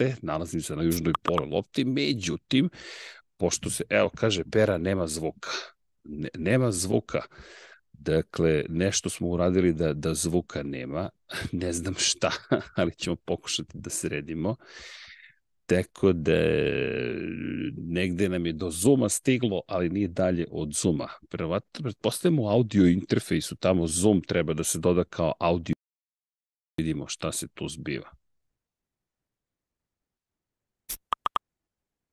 jeste, nalazim se na južnoj pole lopti, međutim, pošto se, evo, kaže, pera nema zvuka. Ne, nema zvuka. Dakle, nešto smo uradili da, da zvuka nema, ne znam šta, ali ćemo pokušati da sredimo. Tako da negde nam je do Zuma stiglo, ali nije dalje od Zuma. Pretpostavljamo u audio interfejsu, tamo Zoom treba da se doda kao audio. Vidimo šta se tu zbiva.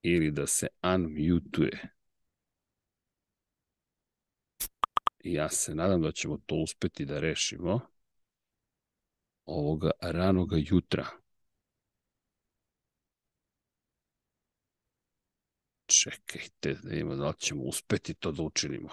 Ili da se unmutuje. Ja se nadam da ćemo to uspeti da rešimo ovoga ranoga jutra. Čekajte, da vidimo da ćemo uspeti to da učinimo.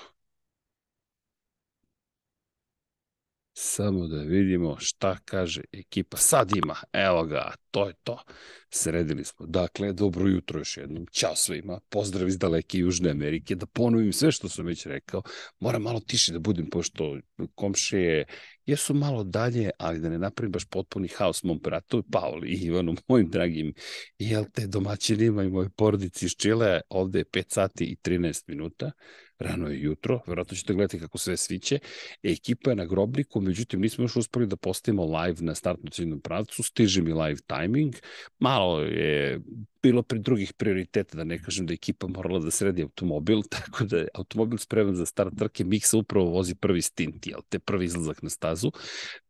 Samo da vidimo šta kaže ekipa. Sad ima, evo ga, to je to. Sredili smo. Dakle, dobro jutro još jednom. Ćao svima. Pozdrav iz daleke Južne Amerike. Da ponovim sve što sam već rekao. Moram malo tiše da budem, pošto komšije jesu malo dalje, ali da ne napravim baš potpuni haos mom bratu, Pauli i Ivanu, mojim dragim, jel te domaćinima i moje porodici iz Čile, ovde je 5 sati i 13 minuta rano je jutro, verovatno ćete gledati kako sve sviće. Ekipa je na grobniku, međutim nismo još uspeli da postavimo live na startnu ciljnom pravcu, stiže mi live timing, malo je bilo pri drugih prioriteta, da ne kažem da ekipa morala da sredi automobil, tako da je automobil spreman za start trke, Miksa upravo vozi prvi stint, jel te prvi izlazak na stazu,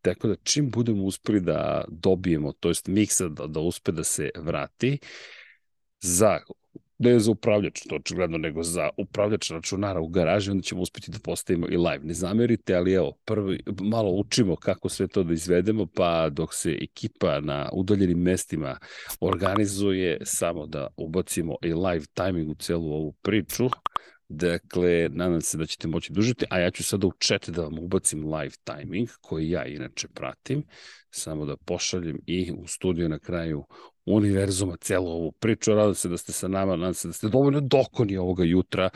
tako da čim budemo uspeli da dobijemo, to jest Miksa da, da uspe da se vrati, za ne za upravljač, to očigledno, nego za upravljač računara u garaži, onda ćemo uspeti da postavimo i live. Ne zamerite, ali evo, prvi, malo učimo kako sve to da izvedemo, pa dok se ekipa na udaljenim mestima organizuje, samo da ubacimo i live timing u celu ovu priču. Dakle, nadam se da ćete moći dužiti, a ja ću sada u chat da vam ubacim live timing, koji ja inače pratim, samo da pošaljem i u studiju na kraju univerzuma celu ovu priču. Radam se da ste sa nama, nadam se da ste dovoljno dokoni ovoga jutra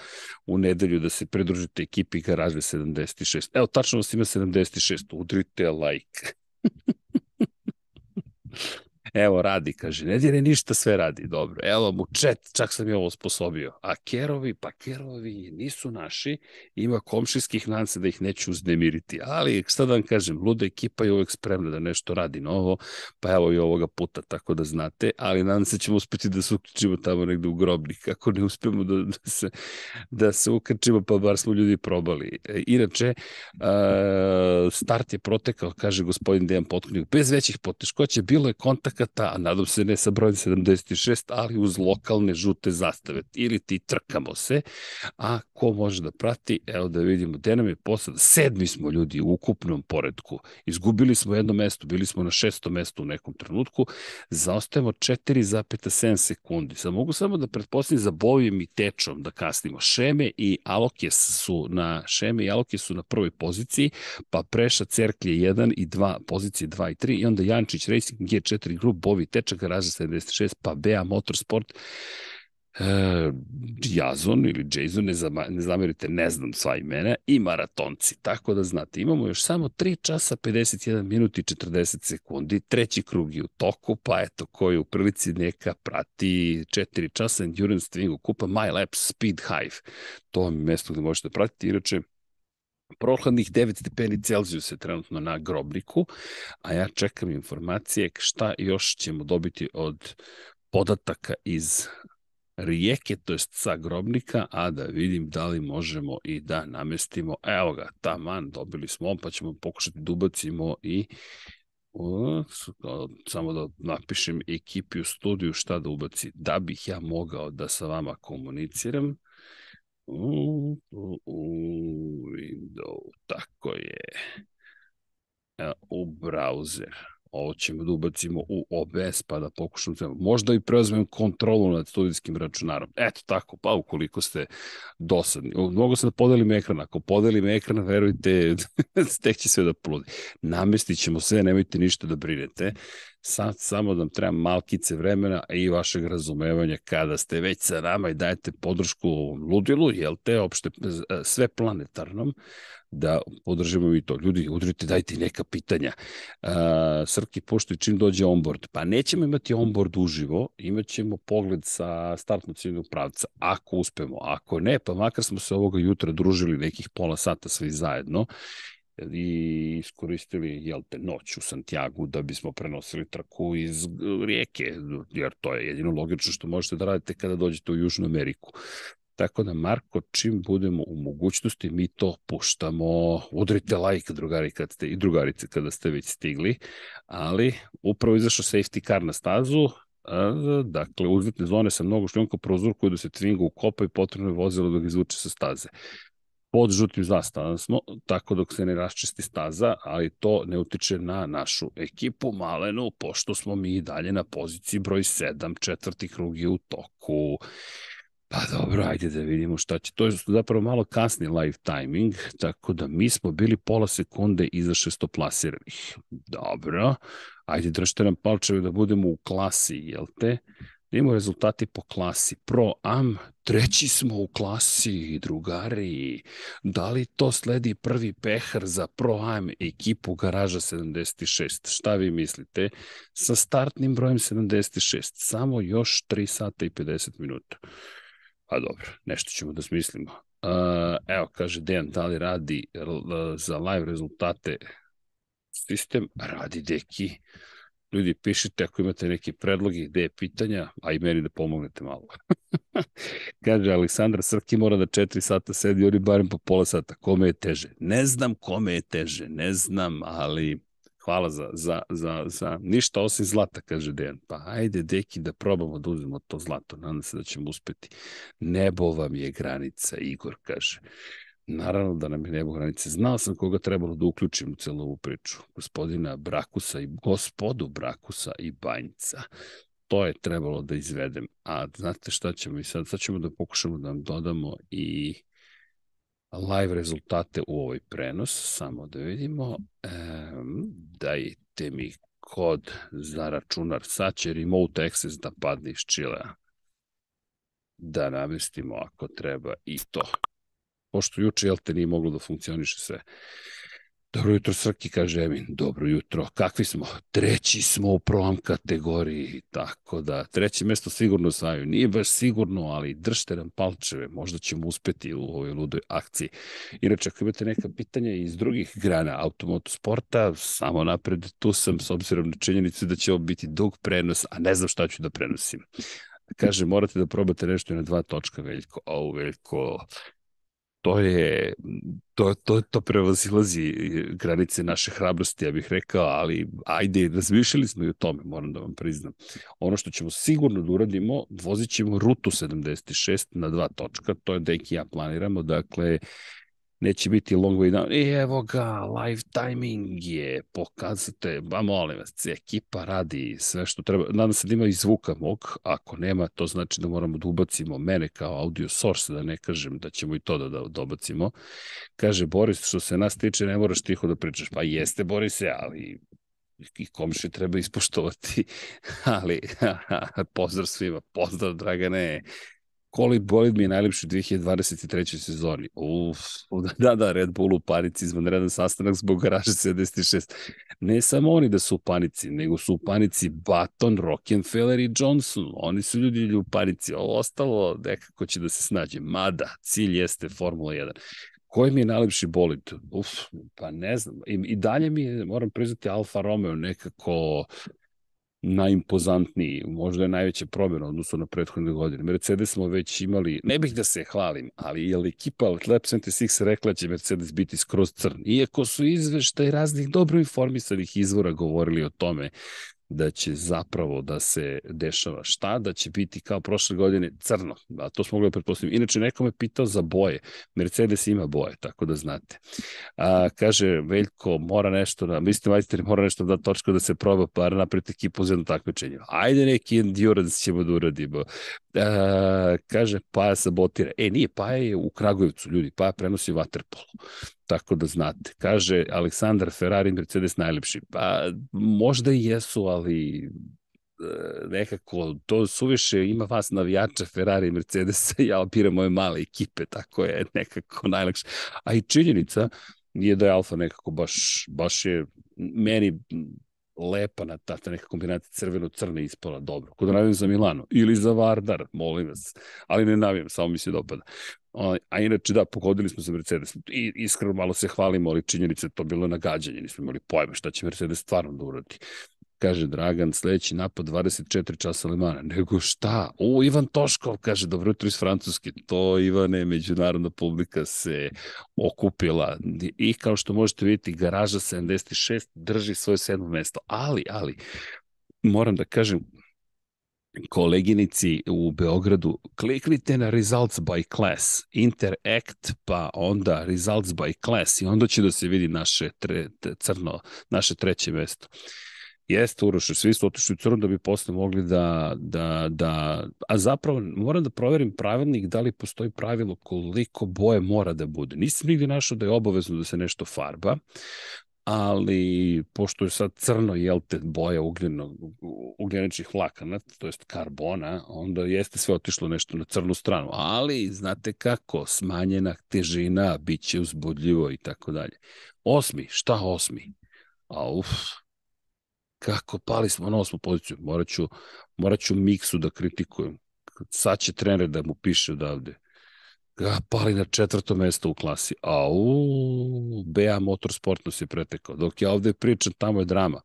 u nedelju da se pridružite ekipi Garaže 76. Evo, tačno vas ima 76. Udrite like. Evo, radi, kaže, ne dire ništa, sve radi, dobro. Evo mu chat, čak sam je ovo sposobio. A kerovi, pa kerovi nisu naši, ima komšijskih nanse da ih neću uznemiriti. Ali, šta da vam kažem, luda ekipa je uvek spremna da nešto radi novo, pa evo i ovoga puta, tako da znate, ali nadam se ćemo uspeti da se uključimo tamo negde u grobnik, ako ne uspemo da, da, se, da se ukrčimo, pa bar smo ljudi probali. E, inače, start je protekao, kaže gospodin Dejan Potkonjak, bez većih poteškoća, bilo je kontakt kontakata, a nadam se ne sa brojem 76, ali uz lokalne žute zastave. Ili ti trkamo se, a ko može da prati, evo da vidimo, gde nam je posad, sedmi smo ljudi u ukupnom poredku. Izgubili smo jedno mesto, bili smo na šesto mesto u nekom trenutku, zaostajemo 4,7 sekundi. Sad mogu samo da pretpostavim za bojem i tečom da kasnimo. Šeme i Alokes su na Šeme i Alokes su na prvoj poziciji, pa Preša Cerklje 1 i 2, pozicije 2 i 3 i onda Jančić Racing G4 grup Bovi Tečak, garaža 76, pa Bea Motorsport, e, Jazon ili Jason, ne, zama, ne zamerite, ne znam sva imena, i maratonci. Tako da znate, imamo još samo 3 časa 51 minuti i 40 sekundi, treći krug je u toku, pa eto, koji u prilici neka prati 4 časa Endurance Twingo kupa My Lab Speed Hive. To je mesto gde možete pratiti, inače prohladnih 9 stepeni Celzijusa trenutno na grobniku, a ja čekam informacije šta još ćemo dobiti od podataka iz rijeke, to jest sa grobnika, a da vidim da li možemo i da namestimo, evo ga, taman, dobili smo, pa ćemo pokušati da ubacimo i o, samo da napišem ekipi u studiju šta da ubaci, da bih ja mogao da sa vama komuniciram, U, u, u tako je. U browser. Ovo ćemo da ubacimo u OBS pa da pokušam da možda i preuzmem kontrolu nad studijskim računarom. Eto tako, pa ukoliko ste dosadni. Mogu se da podelim ekran. Ako podelim ekran, verujte, tek će sve da pludi. Namestit ćemo sve, nemojte ništa da brinete. Sad samo nam treba malkice vremena i vašeg razumevanja kada ste već sa nama i dajete podršku ludilu, jel te, opšte sve planetarnom, da podržimo i to. Ljudi, udrite, dajte neka pitanja. Uh, Srki, pošto čim dođe onboard, pa nećemo imati onboard uživo, imat ćemo pogled sa startnog ciljnog pravca, ako uspemo. Ako ne, pa makar smo se ovoga jutra družili nekih pola sata svi zajedno i iskoristili jel te, noć u Santiago da bismo prenosili trku iz rijeke, jer to je jedino logično što možete da radite kada dođete u Južnu Ameriku. Tako da, Marko, čim budemo u mogućnosti, mi to puštamo. Udrite like, drugari, kad ste, i drugarice, kada ste već stigli. Ali, upravo izašao safety car na stazu, dakle, uzletne zone sa mnogo šljunka prozorkuju da se tvinga ukopa i potrebno je vozilo da ga izvuče sa staze pod žutim zastavom smo, tako dok se ne raščisti staza, ali to ne utiče na našu ekipu Malenu, pošto smo mi dalje na poziciji broj 7, četvrti krug je u toku. Pa dobro, ajde da vidimo šta će. To je zapravo malo kasni live timing, tako da mi smo bili pola sekunde iza šestoplasiranih. Dobro, ajde držite nam palčeve da budemo u klasi, jel te? Da imamo rezultati po klasi. Pro Am, treći smo u klasi, drugari. Da li to sledi prvi pehar za Pro Am ekipu Garaža 76? Šta vi mislite? Sa startnim brojem 76. Samo još 3 sata i 50 minuta. Pa dobro, nešto ćemo da smislimo. Uh, evo, kaže Dejan, da li radi za live rezultate sistem? Radi deki. Ljudi, pišite ako imate neke predloge, ideje, pitanja, a i meni da pomognete malo. Kaže, Aleksandar Srki mora da četiri sata sedi, oni barem po pola sata. Kome je teže? Ne znam kome je teže, ne znam, ali hvala za, za, za, za ništa osim zlata, kaže Dejan. Pa ajde, deki, da probamo da uzmemo to zlato. Nadam se da ćemo uspeti. Nebo vam je granica, Igor kaže. Naravno da nam je nebo granice. Znao sam koga trebalo da uključim u celu ovu priču. Gospodina Brakusa i gospodu Brakusa i Banjca. To je trebalo da izvedem. A znate šta ćemo i sad? Sad ćemo da pokušamo da vam dodamo i live rezultate u ovoj prenos. Samo da vidimo. E, dajte mi kod za računar. Sad će remote access da padne iz Čilea. Da namestimo ako treba i to pošto juče, jel te, nije moglo da funkcioniše sve. Dobro jutro, Srki, kaže Emin. Dobro jutro. Kakvi smo? Treći smo u proam kategoriji. Tako da, treće mesto sigurno osvajaju. Nije baš sigurno, ali držite nam palčeve. Možda ćemo uspeti u ovoj ludoj akciji. Inače, ako imate neka pitanja iz drugih grana automotosporta, samo napred, tu sam s obzirom na činjenicu da će ovo biti dug prenos, a ne znam šta ću da prenosim. Kaže, morate da probate nešto na dva točka, Veljko. O, Veljko, to je to, to, to prevazilazi granice naše hrabrosti, ja bih rekao, ali ajde, razmišljali smo i o tome, moram da vam priznam. Ono što ćemo sigurno da uradimo, vozit ćemo rutu 76 na dva točka, to je da i ja planiramo, dakle, neće biti long way down. I evo ga, live timing je, pokazate, ba molim vas, ekipa radi sve što treba. Nadam se da ima i zvuka mog, ako nema, to znači da moramo da ubacimo mene kao audio source, da ne kažem da ćemo i to da, da dobacimo. Kaže, Boris, što se nas tiče, ne moraš tiho da pričaš. Pa jeste, Borise, ali i komši treba ispoštovati, ali pozdrav svima, pozdrav Dragane, Koli bolid mi je najlepši u 2023. sezoni. Uf, da, da, Red Bull u panici, izvanredan sastanak zbog garaže 76. Ne samo oni da su u panici, nego su u panici Baton, Rockefeller i Johnson. Oni su ljudi u panici. Ovo ostalo nekako će da se snađe. Mada, cilj jeste Formula 1. Koji mi je najlepši bolid? Uf, pa ne znam. I, i dalje mi je, moram priznati, Alfa Romeo nekako najimpozantniji, možda je najveća promjena odnosno na prethodne godine. Mercedes smo već imali, ne bih da se hvalim, ali je li ekipa Lab 76 rekla da će Mercedes biti skroz crn. Iako su izveštaj raznih dobro informisanih izvora govorili o tome da će zapravo da se dešava šta, da će biti kao prošle godine crno, a to smo mogli da pretpostaviti. Inače, neko me pitao za boje. Mercedes ima boje, tako da znate. A, kaže, Veljko, mora nešto, da, mislim, majster, mora nešto da točka da se proba, pa napred ekipu za jedno takmičenje. Ajde neki endurance ćemo da uradimo. A, kaže, Paja sabotira. E, nije, Paja je u Kragujevcu, ljudi, Paja prenosi vaterpolo. Tako da znate. Kaže Aleksandar Ferrari Mercedes najlepši. Pa možda i jesu, ali e, nekako to suviše ima vas navijača Ferrari i Mercedesa, ja opiram moje male ekipe, tako je nekako najlakše. A i činjenica nije da je Alfa nekako baš, baš je meni lepa na ta, ta neka kombinacija crveno-crne ispala dobro. Kod navijam za Milano ili za Vardar, molim vas, ali ne navijam, samo mi se dopada. A inače, da, pogodili smo za Mercedes. I iskreno malo se hvalimo, ali činjenice to bilo nagađanje, nismo imali pojma šta će Mercedes stvarno da uradi. Kaže Dragan, sledeći napad 24 časa Lemana. Nego šta? O, Ivan Toškov, kaže, dobro jutro iz Francuske. To, Ivane, međunarodna publika se okupila. I kao što možete vidjeti, garaža 76 drži svoje sedmo mesto. Ali, ali, moram da kažem, koleginici u Beogradu, kliknite na Results by Class, Interact, pa onda Results by Class i onda će da se vidi naše tre, crno, naše treće mesto. Jeste, Uroše, svi su otišli u crno da bi posle mogli da, da, da... A zapravo moram da proverim pravilnik da li postoji pravilo koliko boje mora da bude. Nisam nigde našao da je obavezno da se nešto farba, ali pošto je sad crno, jel te, boja ugljeno, ugljeničnih vlakana, to jest karbona, onda jeste sve otišlo nešto na crnu stranu. Ali, znate kako, smanjena težina, bit će uzbudljivo i tako dalje. Osmi, šta osmi? A uf, kako pali smo na osmu poziciju. Morat ću, morat ću Miksu da kritikujem. Sad će trener da mu piše odavde. Ga pali na četvrto mesto u klasi. A u BA Motorsport nas je pretekao. Dok ja ovde pričam, tamo je drama.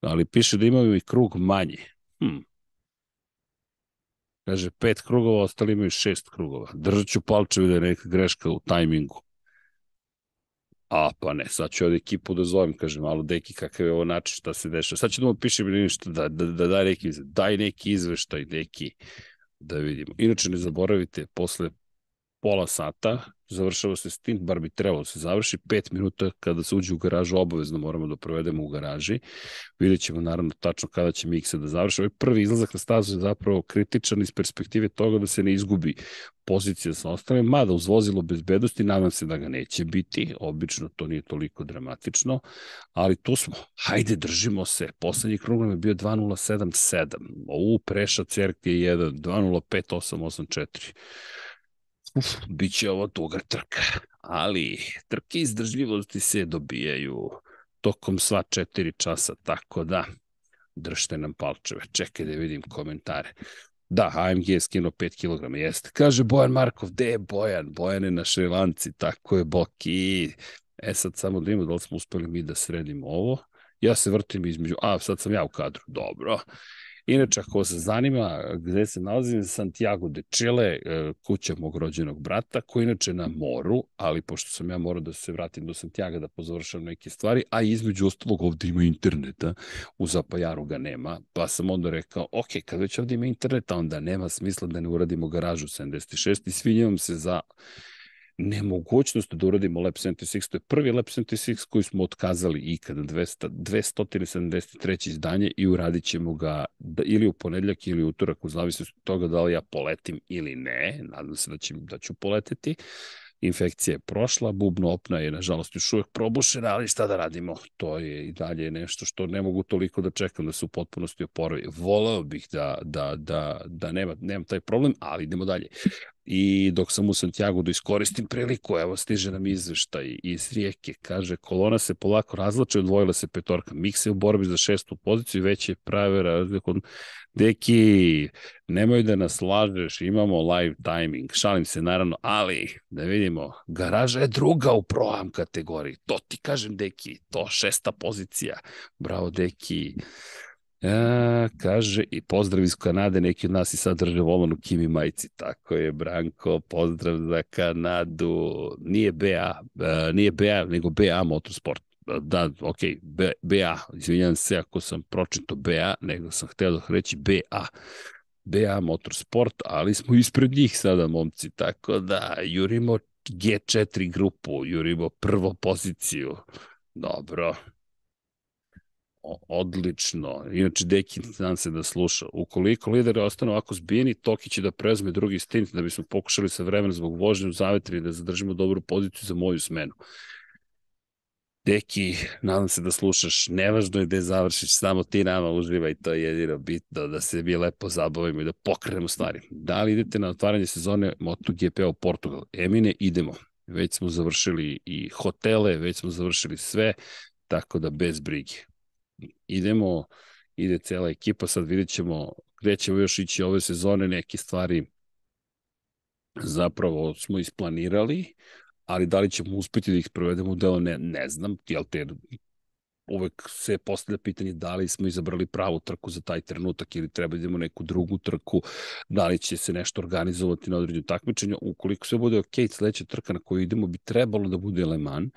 Ali piše da imaju i krug manji. Hm. Kaže, pet krugova, ostali imaju šest krugova. Držat ću palčevi da je neka greška u tajmingu. A, pa ne, sad ću od ekipu da zovem, kaže malo, deki, kakav je ovo način, šta se dešava. Sad ću da mu pišem nešto, da, da, da daj neki, daj neki izveštaj, neki, da vidimo. Inače, ne zaboravite, posle pola sata, završava se s tim, bar bi trebalo da se završi, pet minuta kada se uđe u garažu, obavezno moramo da provedemo u garaži. Vidjet ćemo naravno tačno kada će Mikse da završi. Ovaj prvi izlazak na stazu je zapravo kritičan iz perspektive toga da se ne izgubi pozicija sa ostalim, mada uz vozilo bezbednosti nadam se da ga neće biti, obično to nije toliko dramatično, ali tu smo, hajde držimo se, poslednji krug nam je bio 2077, ovu preša Cerk je 1, 205884, Uf, bit će ovo tuga trka, ali trke izdržljivosti se dobijaju tokom sva četiri časa, tako da držite nam palčeve. Čekaj da vidim komentare. Da, AMG je skinuo 5 kg, jeste. Kaže Bojan Markov, gde je Bojan? Bojan je na Šrilanci, tako je Boki. E sad samo da imamo da li smo uspeli mi da sredimo ovo. Ja se vrtim između, a sad sam ja u kadru, dobro. Inače, ako se zanima gde se nalazim, Santiago de Chile, e, kuća mog rođenog brata, koji inače na moru, ali pošto sam ja morao da se vratim do Santiago da pozavršam neke stvari, a između ostalog ovde ima interneta, u Zapajaru ga nema, pa sam onda rekao, ok, kad već ovde ima interneta, onda nema smisla da ne uradimo garažu 76 i svinjavam se za nemogućnost da uradimo Lab 76. To je prvi Lab 76 koji smo otkazali ikada, 200, 273. izdanje i uradit ćemo ga da, ili u ponedljak ili u utorak, u zavisnosti od toga da li ja poletim ili ne. Nadam se da, će, da ću poleteti. Infekcija je prošla, bubno opna je nažalost još uvek probušena, ali šta da radimo? To je i dalje nešto što ne mogu toliko da čekam da se u potpunosti oporavi. Voleo bih da, da, da, da nema, nemam taj problem, ali idemo dalje i dok sam u Santiago da iskoristim priliku, evo stiže nam izveštaj iz Rijeke, kaže kolona se polako razlače, odvojila se petorka, Mikse u borbi za šestu poziciju i već je prave razliku. Deki, nemoj da nas lažeš, imamo live timing, šalim se naravno, ali da vidimo, garaža je druga u proam kategoriji, to ti kažem Deki, to šesta pozicija, bravo Deki. Ja, kaže, i pozdrav iz Kanade, neki od nas i sad drže volan u Kimi majici. Tako je, Branko, pozdrav za Kanadu. Nije BA, uh, nije BA, nego BA Motorsport. Da, ok, B, BA, izvinjam se ako sam pročito BA, nego sam hteo da reći BA. BA Motorsport, ali smo ispred njih sada, momci, tako da jurimo G4 grupu, jurimo prvo poziciju. Dobro, odlično. Inače, Deki znam se da sluša. Ukoliko lideri ostanu ovako zbijeni, Toki će da preuzme drugi stint da bismo pokušali sa vremena zbog vožnje u zavetri da zadržimo dobru poziciju za moju smenu. Deki, nadam se da slušaš, nevažno je gde završiš, samo ti nama uživa i to je jedino bitno, da se mi lepo zabavimo i da pokrenemo stvari. Da li idete na otvaranje sezone MotoGP u Portugal? Emine, idemo. Već smo završili i hotele, već smo završili sve, tako da bez brige. Idemo, ide cela ekipa, sad vidjet ćemo gde ćemo još ići ove sezone, neke stvari zapravo smo isplanirali, ali da li ćemo uspeti da ih provedemo u delo, ne, ne znam, jel te uvek se postavlja pitanje da li smo izabrali pravu trku za taj trenutak ili treba da idemo neku drugu trku, da li će se nešto organizovati na određenju takmičenja. Ukoliko sve bude ok, sledeća trka na koju idemo bi trebalo da bude Le Mans,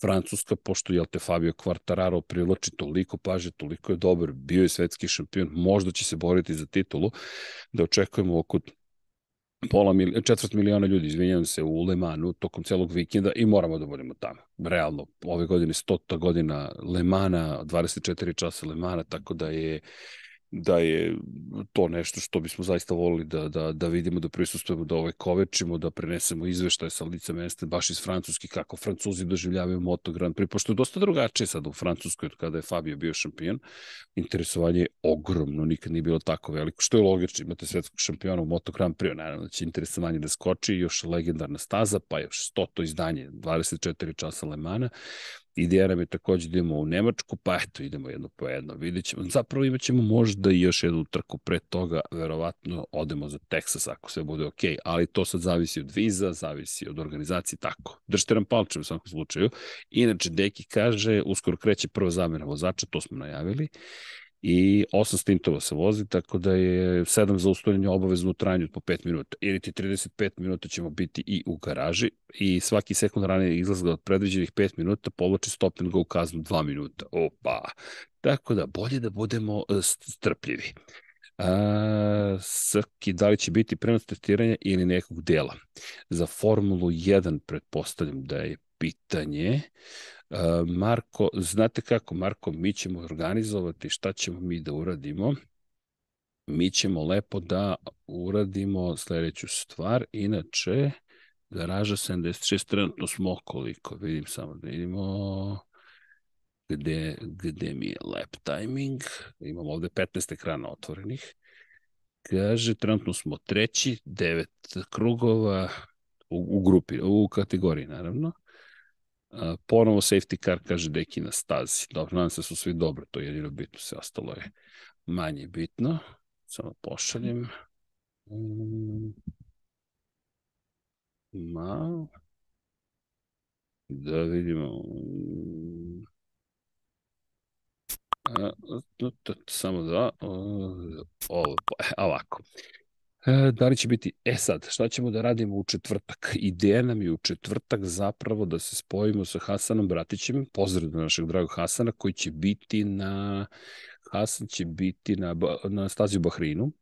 Francuska, pošto je te Fabio Quartararo privlači toliko paže, toliko je dobar, bio je svetski šampion, možda će se boriti za titulu, da očekujemo oko pola mil, četvrt miliona ljudi, izvinjam se, u Lemanu tokom celog vikenda i moramo da budemo tamo. Realno, ove godine 100. godina Lemana, 24 časa Lemana, tako da je da je to nešto što bismo zaista volili da, da, da vidimo, da prisustujemo, da ovaj kovečimo, da prenesemo izveštaje sa lica mesta, baš iz Francuski, kako Francuzi doživljavaju Moto Grand Prix, pošto je dosta drugačije sad u Francuskoj od kada je Fabio bio šampion. Interesovanje je ogromno, nikad nije bilo tako veliko, što je logično, imate svetskog šampiona u Moto Grand Prix, naravno da će interesovanje da skoči, još legendarna staza, pa još stoto izdanje, 24 časa Lemana, Ideja nam je takođe da idemo u Nemačku, pa eto, idemo jedno po jedno, vidjet ćemo. Zapravo imat ćemo možda i još jednu trku pre toga, verovatno odemo za Teksas ako sve bude ok, ali to sad zavisi od viza, zavisi od organizacije, tako. Držite nam palče u svakom slučaju. Inače, Deki kaže, uskoro kreće prva zamena vozača, to smo najavili i 8 stintova se vozi, tako da je 7 zaustavljanja obavezno u trajanju po 5 minuta. Ili ti 35 minuta ćemo biti i u garaži i svaki sekund ranije izlazga od predviđenih 5 minuta povlači stop and go kaznu 2 minuta. Opa! Tako da bolje da budemo e, strpljivi. A, Srki, da li će biti prenos testiranja ili nekog dela? Za Formulu 1 pretpostavljam da je pitanje. Marko, znate kako, Marko, mi ćemo organizovati šta ćemo mi da uradimo. Mi ćemo lepo da uradimo sledeću stvar. Inače, garaža 76, trenutno smo koliko, vidim samo da vidimo gde, gde mi je lap timing. Imamo ovde 15 ekrana otvorenih. Kaže, trenutno smo treći, devet krugova u, u grupi, u kategoriji naravno. Ponovo safety car, kaže Deki na stazi. Dobro, nadam se da su svi dobro, to je jedino bitno, sve ostalo je manje bitno. Samo pošaljem. Um, ma, da vidimo. Samo da, ovako. E, da li će biti, e sad, šta ćemo da radimo u četvrtak? Ideja nam je u četvrtak zapravo da se spojimo sa Hasanom Bratićem, pozdrav do našeg dragog Hasana, koji će biti na, Hasan će biti na, na stazi u Bahrinu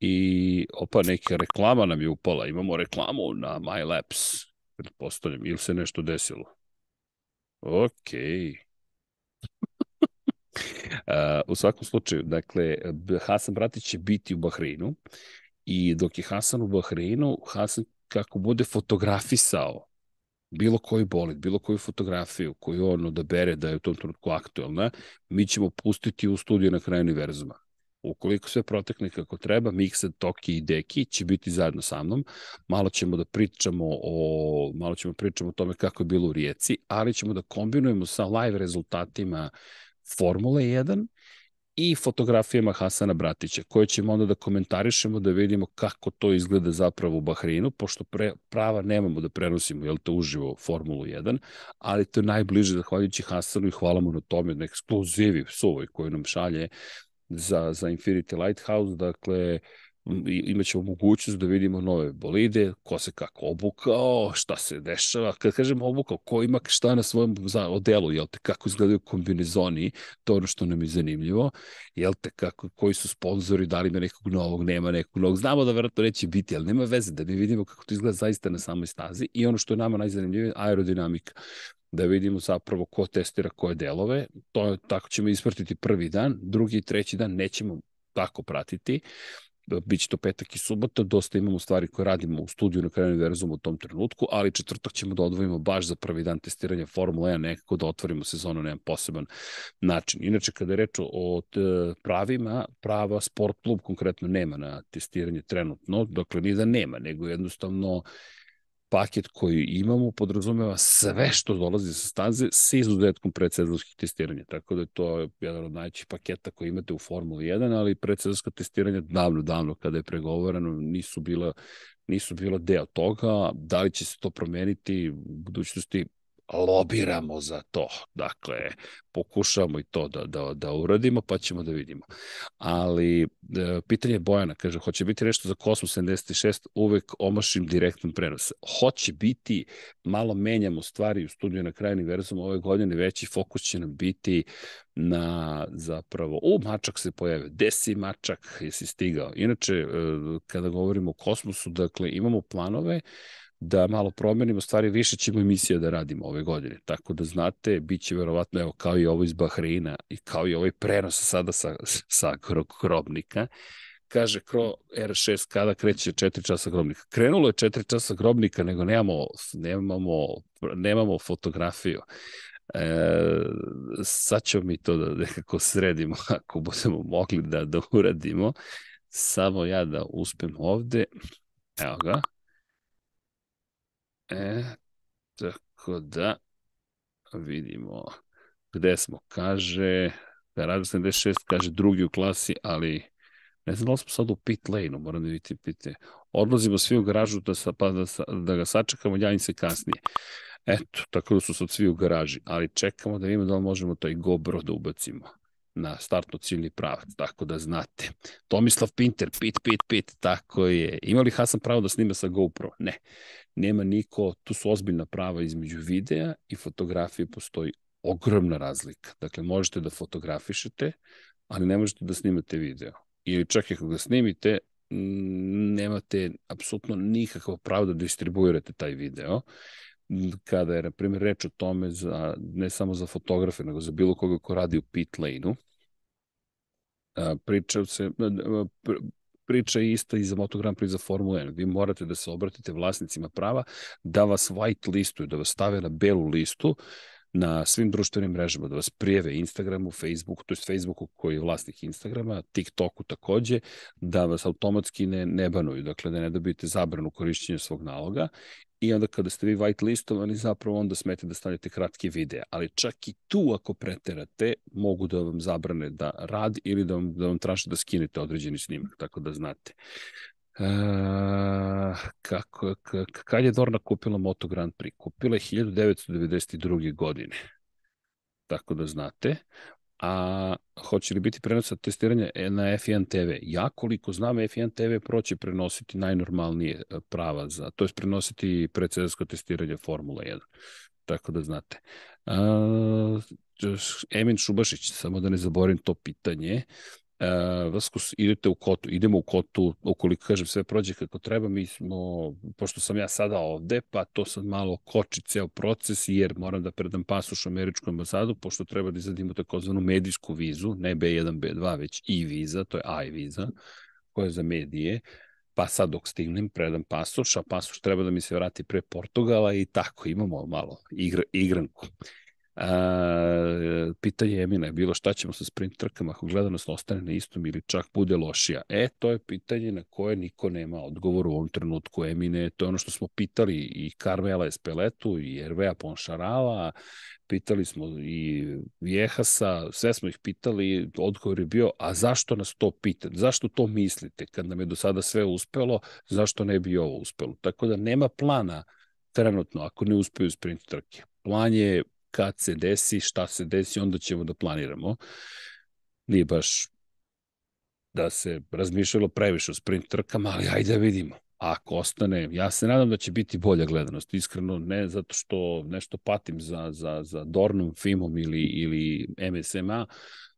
i opa, neka reklama nam je upala, imamo reklamu na MyLabs, pretpostavljam, ili se nešto desilo? Okej. Okay. Uh, u svakom slučaju, dakle, Hasan Bratić će biti u Bahrinu I dok je Hasan u Bahreinu, Hasan kako bude fotografisao bilo koji bolid, bilo koju fotografiju koju on odabere da je u tom trenutku aktuelna, mi ćemo pustiti u studiju na kraju univerzuma. Ukoliko sve protekne kako treba, Mixed, Toki i Deki će biti zajedno sa mnom. Malo ćemo da pričamo o, malo ćemo da pričamo o tome kako je bilo u Rijeci, ali ćemo da kombinujemo sa live rezultatima Formule 1 i fotografijama Hasana Bratića, koje ćemo onda da komentarišemo, da vidimo kako to izgleda zapravo u Bahreinu, pošto pre, prava nemamo da prenosimo, jel to uživo Formulu 1, ali to je najbliže zahvaljujući Hasanu i hvala mu na tome, na ekskluzivi suvoj koju nam šalje za, za Infinity Lighthouse, dakle, imaćemo mogućnost da vidimo nove bolide, ko se kako obukao, šta se dešava. Kad kažem obukao, ko ima šta na svojom odelu, jel te, kako izgledaju kombinezoni, to ono što nam je zanimljivo, jel te, kako, koji su sponzori, da li ima nekog novog, nema nekog novog. Znamo da verovatno neće biti, ali nema veze da mi vidimo kako to izgleda zaista na samoj stazi i ono što je nama najzanimljivije, aerodinamika da vidimo zapravo ko testira koje delove. To je, tako ćemo ispratiti prvi dan, drugi i treći dan nećemo tako pratiti. Biće to petak i subota, dosta imamo stvari koje radimo u studiju na kraju univerzuma u tom trenutku, ali četvrtak ćemo da odvojimo baš za prvi dan testiranja Formula 1, nekako da otvorimo sezonu na jedan poseban način. Inače, kada je reč o pravima, prava sport klub konkretno nema na testiranje trenutno, dakle ni da nema, nego jednostavno paket koji imamo podrazumeva sve što dolazi sa staze sa izuzetkom predsezonskih testiranja. Tako da je to jedan od najćih paketa koji imate u Formuli 1, ali predsezonska testiranja davno, davno kada je pregovorano nisu bila nisu bila deo toga. Da li će se to promeniti u budućnosti? Lobiramo za to. Dakle, pokušamo i to da, da, da uradimo, pa ćemo da vidimo. Ali, e, pitanje je Bojana, kaže, hoće biti nešto za Kosmos 76, uvek omašim direktnom prenos. Hoće biti, malo menjamo stvari u studiju na kraju univerzuma ove godine, veći fokus će nam biti na zapravo, u, Mačak se pojavio, desi Mačak, jesi stigao. Inače, e, kada govorimo o kosmosu, dakle, imamo planove, da malo promenimo stvari, više ćemo emisija da radimo ove godine. Tako da znate, bit će verovatno, evo, kao i ovo iz Bahreina i kao i ovaj prenos sada sa, sa grobnika, kaže Kro R6 kada kreće 4 časa grobnika. Krenulo je 4 časa grobnika, nego nemamo, nemamo, nemamo fotografiju. E, sad ćemo mi to da nekako sredimo ako budemo mogli da, da uradimo. Samo ja da uspem ovde. Evo ga. E, tako da vidimo gde smo. Kaže, Radio 76 kaže drugi u klasi, ali ne znam da smo sad u pit lane-u, moram da vidite pite. Odlazimo svi u garažu da, sa, pa da, da ga sačekamo, javim se kasnije. Eto, tako da su sad svi u garaži, ali čekamo da vidimo da li možemo taj GoPro da ubacimo na startno ciljni pravac, tako da znate. Tomislav Pinter, pit, pit, pit, tako je. Ima li Hasan pravo da snima sa GoPro? Ne nema niko, tu su ozbiljna prava između videa i fotografije, postoji ogromna razlika. Dakle, možete da fotografišete, ali ne možete da snimate video. Ili čak i ako ga snimite, nemate apsolutno nikakvo pravo da distribuirate taj video kada je, na primjer, reč o tome za, ne samo za fotografe, nego za bilo koga ko radi u pit lane-u, priča se, priča je ista i za Moto Grand Prix za Formula 1. Vi morate da se obratite vlasnicima prava da vas white listuju, da vas stave na belu listu na svim društvenim mrežama, da vas prijeve Instagramu, Facebooku, to je Facebooku koji je vlasnik Instagrama, TikToku takođe, da vas automatski ne, ne banuju, dakle da ne dobijete zabranu korišćenja svog naloga i onda kada ste vi white listovani, zapravo onda smete da stavljate kratke videe. Ali čak i tu ako preterate, mogu da vam zabrane da rad ili da vam, da vam traže da skinete određeni snimak, tako da znate. E, kako, kad je Dorna kupila Moto Grand Prix? Kupila je 1992. godine. Tako da znate a hoće li biti prenosa testiranja e, na F1 TV? Ja koliko znam, F1 TV proće prenositi najnormalnije e, prava za, to je prenositi predsezonsko testiranje Formula 1. Tako da znate. A, Emin Šubašić, samo da ne zaborim to pitanje, Uh, Vaskus, idete u kotu, idemo u kotu, ukoliko kažem sve prođe kako treba, mi smo, pošto sam ja sada ovde, pa to sad malo koči ceo proces, jer moram da predam pasoš u američku ambasadu, pošto treba da izadimo takozvanu medijsku vizu, ne B1, B2, već i viza, to je I viza, koja je za medije, pa sad dok stignem predam pasoš, a pasoš treba da mi se vrati pre Portugala i tako imamo malo igra, igranku. A, pitanje Emina je bilo šta ćemo sa sprint trkama ako gledanost ostane na istom ili čak bude lošija. E, to je pitanje na koje niko nema odgovor u ovom trenutku Emine. To je ono što smo pitali i Carmela Espeletu i Ervea Ponšarala, pitali smo i Vjehasa, sve smo ih pitali, odgovor je bio, a zašto nas to pitate? Zašto to mislite? Kad nam je do sada sve uspelo, zašto ne bi ovo uspelo? Tako da nema plana trenutno ako ne uspeju sprint trke. Plan je kad se desi, šta se desi, onda ćemo da planiramo. Nije baš da se razmišljalo previše o sprint trkama, ali ajde da vidimo. Ako ostane, ja se nadam da će biti bolja gledanost, iskreno ne zato što nešto patim za, za, za Dornom, Fimom ili, ili MSMA,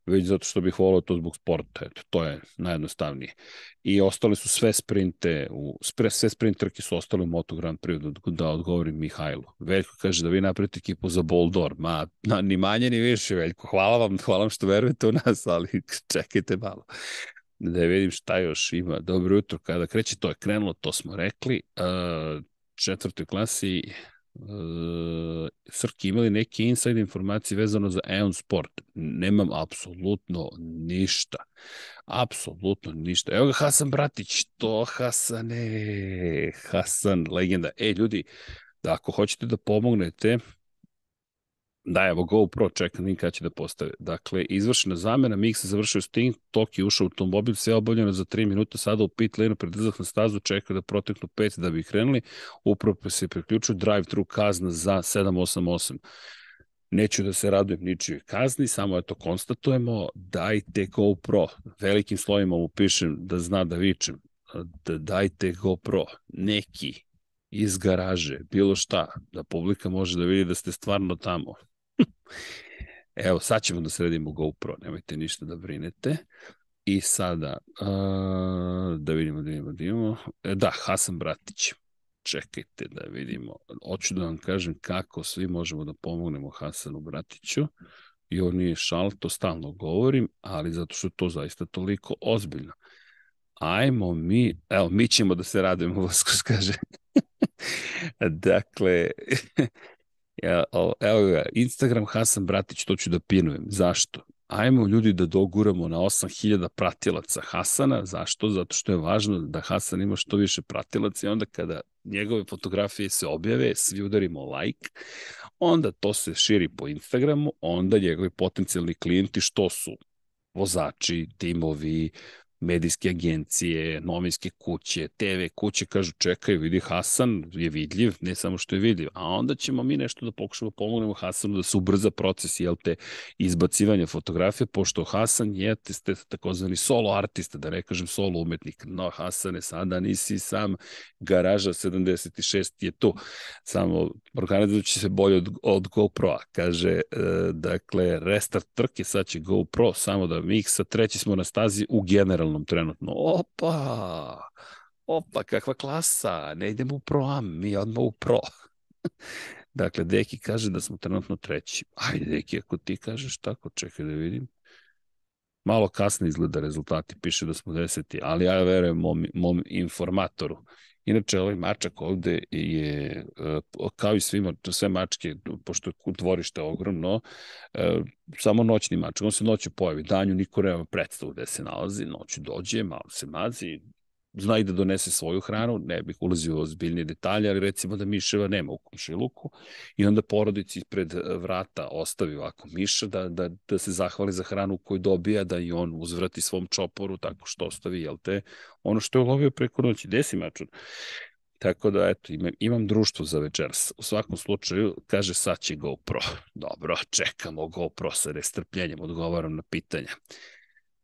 već zato što bih volao to zbog sporta. Eto, to je najjednostavnije. I ostale su sve sprinte, u, sve sprint trke su ostale u Moto Grand Prix, da, da odgovorim Mihajlu. Veljko kaže da vi napravite ekipu za Boldor. Ma, na, ni manje ni više, Veljko. Hvala vam, hvala vam što verujete u nas, ali čekajte malo da vidim šta još ima. Dobro jutro, kada kreće, to je krenulo, to smo rekli. Uh, četvrtoj klasi uh, Srki imali neke inside informacije vezano za Eon Sport. Nemam apsolutno ništa. Apsolutno ništa. Evo ga Hasan Bratić. To Hasane. Hasan, legenda. E, ljudi, da ako hoćete da pomognete, Da, evo GoPro, čekam kada će da postave. Dakle, izvršena zamena, Mix završio Sting, Toki ušao u automobil, sve obavljeno za 3 minuta, sada u pit lane, predizak na stazu, čeka da proteknu 5 da bi krenuli, upravo se priključio drive-thru kazna za 788. Neću da se radujem ničijoj kazni, samo eto konstatujemo, dajte GoPro, velikim slovima mu pišem da zna da vičem, da dajte GoPro, neki iz garaže, bilo šta, da publika može da vidi da ste stvarno tamo. Evo, sad ćemo da sredimo GoPro, nemojte ništa da brinete. I sada, uh, da vidimo, da vidimo, da vidimo. E, da, Hasan Bratić. Čekajte da vidimo. Hoću da vam kažem kako svi možemo da pomognemo Hasanu Bratiću. I on nije šal, to stalno govorim, ali zato što to zaista toliko ozbiljno. Ajmo mi, evo, mi ćemo da se radujemo, Voskos kaže. dakle, evo ga, Instagram Hasan Bratić, to ću da pinujem. Zašto? Ajmo ljudi da doguramo na 8000 pratilaca Hasana. Zašto? Zato što je važno da Hasan ima što više pratilaca i onda kada njegove fotografije se objave, svi udarimo like, onda to se širi po Instagramu, onda njegovi potencijalni klijenti što su vozači, timovi, medijske agencije, novinske kuće, TV kuće, kažu čekaj, vidi Hasan je vidljiv, ne samo što je vidljiv, a onda ćemo mi nešto da pokušamo da pomognemo Hasanu da se ubrza proces, jel te, izbacivanja fotografije, pošto Hasan je ste takozvani solo artista, da ne kažem solo umetnik, no Hasane, sada nisi sam, garaža 76 je tu, samo organizujući se bolje od, od GoPro-a, kaže, e, dakle, restart trke, sad će GoPro, samo da miksa, treći smo na stazi u generalnom aktuelnom trenutno. Opa! Opa, kakva klasa! Ne idemo u Pro-Am, mi odmah u Pro. dakle, Deki kaže da smo trenutno treći. Ajde, Deki, ako ti kažeš tako, čekaj da vidim. Malo kasno izgleda rezultati, piše da smo deseti, ali ja verujem mom, mom informatoru. Inače, ovaj mačak ovde je, e, kao i svima, sve mačke, pošto je dvorište ogromno, e, samo noćni mačak, on se noću pojavi, danju niko nema predstavu gde se nalazi, noću dođe, malo se mazi, zna i da donese svoju hranu, ne bih ulazio u ozbiljnije detalje, ali recimo da miševa nema u komšiluku i onda porodici ispred vrata ostavi ovako miša da, da, da se zahvali za hranu koju dobija, da i on uzvrati svom čoporu tako što ostavi, jel te, ono što je ulovio preko noći, desi mačun. Tako da, eto, imam, imam društvo za večeras. U svakom slučaju, kaže, sad će GoPro. Dobro, čekamo GoPro sa restrpljenjem, odgovaram na pitanja.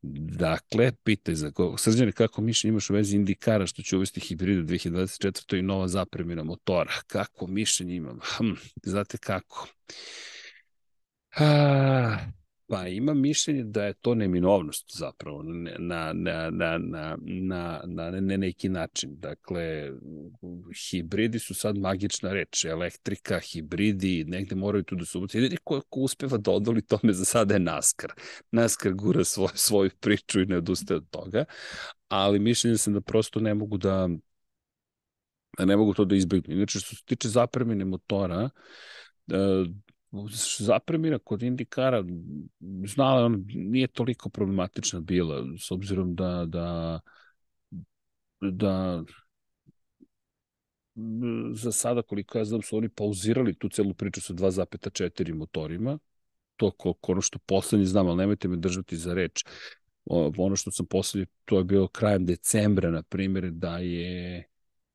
Dakle, pitaj za ko... Srđane, kako mišljenje imaš u vezi indikara što će uvesti hibrida 2024. i nova zapremina motora? Kako mišljenje imam? Hm, znate kako? Ah, Pa ima mišljenje da je to neminovnost zapravo na, na, na, na, na, na, na neki način. Dakle, hibridi su sad magična reč. Elektrika, hibridi, negde moraju tu da su ubuci. Jedini ko, ko uspeva da odoli tome za sada je NASCAR. NASCAR gura svoj, svoju priču i ne odustaje od toga. Ali mišljenje sam da prosto ne mogu da ne mogu to da izbjegnu. Inače, što se tiče zapremine motora, zapremina kod Indikara znala on nije toliko problematična bila s obzirom da da da za sada koliko ja znam su oni pauzirali tu celu priču sa 2,4 motorima to ko, ko ono što poslednje znam, ali nemojte me držati za reč ono što sam poslednje, to je bilo krajem decembra, na primjer, da je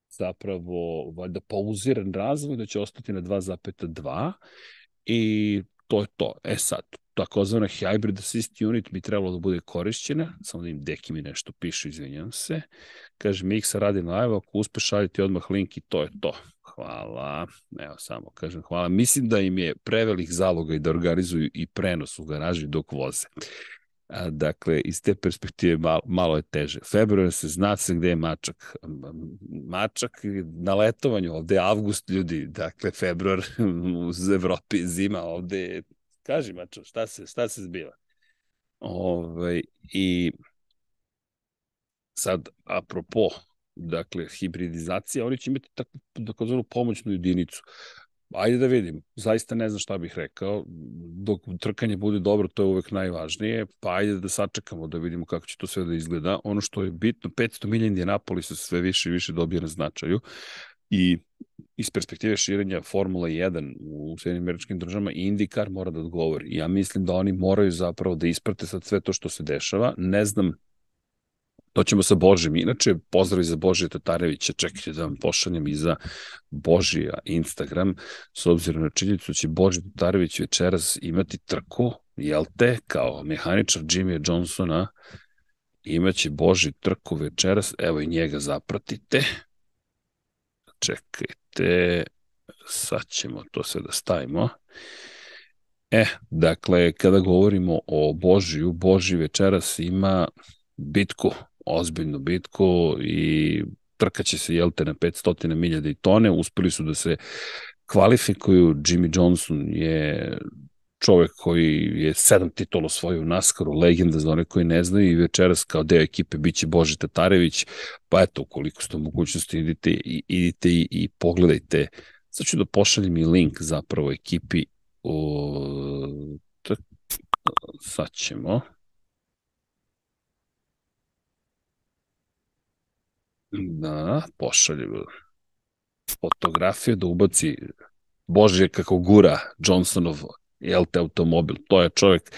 zapravo valjda pauziran razvoj, da će ostati na 2,2 i to je to. E sad, takozvana hybrid assist unit bi trebalo da bude korišćena, samo da im deki mi nešto piše, izvinjam se. Kaže, Miksa radi live, ako uspe šaljiti odmah link i to je to. Hvala. Evo samo kažem hvala. Mislim da im je prevelik zaloga i da organizuju i prenos u garaži dok voze. Dakle, iz te perspektive malo, malo je teže. Februar se zna se gde je mačak. Mačak na letovanju, ovde je avgust ljudi, dakle, februar u Evropi je zima, ovde je, kaži mačo, šta se, šta se zbiva? Ove, ovaj, I sad, apropo, dakle, hibridizacija, oni će imati takvu, takozvanu pomoćnu jedinicu ajde da vidim. Zaista ne znam šta bih rekao. Dok trkanje bude dobro, to je uvek najvažnije. Pa ajde da sačekamo da vidimo kako će to sve da izgleda. Ono što je bitno, 500 milija Indianapolisa sve više i više dobije na značaju. I iz perspektive širenja Formula 1 u Sjedinim američkim državama IndyCar mora da odgovori. Ja mislim da oni moraju zapravo da isprate sad sve to što se dešava. Ne znam To ćemo sa Božim. Inače, pozdrav za Božija Tatarevića. Čekajte da vam pošaljem i za Božija Instagram, s obzirom na činjenicu da će Boži Tatarević večeras imati trku, jel te, kao mehaničar Jimmy Johnsona, imaće Boži trku večeras, evo i njega zapratite. Čekajte, sad ćemo to sve da stavimo. E, dakle, kada govorimo o Božiju, Boži večeras ima bitku ozbiljnu bitku i trkaće se, jel te, na 500 milja tone, uspeli su da se kvalifikuju, Jimmy Johnson je čovek koji je sedam titula svoju u Naskaru, legenda za one koji ne znaju i večeras kao deo ekipe biće Boži Tatarević, pa eto, ukoliko ste u mogućnosti, idite, idite i, i pogledajte. Sad ću da pošaljem i link zapravo ekipi u... Sad ćemo. Da, pošalje fotografiju da ubaci Božje kako gura Johnsonov LT automobil. To je čovjek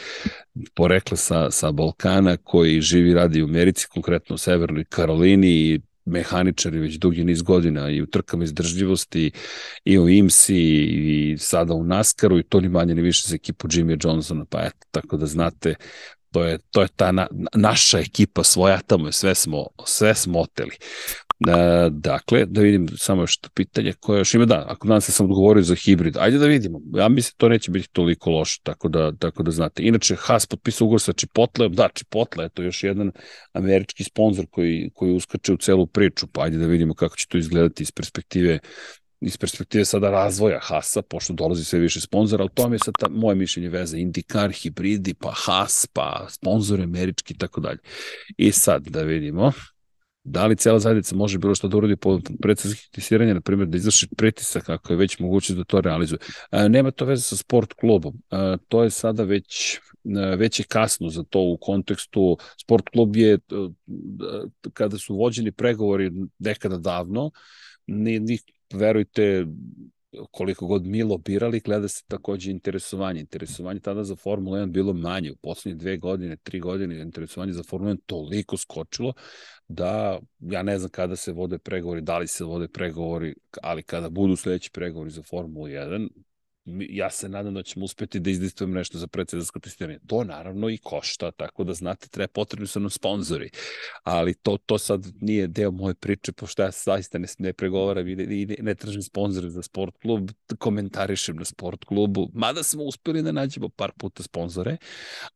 porekle sa, sa Balkana koji živi radi u Americi, konkretno u Severnoj Karolini i mehaničar je već dugi niz godina i u trkama izdržljivosti i u IMSI i sada u Naskaru i to ni manje ni više za ekipu Jimmy Johnsona, pa eto, tako da znate to je, to je ta na, naša ekipa svoja, tamo je sve smo, sve smo oteli. E, dakle, da vidim samo još to pitanje koje još ima, da, ako nam se sam odgovorio za hibrid, ajde da vidimo, ja mislim da to neće biti toliko loše, tako da, tako da znate. Inače, Haas potpisao ugovor sa Chipotle, da, Chipotle, to još jedan američki sponsor koji, koji uskače u celu priču, pa ajde da vidimo kako će to izgledati iz perspektive iz perspektive sada razvoja Hasa, pošto dolazi sve više sponzora, ali to mi je sad ta, moje mišljenje veze, Indikar, hibridi, pa Has, pa sponzore američki i tako dalje. I sad da vidimo, da li cela zajednica može bilo što da uradi po predstavskih testiranja, na primjer da izvrši pritisak ako je već moguće da to realizuje. E, nema to veze sa sport klubom. E, to je sada već e, već je kasno za to u kontekstu sport klub je kada su vođeni pregovori nekada davno ni, ni verujte, koliko god mi lobirali, gleda se takođe interesovanje. Interesovanje tada za Formula 1 bilo manje. U poslednje dve godine, tri godine interesovanje za Formula 1 toliko skočilo da ja ne znam kada se vode pregovori, da li se vode pregovori, ali kada budu sledeći pregovori za Formulu 1, ja se nadam da ćemo uspeti da izdistujemo nešto za predsedarsko testiranje. To naravno i košta, tako da znate, treba potrebni su nam sponzori, ali to, to sad nije deo moje priče, pošto ja zaista ne, ne pregovaram i ne, ne, ne tražim sponzore za sport klub, komentarišem na sport klubu, mada smo uspeli da nađemo par puta sponzore,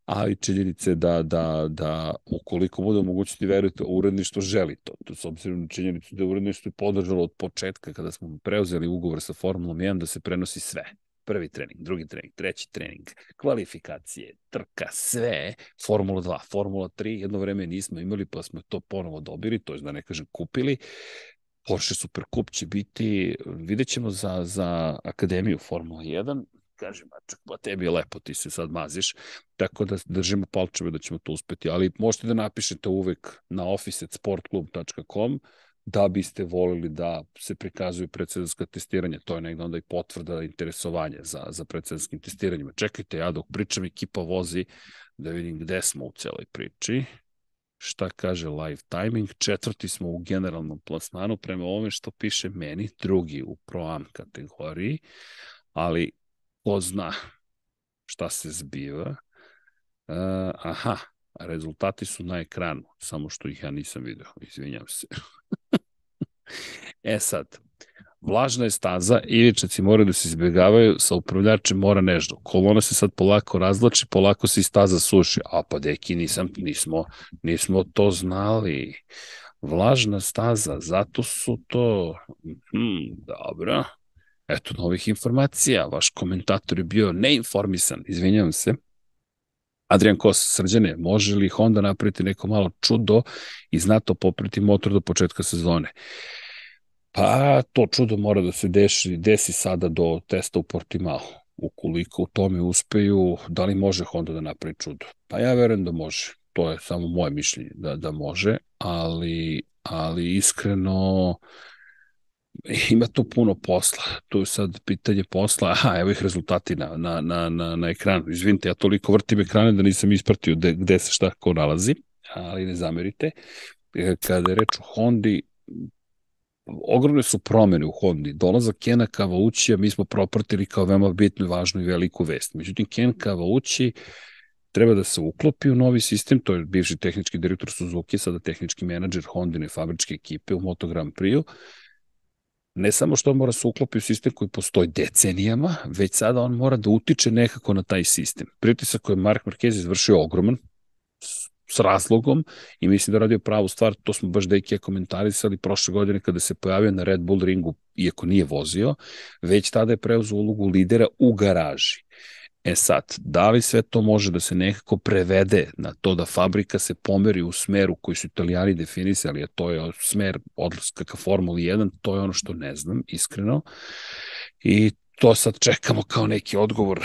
ali činjenice da, da, da ukoliko bude mogućnosti, verujte, uredništvo želi to, to s obzirom na činjenicu da je uredništvo podržalo od početka kada smo preuzeli ugovor sa Formulom 1 da se prenosi sve prvi trening, drugi trening, treći trening, kvalifikacije, trka, sve, Formula 2, Formula 3, jedno vreme nismo imali, pa smo to ponovo dobili, to je da ne kažem kupili. Porsche Super Cup će biti, vidjet ćemo za, za Akademiju Formula 1, kaže mačak, pa tebi je lepo, ti se sad maziš, tako da držimo palčeve da ćemo to uspeti, ali možete da napišete uvek na office.sportklub.com da biste volili da se prikazuju predsedanska testiranja. To je negde onda i potvrda interesovanja za, za predsedanskim testiranjima. Čekajte, ja dok pričam, ekipa vozi da vidim gde smo u celoj priči. Šta kaže live timing? Četvrti smo u generalnom plasmanu prema ovome što piše meni, drugi u Pro-Am kategoriji, ali ko zna šta se zbiva. Uh, aha, rezultati su na ekranu, samo što ih ja nisam video, izvinjam se. e sad, Vlažna je staza, ivičnici moraju da se izbjegavaju, sa upravljačem mora nežno. Kolona se sad polako razlači, polako se i staza suši. A pa deki, nisam, nismo, nismo to znali. Vlažna staza, zato su to... Hmm, dobro. Eto, novih informacija. Vaš komentator je bio neinformisan, izvinjavam se. Adrian Kos, srđane, može li Honda napraviti neko malo čudo i znato popriti motor do početka sezone? Pa, to čudo mora da se desi, desi sada do testa u Portimao. Ukoliko u tome uspeju, da li može Honda da napravi čudo? Pa ja verujem da može. To je samo moje mišljenje da, da može, ali, ali iskreno ima tu puno posla. Tu je sad pitanje posla. Aha, evo ih rezultati na, na, na, na, na ekranu. Izvinite, ja toliko vrtim ekrane da nisam ispratio gde, gde se šta ko nalazi, ali ne zamerite. E, kada je reč o Hondi, ogromne su promene u Hondi. Dolazak Kena Kavaučija mi smo propratili kao veoma bitnu važnu i veliku vest. Međutim, Ken Kavauči treba da se uklopi u novi sistem, to je bivši tehnički direktor Suzuki, sada tehnički menadžer Hondine fabričke ekipe u Moto Grand Prix-u ne samo što on mora se uklopi u sistem koji postoji decenijama, već sada on mora da utiče nekako na taj sistem. Pritisak koji je Mark Marquez izvršio ogroman, s razlogom i mislim da radio pravu stvar, to smo baš deke komentarisali prošle godine kada se pojavio na Red Bull ringu, iako nije vozio, već tada je preuzeo ulogu lidera u garaži. E sad, da li sve to može da se nekako prevede na to da fabrika se pomeri u smeru koji su italijani definisali, a to je smer odlaska ka Formuli 1, to je ono što ne znam, iskreno. I to sad čekamo kao neki odgovor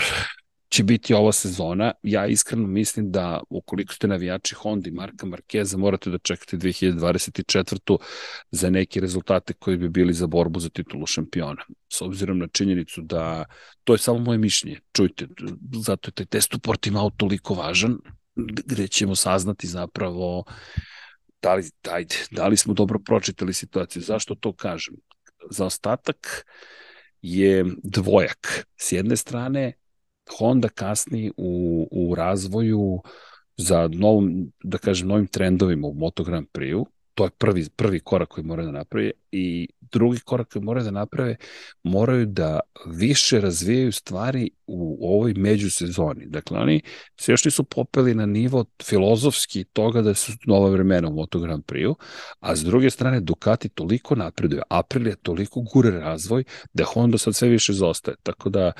će biti ova sezona. Ja iskreno mislim da ukoliko ste navijači Honda i Marka Markeza, morate da čekate 2024. za neke rezultate koji bi bili za borbu za titulu šampiona. S obzirom na činjenicu da to je samo moje mišljenje. Čujte, zato je taj test u Portimao toliko važan, gde ćemo saznati zapravo da li, ajde, da li smo dobro pročitali situaciju. Zašto to kažem? Za ostatak je dvojak. S jedne strane, Honda kasni u, u razvoju za novom, da kažem, novim trendovima u Moto Grand Prix-u. To je prvi, prvi korak koji moraju da naprave i drugi korak koji moraju da naprave moraju da više razvijaju stvari u ovoj međusezoni. Dakle, oni se još nisu popeli na nivo filozofski toga da su nova vremena u Moto Grand Prix-u, a s druge strane Ducati toliko napreduje, Aprilia toliko gure razvoj da Honda sad sve više zostaje. Tako da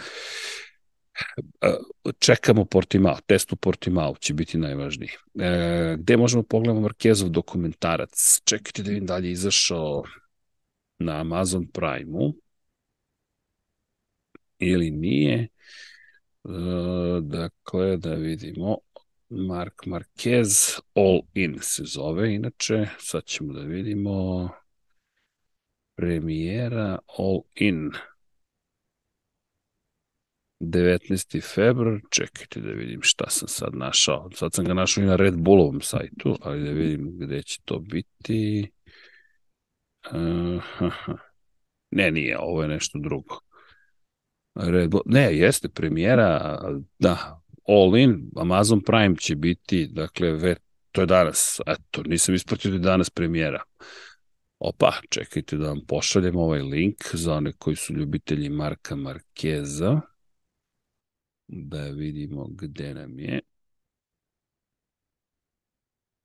čekamo Portimao, test u Portimao će biti najvažniji. E, gde možemo pogledamo Markezov dokumentarac? Čekajte da vidim dalje izašao na Amazon Prime-u ili nije. E, dakle, da vidimo. Mark Marquez All In se zove, inače, sad ćemo da vidimo premijera All In. 19. februar, čekajte da vidim šta sam sad našao. Sad sam ga našao i na Red Bullovom sajtu, ali da vidim gde će to biti. Uh, ne, nije, ovo je nešto drugo. Red Bull, ne, jeste premijera, da, All In, Amazon Prime će biti, dakle, ve, to je danas, eto, nisam ispratio da je danas premijera. Opa, čekajte da vam pošaljem ovaj link za one koji su ljubitelji Marka Markeza da vidimo gde nam je.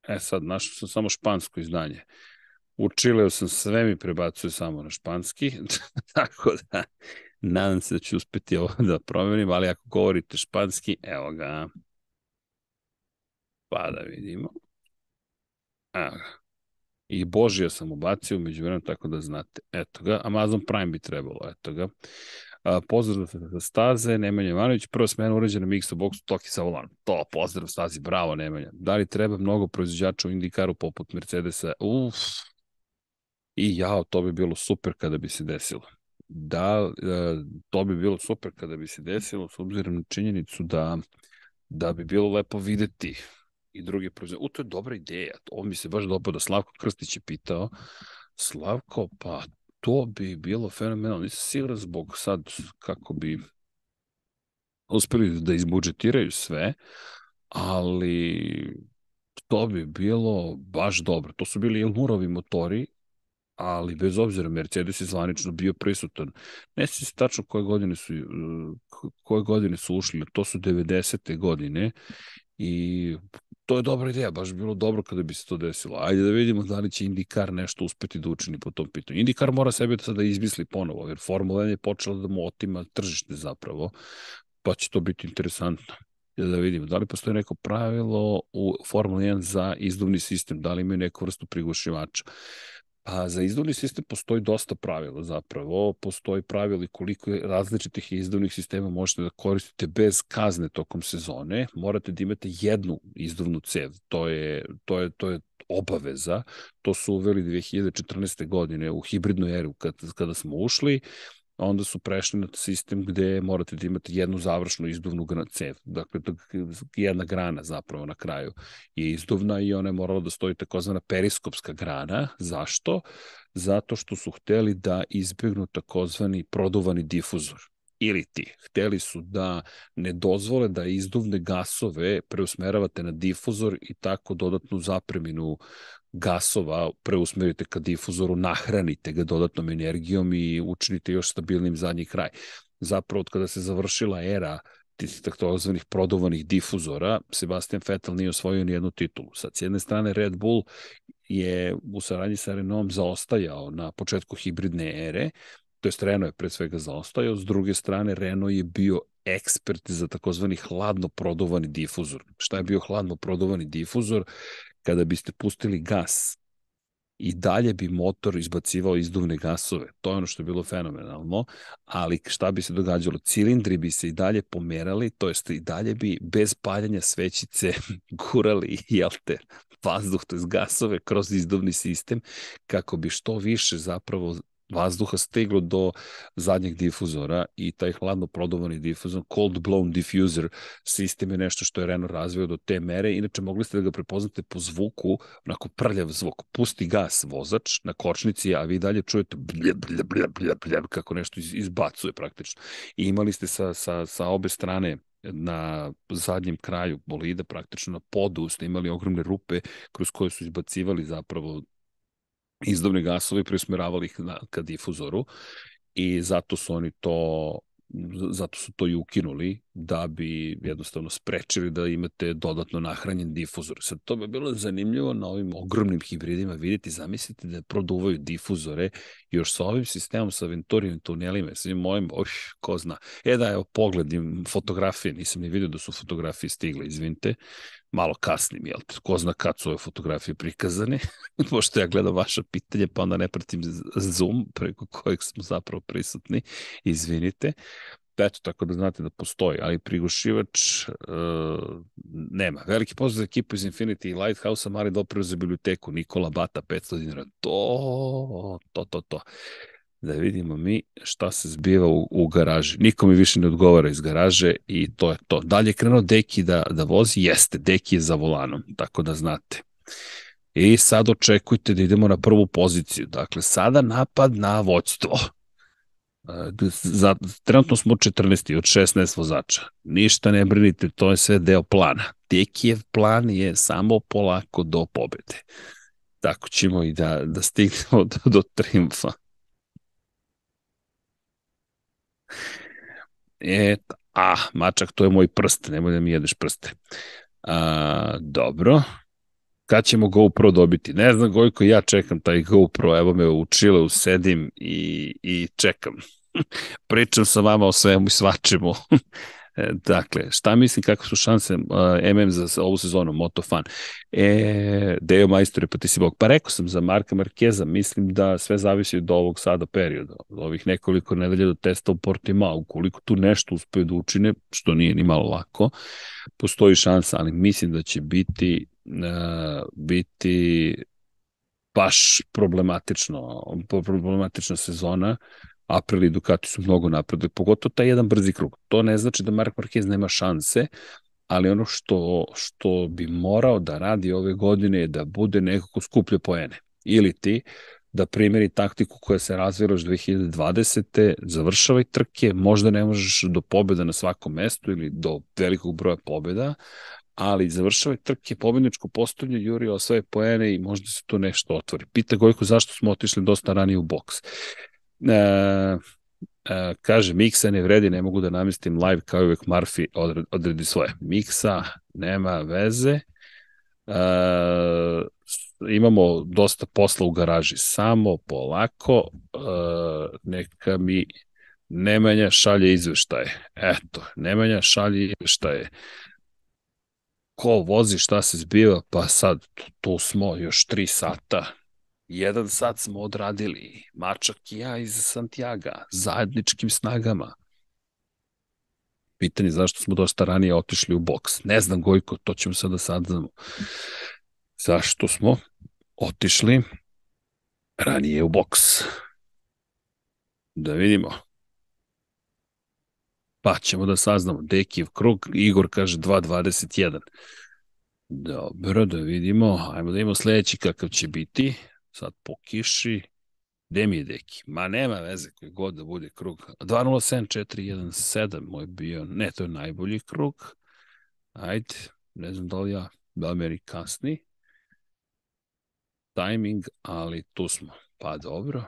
E sad, našao sam samo špansko izdanje. U Čileu sam sve mi prebacuje samo na španski, tako da nadam se da ću uspeti ovo da promenim, ali ako govorite španski, evo ga. Pa da vidimo. Evo ga. I Božija sam ubacio umeđu vremenu, tako da znate. Eto ga, Amazon Prime bi trebalo, eto ga. A, pozdrav za staze, Nemanja Ivanović, prva smena urađena Mixo Boxu, Toki sa volan. To, pozdrav stazi, bravo Nemanja. Da li treba mnogo proizvođača u Indikaru poput Mercedesa? Uf, i jao, to bi bilo super kada bi se desilo. Da, e, to bi bilo super kada bi se desilo, s obzirom na činjenicu da, da bi bilo lepo videti i druge proizvođače. U, to je dobra ideja. Ovo mi se baš dopada. Slavko Krstić je pitao. Slavko, pa to bi bilo fenomenalno. Nisam siguran zbog sad kako bi uspeli da izbudžetiraju sve, ali to bi bilo baš dobro. To su bili Ilmurovi motori, ali bez obzira Mercedes je zvanično bio prisutan. Ne se tačno koje godine su koje godine su ušli, to su 90. godine i to je dobra ideja, baš bilo dobro kada bi se to desilo. Ajde da vidimo da li će IndyCar nešto uspeti da učini po tom pitanju. IndyCar mora sebe da sada izmisli ponovo, jer Formula 1 je počela da mu otima tržište zapravo, pa će to biti interesantno da vidimo da li postoji neko pravilo u Formula 1 za izduvni sistem, da li imaju neku vrstu prigušivača. Pa za izduvni sistem postoji dosta pravila zapravo. Postoji pravili koliko različitih izduvnih sistema možete da koristite bez kazne tokom sezone. Morate da imate jednu izduvnu cev. To je, to je, to je obaveza. To su uveli 2014. godine u hibridnu eru kad, kada smo ušli onda su prešli na sistem gde morate da imate jednu završnu izduvnu cev. Dakle, jedna grana zapravo na kraju je izduvna i ona je morala da stoji takozvana periskopska grana. Zašto? Zato što su hteli da izbjegnu takozvani produvani difuzor ili ti. Hteli su da ne dozvole da izduvne gasove preusmeravate na difuzor i tako dodatnu zapreminu gasova preusmerite ka difuzoru, nahranite ga dodatnom energijom i učinite još stabilnim zadnji kraj. Zapravo, od kada se završila era tih takozvanih prodovanih difuzora, Sebastian Vettel nije osvojio ni jednu titulu. Sad, s jedne strane, Red Bull je u saradnji sa Renaultom zaostajao na početku hibridne ere, to je Renault je pre svega zaostajao, s druge strane Renault je bio ekspert za takozvani hladno prodovani difuzor. Šta je bio hladno prodovani difuzor? Kada biste pustili gas i dalje bi motor izbacivao izduvne gasove. To je ono što je bilo fenomenalno, ali šta bi se događalo? Cilindri bi se i dalje pomerali, to jest i dalje bi bez paljanja svećice gurali, jel te, vazduh, to je gasove kroz izduvni sistem, kako bi što više zapravo vazduha steglo do zadnjeg difuzora i taj hladno prodovani difuzor, cold blown diffuser sistem je nešto što je Renault razvio do te mere. Inače, mogli ste da ga prepoznate po zvuku, onako prljav zvuk. Pusti gas vozač na kočnici, a vi dalje čujete blja, blja, blja, blja, blja, kako nešto izbacuje praktično. I imali ste sa, sa, sa obe strane na zadnjem kraju bolida, praktično na podu, ste imali ogromne rupe kroz koje su izbacivali zapravo izdovne gasove preusmeravali ih na, ka difuzoru i zato su oni to zato su to i ukinuli da bi jednostavno sprečili da imate dodatno nahranjen difuzor. Sad to bi bilo zanimljivo na ovim ogromnim hibridima vidjeti, zamislite da produvaju difuzore još sa ovim sistemom sa Venturijim tunelima, sa mojim, oj, ko zna. E da, evo, pogledim fotografije, nisam ni vidio da su fotografije stigle, izvinite, malo kasnim, jel te, ko zna kad su ove fotografije prikazane, pošto ja gledam vaša pitanje, pa onda ne pratim Zoom preko kojeg smo zapravo prisutni, izvinite. Eto, tako da znate da postoji, ali prigušivač uh, nema. Veliki pozdrav za ekipu iz Infinity i Lighthouse-a, mali doprinos za biblioteku, Nikola Bata, 500 dinara. To, to, to, to da vidimo mi šta se zbiva u, u garaži. Niko mi više ne odgovara iz garaže i to je to. Dalje je krenuo Deki da, da vozi? Jeste, Deki je za volanom, tako da znate. I sad očekujte da idemo na prvu poziciju. Dakle, sada napad na voćstvo. Za, trenutno smo 14. od 16 vozača. Ništa ne brinite, to je sve deo plana. Dekijev plan je samo polako do pobede. Tako ćemo i da, da stignemo do, do triumfa. E, a, mačak, to je moj prst, nemoj da mi jedeš prste. A, dobro. Kad ćemo GoPro dobiti? Ne znam, Gojko, ja čekam taj GoPro, evo me u Čileu sedim i, i čekam. Pričam sa vama o svemu i svačemu. E, dakle, šta mislim kako su šanse uh, MM za ovu sezonu, Motofan? E, Deo Majstore, pa ti si bog. Pa rekao sam za Marka Markeza, mislim da sve zavisi od ovog sada perioda, od ovih nekoliko nedelja do testa u Portimao. Ukoliko tu nešto uspeju da učine, što nije ni malo lako, postoji šansa, ali mislim da će biti uh, biti baš problematično, problematična sezona April i Ducati su mnogo napredili, pogotovo taj jedan brzi krug. To ne znači da Mark Marquez nema šanse, ali ono što, što bi morao da radi ove godine je da bude nekako skuplje poene. Ili ti da primjeri taktiku koja se razvila još 2020. završavaj trke, možda ne možeš do pobjeda na svakom mestu ili do velikog broja pobjeda, ali završava trke, pobjedničko postavlje, juri osvaje poene i možda se tu nešto otvori. Pita Gojko zašto smo otišli dosta ranije u boks. E, kaže, miksa ne vredi, ne mogu da namestim live kao uvek Murphy odredi, odredi svoje. Miksa nema veze. E, imamo dosta posla u garaži. Samo polako, e, neka mi Nemanja šalje izveštaje. Eto, Nemanja šalje izveštaje ko vozi, šta se zbiva, pa sad tu smo još tri sata. Jedan sat smo odradili, Mačak i ja iz Santiago, zajedničkim snagama. Pitanje zašto smo dosta ranije otišli u boks. Ne znam, Gojko, to ćemo sada saznamo. Zašto smo otišli ranije u boks? Da vidimo. Pa ćemo da saznamo. Dekiv krug, Igor kaže 2.21. Dobro, da vidimo. Ajmo da imamo sledeći kakav će biti. Sad po kiši. Gde mi je Deki? Ma nema veze koji god da bude krug. 2.07.4.1.7 moj bio. Ne, to je najbolji krug. Ajde, ne znam da li ja, da li kasni. Timing, ali tu smo. Pa dobro.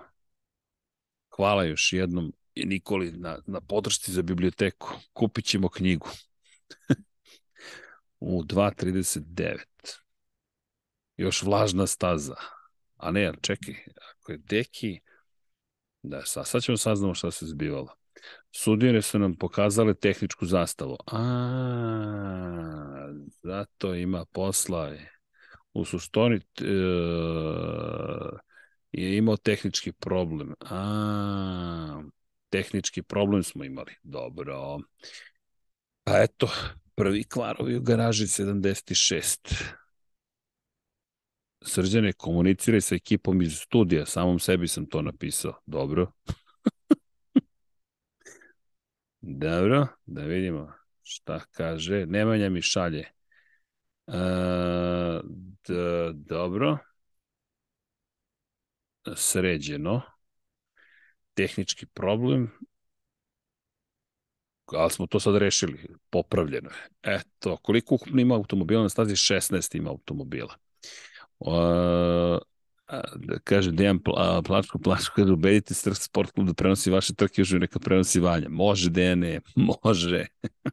Hvala još jednom Nikoli na, na podršci za biblioteku. Kupit ćemo knjigu. u 2.39. Još vlažna staza. A ne, čekaj, ako je deki, da, sad, sad ćemo saznamo šta se zbivalo. Sudire su nam pokazale tehničku zastavu. A, zato ima posla. U suštoni e, je imao tehnički problem. A, tehnički problem smo imali. Dobro. Pa eto, prvi kvarovi u garaži 76. Srđane, komuniciraj sa ekipom iz studija, samom sebi sam to napisao. Dobro. Dobro, da vidimo šta kaže. Nemanja mi šalje. E, dobro. Sređeno tehnički problem, ali smo to sad rešili, popravljeno je. Eto, koliko ukupno ima automobila na stazi? 16 ima automobila. Da kaže Dejan Plačko, Plačko, kada ubedite Strh Sport Klub da prenosi vaše trke, još neka prenosi Vanja. Može, Dejane, može.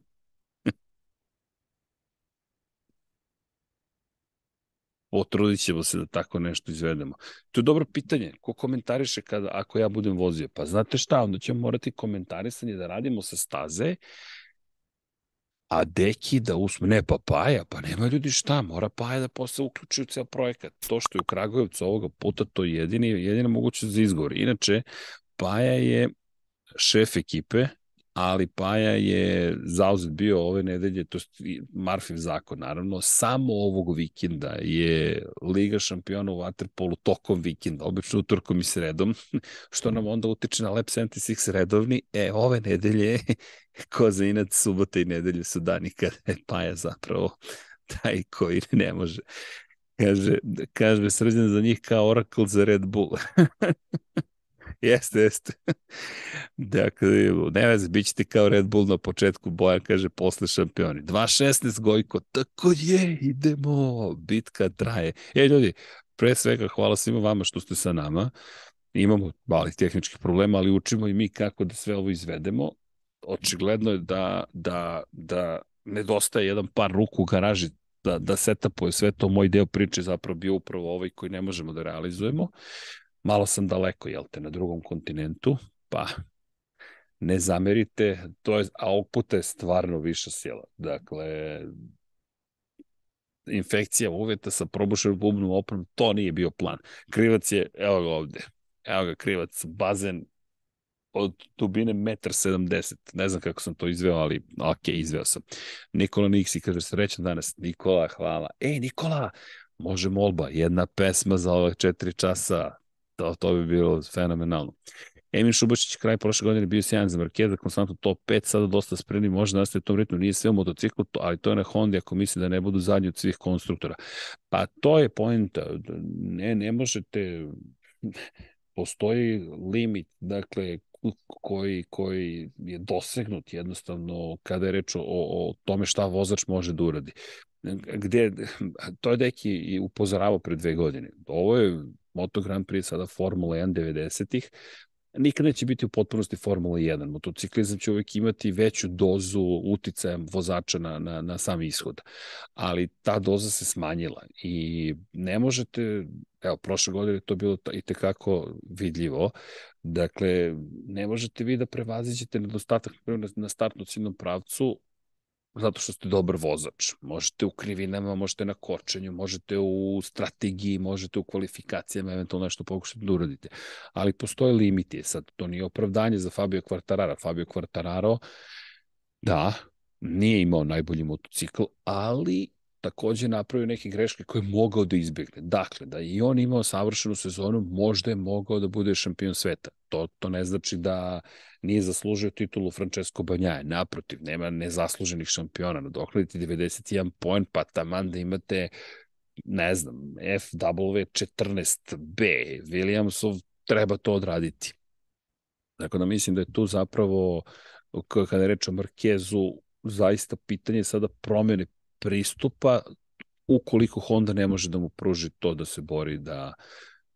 potrudit ćemo se da tako nešto izvedemo. To je dobro pitanje. Ko komentariše kada, ako ja budem vozio? Pa znate šta, onda ćemo morati komentarisanje da radimo sa staze, a deki da usme, ne pa Paja, pa nema ljudi šta, mora Paja da posle uključi u ceo projekat. To što je u Kragujevcu ovoga puta, to je jedini, jedina mogućnost za izgovor. Inače, Paja je šef ekipe, ali Paja je zauzet bio ove nedelje, to je Marfiv zakon, naravno, samo ovog vikenda je Liga šampiona u Waterpolu tokom vikenda, obično utorkom i sredom, što nam onda utiče na Lab 76 redovni, e, ove nedelje, ko za inac, subota i nedelje su dani kada je Paja zapravo taj koji ne može. Kaže, kaže srđan za njih kao Oracle za Red Bull. jeste, jeste. dakle, ne vez, bit ćete kao Red Bull na početku, Bojan kaže posle šampioni. 2.16 Gojko, tako je, idemo, bitka traje. E, ljudi, pre svega hvala svima vama što ste sa nama. Imamo malih tehničkih problema, ali učimo i mi kako da sve ovo izvedemo. Očigledno je da, da, da nedostaje jedan par ruku u garaži da, da setapuje sve to. Moj deo priče zapravo bio upravo ovaj koji ne možemo da realizujemo malo sam daleko, jel te, na drugom kontinentu, pa ne zamerite, to je, a ovog puta je stvarno viša sila. Dakle, infekcija uveta sa probušenom bubnom opremom, to nije bio plan. Krivac je, evo ga ovde, evo ga krivac, bazen od dubine 1,70 Ne znam kako sam to izveo, ali ok, izveo sam. Nikola Niksi kaže, srećan danas. Nikola, hvala. Ej, Nikola, može molba, jedna pesma za ove četiri časa, To, to bi bilo fenomenalno. Emin Šubašić kraj prošle godine bio sjajan za Markeza, konstantno top 5, sada dosta spremni, može da nastaje u tom ritmu, nije sve u motociklu, ali to je na Honda ako misli da ne budu zadnji od svih konstruktora. Pa to je pojenta, ne, ne možete, postoji limit, dakle, koji, koji je dosegnut jednostavno kada je reč o, o tome šta vozač može da uradi. Gde, to je deki i upozoravao pre dve godine. Ovo je Moto Grand Prix sada Formula 1 90-ih, nikad neće biti u potpunosti Formula 1. Motociklizam će uvek imati veću dozu uticaja vozača na, na, na sam ishod. Ali ta doza se smanjila i ne možete, evo, prošle godine to bilo i tekako vidljivo, dakle, ne možete vi da prevaziđete nedostatak na startnom ciljnom pravcu zato što ste dobar vozač. Možete u krivinama, možete na kočenju, možete u strategiji, možete u kvalifikacijama, eventualno nešto pokušati da uradite. Ali postoje limiti. Sad, to nije opravdanje za Fabio Quartarara. Fabio Quartararo, da, nije imao najbolji motocikl, ali takođe napravio neke greške koje je mogao da izbjegne. Dakle, da i on imao savršenu sezonu, možda je mogao da bude šampion sveta. To, to ne znači da nije zaslužio titulu Francesco Banjaje. Naprotiv, nema nezasluženih šampiona. Nadokladite 91 poen, pa taman da imate ne znam, FW14B, Williamsov, treba to odraditi. Dakle, da mislim da je tu zapravo, kada je reč o Markezu, zaista pitanje sada promene pristupa ukoliko Honda ne može da mu pruži to da se bori da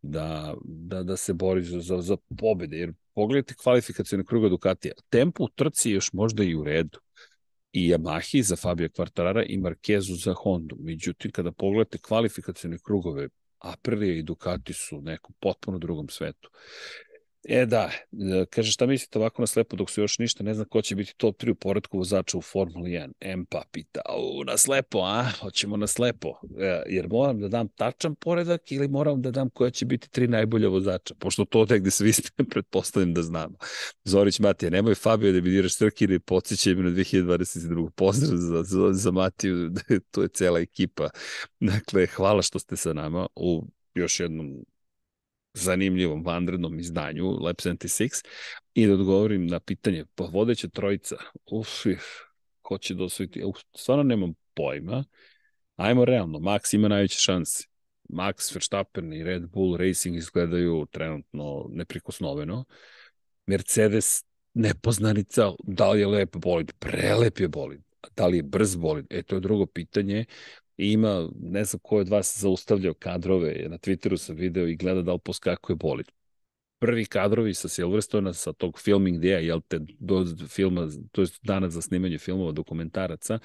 da, da, da se bori za, za, za pobede. Jer pogledajte kvalifikacijone kruga Ducatija. Tempo u trci je još možda i u redu. I Yamahi za Fabio Quartarara i Markezu za Hondu. Međutim, kada pogledate kvalifikacijone krugove, Aprilia i Ducati su u nekom potpuno drugom svetu. E da, e, kaže šta mislite ovako na slepo dok su još ništa, ne znam ko će biti top 3 u poredku vozača u Formuli 1. Mpa pita, u, na slepo, a? Hoćemo na slepo. E, jer moram da dam tačan poredak ili moram da dam koja će biti tri najbolja vozača, pošto to gde svi ste, pretpostavljam da znamo. Zorić Matija, nemoj Fabio da mi diraš trke ili podsjećaj mi na 2022. Pozdrav za, za, za Matiju, to je cela ekipa. Dakle, hvala što ste sa nama u još jednom zanimljivom vanrednom izdanju Lab 76 i da odgovorim na pitanje, pa vodeća trojica, uf, ko će da uf, stvarno nemam pojma, ajmo realno, Max ima najveće šanse. Max Verstappen i Red Bull Racing izgledaju trenutno neprikosnoveno. Mercedes nepoznanica, da li je lep bolid? Prelep je bolid. Da li je brz bolid? E, to je drugo pitanje i ima, ne znam ko je od vas zaustavljao kadrove, na Twitteru sam video i gleda da li poskakuje bolid. Prvi kadrovi sa Silverstona, sa tog filming dea, jel te, do filma, to je dana za snimanje filmova, dokumentaraca,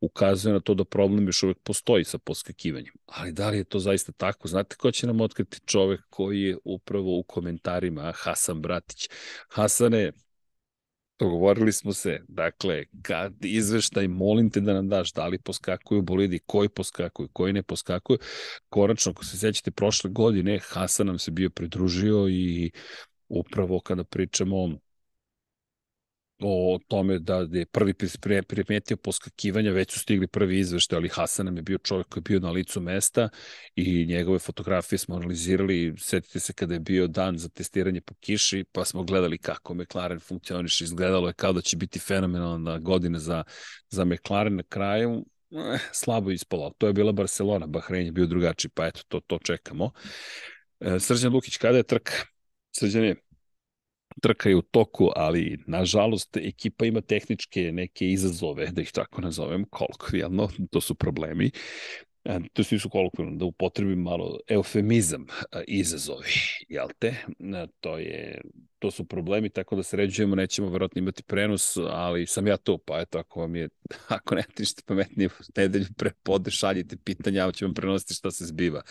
ukazuje na to da problem još uvek postoji sa poskakivanjem. Ali da li je to zaista tako? Znate ko će nam otkriti čovek koji je upravo u komentarima, Hasan Bratić. Hasane, Dogovorili smo se, dakle, kad izveštaj, molim te da nam daš da li poskakuju bolidi, koji poskakuju, koji ne poskakuju. Konačno, ako se sećate, prošle godine Hasan nam se bio pridružio i upravo kada pričamo o tome da je prvi primetio poskakivanja, već su stigli prvi izveštaj, ali Hasan nam je bio čovjek koji je bio na licu mesta i njegove fotografije smo analizirali, setite se kada je bio dan za testiranje po kiši, pa smo gledali kako McLaren funkcioniše, izgledalo je kao da će biti fenomenalna godina za, za McLaren na kraju, eh, slabo ispalo, to je bila Barcelona, Bahrein je bio drugačiji, pa eto, to, to čekamo. E, Srđan Lukić, kada je trka? Srđan je, trka je u toku, ali nažalost ekipa ima tehničke neke izazove, da ih tako nazovem, kolokvijalno, to su problemi. E, to su nisu kolokvijalno, da upotrebim malo eufemizam, e, izazovi, jel te? E, to, je, to su problemi, tako da sređujemo, nećemo verovatno imati prenos, ali sam ja to, pa eto, ako vam je, ako ne ništa pametnije, nedelju pre pode šaljite pitanja, ja ću vam prenositi šta se zbiva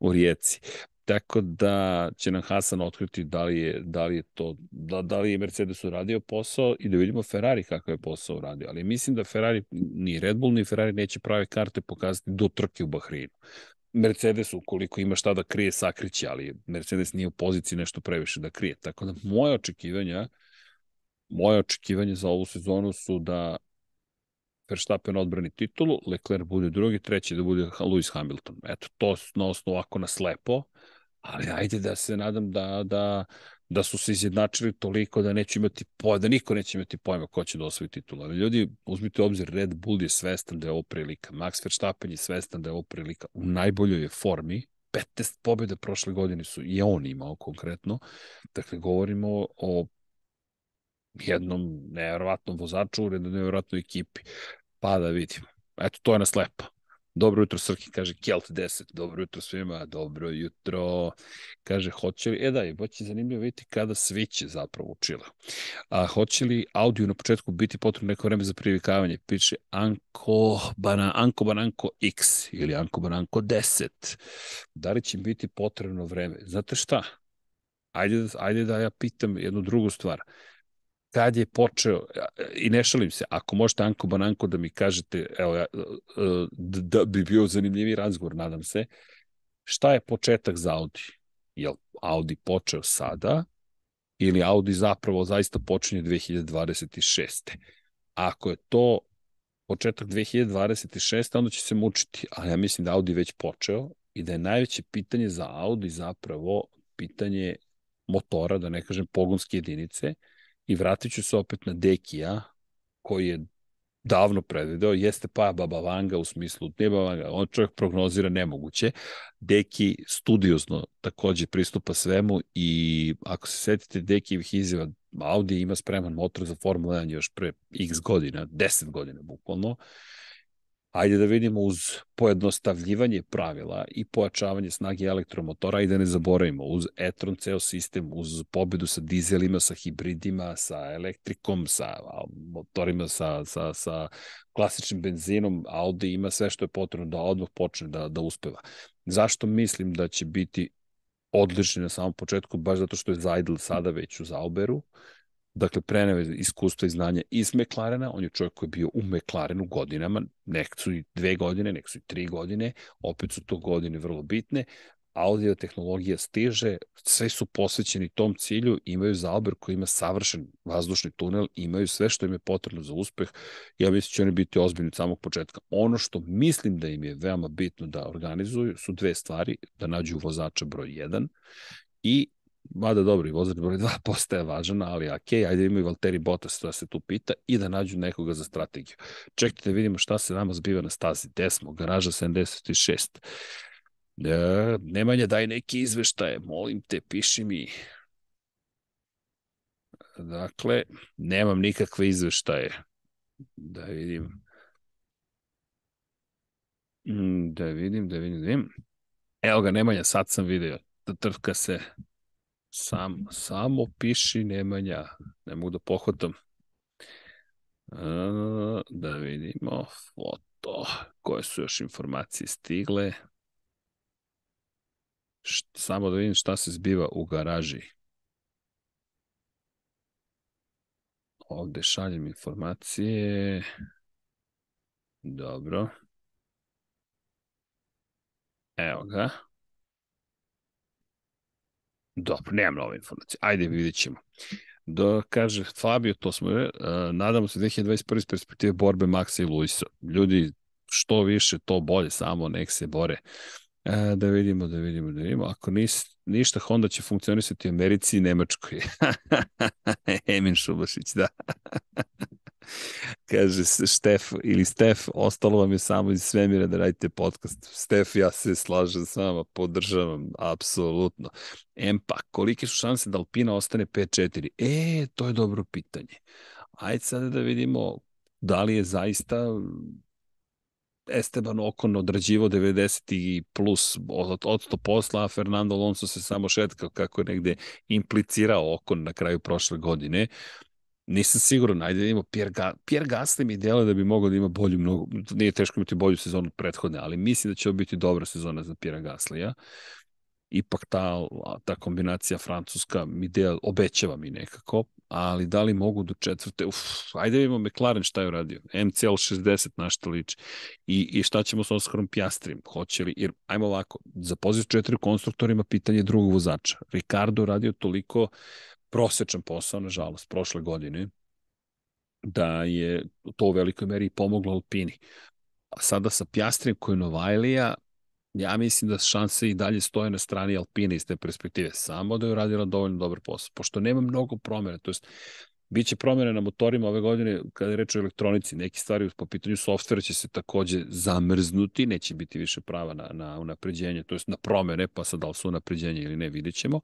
u Rijeci. Tako da će nam Hasan otkriti da li je, da li je to, da, da li je Mercedes uradio posao i da vidimo Ferrari kakav je posao uradio. Ali mislim da Ferrari, ni Red Bull, ni Ferrari neće prave karte pokazati do trke u Bahreinu. Mercedes, ukoliko ima šta da krije, sakriće, ali Mercedes nije u poziciji nešto previše da krije. Tako da moje očekivanja, moje očekivanja za ovu sezonu su da Verstappen odbrani titulu, Leclerc bude drugi, treći da bude Lewis Hamilton. Eto, to na osnovu ovako na slepo, ali ajde da se nadam da, da, da su se izjednačili toliko da neće imati pojma, da niko neće imati pojma ko će da osvoji titulu. Ali ljudi, uzmite obzir, Red Bull je svestan da je ovo prilika, Max Verstappen je svestan da je ovo prilika, u najboljoj je formi, 15 pobjede prošle godine su i on imao konkretno. Dakle, govorimo o jednom nevjerovatnom vozaču u nevjerovatnoj ekipi. Pa da vidimo. Eto, to je na slepo. Dobro jutro, Srki, kaže Kelt 10. Dobro jutro svima, dobro jutro. Kaže, hoće li, e da, baš zanimljivo vidjeti kada sviće zapravo učila. A hoće li audio na početku biti potrebno neko vreme za privikavanje? Piše Anko, Bana, Anko Bananko X ili Anko Bananko 10. Da li će biti potrebno vreme? Znate šta? Ajde, ajde da ja pitam jednu drugu stvar kad je počeo, i ne šalim se, ako možete Anko Bananko da mi kažete, evo, e, da bi bio zanimljivi razgovor, nadam se, šta je početak za Audi? Je Audi počeo sada ili Audi zapravo zaista počinje 2026. Ako je to početak 2026. onda će se mučiti, ali ja mislim da Audi već počeo i da je najveće pitanje za Audi zapravo pitanje motora, da ne kažem pogonske jedinice, I vratit ću se opet na Dekija, koji je davno predvideo, jeste pa Baba Vanga u smislu, ne Baba Vanga, on čovjek prognozira nemoguće. Deki studiozno takođe pristupa svemu i ako se setite Dekijevih izjava, Audi ima spreman motor za Formula 1 još pre x godina, 10 godina bukvalno, Ajde da vidimo uz pojednostavljivanje pravila i pojačavanje snage elektromotora i da ne zaboravimo uz e-tron ceo sistem, uz pobedu sa dizelima, sa hibridima, sa elektrikom, sa motorima, sa, sa, sa klasičnim benzinom, Audi ima sve što je potrebno da odmah počne da, da uspeva. Zašto mislim da će biti odlični na samom početku? Baš zato što je Zajdl sada već u Zauberu, dakle, preneve iskustva i znanja iz McLarena, on je čovjek koji je bio u McLarenu godinama, nek su i dve godine, nek su i tri godine, opet su to godine vrlo bitne, audio tehnologija stiže, sve su posvećeni tom cilju, imaju Zauber koji ima savršen vazdušni tunel, imaju sve što im je potrebno za uspeh, ja mislim da će oni biti ozbiljni od samog početka. Ono što mislim da im je veoma bitno da organizuju su dve stvari, da nađu vozača broj 1 i mada dobro, i vozač broj 2 postaje važan, ali ok, ajde imaju Valtteri Bottas da se tu pita i da nađu nekoga za strategiju. Čekajte da vidimo šta se nama zbiva na stazi. Gde smo? Garaža 76. E, Nemanja, daj neki izveštaje, molim te, piši mi. Dakle, nemam nikakve izveštaje. Da vidim. Mm, da vidim, da vidim, da vidim. Evo ga, Nemanja, sad sam video. Trka se Sam, samo piši Nemanja. Ne mogu da pohvatam. A, da vidimo foto. Koje su još informacije stigle? Samo da vidim šta se zbiva u garaži. Ovde šaljem informacije. Dobro. Evo ga. Dobro, nemam nove informacije. Ajde, vidjet ćemo. Da kaže Fabio, to smo, uh, nadamo se 2021. iz perspektive borbe Maxa i Luisa. Ljudi, što više, to bolje, samo nek se bore. Uh, da vidimo, da vidimo, da vidimo. Ako nis, ništa, Honda će funkcionisati u Americi i Nemačkoj. Emin Šubašić, da. Kaže Štef ili Stef, ostalo vam je samo iz svemira da radite podcast. Stef, ja se slažem s vama, podržavam, apsolutno. Empa, kolike su šanse da Alpina ostane 5-4? E, to je dobro pitanje. Ajde sada da vidimo da li je zaista Esteban Okon odrađivo 90 i plus od, od to posla, a Fernando Alonso se samo šetkao kako je negde implicirao Okon na kraju prošle godine. Nisam siguran, ajde da vidimo Pierre, Ga Pierre Gasly mi dela da bi mogao da ima bolju, mnogo, nije teško imati bolju sezonu prethodne, ali mislim da će ovo biti dobra sezona za Pierre Gaslija. Ipak ta, ta kombinacija francuska mi del, obećava mi nekako, ali da li mogu do četvrte, uf, ajde da vidimo McLaren šta je uradio, MCL 60 na šta liči. I, i šta ćemo sa Oskarom Pjastrim, hoće li, jer ajmo ovako, za poziv četiri konstruktorima pitanje drugog vozača, Ricardo radio toliko prosečan posao, nažalost, prošle godine, da je to u velikoj meri pomoglo Alpini. A sada sa Pjastrijem koji Novajlija, ja mislim da šanse i dalje stoje na strani Alpine iz te perspektive, samo da je uradila dovoljno dobar posao. Pošto nema mnogo promjena, to jest Biće promjene na motorima ove godine kada je reč o elektronici. Neki stvari po pitanju softvera će se takođe zamrznuti, neće biti više prava na, na unapređenje, to jest na promjene, pa sad da li su unapređenje ili ne, vidjet ćemo.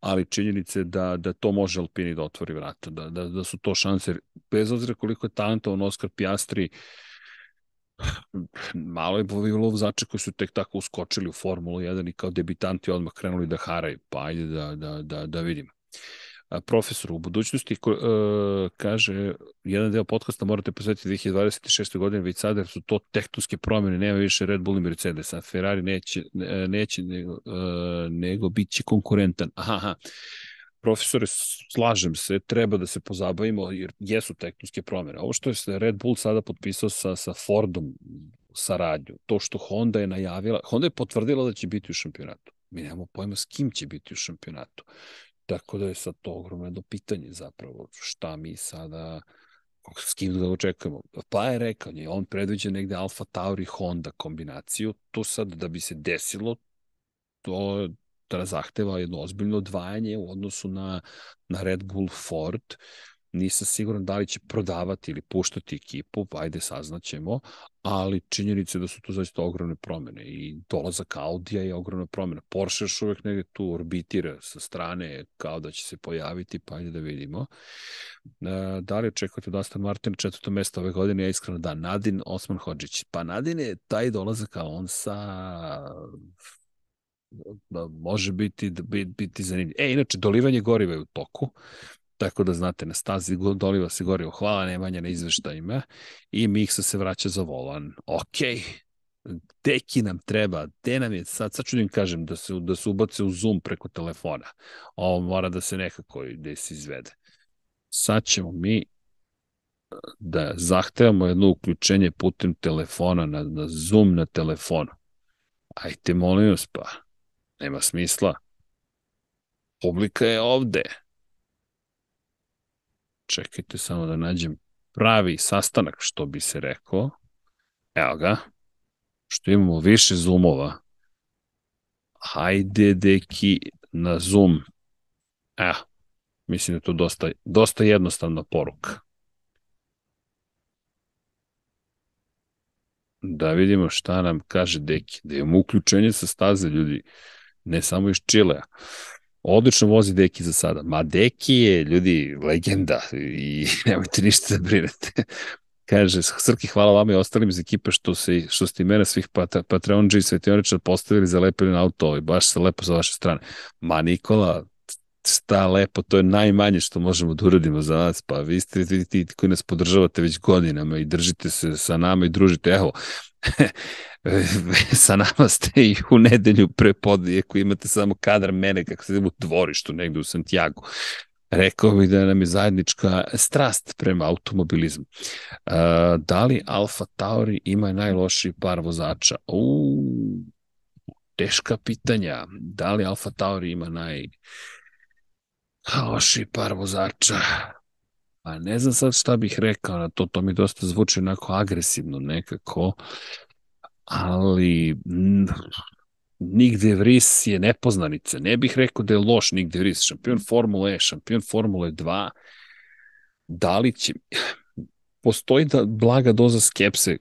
Ali činjenice da, da to može Alpini da otvori vrata, da, da, da su to šanse, bez obzira koliko je talentovan Oskar Piastri, malo je bilo vozača koji su tek tako uskočili u Formulu 1 i kao debitanti odmah krenuli da haraju, pa ajde da, da, da, da vidimo profesor u budućnosti ko, uh, kaže jedan deo podcasta morate posvetiti 2026. godine već sada jer su to tektonske promjene, nema više Red Bull i Mercedes, a Ferrari neće, neće nego, uh, nego bit će konkurentan. Aha, aha. Profesore, slažem se, treba da se pozabavimo jer jesu tektonske promjene. Ovo što je Red Bull sada potpisao sa, sa Fordom saradnju, to što Honda je najavila, Honda je potvrdila da će biti u šampionatu. Mi nemamo pojma s kim će biti u šampionatu. Tako da je sad to ogromno jedno pitanje zapravo, šta mi sada, s kim da očekujemo. Pa je rekao, je on predviđa negde Alfa Tauri Honda kombinaciju, to sad da bi se desilo, to da zahteva jedno ozbiljno odvajanje u odnosu na, na Red Bull Ford, Nisam siguran da li će prodavati ili puštati ekipu, ajde saznaćemo, ali činjenica je da su to zaista ogromne promene i dolazak Audija je ogromna promena. Porsche još uvek negde tu orbitira sa strane kao da će se pojaviti, pa ajde da vidimo. E, da li očekujete da Aston Martin četvrto mesto ove godine? Ja iskreno da, Nadin Osman Hođić. Pa Nadin je taj dolazak Alonsa da može biti, da biti zanimljiv. E, inače, dolivanje goriva je u toku. Tako da znate, na stazi doliva se gorivo. Hvala Nemanja na izveštajima. I Miksa se vraća za volan. Ok, deki nam treba, gde nam je, sad, sad ću da im kažem da se, da se ubace u Zoom preko telefona. Ovo mora da se nekako da se izvede. Sad ćemo mi da zahtevamo jedno uključenje putem telefona, na, na Zoom na telefonu. Ajte, molim vas pa. Nema smisla. Publika je ovde čekajte samo da nađem pravi sastanak, što bi se rekao. Evo ga, što imamo više zoomova. Hajde, deki, na zoom. Evo, mislim da je to dosta, dosta jednostavna poruka. Da vidimo šta nam kaže Deki. Da imamo uključenje sa staze, ljudi. Ne samo iz Čilea. Odlično vozi Deki za sada. Ma Deki je, ljudi, legenda i nemojte ništa da brinete. Kaže, Srki, hvala vama i ostalim iz ekipe što, se, što ste imena svih pat, Patreonđa i Svetioniča postavili za lepili na auto i baš se lepo za vaše strane. Ma Nikola, šta lepo, to je najmanje što možemo da uradimo za nas, pa vi ste vi, ti koji nas podržavate već godinama i držite se sa nama i družite, evo, sa nama ste i u nedelju pre podne, ako imate samo kadar mene kako se u dvorištu negde u Santiago. Rekao bih da nam je zajednička strast prema automobilizmu. Da li Alfa Tauri ima najlošiji par vozača? U, teška pitanja. Da li Alfa Tauri ima naj loši par vozača? Pa ne znam sad šta bih rekao na to, to mi dosta zvuči onako agresivno nekako, ali nigde Vris je nepoznanica. Ne bih rekao da je loš nigde Vris. Šampion Formule E, šampion Formule 2. Da li će... Postoji da blaga doza skepse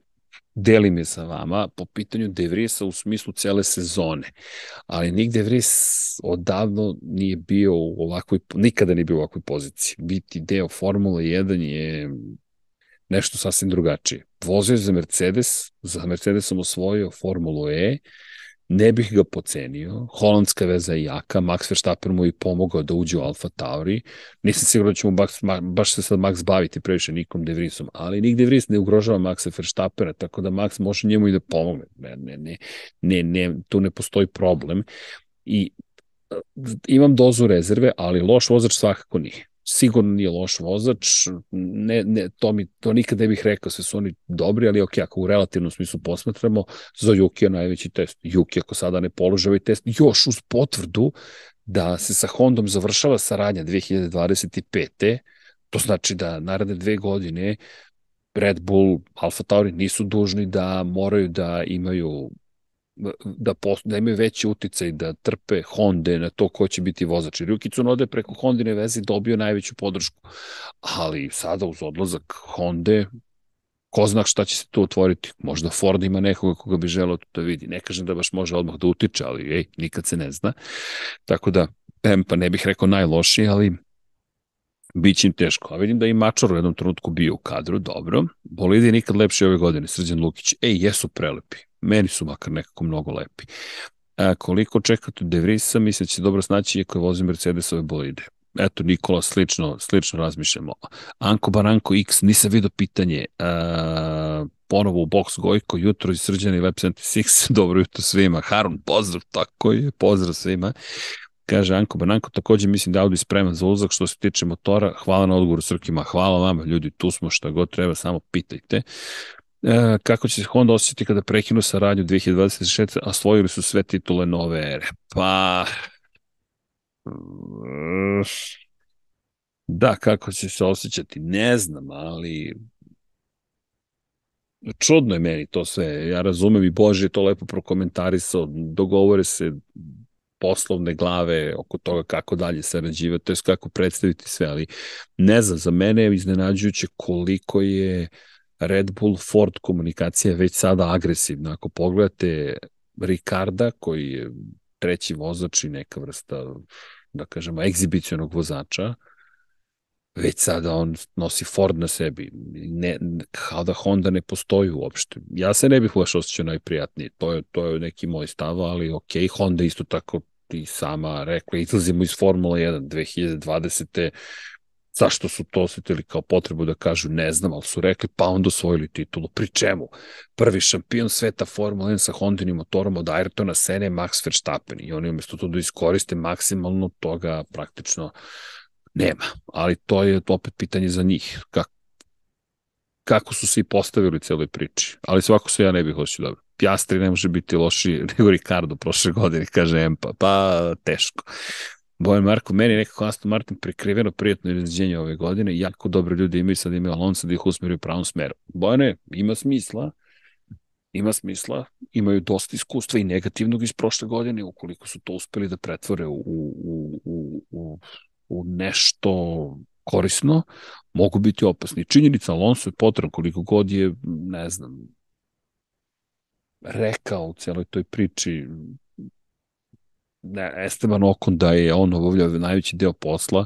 delim je sa vama po pitanju De Vrisa u smislu cele sezone. Ali Nick De Vries odavno nije bio u ovakvoj, nikada nije bio u ovakvoj poziciji. Biti deo Formule 1 je nešto sasvim drugačije. Vozio za Mercedes, za Mercedesom osvojio Formulu E, ne bih ga pocenio. Holandska veza je jaka, Max Verstappen mu je pomogao da uđe u Alfa Tauri. Nisam siguran da ćemo baš, baš se sad Max baviti previše Nikom De Vriesom, ali Nik De Vries ne ugrožava Maxa Verstappena, tako da Max može njemu i da pomogne. Ne, ne, ne, ne, ne tu ne postoji problem. I e, imam dozu rezerve, ali loš vozač svakako nije sigurno nije loš vozač, ne, ne, to, mi, to nikad ne bih rekao, sve su oni dobri, ali ok, ako u relativnom smislu posmatramo, za Juki je najveći test. Juki ako sada ne polože ovaj test, još uz potvrdu da se sa Hondom završava saradnja 2025. To znači da naredne dve godine Red Bull, Alfa Tauri nisu dužni da moraju da imaju da, post, da imaju veći uticaj da trpe Honda na to ko će biti vozač. Ryuki Tsunoda preko Hondine veze dobio najveću podršku. Ali sada uz odlazak Honda ko zna šta će se tu otvoriti. Možda Ford ima nekoga koga bi želeo da vidi. Ne kažem da baš može odmah da utiče, ali ej, nikad se ne zna. Tako da, pa ne bih rekao najlošiji, ali Biće im teško. A vidim da i Mačar u jednom trenutku bio u kadru, dobro. Bolid je nikad lepši ove godine, Srđan Lukić. Ej, jesu prelepi. Meni su makar nekako mnogo lepi. A, koliko čekate De Vrisa, misle da će dobro snaći iako je vozi Mercedesove bolide. Eto, Nikola, slično, slično razmišljamo. Anko Baranko X, nisam vidio pitanje. A, ponovo u box Gojko, jutro iz Srđana i Lab 76, dobro jutro svima. Harun, pozdrav, tako je, pozdrav svima. Kaže Anko Bananko, takođe mislim da Audi spreman za ulazak što se tiče motora. Hvala na odgovoru Srkima, hvala vama ljudi, tu smo šta god treba, samo pitajte. E, kako će se Honda osjećati kada prekinu saradnju 2026, a svojili su sve titule nove ere? Pa... Da, kako će se osjećati, ne znam, ali čudno je meni to sve. Ja razumem i Bože je to lepo prokomentarisao, dogovore se poslovne glave oko toga kako dalje sarađivati, to je kako predstaviti sve, ali ne znam, za mene je iznenađujuće koliko je Red Bull Ford komunikacija već sada agresivna. Ako pogledate Ricarda, koji je treći vozač i neka vrsta, da kažemo, egzibicionog vozača, već sada on nosi Ford na sebi. Ne, kao da Honda ne postoji uopšte. Ja se ne bih baš osjećao najprijatnije. To je, to je neki moj stav, ali ok, Honda isto tako ti sama rekla, izlazimo iz Formula 1 2020. Zašto su to osetili kao potrebu da kažu ne znam, ali su rekli pa onda osvojili titulu. Pri čemu? Prvi šampion sveta Formula 1 sa Hondinim motorom od Ayrtona Sene Max Verstappen i oni umesto to da iskoriste maksimalno toga praktično nema. Ali to je opet pitanje za njih. Kako, kako su se i postavili celoj priči. Ali svako se ja ne bih hoću dobro. Pjastri ne može biti loši nego Ricardo prošle godine, kaže Empa. Pa, teško. Bojan Marko, meni nekako Aston Martin prekriveno prijatno iznenađenje ove godine, jako dobro ljudi imaju sad imaju Alonso da ih usmeri u pravom smeru. Bojane, ima smisla, ima smisla, imaju dosta iskustva i negativnog iz prošle godine, ukoliko su to uspeli da pretvore u, u, u, u, u nešto korisno, mogu biti opasni. Činjenica Alonso je potrebno koliko god je, ne znam, rekao u celoj toj priči ne, Esteban Okon da je on obavljao najveći deo posla,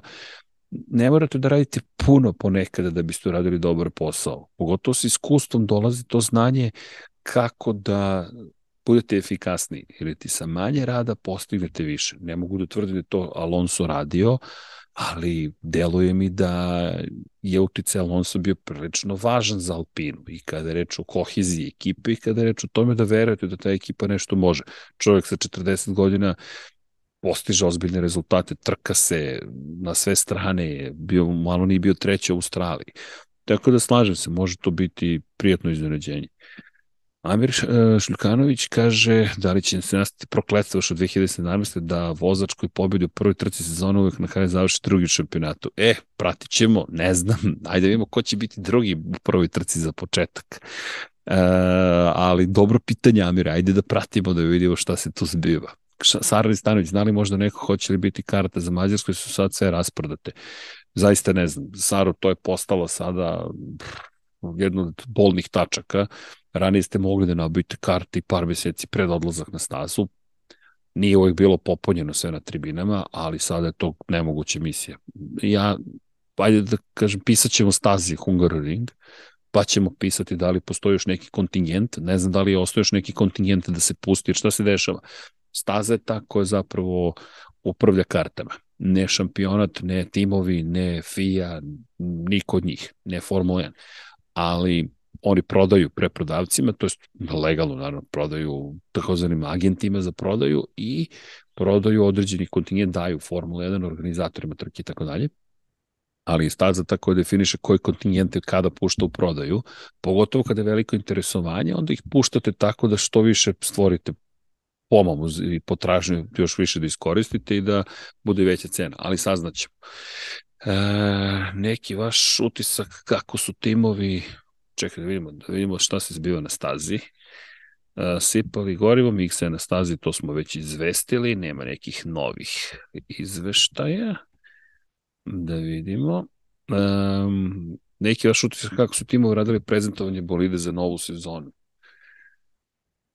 ne morate da radite puno ponekada da biste uradili dobar posao. Pogotovo sa iskustvom dolazi to znanje kako da budete efikasniji ili ti sa manje rada postignete više. Ne mogu da tvrdim da to Alonso radio, ali deluje mi da je utice Alonso bio prilično važan za Alpinu i kada je reč o kohiziji ekipe i kada je reč o tome da verujete da ta ekipa nešto može. Čovjek sa 40 godina postiže ozbiljne rezultate, trka se na sve strane, bio, malo nije bio treći u Australiji. Tako da slažem se, može to biti prijatno iznenađenje. Amir e, Šljukanović kaže da li će se nastati prokletstvo još od 2017. da vozač koji pobedi u prvoj trci sezonu uvek na kraju završi drugi šampionatu. E, pratit ćemo, ne znam, ajde vidimo ko će biti drugi u prvoj trci za početak. E, ali dobro pitanje, Amir, ajde da pratimo da vidimo šta se tu zbiva. Sara Stanović, znali možda neko hoće li biti karta za Mađarsku su sad sve rasprodate. Zaista ne znam. Saro, to je postalo sada jedno od bolnih tačaka Ranije ste mogli da nabavite karte i par meseci pred odlazak na stazu. Nije uvek bilo popunjeno sve na tribinama, ali sada je to nemoguća misija. Ja, ajde da kažem, pisat ćemo stazi Hungaroring, pa ćemo pisati da li postoji još neki kontingent, ne znam da li je ostao još neki kontingent da se pusti, jer šta se dešava? Staza je ta koja zapravo upravlja kartama. Ne šampionat, ne timovi, ne FIA, niko od njih, ne Formula 1. Ali oni prodaju preprodavcima, to je legalno naravno prodaju takozvanim agentima za prodaju i prodaju određeni kontingent, daju Formula 1 organizatorima trke i tako dalje ali staza tako definiše koji kontingente kada pušta u prodaju, pogotovo kada je veliko interesovanje, onda ih puštate tako da što više stvorite pomamu i potražnju još više da iskoristite i da bude veća cena, ali saznaćemo. E, neki vaš utisak kako su timovi čekaj da vidimo, da vidimo šta se zbiva na stazi. Uh, sipali gorivo, mikse na stazi, to smo već izvestili, nema nekih novih izveštaja. Da vidimo. Um, neki vaš utisak kako su timovi radili prezentovanje bolide za novu sezonu.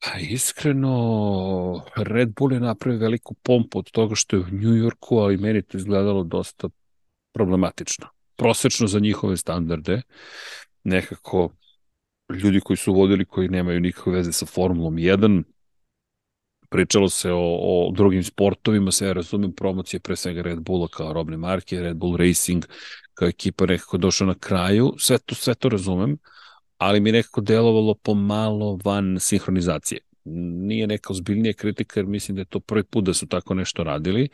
Pa iskreno, Red Bull je napravio veliku pompu od toga što je u New Yorku, ali meni to izgledalo dosta problematično prosečno za njihove standarde. Nekako ljudi koji su vodili, koji nemaju nikakve veze sa Formulom 1, pričalo se o, o drugim sportovima, sve ja razumem, promocije pre svega Red Bulla kao robne marke, Red Bull Racing kao ekipa nekako došla na kraju, sve to, sve to razumem, ali mi nekako delovalo pomalo van sinhronizacije. Nije neka ozbiljnija kritika, jer mislim da je to prvi put da su tako nešto radili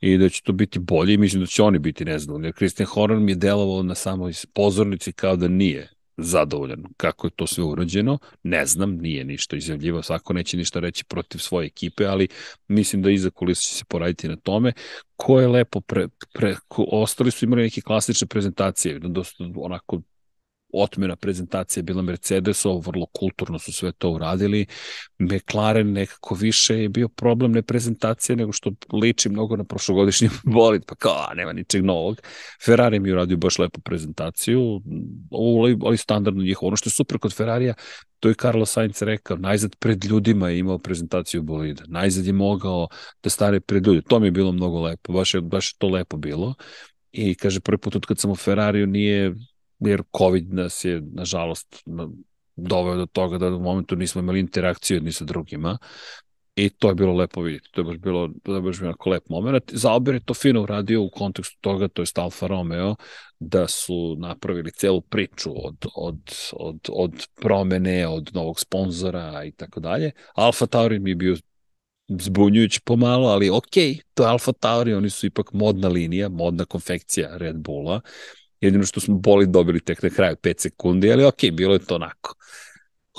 i da će to biti bolje i mislim da će oni biti nezadovoljni. Jer Christian Horner mi je delovalo na samoj pozornici kao da nije zadovoljan kako je to sve urađeno. Ne znam, nije ništa izjavljivo, svako neće ništa reći protiv svoje ekipe, ali mislim da iza kulisa će se poraditi na tome. Ko je lepo pre, pre ko, ostali su imali neke klasične prezentacije, dosta onako otmena prezentacija bila Mercedesov, vrlo kulturno su sve to uradili. McLaren nekako više je bio problem ne prezentacije nego što liči mnogo na prošlogodišnji bolid, pa kao, nema ničeg novog. Ferrari mi uradio baš lepu prezentaciju, ovo ali standardno njihovo. Ono što je super kod Ferrarija, to je Carlos Sainz rekao, najzad pred ljudima je imao prezentaciju bolida, najzad je mogao da stane pred ljudi. To mi je bilo mnogo lepo, baš je, baš je to lepo bilo. I kaže, prvi put od kad sam u Ferrariju nije jer COVID nas je, nažalost, doveo do toga da u momentu nismo imali interakciju jedni sa drugima i to je bilo lepo vidjeti, to je baš bilo, to je baš bilo lep moment. Zaober je to fino uradio u kontekstu toga, to je Alfa Romeo, da su napravili celu priču od, od, od, od promene, od novog sponzora i tako dalje. Alfa Tauri mi je bio zbunjujući pomalo, ali ok, to je Alfa Tauri, oni su ipak modna linija, modna konfekcija Red Bulla Jedino što smo boli dobili tek na kraju 5 sekundi, ali ok, bilo je to onako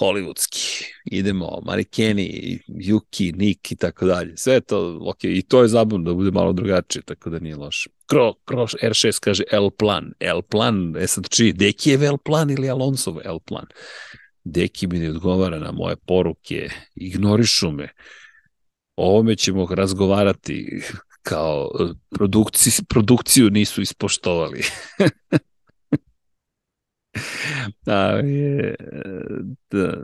hollywoodski. Idemo, manekeni, Yuki, Nick i tako dalje. Sve to, ok, i to je zabavno da bude malo drugačije, tako da nije loše. Kro, Kroš R6 kaže L plan. L plan, e sad či, Dekijev L plan ili Alonsov L plan? Deki mi ne odgovara na moje poruke, ignorišu me. O ovome ćemo razgovarati kao e, produkciju, produkciju nisu ispoštovali. A je, da,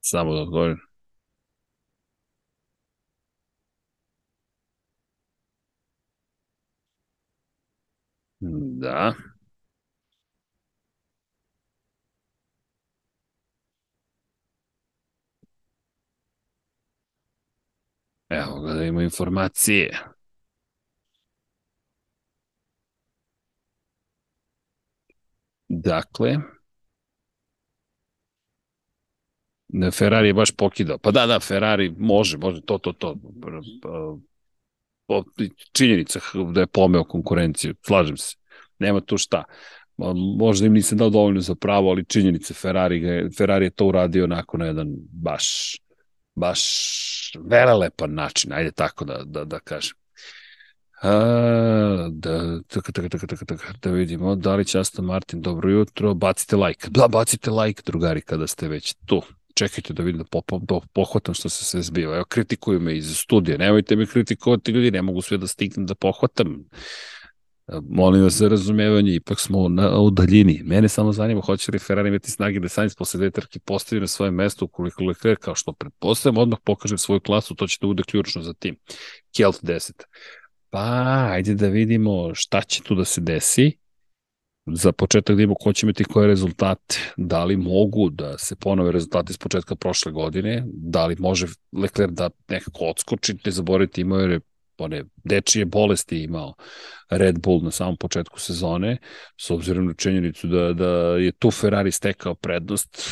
Samo da odgovorim. Da. Evo ga da ima informacije. Dakle, Ferrari je baš pokidao. Pa da, da, Ferrari može, može, to, to, to. Činjenica da je pomeo konkurenciju, slažem se. Nema tu šta. Možda im nisam dao dovoljno za pravo, ali činjenice Ferrari, Ferrari je to uradio onako na jedan baš baš velelepan način, ajde tako da, da, da kažem. A, da, tak, tak, tak, tak, tak, da vidimo, da li će Aston Martin, dobro jutro, bacite like. Da, bacite like, drugari, kada ste već tu. Čekajte da vidim da po, po, pohvatam što se sve zbiva. Evo, kritikuju me iz studija, nemojte me kritikovati, ljudi, ne mogu sve da stignem da pohvatam. Molim vas za razumevanje, ipak smo na, u daljini. Mene samo zanima hoće li Ferrari imati snagi da Sainz posle dve trke postavi na svoje mesto ukoliko Leclerc, kao što pretpostavljam, odmah pokaže svoju klasu, to će da bude ključno za tim. Kjelt 10. Pa, ajde da vidimo šta će tu da se desi. Za početak da imamo ko će imati koje rezultate. Da li mogu da se ponove rezultate iz početka prošle godine, da li može Leclerc da nekako odskoči, ne zaboravite imao je one dečije bolesti imao Red Bull na samom početku sezone, s obzirom na činjenicu da, da je tu Ferrari stekao prednost,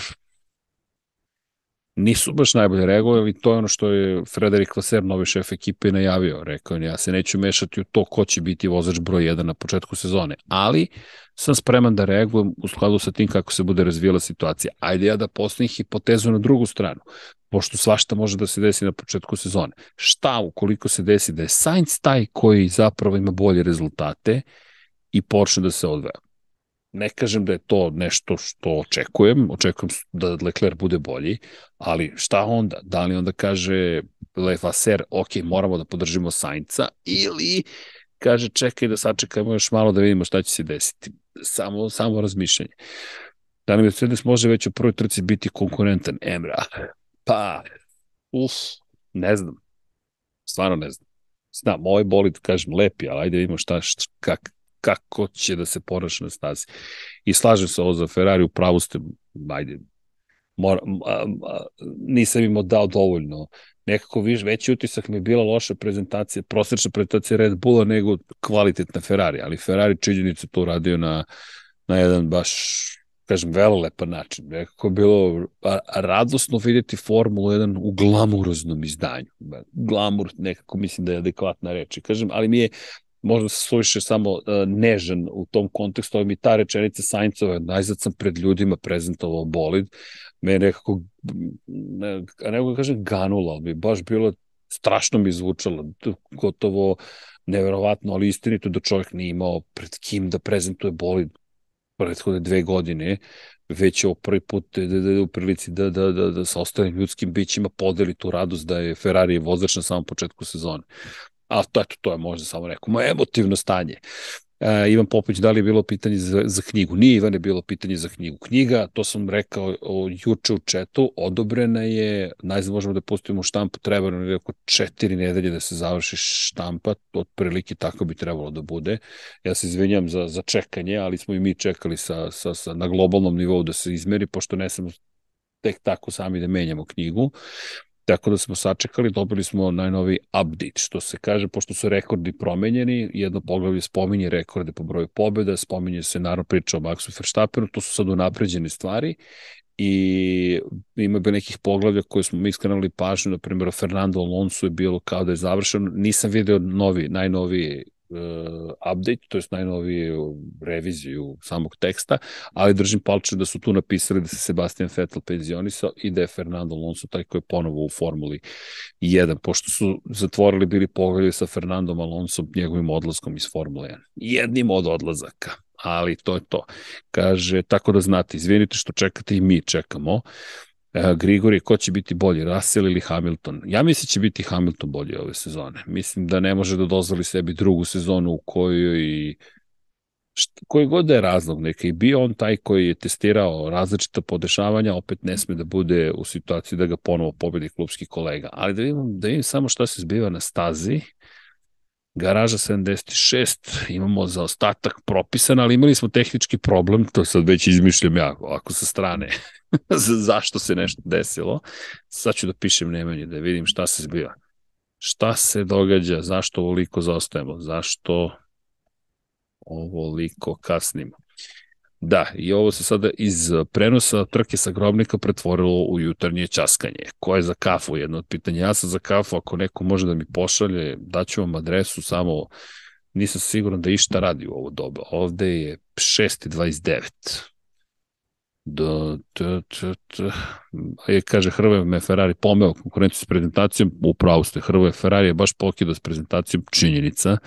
nisu baš najbolje reagovali i to je ono što je Frederik Vaser, novi šef ekipe, najavio. Rekao je, ja se neću mešati u to ko će biti vozač broj 1 na početku sezone, ali sam spreman da reagujem u skladu sa tim kako se bude razvijela situacija. Ajde ja da postavim hipotezu na drugu stranu, pošto svašta može da se desi na početku sezone. Šta ukoliko se desi da je Sainz taj koji zapravo ima bolje rezultate i počne da se odvaja? Ne kažem da je to nešto što očekujem, očekujem da Leclerc bude bolji, ali šta onda? Da li onda kaže Levaser, ok, moramo da podržimo Sainca, ili kaže čekaj da sačekajmo još malo da vidimo šta će se desiti. Samo, samo razmišljanje. Da li Mercedes može već u prvoj trci biti konkurentan Emra? Pa, uf, ne znam. Stvarno ne znam. Znam, ovaj bolid, kažem, lepi, ali ajde vidimo šta, šta kak, kako će da se ponaša na stazi. I slažem se ovo za Ferrari, u pravu ste, ajde, mora, a, a, nisam im dao dovoljno. Nekako viš, veći utisak mi je bila loša prezentacija, prosečna prezentacija Red Bulla nego kvalitetna Ferrari, ali Ferrari činjenica to uradio na, na jedan baš kažem, lepan način. Nekako je bilo radosno vidjeti Formulu 1 u glamuroznom izdanju. Glamur, nekako mislim da je adekvatna reč. kažem, ali mi je možda se suviše samo uh, nežan u tom kontekstu, ali mi ta rečenica Saincova, najzad sam pred ljudima prezentovao bolid, me nekako, ne, a nego da kažem ganula, ali bi baš bilo, strašno mi zvučalo, gotovo neverovatno, ali istinito da čovjek nije imao pred kim da prezentuje bolid prethodne dve godine, već je prvi put da, da, da, u prilici da, da, da, da sa ostalim ljudskim bićima podeli tu radost da je Ferrari vozač na samom početku sezone. A to, eto, to je možda samo neko moje emotivno stanje. Uh, Ivan Popović, da li je bilo pitanje za, za knjigu? Nije, Ivan, je bilo pitanje za knjigu. Knjiga, to sam rekao o, juče u četu, odobrena je, najzad možemo da pustimo štampu, treba nam oko četiri nedelje da se završi štampa, otprilike tako bi trebalo da bude. Ja se izvinjam za, za čekanje, ali smo i mi čekali sa, sa, sa, na globalnom nivou da se izmeri, pošto ne sam tek tako sami da menjamo knjigu. Tako da smo sačekali, dobili smo najnovi update, što se kaže, pošto su rekordi promenjeni, jedno poglavlje spominje rekorde po broju pobjeda, spominje se naravno priča o Maxu Verstappenu, to su sad unapređene stvari i ima bi nekih poglavlja koje smo mi skrenuli pažnju, na primjer Fernando Alonso je bilo kao da je završeno, nisam video novi, najnoviji update, to je najnoviju reviziju samog teksta, ali držim palče da su tu napisali da se Sebastian Vettel penzionisao i da je Fernando Alonso taj koji je ponovo u Formuli 1, pošto su zatvorili bili pogledali sa Fernandom Alonso njegovim odlaskom iz Formule 1. Jednim od odlazaka ali to je to. Kaže, tako da znate, izvinite što čekate i mi čekamo. E, Grigori, ko će biti bolji, Russell ili Hamilton? Ja mislim da će biti Hamilton bolji ove sezone. Mislim da ne može da dozvoli sebi drugu sezonu u kojoj koji god da je razlog, neka i bio on taj koji je testirao različita podešavanja, opet ne sme da bude u situaciji da ga ponovo pobedi klubski kolega. Ali da vidim, da vidim samo šta se zbiva na stazi. Garaža 76, imamo za ostatak propisan, ali imali smo tehnički problem, to sad već izmišljam ja, ovako sa strane. zašto se nešto desilo. Sad ću da pišem Nemanji, da vidim šta se zbiva. Šta se događa, zašto ovoliko zaostajemo, zašto ovoliko kasnimo. Da, i ovo se sada iz prenosa trke sa grobnika pretvorilo u jutarnje časkanje. Ko je za kafu? Jedno od pitanja. Ja sam za kafu, ako neko može da mi pošalje, daću vam adresu, samo nisam siguran da išta radi u ovo doba. Ovde je 6.29 da, da, da, da. Je, kaže, Hrvoje me Ferrari pomeo konkurenciju s prezentacijom, upravo ste, Hrvoje Ferrari je baš pokidao s prezentacijom, činjenica.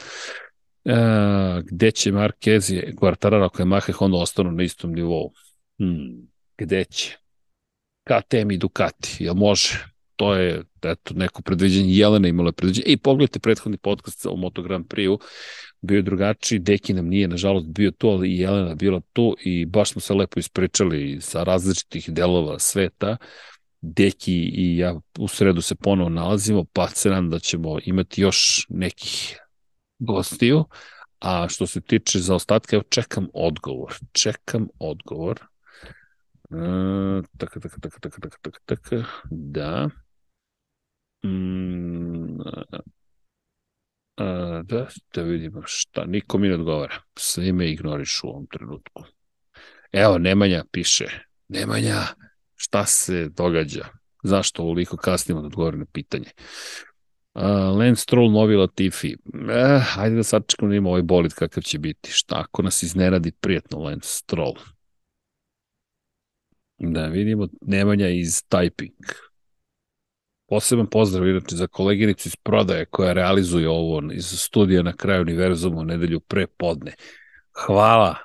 E, gde će Marquez i Quartararo ako je Mahe Honda ostanu na istom nivou? Hmm, gde će? KTM i Ducati, jel može? To je eto, neko predviđenje, Jelena imala predviđenje. I pogledajte prethodni podcast o Moto Grand Prix-u, bio je drugačiji, Deki nam nije nažalost bio tu, ali i Jelena bila tu i baš smo se lepo ispričali sa različitih delova sveta. Deki i ja u sredu se ponovo nalazimo, pa se nam da ćemo imati još nekih gostiju. A što se tiče za ostatke, evo čekam odgovor. Čekam odgovor. E, tako, tako, tako, tako, tako, tako, tako, da. Mm, A, da, da vidimo šta, niko mi ne odgovara. Sve me ignoriš u ovom trenutku. Evo, Nemanja piše. Nemanja, šta se događa? Zašto ovoliko kasnimo da odgovori na pitanje? Uh, Lance Stroll, novi Latifi. Eh, hajde da sad čekamo da ima ovaj bolid kakav će biti. Šta ako nas iznenadi prijetno Lance Stroll? Da vidimo Nemanja iz Typing. Poseban pozdrav inače za koleginicu iz prodaje koja realizuje ovo iz studija na kraju univerzuma u nedelju pre podne. Hvala.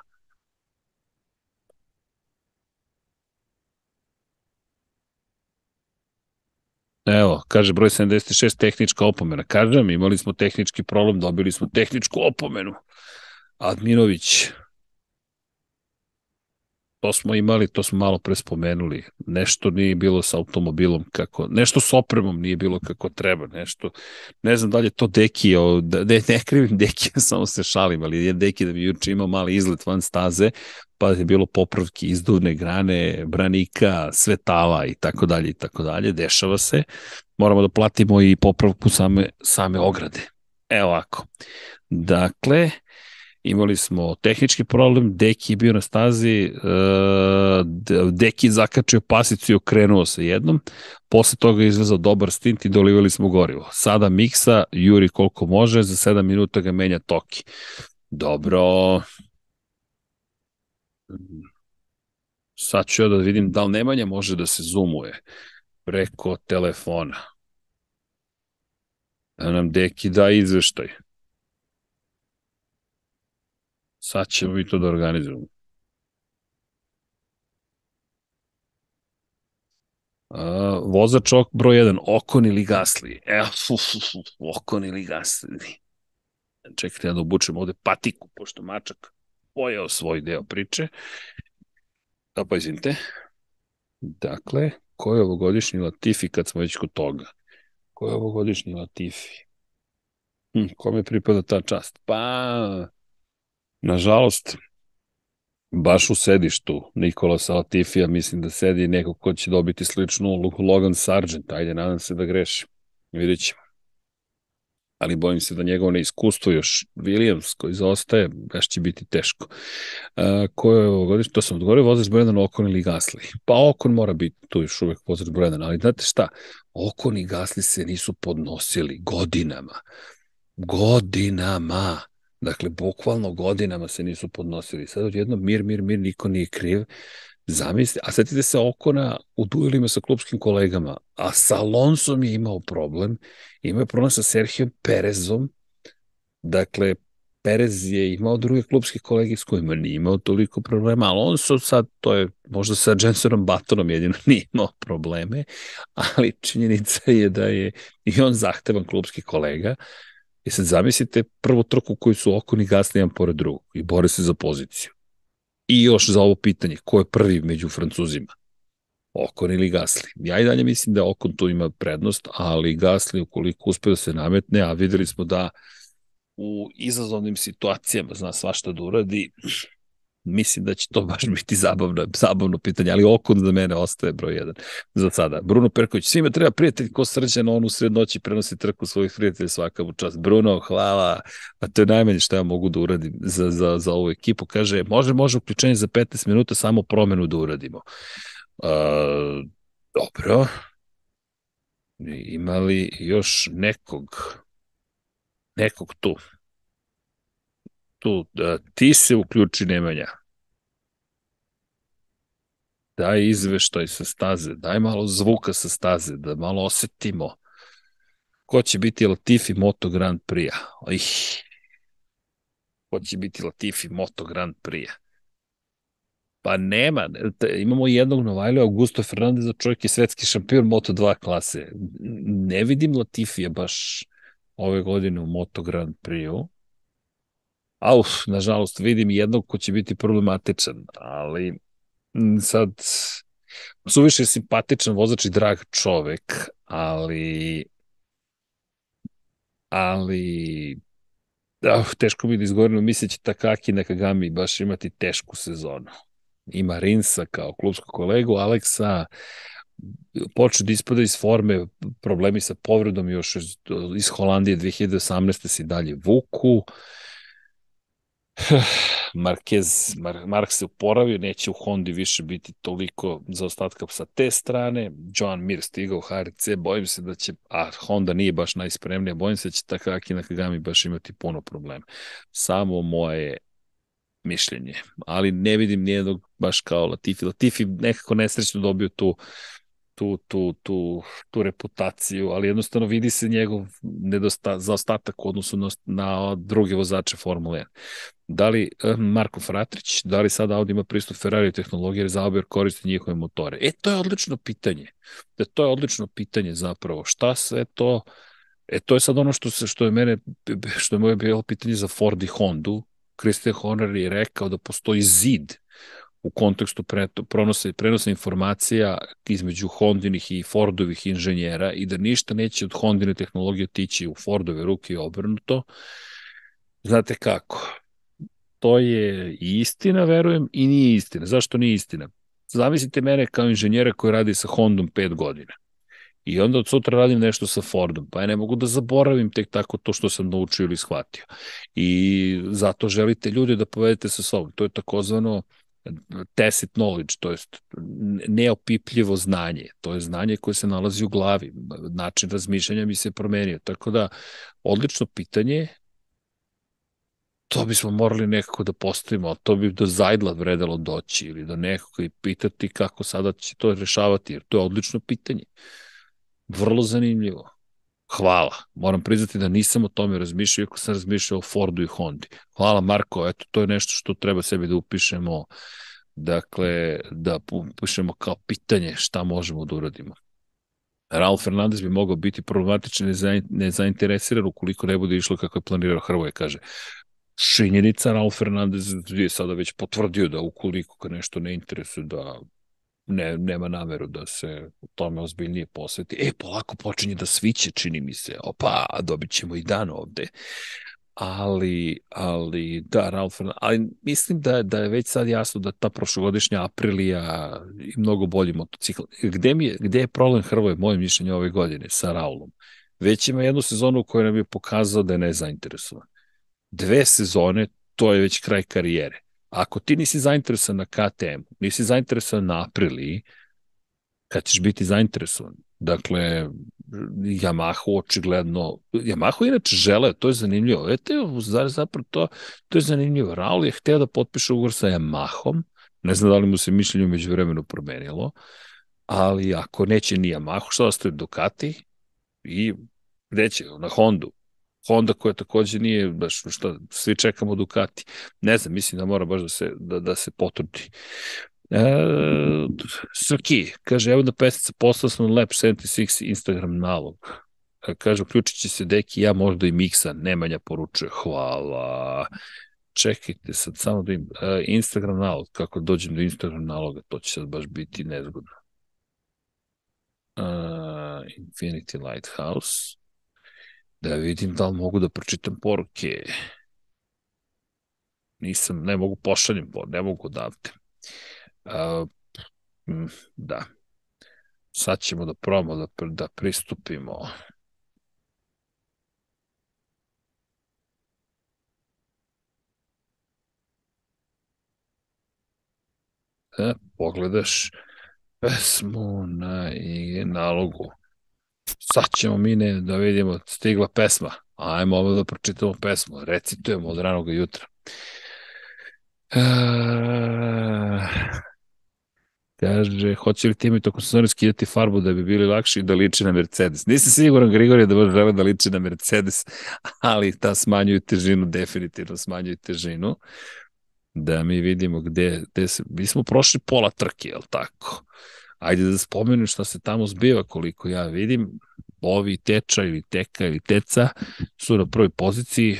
Evo, kaže broj 76, tehnička opomena. Kažem, imali smo tehnički problem, dobili smo tehničku opomenu. Adminović, to smo imali, to smo malo pre spomenuli. Nešto nije bilo sa automobilom kako, nešto s opremom nije bilo kako treba, nešto, ne znam da li je to Dekio, da, ne, ne krivim Dekija, samo se šalim, ali je Deki da bi juče imao mali izlet van staze, pa je bilo popravki izduvne grane, branika, svetala i tako dalje i tako dalje, dešava se. Moramo da platimo i popravku same, same ograde. Evo ovako. Dakle, imali smo tehnički problem, Deki je bio na stazi, uh, Deki zakačio pasicu i okrenuo se jednom, posle toga je izvezao dobar stint i dolivali smo gorivo. Sada miksa, juri koliko može, za 7 minuta ga menja Toki. Dobro. Sad ću ja da vidim da li Nemanja može da se zoomuje preko telefona. Da nam Deki da izveštaj. Sad ćemo mi to da organizujemo. Uh, vozač ok, broj 1, Okon ili Gasli. Evo, Okon ili Gasli. Čekajte ja da obučem ovde patiku, pošto mačak pojeo svoj deo priče. Da, pa izvinite. Dakle, ko je ovogodišnji Latifi kad smo već kod toga? Ko je ovogodišnji Latifi? Hm, kome pripada ta čast? Pa, Nažalost, baš u sedištu Nikola Salatifija mislim da sedi neko ko će dobiti sličnu ulogu Logan Sargent. Ajde, nadam se da greši. Vidjet ćemo. Ali bojim se da njegovo neiskustvo još Williams koji zaostaje, baš će biti teško. Uh, ko je ovo godište? To sam odgovorio, vozač Brendan Okon ili Gasly. Pa Okon mora biti tu još uvek vozač Brendan, ali znate šta? Okon i Gasly se nisu podnosili godinama. Godinama Dakle, bukvalno godinama se nisu podnosili. Sad odjedno mir, mir, mir, niko nije kriv. Zamisli, a setite se Okona u duelima sa klubskim kolegama, a sa Alonsom je imao problem, imao je problem sa Serhijom Perezom, dakle, Perez je imao druge klubske kolege s kojima nije imao toliko problema, Alonso sad, to je možda sa Jensonom Batonom jedino nije imao probleme, ali činjenica je da je i on zahtevan klubski kolega, I sad zamislite prvu trku koju su Okon i Gasly jedan pored drugog i bore se za poziciju. I još za ovo pitanje, ko je prvi među Francuzima? Okon ili Gasly? Ja i dalje mislim da Okon tu ima prednost, ali Gasly ukoliko uspe da se nametne, a videli smo da u izazovnim situacijama zna svašta da uradi, mislim da će to baš biti zabavno, zabavno pitanje, ali Okon za mene ostaje broj jedan za sada. Bruno Perković, svima treba prijatelj ko srđan, on u sred noći prenosi trku svojih prijatelja svaka u čast. Bruno, hvala, a to je najmanje što ja mogu da uradim za, za, za ovu ekipu. Kaže, može, može uključenje za 15 minuta, samo promenu da uradimo. Uh, dobro. Imali još nekog nekog tu tu, da, ti se uključi Nemanja. Daj izveštaj sa staze, daj malo zvuka sa staze, da malo osetimo ko će biti Latifi Moto Grand Prix. Ih, ko će biti Latifi Moto Grand Prix. Pa nema, imamo jednog Novajlija, Augusto Fernandeza, čovjek je svetski šampion Moto2 klase. Ne vidim Latifija baš ove godine u Moto Grand Prix-u. Auf, nažalost, vidim jednog ko će biti problematičan, ali sad suviše simpatičan vozač i drag čovek, ali ali da, teško bi da izgovorimo, misle će Takaki Nakagami baš imati tešku sezonu. Ima Rinsa kao klubskog kolegu, Aleksa počne da ispada iz forme, problemi sa povredom još iz Holandije 2018. si dalje vuku, uh, Marquez, Mar, Mark se uporavio, neće u Hondi više biti toliko za ostatka sa te strane. Joan Mir stigao u HRC, bojim se da će, a Honda nije baš najspremnija, bojim se da će Takaki Nakagami baš imati puno problema. Samo moje mišljenje, ali ne vidim nijednog baš kao Latifi. Latifi nekako nesrećno dobio tu tu, tu, tu, tu reputaciju, ali jednostavno vidi se njegov nedosta, zaostatak u odnosu na, na druge vozače Formule 1. Da li eh, Marko Fratrić, da li sad Audi ima pristup Ferrari tehnologije, jer Zauber koristi njihove motore? E, to je odlično pitanje. E, to je odlično pitanje zapravo. Šta sve to... E, to je sad ono što, se, što je mene, što je moje bilo pitanje za Ford i Hondu. Christian Horner je rekao da postoji zid u kontekstu prenosa, prenosa informacija između Hondinih i Fordovih inženjera i da ništa neće od Hondine tehnologije tići u Fordove ruke i obrnuto. Znate kako? To je istina, verujem, i nije istina. Zašto nije istina? Zamislite mene kao inženjera koji radi sa Hondom 5 godina. I onda od sutra radim nešto sa Fordom, pa ja ne mogu da zaboravim tek tako to što sam naučio ili shvatio. I zato želite ljude da povedete sa sobom. To je takozvano tacit knowledge, to je neopipljivo znanje. To je znanje koje se nalazi u glavi. Način razmišljanja mi se promenio. Tako da, odlično pitanje, to bismo morali nekako da postavimo, to bi do Zajdla vredalo doći ili do nekoga i pitati kako sada će to rešavati, jer to je odlično pitanje. Vrlo zanimljivo. Hvala. Moram priznati da nisam o tome razmišljao, iako sam razmišljao o Fordu i Hondi. Hvala Marko, eto, to je nešto što treba sebi da upišemo, dakle, da upišemo kao pitanje šta možemo da uradimo. Raul Fernandez bi mogao biti problematičan i nezainteresiran ukoliko ne bude išlo kako je planirao Hrvoje, kaže. Činjenica Raul Fernandez je sada već potvrdio da ukoliko ga nešto ne interesuje da ne, nema nameru da se tome ozbiljnije posveti. E, polako počinje da sviće, čini mi se. Opa, dobit ćemo i dan ovde. Ali, ali, da, Ralf, ali mislim da, da je već sad jasno da ta prošlogodišnja Aprilija i mnogo bolji motocikl. Gde, mi je, gde je problem Hrvoje, moje mišljenje ove godine sa Raulom? Već ima jednu sezonu u kojoj nam je pokazao da je nezainteresovan. Dve sezone, to je već kraj karijere Ako ti nisi zainteresovan na KTM, nisi zainteresovan na Apriliji, kad ćeš biti zainteresovan? Dakle, Yamaha očigledno, Yamaha inače žele, to je zanimljivo. Ete, zapravo to, to je zanimljivo. Raul je hteo da potpiše ugovor sa Yamahom, ne znam da li mu se mišljenje umeđu vremenu promenilo, ali ako neće ni Yamaha, što ostaje Ducati i gde će? Na Hondu. Honda koja takođe nije baš šta svi čekamo Ducati. Ne znam, mislim da mora baš da se da da se potrudi. E, Srki, kaže, evo da pesnica, poslao sam Lab 76 Instagram nalog. E, kaže, uključit će se deki, ja možda i miksa, Nemanja poručuje, hvala. Čekajte sad, samo da im, e, Instagram nalog, kako dođem do Instagram naloga, to će sad baš biti nezgodno. Uh, Infinity Lighthouse. Da vidim da li mogu da pročitam poruke. Nisam, ne mogu pošaljem, ne mogu odavde. Uh, da. Sad ćemo da probamo da, da pristupimo. E, pogledaš pesmu na nalogu sad ćemo mi ne da vidimo, stigla pesma. Ajmo ovo da pročitamo pesmu, recitujemo od ranog jutra. E, kaže, hoće li timi tokom sezone skidati farbu da bi bili lakši i da liči na Mercedes? Nisam siguran, Grigorije, da baš žele da liči na Mercedes, ali ta smanjuju težinu, definitivno smanjuju težinu. Da mi vidimo gde, gde se, mi smo prošli pola trke, je li tako? Ajde da spomenem šta se tamo zbiva, koliko ja vidim. Ovi teča ili teka ili teca su na prvoj poziciji,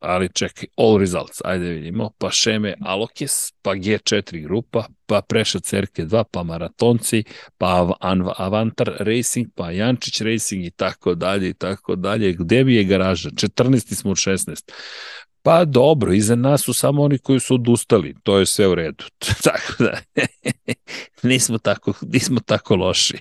ali čekaj, all results, ajde da vidimo, pa Šeme Alokes, pa G4 grupa, pa Preša Cerke 2, pa Maratonci, pa Avantar Racing, pa Jančić Racing i tako dalje i tako dalje. Gde bi je garaža? 14. smo od 16. Pa dobro, iza nas su samo oni koji su odustali, to je sve u redu. tako da, nismo tako, nismo tako loši.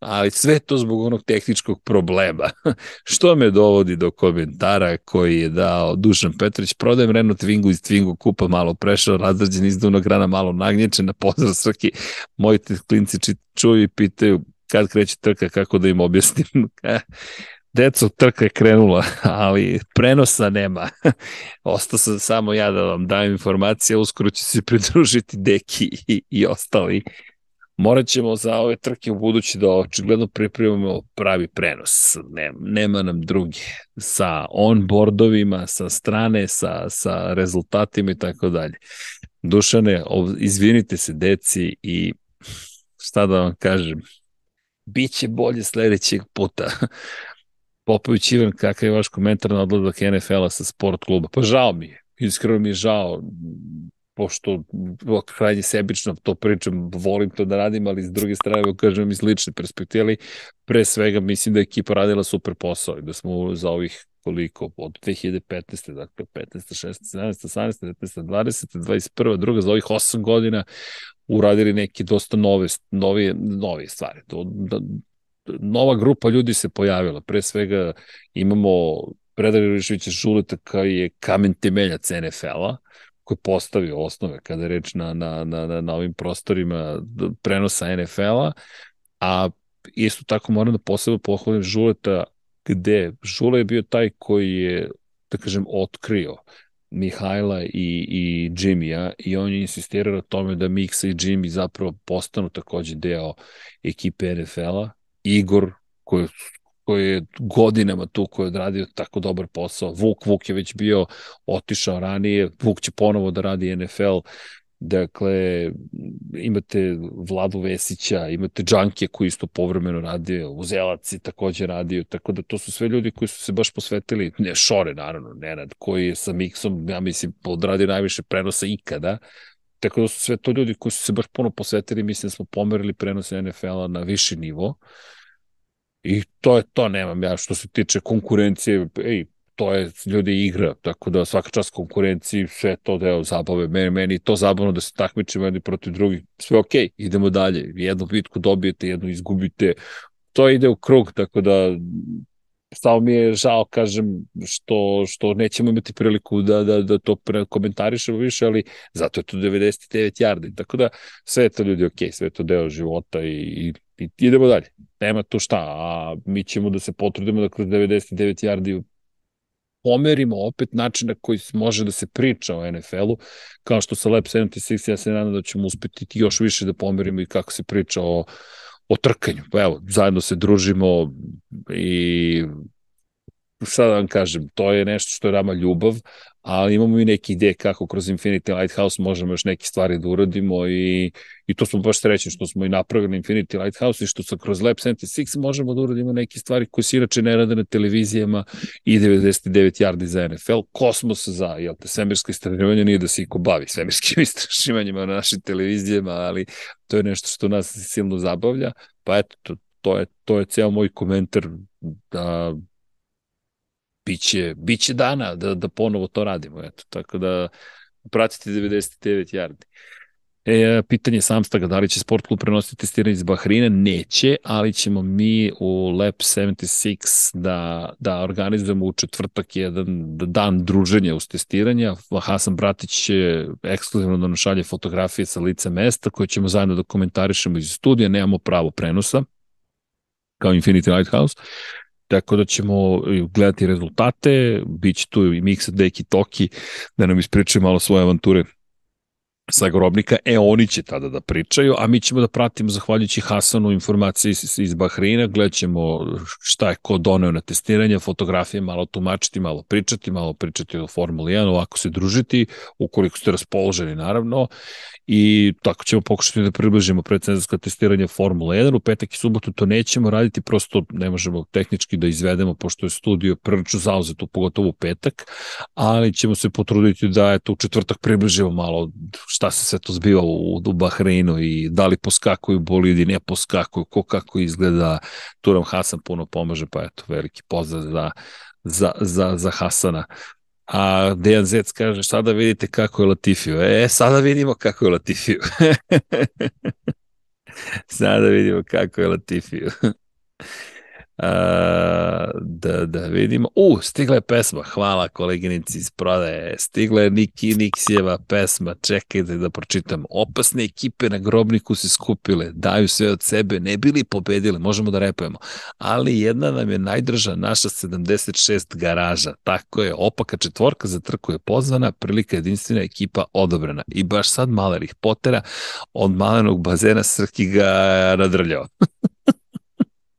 Ali sve to zbog onog tehničkog problema. Što me dovodi do komentara koji je dao Dušan Petrović, prodajem Renault Twingu iz Twingu kupa malo prešao, razrađen iz dunog rana, malo nagnječen na pozdrav Srki. Moji klinci čuju i pitaju kad kreće trka, kako da im objasnim. Deco, trka je krenula, ali prenosa nema. Ostao sam samo ja da vam dajem informacije, uskoro će se pridružiti Deki i, i ostali. Morat ćemo za ove trke u budući da očigledno pripremimo pravi prenos. Nema, nema nam drugi. Sa onboardovima, sa strane, sa, sa rezultatima i tako dalje. Dušane, izvinite se deci i šta da vam kažem, Biće bolje sledećeg puta. Popović Ivan, kakav je vaš komentar na odlazak NFL-a sa sport kluba? Pa žao mi je, iskreno mi je žao. pošto krajnje sebično to pričam, volim to da radim, ali s druge strane, kažem iz lične perspektive, ali pre svega mislim da je ekipa radila super posao i da smo za ovih koliko, od 2015. dakle 15. 16. 17. 18. 19. 20. 21. druga za ovih 8 godina uradili neke dosta nove, nove, nove stvari. Do, da, nova grupa ljudi se pojavila. Pre svega imamo Predrag Rišića Žuleta koji je kamen temeljac NFL-a, koji postavio osnove kada je reč na, na, na, na ovim prostorima prenosa NFL-a, a isto tako moram da posebno pohvalim Žuleta gde Žule je bio taj koji je, da kažem, otkrio Mihajla i, i Jimmy-a i on je insistirao na tome da Miksa i Jimmy zapravo postanu takođe deo ekipe NFL-a. Igor, koji, koji je godinama tu, koji je odradio tako dobar posao. Vuk, Vuk je već bio otišao ranije, Vuk će ponovo da radi NFL, Dakle, imate Vladu Vesića, imate Džankija koji isto povremeno radio, Uzelac je takođe radio, tako da to su sve ljudi koji su se baš posvetili, ne Šore naravno, Nenad, koji je sa Miksom, ja mislim, odradio najviše prenosa ikada, tako da su sve to ljudi koji su se baš puno posvetili, mislim da smo pomerili prenose NFL-a na viši nivo. I to je to, nemam ja, što se tiče konkurencije, ej, to je ljudi igra, tako da svaka čast konkurenciji, sve to deo zabave, meni, meni to zabavno da se takmičimo jedni protiv drugih, sve okay, idemo dalje, jednu bitku dobijete, jednu izgubite, to ide u krug, tako da samo mi je žao, kažem, što, što nećemo imati priliku da, da, da to komentarišemo više, ali zato je to 99 yardi, tako da sve je to ljudi ok, sve je to deo života i, i, i idemo dalje. Nema tu šta, a mi ćemo da se potrudimo da kroz 99 yardi pomerimo opet način na koji može da se priča o NFL-u, kao što sa Lab 76, ja se nadam da ćemo uspeti još više da pomerimo i kako se priča o, o trkanju. Pa evo, zajedno se družimo i šta da vam kažem, to je nešto što je nama ljubav, ali imamo i neke ideje kako kroz Infinity Lighthouse možemo još neke stvari da uradimo i, i to smo baš srećni što smo i napravili Infinity Lighthouse i što sa kroz Lab 76 možemo da uradimo neke stvari koje se inače ne rade na televizijama i 99 yardi za NFL, kosmos za, jel te, svemirsko istraživanje nije da se iko bavi svemirskim istraživanjima na našim televizijama, ali to je nešto što nas silno zabavlja, pa eto, to, je, to je ceo moj komentar da biće, biće dana da, da ponovo to radimo. Eto, tako da pratite 99 yardi. E, pitanje Samstaga, da li će Sport Klub prenositi testiranje iz Bahrina? Neće, ali ćemo mi u Lab 76 da, da organizujemo u četvrtak jedan dan druženja uz testiranja. Hasan Bratić će ekskluzivno da našalje fotografije sa lica mesta koje ćemo zajedno da komentarišemo iz studija, nemamo pravo prenosa kao Infinity Lighthouse tako da ćemo gledati rezultate, bit će tu i Miksa, Deki, Toki, da nam ispričaju malo svoje avanture sa grobnika, e oni će tada da pričaju, a mi ćemo da pratimo zahvaljujući Hasanu informacije iz, iz Bahrina, gledat ćemo šta je ko doneo na testiranje, fotografije, malo tumačiti, malo pričati, malo pričati o Formuli 1, ovako se družiti, ukoliko ste raspoloženi naravno, i tako ćemo pokušati da približimo predsenzorska testiranja Formula 1. U petak i subotu to nećemo raditi, prosto ne možemo tehnički da izvedemo, pošto je studio prilično zauzeto, pogotovo u petak, ali ćemo se potruditi da eto, u četvrtak približimo malo šta se sve to zbiva u, u Bahreinu i da li poskakuju bolidi, ne poskakuju, ko kako izgleda. Tu nam Hasan puno pomaže, pa eto, veliki pozdrav za, za, za, za Hasana. A Dejan Zec kaže, sada vidite kako je Latifio. E, sada vidimo kako je Latifio. sada vidimo kako je Latifio. A, da, da vidimo. U, stigla je pesma. Hvala koleginici iz prodaje. Stigla je Niki Niksijeva pesma. Čekajte da pročitam. Opasne ekipe na grobniku se skupile. Daju sve od sebe. Ne bili pobedile. Možemo da repujemo. Ali jedna nam je najdrža naša 76 garaža. Tako je. Opaka četvorka za trku je pozvana. Prilika jedinstvena ekipa odobrena. I baš sad Maler ih potera. Od malenog bazena Srki ga nadrljao.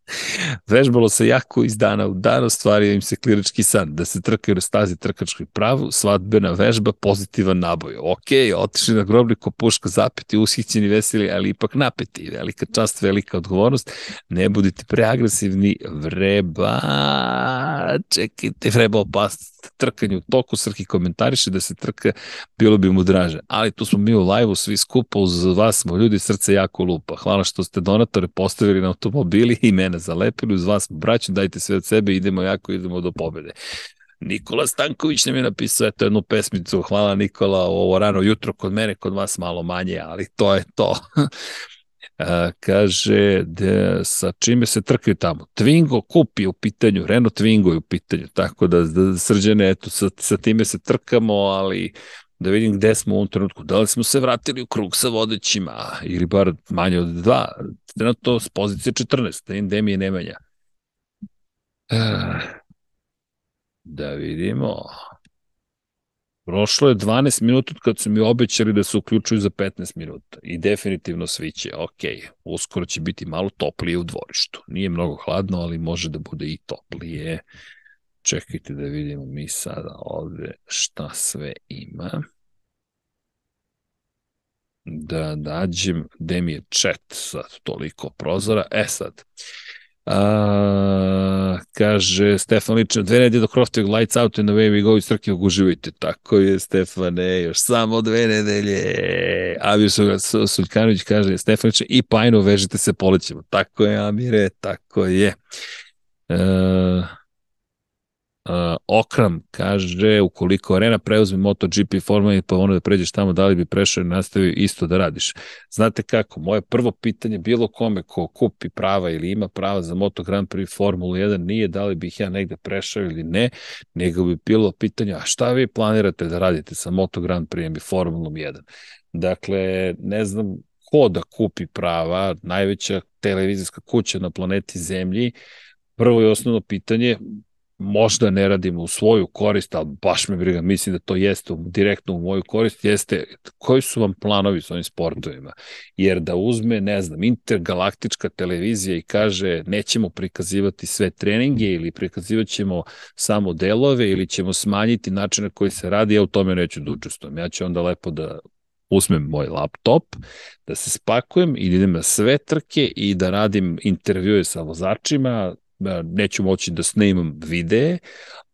Vežbalo se jako iz dana u dan, ostvario im se klinički san, da se trkaju na stazi trkačkoj pravu, svadbena vežba, pozitivan naboj. Ok, otišli na grobniku, puška zapeti, ushićeni, veseli, ali ipak napeti. Velika čast, velika odgovornost. Ne budite preagresivni, vreba, čekajte, vreba opasnost trkanje u toku, Srki komentariše da se trka, bilo bi mu draže. Ali tu smo mi u live-u, svi skupa, uz vas smo ljudi, srce jako lupa. Hvala što ste donatore postavili na automobili i mene zalepili, uz vas braću, dajte sve od sebe, idemo jako, idemo do pobede. Nikola Stanković nam je napisao eto jednu pesmicu, hvala Nikola, ovo rano jutro kod mene, kod vas malo manje, ali to je to. A, kaže, de, sa čime se trkaju tamo? Twingo kup je u pitanju, Renault Twingo je u pitanju, tako da, da srđene, eto, sa, sa time se trkamo, ali da vidim gde smo u ovom trenutku. Da li smo se vratili u krug sa vodećima, ili bar manje od dva, trenutno s pozicije 14, da im Demije Nemanja. Da vidimo. Prošlo je 12 minuta kad su mi obećali da se uključuju za 15 minuta i definitivno svi će, ok, uskoro će biti malo toplije u dvorištu. Nije mnogo hladno, ali može da bude i toplije. Čekajte da vidimo mi sada ovde šta sve ima. Da nađem gde mi je chat sad toliko prozora. E sad, A, kaže Stefan Ličan, dve nedelje do Croftovog Lights Out and Away We Go iz Trkivog uživajte. Tako je, Stefane, još samo dve nedelje. Abir Suljkanović kaže, Stefan Ličan, i Pajno vežite se polećemo. Tako je, Amire, tako je. Uh, Uh, Okram kaže, ukoliko Arena preuzme MotoGP formula pa ono da pređeš tamo, da li bi prešao i nastavio isto da radiš? Znate kako, moje prvo pitanje bilo kome ko kupi prava ili ima prava za Moto Grand Prix Formula 1 nije da li bih ja negde prešao ili ne, nego bi bilo pitanje, a šta vi planirate da radite sa Moto Grand Prix i Formulom 1? Dakle, ne znam ko da kupi prava, najveća televizijska kuća na planeti Zemlji, prvo i osnovno pitanje, možda ne radimo u svoju korist, ali baš me briga, mislim da to jeste direktno u moju korist, jeste koji su vam planovi s ovim sportovima. Jer da uzme, ne znam, intergalaktička televizija i kaže nećemo prikazivati sve treninge ili prikazivat ćemo samo delove ili ćemo smanjiti način na koji se radi, ja u tome neću da učestvujem. Ja ću onda lepo da uzmem moj laptop, da se spakujem i idem na sve trke i da radim intervjue sa vozačima, neću moći da snimam videe,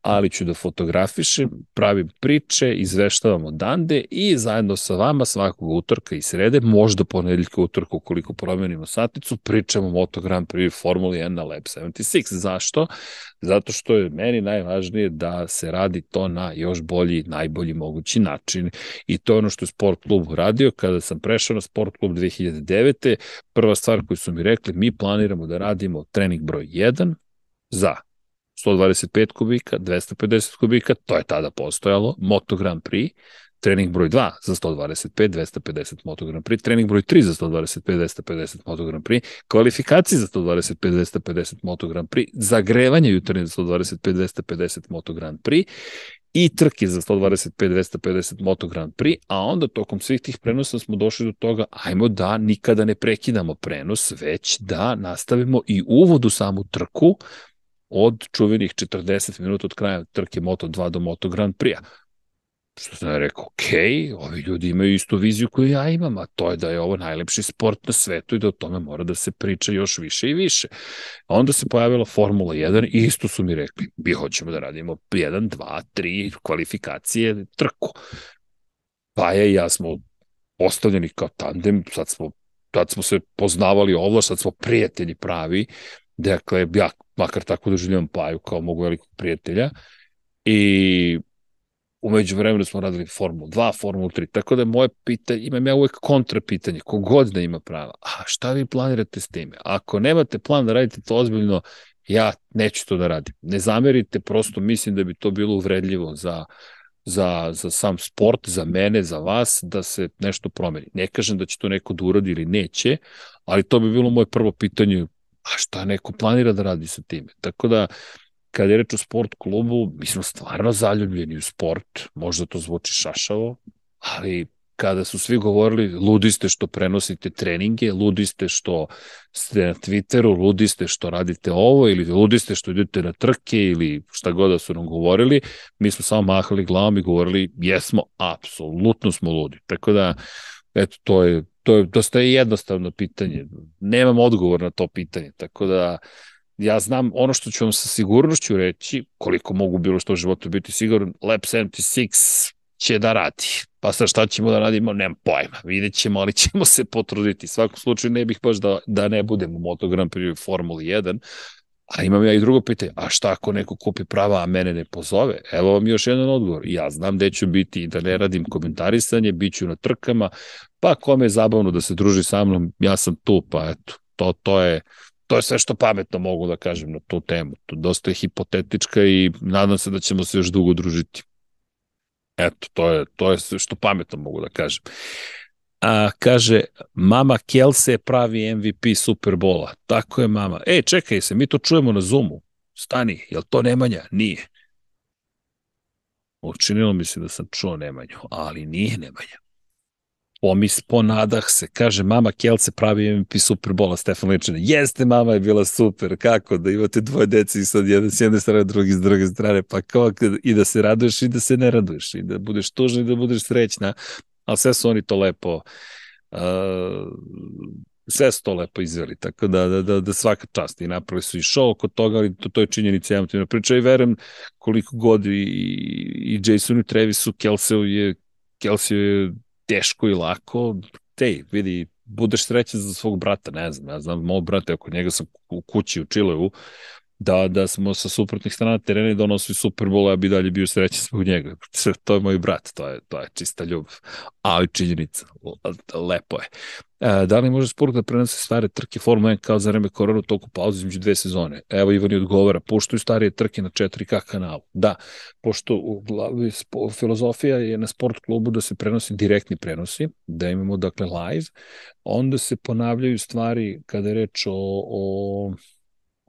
ali ću da fotografišem, pravim priče, izveštavam odande i zajedno sa vama svakog utorka i srede, možda ponedeljka utorka ukoliko promenimo saticu, pričamo o Moto Grand Prix Formuli 1 na Lab 76. Zašto? Zato što je meni najvažnije da se radi to na još bolji, najbolji mogući način i to je ono što je sport klub radio. Kada sam prešao na sport klub 2009. Prva stvar koju su mi rekli, mi planiramo da radimo trening broj 1 za 125 kubika, 250 kubika, to je tada postojalo, Moto Grand Prix, trening broj 2 za 125, 250 Moto Grand Prix, trening broj 3 za 125, 250 Moto Grand Prix, kvalifikacije za 125, 250 Moto Grand Prix, zagrevanje jutarnje za 125, 250 Moto Grand Prix i trke za 125, 250 Moto Grand Prix, a onda tokom svih tih prenosa smo došli do toga, ajmo da nikada ne prekidamo prenos, već da nastavimo i uvod u samu trku, od čuvenih 40 minuta od kraja trke Moto2 do Moto Grand Prix-a. Što sam rekao, ok, ovi ljudi imaju istu viziju koju ja imam, a to je da je ovo najlepši sport na svetu i da o tome mora da se priča još više i više. A onda se pojavila Formula 1 i isto su mi rekli, mi hoćemo da radimo 1, 2, 3 kvalifikacije, trku. Pa je i ja smo ostavljeni kao tandem, sad smo, sad smo se poznavali ovo, sad smo prijatelji pravi, dakle, ja makar tako doživljavam Paju kao mogu velikog prijatelja i umeđu vremenu smo radili Formulu 2, Formulu 3, tako da moje pitanje, imam ja uvek kontra pitanje, kogod da ima prava, a šta vi planirate s time? Ako nemate plan da radite to ozbiljno, ja neću to da radim. Ne zamerite, prosto mislim da bi to bilo uvredljivo za, za, za sam sport, za mene, za vas, da se nešto promeni. Ne kažem da će to neko da uradi ili neće, ali to bi bilo moje prvo pitanje a šta neko planira da radi sa time. Tako da, kada je reč o sport klubu, mi smo stvarno zaljubljeni u sport, možda to zvuči šašavo, ali kada su svi govorili ludi ste što prenosite treninge, ludi ste što ste na Twitteru, ludi ste što radite ovo ili ludi ste što idete na trke ili šta god da su nam govorili, mi smo samo mahali glavom i govorili jesmo, apsolutno smo ludi. Tako da, eto, to je to je dosta jednostavno pitanje. Nemam odgovor na to pitanje, tako da ja znam ono što ću vam sa sigurnošću reći, koliko mogu bilo što u životu biti siguran, Lab 76 će da radi. Pa sad šta ćemo da radimo, nemam pojma. Vidjet ćemo, ali ćemo se potruditi. U svakom slučaju ne bih baš da, da ne budem u Moto Grand Prix Formuli 1, A imam ja i drugo pitanje, a šta ako neko kupi prava, a mene ne pozove? Evo vam još jedan odgovor. Ja znam gde ću biti i da ne radim komentarisanje, bit ću na trkama, pa kome je zabavno da se druži sa mnom, ja sam tu, pa eto, to, to je to je sve što pametno mogu da kažem na tu temu. To dosta je hipotetička i nadam se da ćemo se još dugo družiti. Eto, to je, to je sve što pametno mogu da kažem. A, kaže, mama Kelse pravi MVP Superbola. Tako je mama. E, čekaj se, mi to čujemo na Zoomu. Stani, je li to Nemanja? Nije. Učinilo mi se da sam čuo Nemanju, ali nije Nemanja. Pomis, ponadah se, kaže, mama Kelce pravi MVP Superbola Stefan Ličina. Jeste, mama je bila super, kako, da imate dvoje deci i sad jedan s jedne strane, drugi s druge strane, pa kao i da se raduješ i da se ne raduješ, i da budeš tužan i da budeš srećna, ali sve su oni to lepo uh, sve su to lepo izveli, tako da, da, da, da svaka čast. I napravili su i show oko toga, ali to, to je činjenica emotivna priča i verujem koliko god i, i Jasonu Trevisu Kelseu je Kelseu je teško i lako, te, vidi, budeš srećan za svog brata, ne znam, ja znam, moj brata, oko njega sam u kući u Čilevu, da, da smo sa suprotnih strana terena i donosili Super Bowl, ja bi dalje bio srećan zbog njega. To je moj brat, to je, to je čista ljubav. Ali činjenica, lepo je. E, da li može sport da prenose stare trke Formula 1 kao za vreme korona toku pauze između dve sezone? Evo Ivan je odgovara, puštaju starije trke na 4K kanalu. Da, pošto u glavi filozofija je na sport klubu da se prenosi direktni prenosi, da imamo dakle live, onda se ponavljaju stvari kada je reč o, o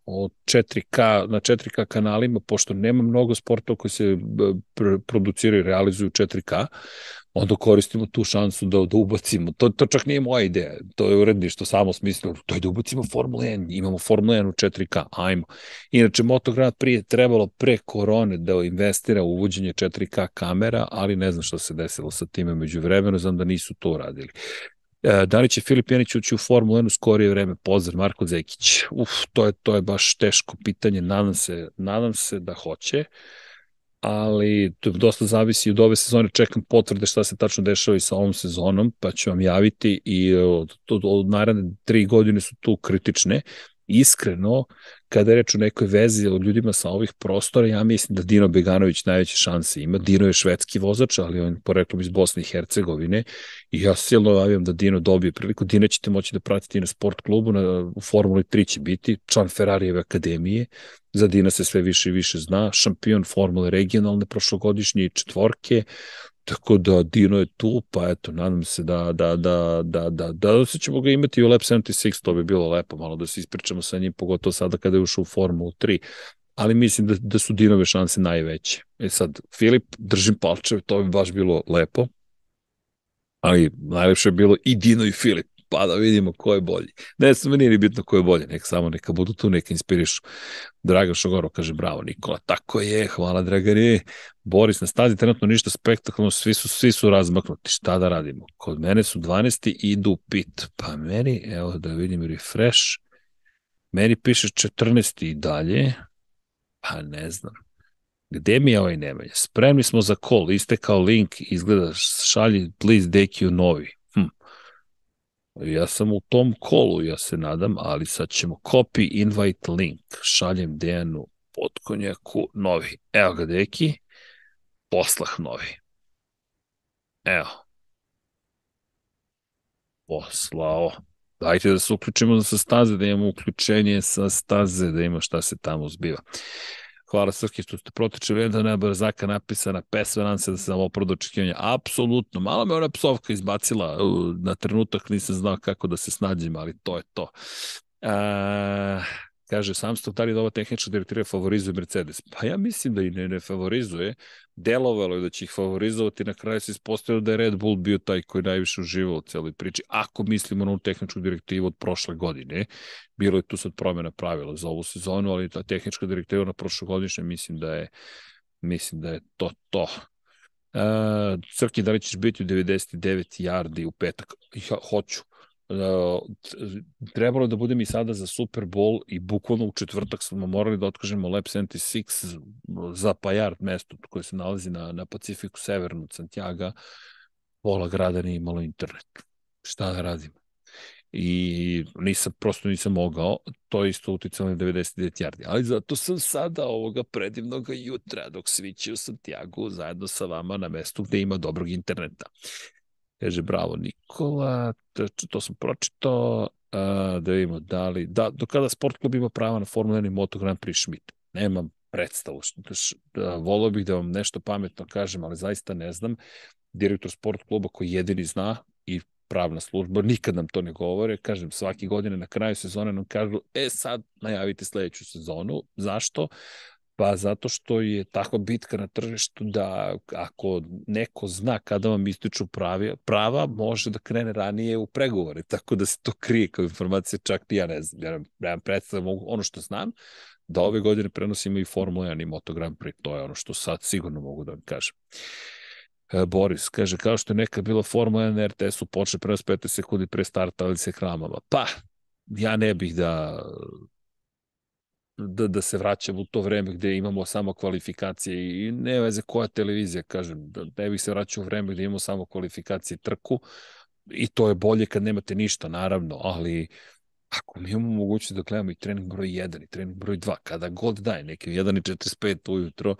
o 4K, na 4K kanalima, pošto nema mnogo sportova koji se pr produciraju i realizuju 4K, onda koristimo tu šansu da, da ubacimo. To, to čak nije moja ideja, to je uredništvo samo smislilo, to je da ubacimo Formula 1, imamo Formula 1 u 4K, ajmo. Inače, Motograd prije trebalo pre korone da investira u uvođenje 4K kamera, ali ne znam šta se desilo sa time među vremenu, znam da nisu to uradili. E, da li će Filip Janić ući u Formulu 1 u skorije vreme? Pozdrav, Marko Zekić. Uf, to je, to je baš teško pitanje. Nadam se, nadam se da hoće ali to dosta zavisi od ove sezone, čekam potvrde šta se tačno dešava i sa ovom sezonom, pa ću vam javiti i od, od, od naredne tri godine su tu kritične. Iskreno, kada je reč o nekoj vezi o ljudima sa ovih prostora, ja mislim da Dino Beganović najveće šanse ima. Dino je švedski vozač, ali on poreklom iz Bosne i Hercegovine i ja silno javim da Dino dobije priliku. Dino ćete moći da pratiti na sport klubu, na, u Formuli 3 će biti, član Ferrarijeve akademije, za Dina se sve više i više zna, šampion Formule regionalne prošlogodišnje četvorke, Tako da Dino je tu, pa eto, nadam se da, da, da, da, da, da se ćemo ga imati u Lab 76, to bi bilo lepo malo da se ispričamo sa njim, pogotovo sada kada je ušao u Formulu 3, ali mislim da, da su Dinove šanse najveće. E sad, Filip, držim palčeve, to bi baš bilo lepo, ali najlepše je bilo i Dino i Filip pa da vidimo ko je bolji. Ne, nije ni bitno ko je bolji, neka samo neka budu tu, neka inspirišu. Dragan Šogoro kaže, bravo Nikola, tako je, hvala Dragani. Boris na stazi, trenutno ništa spektakularno, svi su, svi su razmaknuti, šta da radimo? Kod mene su 12. idu pit, pa meni, evo da vidim refresh, meni piše 14. i dalje, pa ne znam. Gde mi je ovaj Nemanja? Spremni smo za call, istekao link, izgleda šalji please DQ novi. Ja sam u tom kolu, ja se nadam, ali sad ćemo copy invite link. Šaljem Dejanu Potkonjaku novi. Evo ga, deki. Poslah novi. Evo. Poslao. Dajte da se uključimo sa staze, da imamo uključenje sa staze, da ima šta se tamo zbiva. Hvala Srki što ste protiče vremena na Brzaka napisana pesma, nam se da sam opravo očekivanja. Apsolutno, malo me ona psovka izbacila na trenutak, nisam znao kako da se snađem, ali to je to. Uh, Kaže, sam ste da li ova tehnička direktiva favorizuje Mercedes? Pa ja mislim da i ne, ne favorizuje. Delovalo je da će ih favorizovati, na kraju se ispostavilo da je Red Bull bio taj koji najviše uživao u celoj priči. Ako mislimo na ovu tehničku direktivu od prošle godine, bilo je tu sad promjena pravila za ovu sezonu, ali ta tehnička direktiva na prošlogodišnje mislim da je mislim da je to to. Uh, Crki, da li ćeš biti u 99 yardi u petak? Ja, hoću trebalo da budem i sada za Super Bowl i bukvalno u četvrtak smo morali da otkažemo Lab 76 za Pajard mesto koje se nalazi na, na Pacifiku severno od Santiago. Pola grada nije imalo internet. Šta da radim? i nisam, prosto nisam mogao, to je isto uticalo na 99 yardi, ali zato sam sada ovoga predivnog jutra dok svići u Santiago zajedno sa vama na mestu gde ima dobrog interneta. Kaže, bravo Nikola, to, to sam pročitao, a, da vidimo da li, da, do kada sport klub ima prava na Formula 1 i Moto Grand Prix Schmidt. Nemam predstavu, da, volio bih da vam nešto pametno kažem, ali zaista ne znam. Direktor sport kluba koji jedini zna i pravna služba, nikad nam to ne govore, kažem, svaki godine na kraju sezone nam kažu, e sad najavite sledeću sezonu, zašto? Pa zato što je takva bitka na tržištu da ako neko zna kada vam ističu pravi, prava, može da krene ranije u pregovore, tako da se to krije kao informacija, čak ja ne znam, ja nemam predstavljam ono što znam, da ove godine prenosimo i Formula 1 i Moto Grand Prix, to je ono što sad sigurno mogu da vam kažem. E, Boris, kaže, kao što je nekad bila Formula 1 na RTS-u, počne prenos 15 sekundi pre starta, ali se hramama. Pa, ja ne bih da da, da se vraćam u to vreme gde imamo samo kvalifikacije i ne veze koja televizija, kažem, da ne bih se vraćao u vreme gde imamo samo kvalifikacije trku i to je bolje kad nemate ništa, naravno, ali ako mi imamo mogućnost da gledamo i trening broj 1 i trening broj 2, kada god daje, neki 1 i 45 ujutro,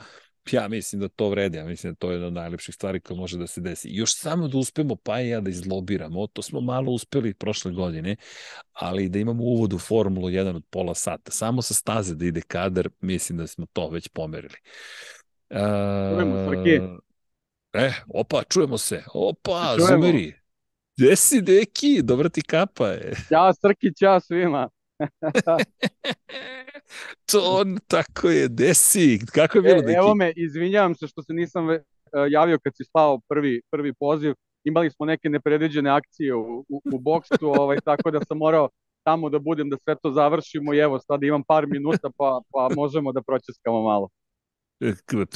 ja mislim da to vredi, ja mislim da to je jedna od najlepših stvari koja može da se desi. još samo da uspemo pa i ja da izlobiramo, to smo malo uspeli prošle godine, ali da imamo uvod u Formulu 1 od pola sata, samo sa staze da ide kadar, mislim da smo to već pomerili. Uh, čujemo. E, opa, čujemo se. Opa, čujemo. zumeri. Gde si, deki? Dobra ti kapa je. Ćao, Srki, ćao svima. to on tako je, desi. Kako je bilo, e, deki? Evo me, izvinjavam se što se nisam uh, javio kad si slao prvi, prvi poziv. Imali smo neke nepredviđene akcije u, u, u boksu, ovaj, tako da sam morao tamo da budem da sve to završimo i evo sada imam par minuta pa, pa možemo da pročeskamo malo.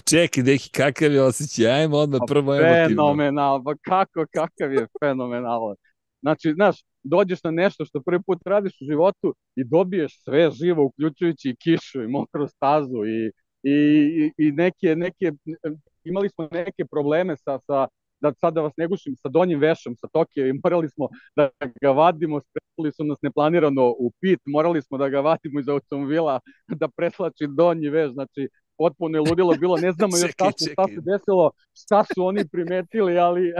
Čekaj, neki, kakav je osjećaj? Ajmo odmah pa prvo emotivno. Fenomenal, pa kako, kakav je fenomenal. Znači, znaš, dođeš na nešto što prvi put radiš u životu i dobiješ sve živo, uključujući i kišu i mokru stazu i, i, i neke, neke, imali smo neke probleme sa, sa da sad da vas ne gušim, sa donjim vešom, sa Tokio i morali smo da ga vadimo, spretili su nas neplanirano u pit, morali smo da ga vadimo iz automobila, da preslači donji veš, znači potpuno je ludilo bilo, ne znamo još šta, se, šta se desilo, šta su oni primetili, ali,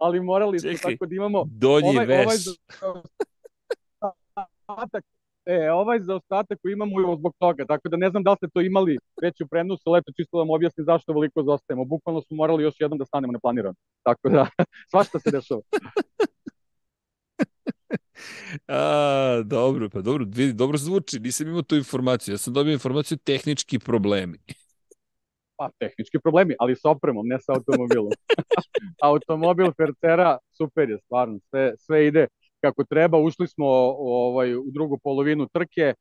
ali morali smo tako da imamo donji ovaj, veš. Ovaj E, ovaj zaostatak koji imamo je zbog toga, tako da ne znam da li ste to imali već u prenosu, ali eto čisto da vam objasnim zašto veliko zaostajemo. Bukvalno smo morali još jednom da stanemo neplanirano. Tako da, svašta se dešava. A, dobro, pa dobro, vidi, dobro zvuči, nisam imao tu informaciju, ja sam dobio informaciju tehnički problemi. Pa, tehnički problemi, ali sa opremom, ne sa automobilom. Automobil Fercera, super je, stvarno, sve, sve ide kako treba, ušli smo ovaj, u drugu polovinu trke,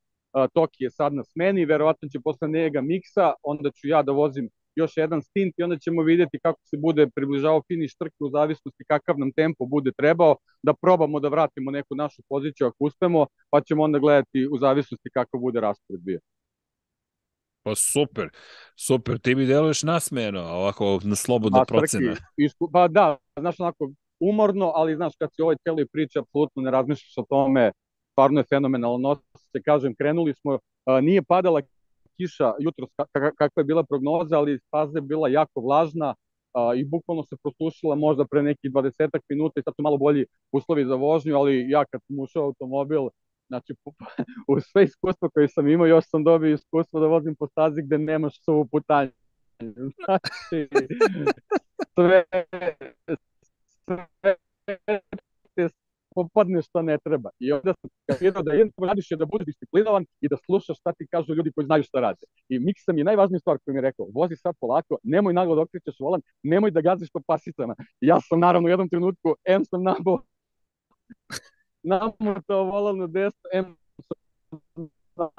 Toki je sad na smeni, verovatno će posle njega miksa, onda ću ja da vozim još jedan stint i onda ćemo vidjeti kako se bude približavao finiš trke u zavisnosti kakav nam tempo bude trebao, da probamo da vratimo neku našu poziciju ako uspemo, pa ćemo onda gledati u zavisnosti kakav bude raspored bio. Pa super, super, ti mi deluješ nasmejeno, ovako na slobodno pa, procena. Isku, pa da, znaš onako umorno, ali znaš kad si ovoj celoj priči apsolutno ne razmišljaš o tome, stvarno je fenomenalno, se kažem, krenuli smo, a, nije padala kiša jutro kakva je bila prognoza, ali staza je bila jako vlažna a, i bukvalno se prosušila možda pre nekih 20 minuta i sad su malo bolji uslovi za vožnju, ali ja kad sam ušao automobil, znači u sve iskustvo koje sam imao, još sam dobio iskustvo da vozim po stazi gde nemaš suvu putanje. Znači, sve, sve popadne što ne treba. I onda sam kapirao da jedno radiš je da bude disciplinovan i da slušaš šta ti kažu ljudi koji znaju šta rade. I Miksa mi je najvažnija stvar koju mi je rekao, vozi sad polako, nemoj naglo da okrećeš volan, nemoj da gaziš po pasicama. Ja sam naravno u jednom trenutku, em sam nabao namoto volan na desno, sam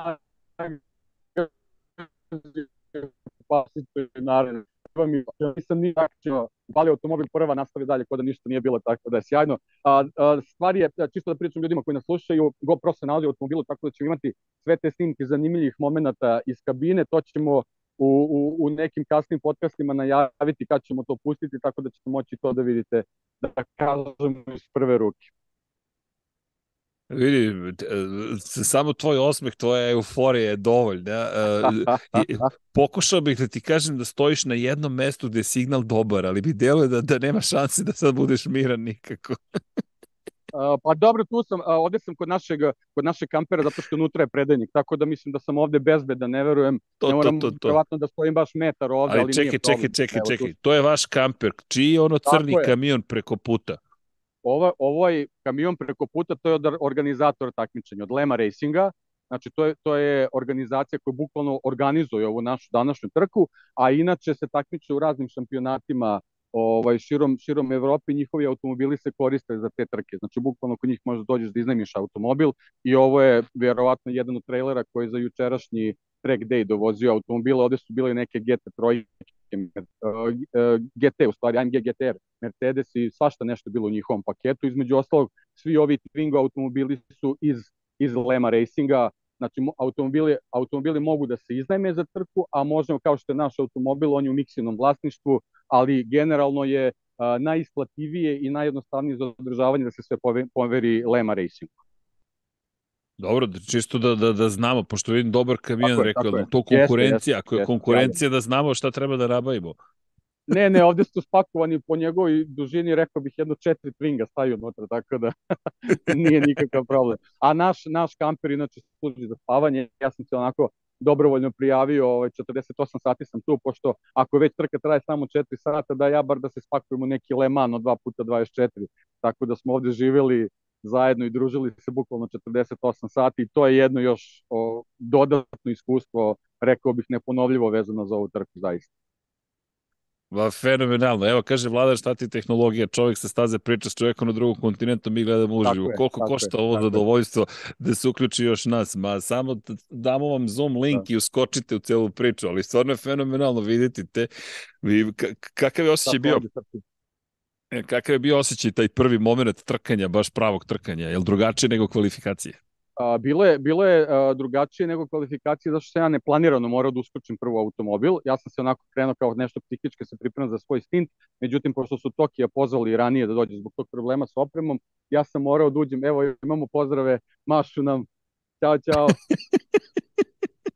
pasicu naravno uživam i nisam ni aktivno bali automobil prva nastavi dalje kod da ništa nije bilo tako da je sjajno. A, a, stvar je, čisto da pričam ljudima koji nas slušaju, GoPro se nalazi u automobilu tako da ćemo imati sve te snimke zanimljivih momenta iz kabine, to ćemo u, u, u nekim kasnim podcastima najaviti kad ćemo to pustiti, tako da ćete moći to da vidite, da kažemo iz prve ruke. Vidi, e, samo tvoj osmeh, tvoja euforija je dovoljna. E, pokušao bih da ti kažem da stojiš na jednom mestu gde je signal dobar, ali bi deluje da, da nema šanse da sad budeš miran nikako. pa dobro, tu sam, ovde sam kod našeg, kod našeg kampera zato što unutra je predajnik, tako da mislim da sam ovde bezbedan, ne verujem, to, ne moram to, to, to. da stojim baš metar ovde, ali, ali čekaj, nije problem. Čekaj, čekaj, čekaj, to je vaš kamper, čiji je ono crni kamion preko puta? Ovo, ovaj kamion preko puta, to je od organizatora takmičenja, od Lema Racinga, Znači, to je, to je organizacija koja bukvalno organizuje ovu našu današnju trku, a inače se takmiče u raznim šampionatima ovaj, širom, širom Evrope, njihovi automobili se koriste za te trke. Znači, bukvalno kod njih možeš dođeš da iznajmiš automobil i ovo je vjerovatno jedan od trailera koji je za jučerašnji track day dovozio automobile. Ovde su bile neke GT3 GT, u stvari AMG GTR, Mercedes i svašta nešto bilo u njihovom paketu. Između ostalog, svi ovi Twingo automobili su iz, iz Lema Racinga, znači automobili, automobili mogu da se iznajme za trku, a možemo kao što je naš automobil, on je u miksinom vlasništvu, ali generalno je najisplativije i najjednostavnije za održavanje da se sve poveri Lema Racingu. Dobro, da, čisto da, da, da znamo, pošto vidim dobar kamion, rekao, da to konkurencija, ako je konkurencija, da znamo šta treba da nabavimo. Ne, ne, ovde su spakovani po njegovoj dužini, rekao bih, jedno četiri Twinga staju unutra, tako da nije nikakav problem. A naš, naš kamper inače služi za spavanje, ja sam se onako dobrovoljno prijavio, ovaj, 48 sati sam tu, pošto ako već trka traje samo 4 sata, da ja bar da se spakujem u neki Le Mans od 2 puta 24, tako da smo ovde živeli zajedno i družili se bukvalno 48 sati i to je jedno još o, dodatno iskustvo, rekao bih neponovljivo vezano za ovu trku zaista. Va, fenomenalno. Evo, kaže Vladar, šta ti tehnologija, čovjek se staze priča s čovjekom na drugom kontinentu, mi gledamo uživo. Koliko košta je, ovo zadovoljstvo da se uključi još nas? Ma, samo damo vam Zoom link da. i uskočite u celu priču, ali stvarno je fenomenalno vidjeti te. Vi, kakav je osjećaj bio? E, kakav je bio osjećaj taj prvi moment trkanja, baš pravog trkanja? Je li drugačije nego kvalifikacije? A, bilo je, bilo je a, drugačije nego kvalifikacije, zašto se ja neplanirano morao da uskočim prvo automobil. Ja sam se onako krenuo kao nešto psihički se pripremam za svoj stint, međutim, pošto su Tokija pozvali ranije da dođe zbog tog problema sa opremom, ja sam morao da uđem, evo imamo pozdrave, mašu nam, ćao, ćao.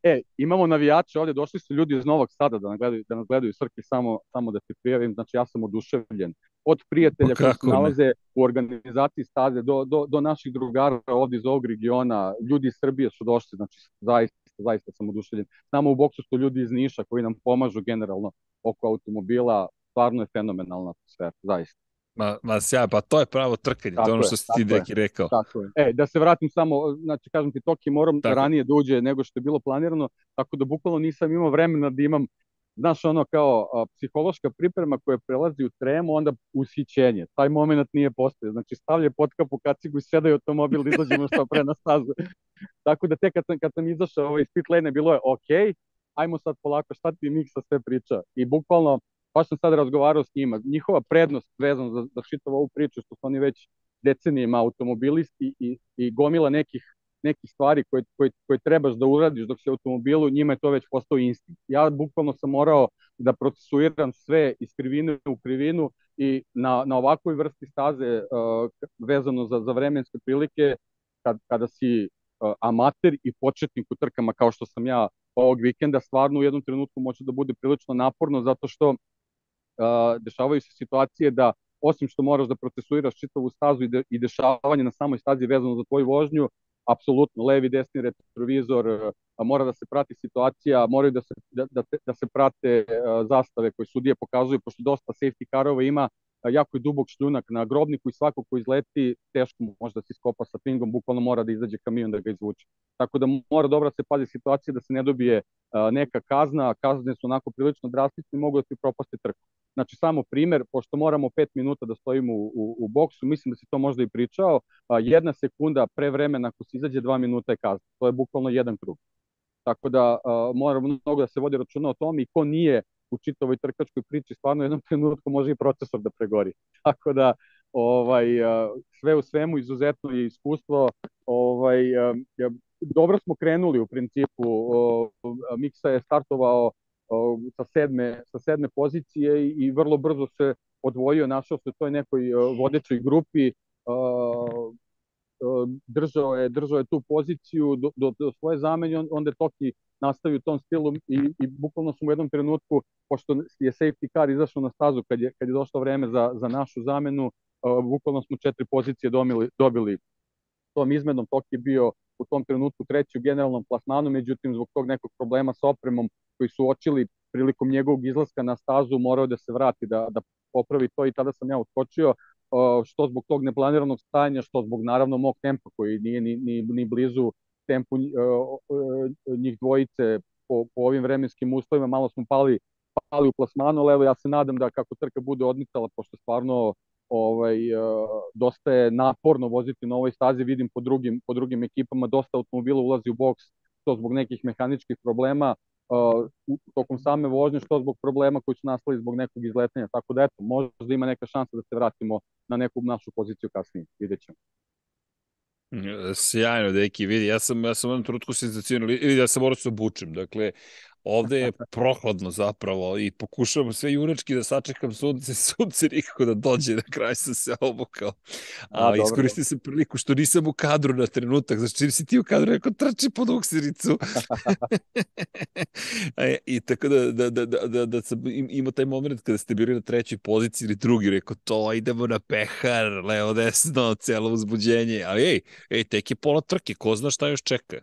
E, imamo navijače ovde, došli su ljudi iz Novog Sada da nas gledaju, da nas gledaju Srki, samo, samo da se prijavim, znači ja sam oduševljen. Od prijatelja pa koji se nalaze ne? u organizaciji staze do, do, do naših drugara ovde iz ovog regiona, ljudi iz Srbije su došli, znači zaista, zaista sam oduševljen. Samo u boksu su ljudi iz Niša koji nam pomažu generalno oko automobila, stvarno je fenomenalna atmosfera, zaista. Ma, ma sja, pa to je pravo trkanje, tako to je ono što si ti deki rekao. Tako je. E, da se vratim samo, znači kažem ti Toki moram tako. ranije da uđe nego što je bilo planirano, tako da bukvalno nisam imao vremena da imam znaš ono kao a, psihološka priprema koja prelazi u tremu, onda ushićenje. Taj moment nije postoje. Znači stavlja potkapu kacigu i sedaju automobil da izađemo što pre na stazu. Tako da te kad sam, kad sam izašao ovaj, iz pit lane bilo je ok, ajmo sad polako šta ti Miksa sve priča. I bukvalno baš sam sad razgovarao s njima, njihova prednost vezano za, za čitavu ovu priču, što su oni već decenijima automobilisti i, i gomila nekih nekih stvari koje, koje, koje trebaš da uradiš dok si u automobilu, njima je to već postao instinkt. Ja bukvalno sam morao da procesuiram sve iz krivine u krivinu i na, na ovakvoj vrsti staze uh, vezano za, za vremenske prilike, kad, kada si uh, amater i početnik u trkama kao što sam ja ovog vikenda, stvarno u jednom trenutku može da bude prilično naporno zato što dešavaju se situacije da osim što moraš da procesuiraš čitavu stazu i, de, i dešavanje na samoj stazi vezano za tvoju vožnju, apsolutno levi, desni retrovizor, mora da se prati situacija, moraju da se, da, da, da se prate zastave koje sudije pokazuju, pošto dosta safety carova ima, jako je dubok šljunak na grobniku i svako ko izleti teško možda se iskopa sa pingom, bukvalno mora da izađe kamion da ga izvuče. Tako da mora dobro da se pazi situacija da se ne dobije neka kazna, kazne su onako prilično drastične i mogu da ti propaste trku. Znači samo primer, pošto moramo 5 minuta da stojimo u, u, u boksu, mislim da si to možda i pričao, jedna sekunda pre vremena ako se izađe 2 minuta je kazna. To je bukvalno jedan krug. Tako da mora mnogo da se vodi računa o tom i ko nije u čitavoj trkačkoj priči stvarno jednom trenutku može i procesor da pregori. Tako da ovaj sve u svemu izuzetno je iskustvo ovaj dobro smo krenuli u principu Miksa je startovao sa sedme sa sedme pozicije i vrlo brzo se odvojio našao se u toj nekoj vodećoj grupi držao je, držao je tu poziciju do, do, do svoje zamenje, onda je Toki nastavio u tom stilu i, i bukvalno smo u jednom trenutku, pošto je safety car izašao na stazu kad je, kad je došlo vreme za, za našu zamenu, uh, bukvalno smo četiri pozicije domili, dobili. Tom izmenom, Toki je bio u tom trenutku treći u generalnom plasmanu, međutim zbog tog nekog problema sa opremom koji su očili prilikom njegovog izlaska na stazu morao da se vrati da, da popravi to i tada sam ja uskočio što zbog tog neplaniranog stajanja, što zbog naravno mog tempa koji nije ni, ni, ni blizu tempu njih dvojice po, po ovim vremenskim uslovima, malo smo pali, pali u plasmanu, ali evo ja se nadam da kako trka bude odmicala, pošto stvarno ovaj, dosta je naporno voziti na ovoj stazi, vidim po drugim, po drugim ekipama, dosta automobila ulazi u boks, to zbog nekih mehaničkih problema, uh, tokom same vožnje, što zbog problema koji su nastali zbog nekog izletanja. Tako da, eto, možda ima neka šansa da se vratimo na neku našu poziciju kasnije. Vidjet ćemo. Sjajno, deki, vidi, ja sam, ja sam u jednom trutku senzacijalno, ili ja sam morao da se obučem, dakle, Ovde je prohladno zapravo i pokušavam sve junački da sačekam sunce, sunce nikako da dođe, na kraj sam se obukao. A, A iskoristi se priliku što nisam u kadru na trenutak, znači čim si ti u kadru, neko trči pod uksiricu. I tako da, da, da, da, da, da sam imao taj moment kada ste bili na trećoj poziciji ili drugi, rekao to, idemo na pehar, levo desno, celo uzbuđenje, ali ej, ej, tek je pola trke, ko zna šta još čeka.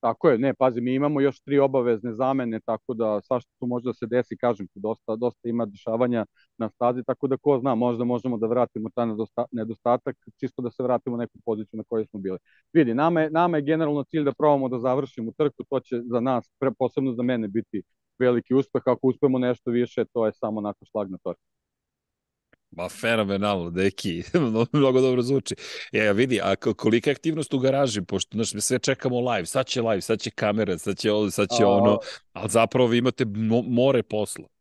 Tako je, ne, pazi, mi imamo još tri obavezne zamene, tako da svašta tu može da se desi, kažem ti, dosta, dosta ima dešavanja na stazi, tako da ko zna, možda možemo da vratimo taj nedostatak, čisto da se vratimo u neku poziciju na kojoj smo bili. Vidi, nama je, nama je generalno cilj da probamo da završimo trku, to će za nas, posebno za mene, biti veliki uspeh, ako uspemo nešto više, to je samo nakon šlag na torku. Ma fenomenalno, deki, mnogo dobro zvuči. Ja, ja vidi, a kolika je aktivnost u garaži, pošto znaš, sve čekamo live, sad će live, sad će kamera, sad će ovo, sad će ono, ali zapravo vi imate more posla.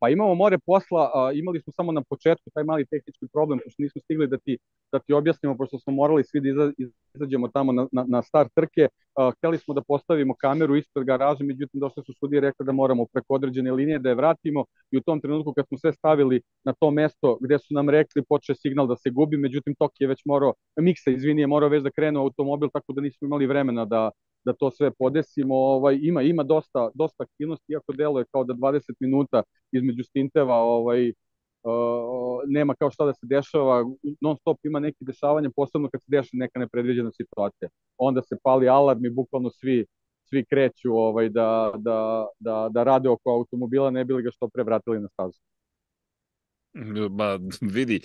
Pa imamo more posla, a, imali smo samo na početku taj mali tehnički problem, pošto nismo stigli da ti, da ti objasnimo, pošto smo morali svi da iza, izađemo tamo na, na, na start trke. A, hteli smo da postavimo kameru ispred garaže, međutim došle su sudije rekli da moramo preko određene linije da je vratimo i u tom trenutku kad smo sve stavili na to mesto gde su nam rekli poče signal da se gubi, međutim Toki je već morao, Miksa izvini je morao već da krenu automobil, tako da nismo imali vremena da, da to sve podesimo. Ovaj ima ima dosta dosta aktivnosti iako deluje kao da 20 minuta između stinteva ovaj uh, nema kao šta da se dešava, non stop ima neki dešavanja, posebno kad se dešava neka nepredviđena situacija. Onda se pali alarm i bukvalno svi svi kreću ovaj da da da da rade oko automobila ne bi li ga što pre vratili na stazu. Ma, vidi,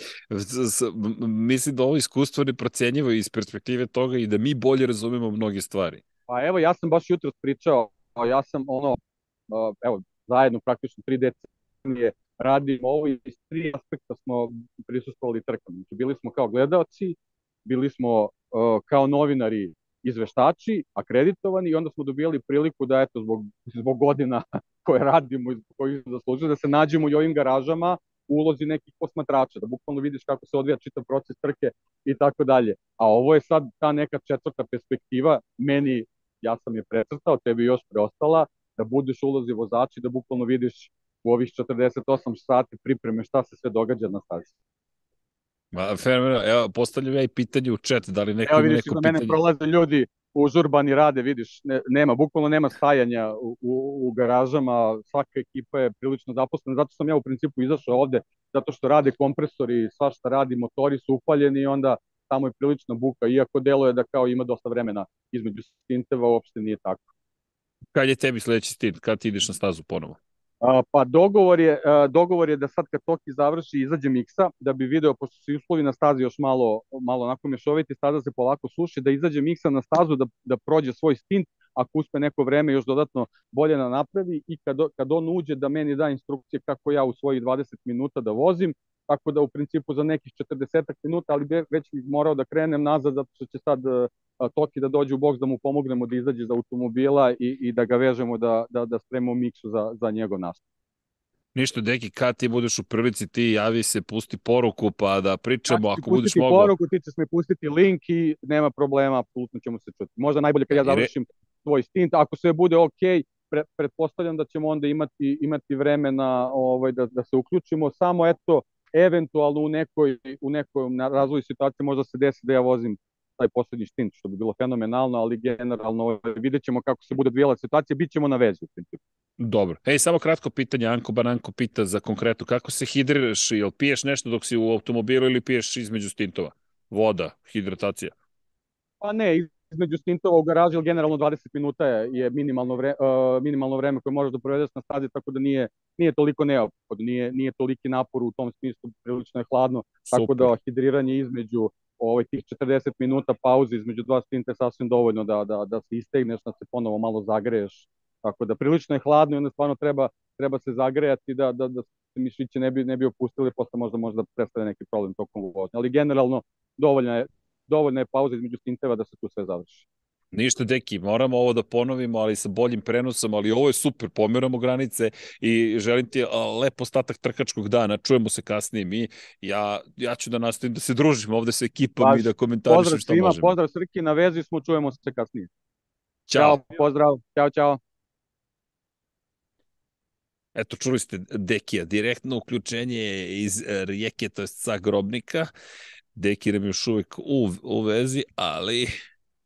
mislim da ovo iskustvo ne procenjivo iz perspektive toga i da mi bolje razumemo mnoge stvari. Pa evo, ja sam baš jutro pričao, ja sam ono, evo, zajedno praktično tri decenije radimo ovo i iz tri aspekta smo prisustvovali trkama. Znači, bili smo kao gledalci, bili smo uh, kao novinari izveštači, akreditovani i onda smo dobijali priliku da eto zbog, zbog godina koje radimo i zbog kojih zaslužili da se nađemo i ovim garažama u ulozi nekih posmatrača, da bukvalno vidiš kako se odvija čitav proces trke i tako dalje. A ovo je sad ta neka četvrta perspektiva, meni ja sam je precrtao, tebi još preostala, da budeš ulozi vozači, da bukvalno vidiš u ovih 48 sati pripreme šta se sve događa na stazi. Ma, fenomenalno. Evo, postavljam ja i pitanje u chat, da li neko Evo, vidiš, neko da pitanje. mene prolaze ljudi u žurbani rade, vidiš, ne, nema, bukvalno nema stajanja u, u, u garažama, svaka ekipa je prilično zaposlena, zato sam ja u principu izašao ovde, zato što rade kompresori, svašta radi, motori su upaljeni i onda tamo je prilična buka, iako deluje da kao ima dosta vremena između stinteva, uopšte nije tako. Kad je tebi sledeći stint, kad ti ideš na stazu ponovo? A, pa dogovor je, a, dogovor je da sad kad Toki završi izađe miksa, da bi video, pošto se uslovi na stazi još malo, malo onako mešoviti, staza se polako suši, da izađe miksa na stazu, da, da prođe svoj stint, ako uspe neko vreme još dodatno bolje na da napravi i kad, kad on uđe da meni da instrukcije kako ja u svojih 20 minuta da vozim, tako da u principu za nekih 40 minuta, ali već bih morao da krenem nazad zato što će sad Toki da dođe u boks da mu pomognemo da izađe iz automobila i, i da ga vežemo da, da, da spremimo miksu za, za njegov nastup. Ništa, deki, kad ti budeš u prilici, ti javi se, pusti poruku, pa da pričamo, ako budeš mogao. poruku, ti ćeš mi pustiti link i nema problema, apsolutno ćemo se čuti. Možda najbolje kad ja završim tvoj stint, ako sve bude ok, pre, pretpostavljam da ćemo onda imati, imati vremena ovaj, da, da se uključimo, samo eto, eventualno u nekoj, u nekoj razvoju situacije možda se desi da ja vozim taj poslednji stint, što bi bilo fenomenalno, ali generalno ovaj, vidjet ćemo kako se bude odvijela situacija, bit ćemo na vezi u principu. Dobro. Ej, samo kratko pitanje, Anko Bananko pita za konkretno, kako se hidriraš, jel piješ nešto dok si u automobilu ili piješ između stintova? Voda, hidratacija? Pa ne, između stintova u garaži, ali generalno 20 minuta je, je minimalno, vre, uh, minimalno vreme koje možeš da provedeš na stazi, tako da nije, nije toliko neophodno, nije, nije toliki napor u tom smislu, prilično je hladno, Super. tako da hidriranje između ovaj, tih 40 minuta pauze između dva stinta je sasvim dovoljno da, da, da se istegneš, da se ponovo malo zagreješ, tako da prilično je hladno i onda stvarno treba, treba se zagrejati da, da, da se mišići ne bi, ne bi opustili, posle možda možda predstavlja neki problem tokom vožnje, ali generalno dovoljno je, dovoljna je pauza između stinteva da se tu sve završi. Ništa, deki, moramo ovo da ponovimo, ali sa boljim prenosom, ali ovo je super, pomeramo granice i želim ti lep ostatak trkačkog dana, čujemo se kasnije mi, ja, ja ću da nastavim da se družim ovde sa ekipom Baš, i da komentarišem šta svima, možemo. Pozdrav Srki, na vezi smo, čujemo se kasnije. Ćao. Ćao, pozdrav, ćao, ćao. Eto, čuli ste Dekija, direktno uključenje iz Rijeke, to je sa Grobnika. Deki nam još uvek u, u vezi, ali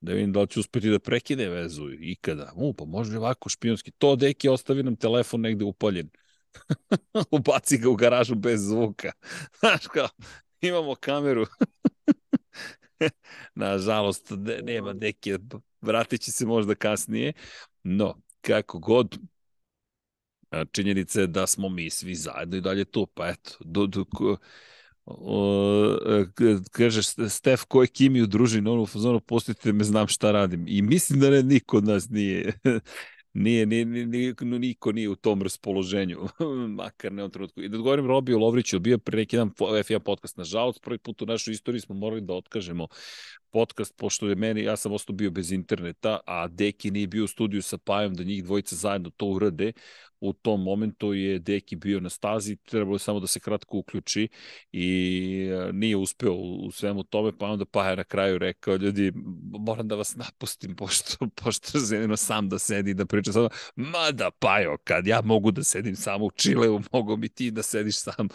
da vidim da li će uspeti da prekine vezu ikada. U, pa može ovako špionski. To deki ostavi nam telefon negde upaljen. Ubaci ga u garažu bez zvuka. Znaš kao, imamo kameru. Nažalost, ne, nema deke, vratit će se možda kasnije. No, kako god, činjenica je da smo mi svi zajedno i dalje tu, pa eto, do, do, o, e, kaže Stef ko je Kimi u družini, ono u fazonu postite me znam šta radim i mislim da ne, niko od nas nije nije, nije, nije, niko nije u tom raspoloženju, makar ne u trenutku. I da odgovorim Robiju Lovriću, bio pre neki dan F1 podcast, nažalost, prvi put u našoj istoriji smo morali da otkažemo podcast, pošto je meni, ja sam ostao bio bez interneta, a Deki nije bio u studiju sa Pajom da njih dvojica zajedno to urade, u tom momentu je Deki bio na stazi, trebalo je samo da se kratko uključi i e, nije uspeo u svemu tome, pa onda pa je na kraju rekao, ljudi, moram da vas napustim, pošto, pošto zemljeno sam da sedi da priča sada, ma da Pajo, kad ja mogu da sedim sam u Čileu, mogu mi ti da sediš sam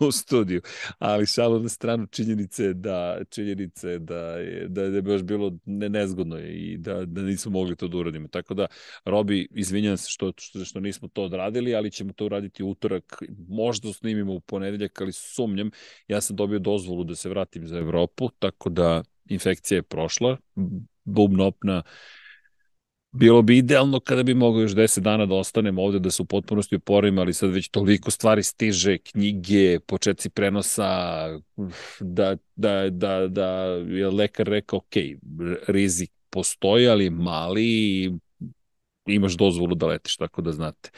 u studiju. Ali šalo na stranu činjenice da, činjenice da je, da je baš bilo ne, nezgodno i da, da nismo mogli to da uradimo. Tako da, Robi, izvinjam se što, što, što nismo to odradili, ali ćemo to uraditi utorak, možda snimimo u ponedeljak, ali sumnjam, ja sam dobio dozvolu da se vratim za Evropu, tako da infekcija je prošla, bubnopna, bilo bi idealno kada bi mogao još 10 dana da ostanem ovde, da se u potpunosti oporim, ali sad već toliko stvari stiže, knjige, početci prenosa, da, da, da, da je lekar rekao, ok, rizik postoji, ali mali imaš dozvolu da letiš, tako da znate.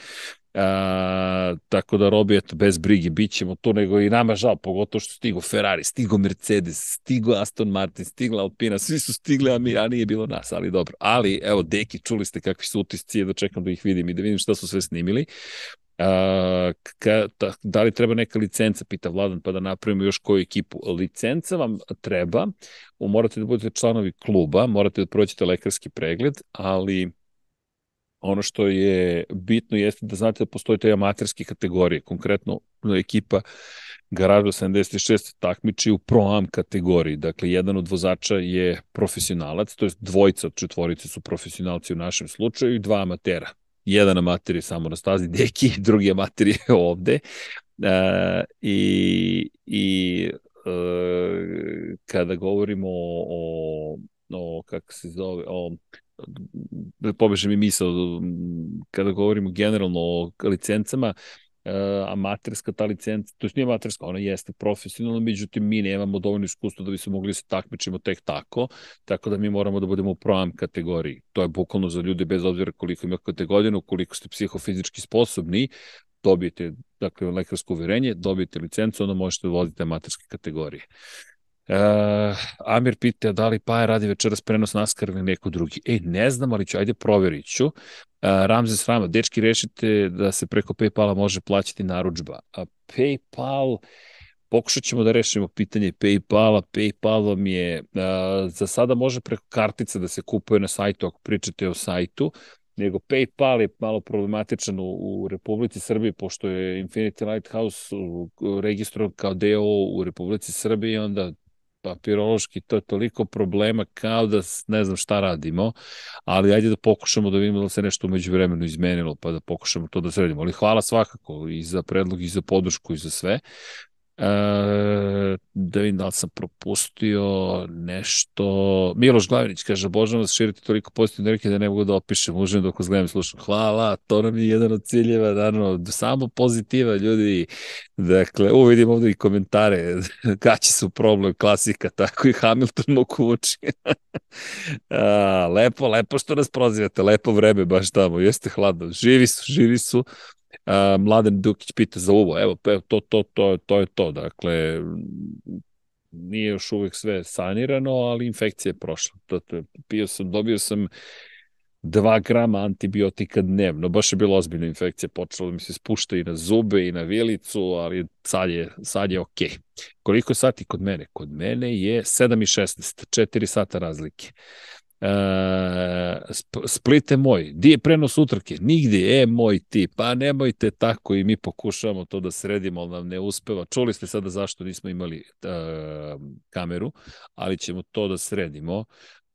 A, tako da Robi, eto, bez brige, bit ćemo tu, nego i nama žal, pogotovo što stigo Ferrari, stigo Mercedes, stigo Aston Martin, stigla Alpina, svi su stigli, a, mi, a nije bilo nas, ali dobro. Ali, evo, deki, čuli ste kakvi su utisci, da čekam da ih vidim i da vidim šta su sve snimili. A, ka, ta, da li treba neka licenca, pita Vladan, pa da napravimo još koju ekipu. Licenca vam treba, morate da budete članovi kluba, morate da prođete lekarski pregled, ali ono što je bitno jeste da znate da postoje te amaterske kategorije, konkretno ekipa Garaža 76 takmiči u Pro-Am kategoriji. Dakle, jedan od vozača je profesionalac, to je dvojica od četvorice su profesionalci u našem slučaju i dva amatera. Jedan amater je samo na stazi Deki, drugi amater je ovde. E, I i e, kada govorimo o, o kako se zove, o pobeže mi misao kada govorimo generalno o licencama, uh, amaterska ta licenca, to je nije amaterska, ona jeste profesionalna, međutim mi nemamo dovoljno iskustva da bi se mogli da se takmičimo tek tako, tako da mi moramo da budemo u pro kategoriji. To je bukvalno za ljude bez obzira koliko imate godinu, koliko ste psihofizički sposobni, dobijete dakle, lekarsko uverenje, dobijete licencu, onda možete da amaterske kategorije. Uh, Amir pita da li Paja radi večeras prenos NASCAR ili neko drugi. E, ne znam, ali ću, ajde proverit ću. Uh, Ramzes Rama, dečki, rešite da se preko Paypala može plaćati naručba. A Paypal, pokušat ćemo da rešimo pitanje Paypala. Paypal vam je, uh, za sada može preko kartice da se kupuje na sajtu, ako pričate o sajtu, nego PayPal je malo problematičan u, u Republici Srbiji, pošto je Infinity Lighthouse registrovan kao deo u Republici Srbiji, onda papirološki to je toliko problema kao da ne znam šta radimo, ali ajde da pokušamo da vidimo da se nešto umeđu vremenu izmenilo, pa da pokušamo to da sredimo. Ali hvala svakako i za predlog, i za podršku, i za sve. E, da vidim da li sam propustio nešto. Miloš Glavinić kaže, obožavam vas širiti toliko pozitivne energije da ne mogu da opišem, užem dok vas gledam i slušam. Hvala, to nam je jedan od ciljeva, naravno, samo pozitiva ljudi. Dakle, uvidim ovde i komentare, kaći su problem, klasika, tako i Hamilton mogu uči. A, lepo, lepo što nas prozivate, lepo vreme baš tamo, jeste hladno. Živi su, živi su. A, Mladen Dukić pita za uvo, evo, to, to, to, to je to, dakle, nije još uvek sve sanirano, ali infekcija je prošla. To, pio sam, dobio sam 2 grama antibiotika dnevno, baš je bila ozbiljna infekcija, počela mi se spušta i na zube i na vilicu, ali sad je, sad je. Okay. Koliko sati kod mene? Kod mene je 7 i 16, 4 sata razlike. Uh, Splite moj, di je prenos utrke? Nigde, e moj ti, pa nemojte tako i mi pokušavamo to da sredimo, ali nam ne uspeva. Čuli ste sada zašto nismo imali uh, kameru, ali ćemo to da sredimo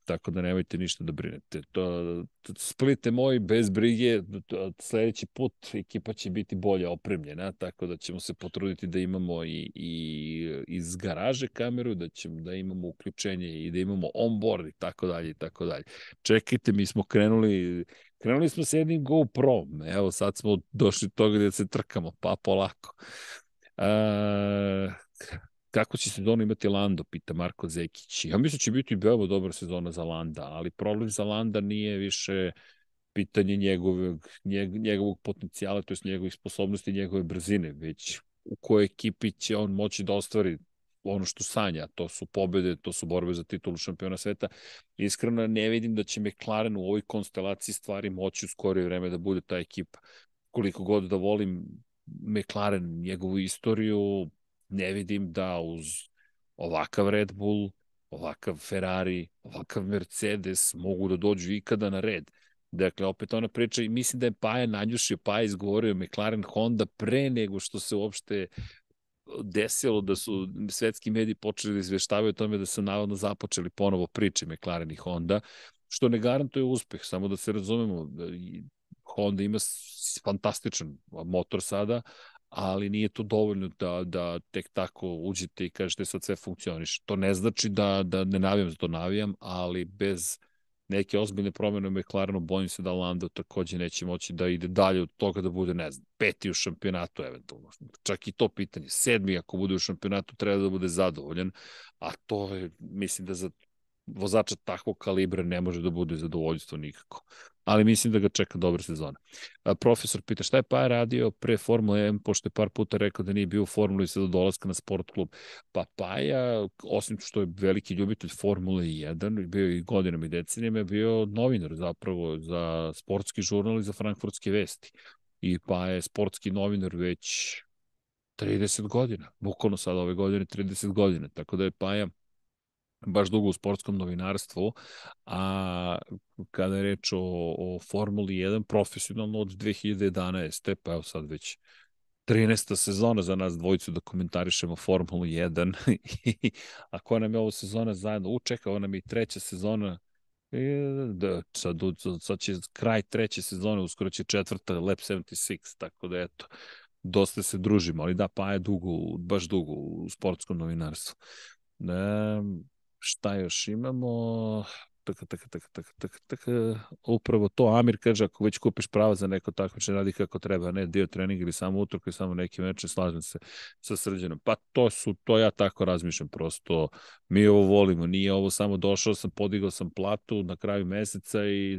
tako da nemojte ništa da brinete. To, splite moj, bez brige, sledeći put ekipa će biti bolje opremljena, tako da ćemo se potruditi da imamo i, i iz garaže kameru, da ćemo da imamo uključenje i da imamo onboard i tako dalje i tako dalje. Čekajte, mi smo krenuli Krenuli smo sa jednim GoPro, evo sad smo došli do toga da se trkamo, pa polako. Uh, kako će sezonu imati Lando, pita Marko Zekić. Ja mislim da će biti veoma dobra sezona za Landa, ali problem za Landa nije više pitanje njegovog, njegovog potencijala, to je njegovih sposobnosti, njegove brzine, već u kojoj ekipi će on moći da ostvari ono što sanja, to su pobede, to su borbe za titulu šampiona sveta. Iskreno ne vidim da će McLaren u ovoj konstelaciji stvari moći u skorije vreme da bude ta ekipa. Koliko god da volim McLaren, njegovu istoriju, ne vidim da uz ovakav Red Bull, ovakav Ferrari, ovakav Mercedes mogu da dođu ikada na red. Dakle, opet ona priča i mislim da je Paja nanjušio, Paja izgovorio McLaren Honda pre nego što se uopšte desilo da su svetski mediji počeli da izveštavaju o tome da su navodno započeli ponovo priče McLaren i Honda, što ne garantuje uspeh, samo da se razumemo, Honda ima fantastičan motor sada, ali nije to dovoljno da, da tek tako uđete i kažete sad sve funkcioniš. To ne znači da, da ne navijam za to navijam, ali bez neke ozbiljne promjene u McLarenu, bojim se da Lando takođe neće moći da ide dalje od toga da bude, ne znam, peti u šampionatu eventualno. Čak i to pitanje. Sedmi ako bude u šampionatu treba da bude zadovoljan, a to je, mislim da za vozača takvog kalibra ne može da bude zadovoljstvo nikako. Ali mislim da ga čeka dobra sezona. A, profesor pita šta je pa radio pre Formule 1, pošto je par puta rekao da nije bio u Formuli i do dolaska na sport klub. Pa Paja, osim što je veliki ljubitelj Formule 1, bio i godinama i decenijama, je bio novinar zapravo za sportski žurnal i za frankfurtske vesti. I pa je sportski novinar već 30 godina, bukvalno sad ove godine 30 godina, tako da je Paja baš dugo u sportskom novinarstvu, a kada je reč o, o Formuli 1, profesionalno od 2011. pa evo sad već 13. sezona za nas dvojicu da komentarišemo Formulu 1 a koja nam je ovo sezona zajedno, u čeka, ovo nam je treća sezona e, da, sad, sad će kraj treće sezone, uskoro će četvrta Lab 76, tako da eto, dosta se družimo, ali da, pa je dugo, baš dugo u sportskom novinarstvu. Ne, Šta još imamo? Taka, taka, taka, taka, taka, taka. Upravo to, Amir kaže, ako već kupiš pravo za neko takmičenje, radi kako treba, ne dio trening ili samo utrku i samo neki meče, slažem se sa srđanom. Pa to su, to ja tako razmišljam, prosto mi ovo volimo, nije ovo samo došao sam, podigao sam platu na kraju meseca i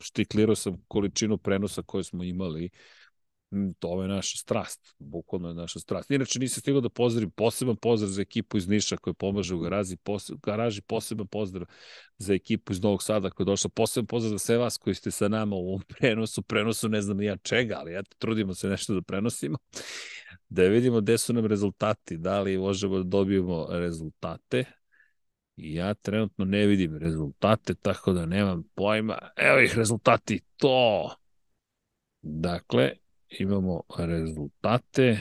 štiklirao sam količinu prenosa koje smo imali Mm, to je naša strast, bukvalno je naša strast. Inače nisam stigao da pozdravim poseban pozdrav za ekipu iz Niša koja pomaže u garaži, pos, garaži poseban pozdrav za ekipu iz Novog Sada koja je došla, poseban pozdrav za sve vas koji ste sa nama u ovom prenosu, prenosu ne znam ja čega, ali ja trudimo se nešto da prenosimo, da vidimo gde su nam rezultati, da li možemo da dobijemo rezultate, Ja trenutno ne vidim rezultate, tako da nemam pojma. Evo ih rezultati, to! Dakle, imamo rezultate,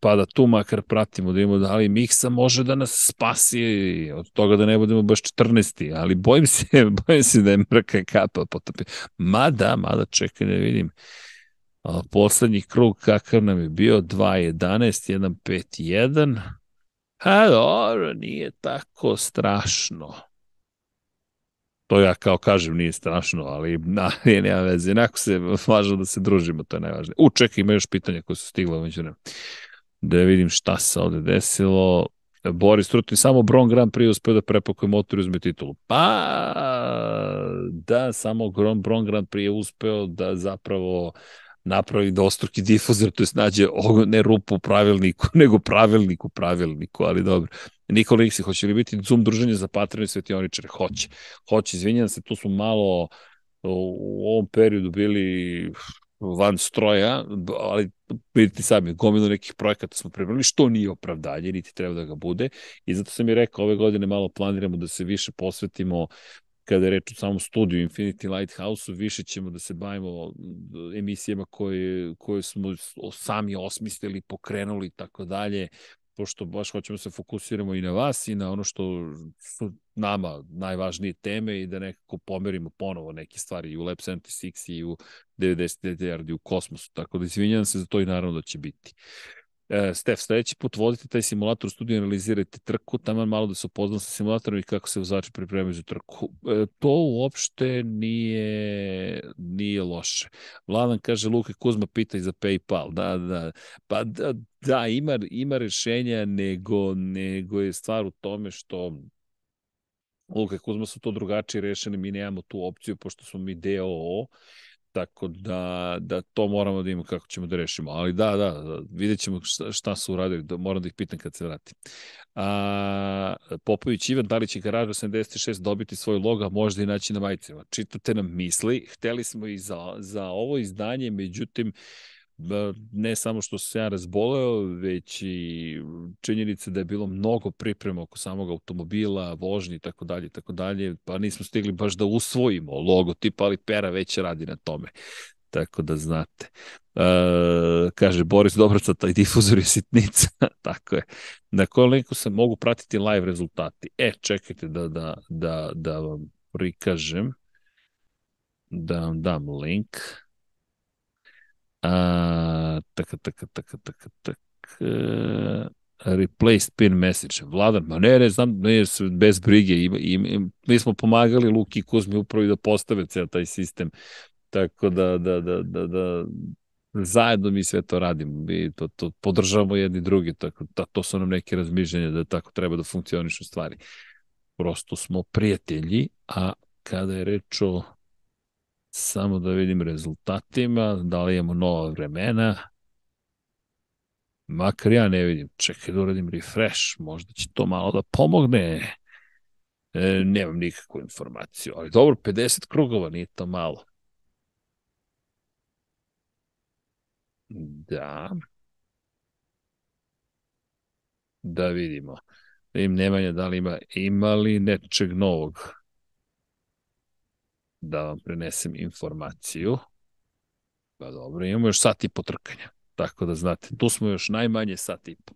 pa da tu makar pratimo, da imamo da li Miksa može da nas spasi od toga da ne budemo baš 14. Ali bojim se, bojim se da je mrka kapa potopi. Mada, mada čekaj da vidim. Poslednji krug kakav nam je bio 2.11, 1.5.1. A dobro, nije tako strašno. To ja kao kažem nije strašno, ali na, nije nema veze. Inako se važno da se družimo, to je najvažnije. U, čekaj, ima još pitanja koje su stigla među vremenu. Da vidim šta se ovde desilo. Boris Trutin, samo Bron Grand Prix uspeo da prepakuje motor i uzme titulu. Pa, da, samo Bron, Bron Grand Prix je uspeo da zapravo napravi dostruki difuzor, to je nađe ne rupu u pravilniku, nego pravilnik u pravilniku, ali dobro. Nikola Iksi, hoće li biti Zoom druženje za patrone svetioničare? Hoće. Hoće, izvinjam se, tu smo malo u ovom periodu bili van stroja, ali vidite sami, gomilu nekih projekata smo prebrali, što nije opravdanje, niti treba da ga bude. I zato sam i rekao, ove godine malo planiramo da se više posvetimo kada je reč o samom studiju Infinity Lighthouse-u, više ćemo da se bavimo emisijama koje, koje smo sami osmislili, pokrenuli i tako dalje, pošto baš hoćemo da se fokusiramo i na vas i na ono što su nama najvažnije teme i da nekako pomerimo ponovo neke stvari i u Lab 76 i u 90 DDR i u kosmosu, tako da izvinjam se za to i naravno da će biti. E, Stef, sledeći put vodite taj simulator u studiju, analizirajte trku, tamo malo da se upoznam sa simulatorom i kako se vozači pripremaju za trku. E, to uopšte nije, nije loše. Vladan kaže, Luka Kuzma pita i za PayPal. Da, da. Pa da, da ima, ima rešenja, nego, nego je stvar u tome što Luka Kuzma su to drugačije rešene, mi nemamo tu opciju, pošto smo mi DOO, Tako da, da to moramo da imamo kako ćemo da rešimo. Ali da, da, da vidjet ćemo šta, šta su uradili, da, moram da ih pitam kad se vratim. A, Popović Ivan, da li će garaža 76 dobiti svoj logo, možda i naći na majicama. Čitate nam misli, hteli smo i za, za ovo izdanje, međutim, ne samo što se ja razboleo, već i činjenica da je bilo mnogo priprema oko samog automobila, vožnji i tako dalje, tako dalje, pa nismo stigli baš da usvojimo logotip, ali Pera već radi na tome. Tako da znate. E, kaže Boris Dobraca, taj difuzor je sitnica. tako je. Na kojem linku se mogu pratiti live rezultati? E, čekajte da, da, da, da vam prikažem. Da vam dam link. A, taka, taka, taka, taka, taka. Replace pin message. Vladan, ma ne, ne, znam, ne, bez brige. I, i, i, mi smo pomagali Luki i Kuzmi upravo da postave ceo taj sistem. Tako da, da, da, da, da zajedno mi sve to radimo. Mi to, to podržavamo jedni drugi. Tako, da, to su nam neke razmišljenja da tako treba da funkcionišu stvari. Prosto smo prijatelji, a kada je reč o Samo da vidim rezultatima, da li imamo nova vremena. Makar ja ne vidim. Čekaj da uradim refresh, možda će to malo da pomogne. E, nemam nikakvu informaciju, ali dobro, 50 krugova, nije to malo. Da. Da vidimo. Da im Nemanja da li ima, ima li nečeg novog da vam prenesem informaciju. Pa dobro, imamo još sat i po trkanja. Tako da znate, tu smo još najmanje sat i po.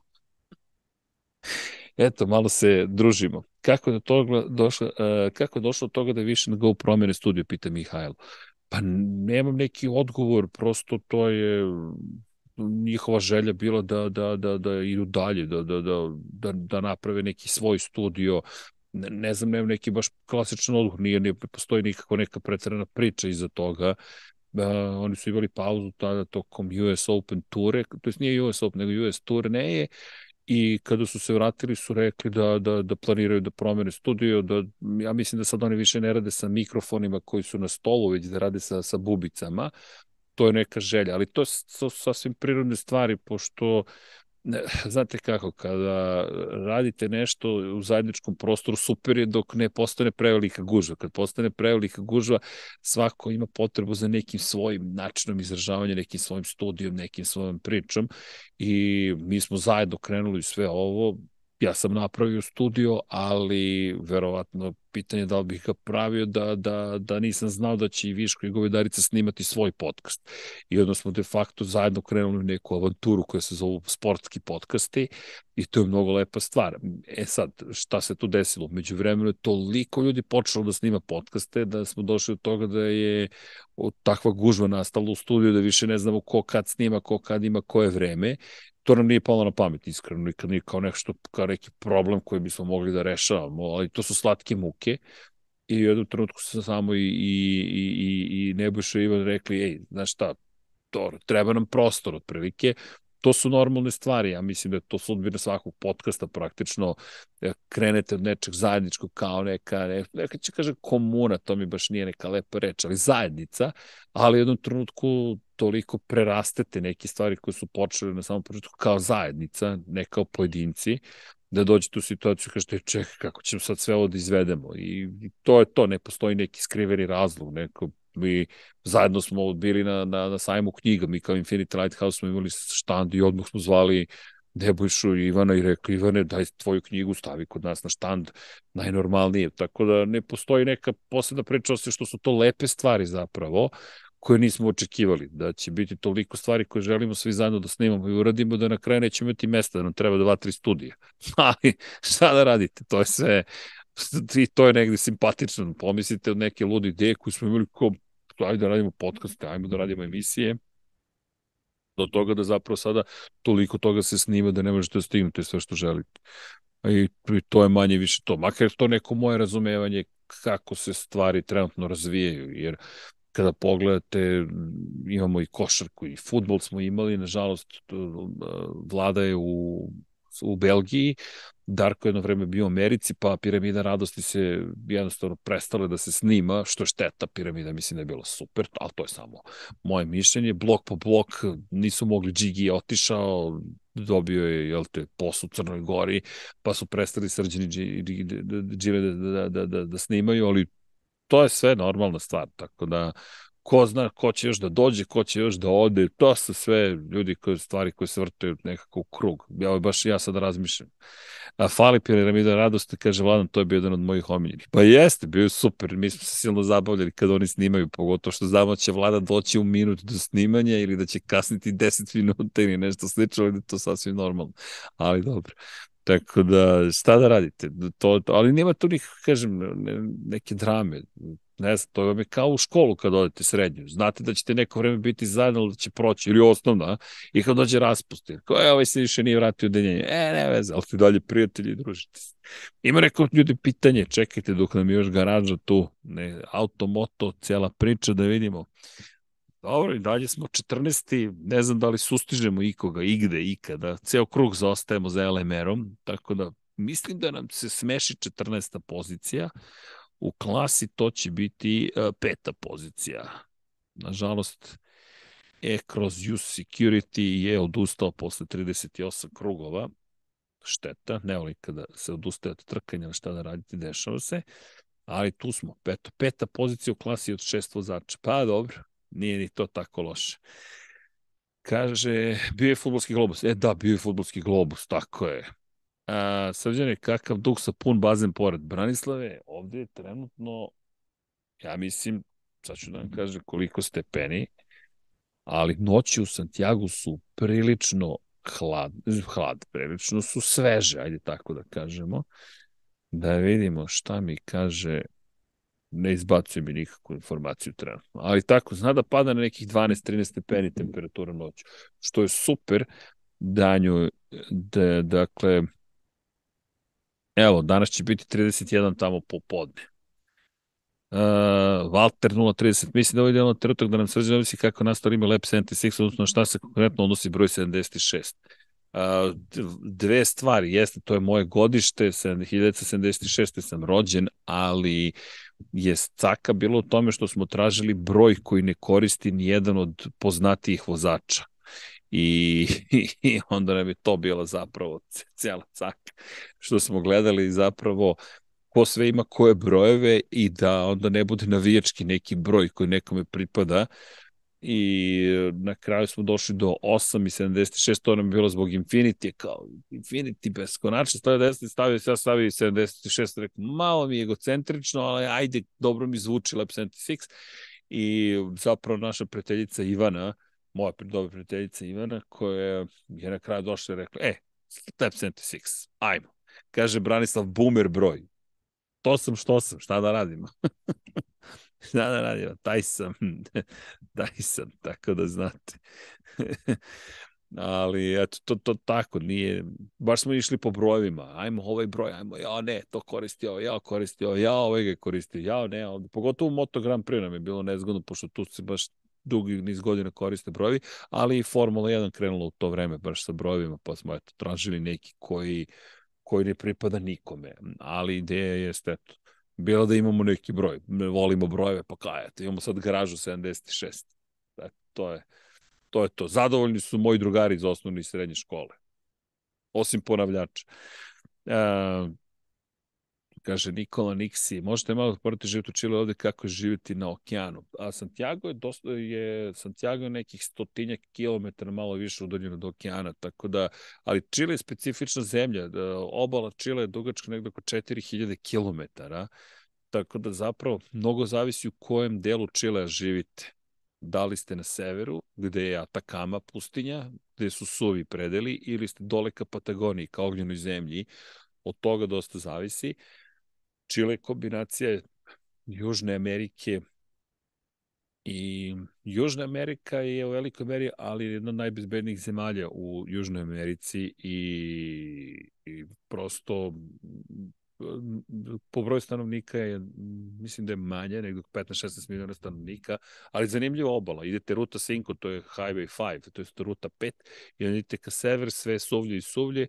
Eto, malo se družimo. Kako je, toga došlo, uh, kako je došlo od toga da više na Go promene studiju, pita Mihajlo. Pa nemam neki odgovor, prosto to je njihova želja bila da, da, da, da idu dalje, da, da, da, da, da naprave neki svoj studio, ne, ne znam, nema neki baš klasičan odgovor, nije, nije postoji nikako neka pretredna priča iza toga. Uh, oni su imali pauzu tada tokom US Open ture, to jest nije US Open, nego US turneje i kada su se vratili su rekli da, da, da planiraju da promene studio, da, ja mislim da sad oni više ne rade sa mikrofonima koji su na stolu, već da rade sa, sa bubicama, to je neka želja, ali to su sasvim prirodne stvari, pošto znate kako, kada radite nešto u zajedničkom prostoru, super je dok ne postane prevelika gužva. Kad postane prevelika gužva, svako ima potrebu za nekim svojim načinom izražavanja, nekim svojim studijom, nekim svojom pričom i mi smo zajedno krenuli sve ovo, ja sam napravio studio, ali verovatno pitanje da li bih ga pravio da, da, da nisam znao da će i Viško i Govedarica snimati svoj podcast. I onda smo de facto zajedno krenuli u neku avanturu koja se zove sportski podcasti i to je mnogo lepa stvar. E sad, šta se tu desilo? Među vremenu je toliko ljudi počelo da snima podcaste da smo došli od toga da je takva gužva nastala u studiju da više ne znamo ko kad snima, ko kad ima koje vreme to nam nije palo na pamet, iskreno, nikad nije kao nešto, kao neki problem koji bismo mogli da rešavamo, ali to su slatke muke. I u jednom trenutku sam samo i, i, i, i Nebojša Ivan rekli, ej, znaš šta, to, treba nam prostor otprilike, to su normalne stvari, ja mislim da je to sudbina svakog podcasta praktično, e, krenete od nečeg zajedničkog kao neka, ne, neka će kaže komuna, to mi baš nije neka lepa reč, ali zajednica, ali u jednom trenutku toliko prerastete neke stvari koje su počele na samom početku kao zajednica, ne kao pojedinci, da dođete u situaciju kažete čekaj kako ćemo sad sve ovo da izvedemo i to je to, ne postoji neki skriveni razlog, neko mi zajedno smo bili na, na, na sajmu knjiga, mi kao Infinity Lighthouse smo imali štand i odmah smo zvali Nebojšu i Ivana i rekli, Ivane, daj tvoju knjigu, stavi kod nas na štand, najnormalnije. Tako da ne postoji neka posebna priča, osim što su to lepe stvari zapravo, koje nismo očekivali, da će biti toliko stvari koje želimo svi zajedno da snimamo i uradimo, da na kraju nećemo imati mesta, da nam treba dva, tri studija. Ali šta da radite, to je sve, i to je negde simpatično. Pomislite od neke lude ideje koje smo imali kao, ajde da radimo podcaste, ajmo da radimo emisije, do toga da zapravo sada toliko toga se snima da ne možete da stignete sve što želite. I to je manje više to. Makar to neko moje razumevanje kako se stvari trenutno razvijaju, jer kada pogledate, imamo i košarku i futbol smo imali, nažalost, vlada je u, u Belgiji, Darko jedno vreme bio u Americi, pa Piramida radosti se jednostavno prestale da se snima, što šteta, Piramida mislim da je bilo super, ali to je samo moje mišljenje. Blok po blok nisu mogli, Džigi je otišao, dobio je, jel te, poslu u Crnoj Gori, pa su prestali srđeni džime da, da, da, da, da snimaju, ali to je sve normalna stvar, tako da ko zna ko će još da dođe, ko će još da ode, to su sve ljudi koje stvari koje se vrte nekako u krug. Ja baš ja sad razmišljam. A fali piramida radosti, kaže Vladan, to je bio jedan od mojih omiljenih. Pa jeste, bio je super, mi smo se silno zabavljali kad oni snimaju, pogotovo što znamo da će Vlada doći u minut do snimanja ili da će kasniti 10 minuta ili nešto slično, ali to sasvim normalno. Ali dobro. Tako da, šta da radite? To, to, ali nema tu nikak, kažem, ne, neke drame. Ne znam, to vam je kao u školu kad odete srednju. Znate da ćete neko vreme biti zajedno, da će proći, ili osnovna, i kad dođe raspust, ko je ovaj se više nije vratio u deljenje. E, ne veze, ali ti dalje prijatelji i družite se. Ima neko ljudi pitanje, čekajte dok nam je još garaža tu, ne, auto, moto, cijela priča da vidimo. Dobro, i dalje smo 14. Ne znam da li sustižemo ikoga, igde, ikada. Ceo krug zaostajemo za LMR-om, tako da mislim da nam se smeši 14. pozicija. U klasi to će biti uh, peta pozicija. Nažalost, e kroz Use Security je odustao posle 38 krugova. Šteta, ne volim kada se odustaje od trkanja, šta da radite, dešava se. Ali tu smo, peta, peta pozicija u klasi od šest vozača. Pa dobro, Nije ni to tako loše. Kaže, bio je futbolski globus. E da, bio je futbolski globus, tako je. A, srđane, kakav dug sa pun bazen pored Branislave, ovde je trenutno, ja mislim, sad ću da vam kažem koliko stepeni, ali noći u Santiago su prilično hlad, hlad, prilično su sveže, ajde tako da kažemo. Da vidimo šta mi kaže ne izbacuje mi nikakvu informaciju trenutno. Ali tako, zna da pada na nekih 12-13 stepeni temperatura noću, što je super danju, da, dakle, evo, danas će biti 31 tamo popodne. Uh, Walter 030, mislim da ovo je trenutak da nam srđe ovisi kako nastao ima Lab 76, odnosno šta se konkretno odnosi broj 76. dve stvari, jeste, to je moje godište, 1976. sam rođen, ali je caka bilo u tome što smo tražili broj koji ne koristi ni jedan od poznatijih vozača. I, i onda nam je to bila zapravo cijela caka. Što smo gledali zapravo ko sve ima koje brojeve i da onda ne bude navijački neki broj koji nekome pripada, i na kraju smo došli do 8 i 76, to nam je bilo zbog Infinity, kao Infinity beskonačno, stavio 10, stavio, ja stavio 76, rekao, malo mi je egocentrično, ali ajde, dobro mi zvuči Lab 76 i zapravo naša prijateljica Ivana, moja dobra prijateljica Ivana, koja je na kraju došla i rekla, e, Lab 76, ajmo. Kaže Branislav, boomer broj. To sam što sam, šta da radimo? šta da radimo? Taj sam, taj sam, tako da znate. ali eto, to, to tako, nije, baš smo išli po brojevima, ajmo ovaj broj, ajmo, ja ne, to koristi ovo, ja koristi ovo, ja ovaj ga koristi, ja ne, ovde. pogotovo u Moto Grand Prix nam je bilo nezgodno, pošto tu se baš dugi niz godina koriste brojevi, ali i Formula 1 krenula u to vreme baš sa brojevima, pa smo eto, tražili neki koji, koji ne pripada nikome, ali ideja je, eto, bilo da imamo neki broj. Volimo brojeve, pa kaj, eto, imamo sad garažu 76. Eto, to je, to je to. Zadovoljni su moji drugari iz osnovne i srednje škole. Osim ponavljača. E, kaže Nikola Niksi, možete malo porati živjeti u Čile ovde kako je živjeti na okeanu. A Santiago je, dosta, je Santiago je nekih stotinjak kilometara malo više udaljeno do okeana, tako da, ali Čile je specifična zemlja, da, obala Čile je dugačka nekdo oko 4000 kilometara, tako da zapravo mnogo zavisi u kojem delu Čilea živite. Da li ste na severu, gde je Atakama pustinja, gde su suvi predeli, ili ste dole ka Patagoniji, ka ognjenoj zemlji, od toga dosta zavisi. Čile kombinacija Južne Amerike i Južna Amerika je u velikoj meri, ali jedna od najbezbednijih zemalja u Južnoj Americi i, i prosto po broju stanovnika je, mislim da je manje, nego 15-16 miliona stanovnika, ali zanimljiva obala. Idete ruta 5, to je Highway 5, to je ruta 5, i onda idete ka sever, sve suvlje i suvlje,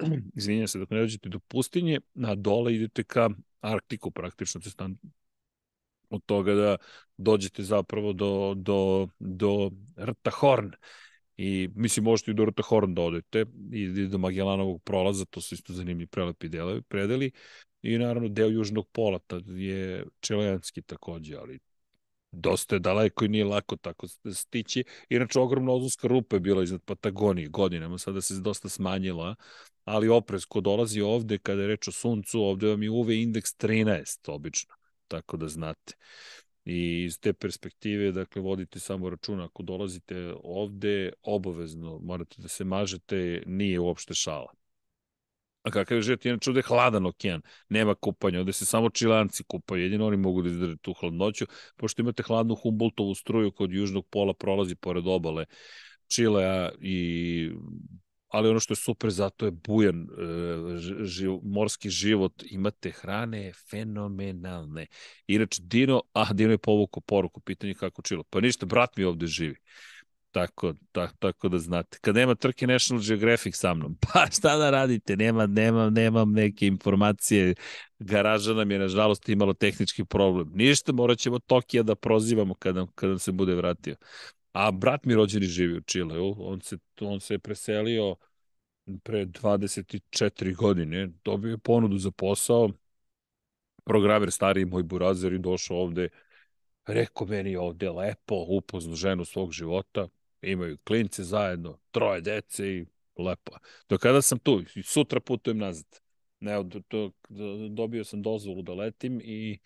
izvinjam se, dok ne dođete do pustinje, na dole idete ka Arktiku praktično, to stan od toga da dođete zapravo do, do, do Rta Horn. I mislim, možete i do Rta Horn da odete i do Magellanovog prolaza, to su isto zanimljivi prelepi dele, predeli. I naravno deo južnog pola, je čelejanski takođe, ali dosta je daleko i nije lako tako stići. Inače, ogromna ozonska rupa je bila iznad Patagonije godinama, sada se dosta smanjila, ali oprez ko dolazi ovde, kada je reč o suncu, ovde vam je UV indeks 13, obično, tako da znate. I iz te perspektive, dakle, vodite samo računa, ako dolazite ovde, obavezno morate da se mažete, nije uopšte šala. A kakav je žet, inače ovde je hladan okean, nema kupanja, ovde se samo čilanci kupaju, jedino oni mogu da izdrže tu hladnoću, pošto imate hladnu Humboldtovu struju kod južnog pola prolazi pored obale Čilea i ali ono što je super zato je bujan e, živ, morski život, imate hrane fenomenalne. Inače, Dino, ah, Dino je povukao poruku, pitanje kako čilo. Pa ništa, brat mi ovde živi. Tako, tak, tako da znate. Kad nema trke National Geographic sa mnom, pa šta da radite? Nema, nema, nemam neke informacije. Garaža nam je, nažalost, imalo tehnički problem. Ništa, morat ćemo Tokija da prozivamo kada, kada se bude vratio. A brat mi rođeni živi u Čileu, on se, on se je preselio pre 24 godine, dobio je ponudu za posao, programer stariji moj burazer i došao ovde, rekao meni ovde lepo, upozno ženu svog života, imaju klince zajedno, troje dece i lepo. Do kada sam tu, sutra putujem nazad. Ne, do, do, dobio sam dozvolu da letim i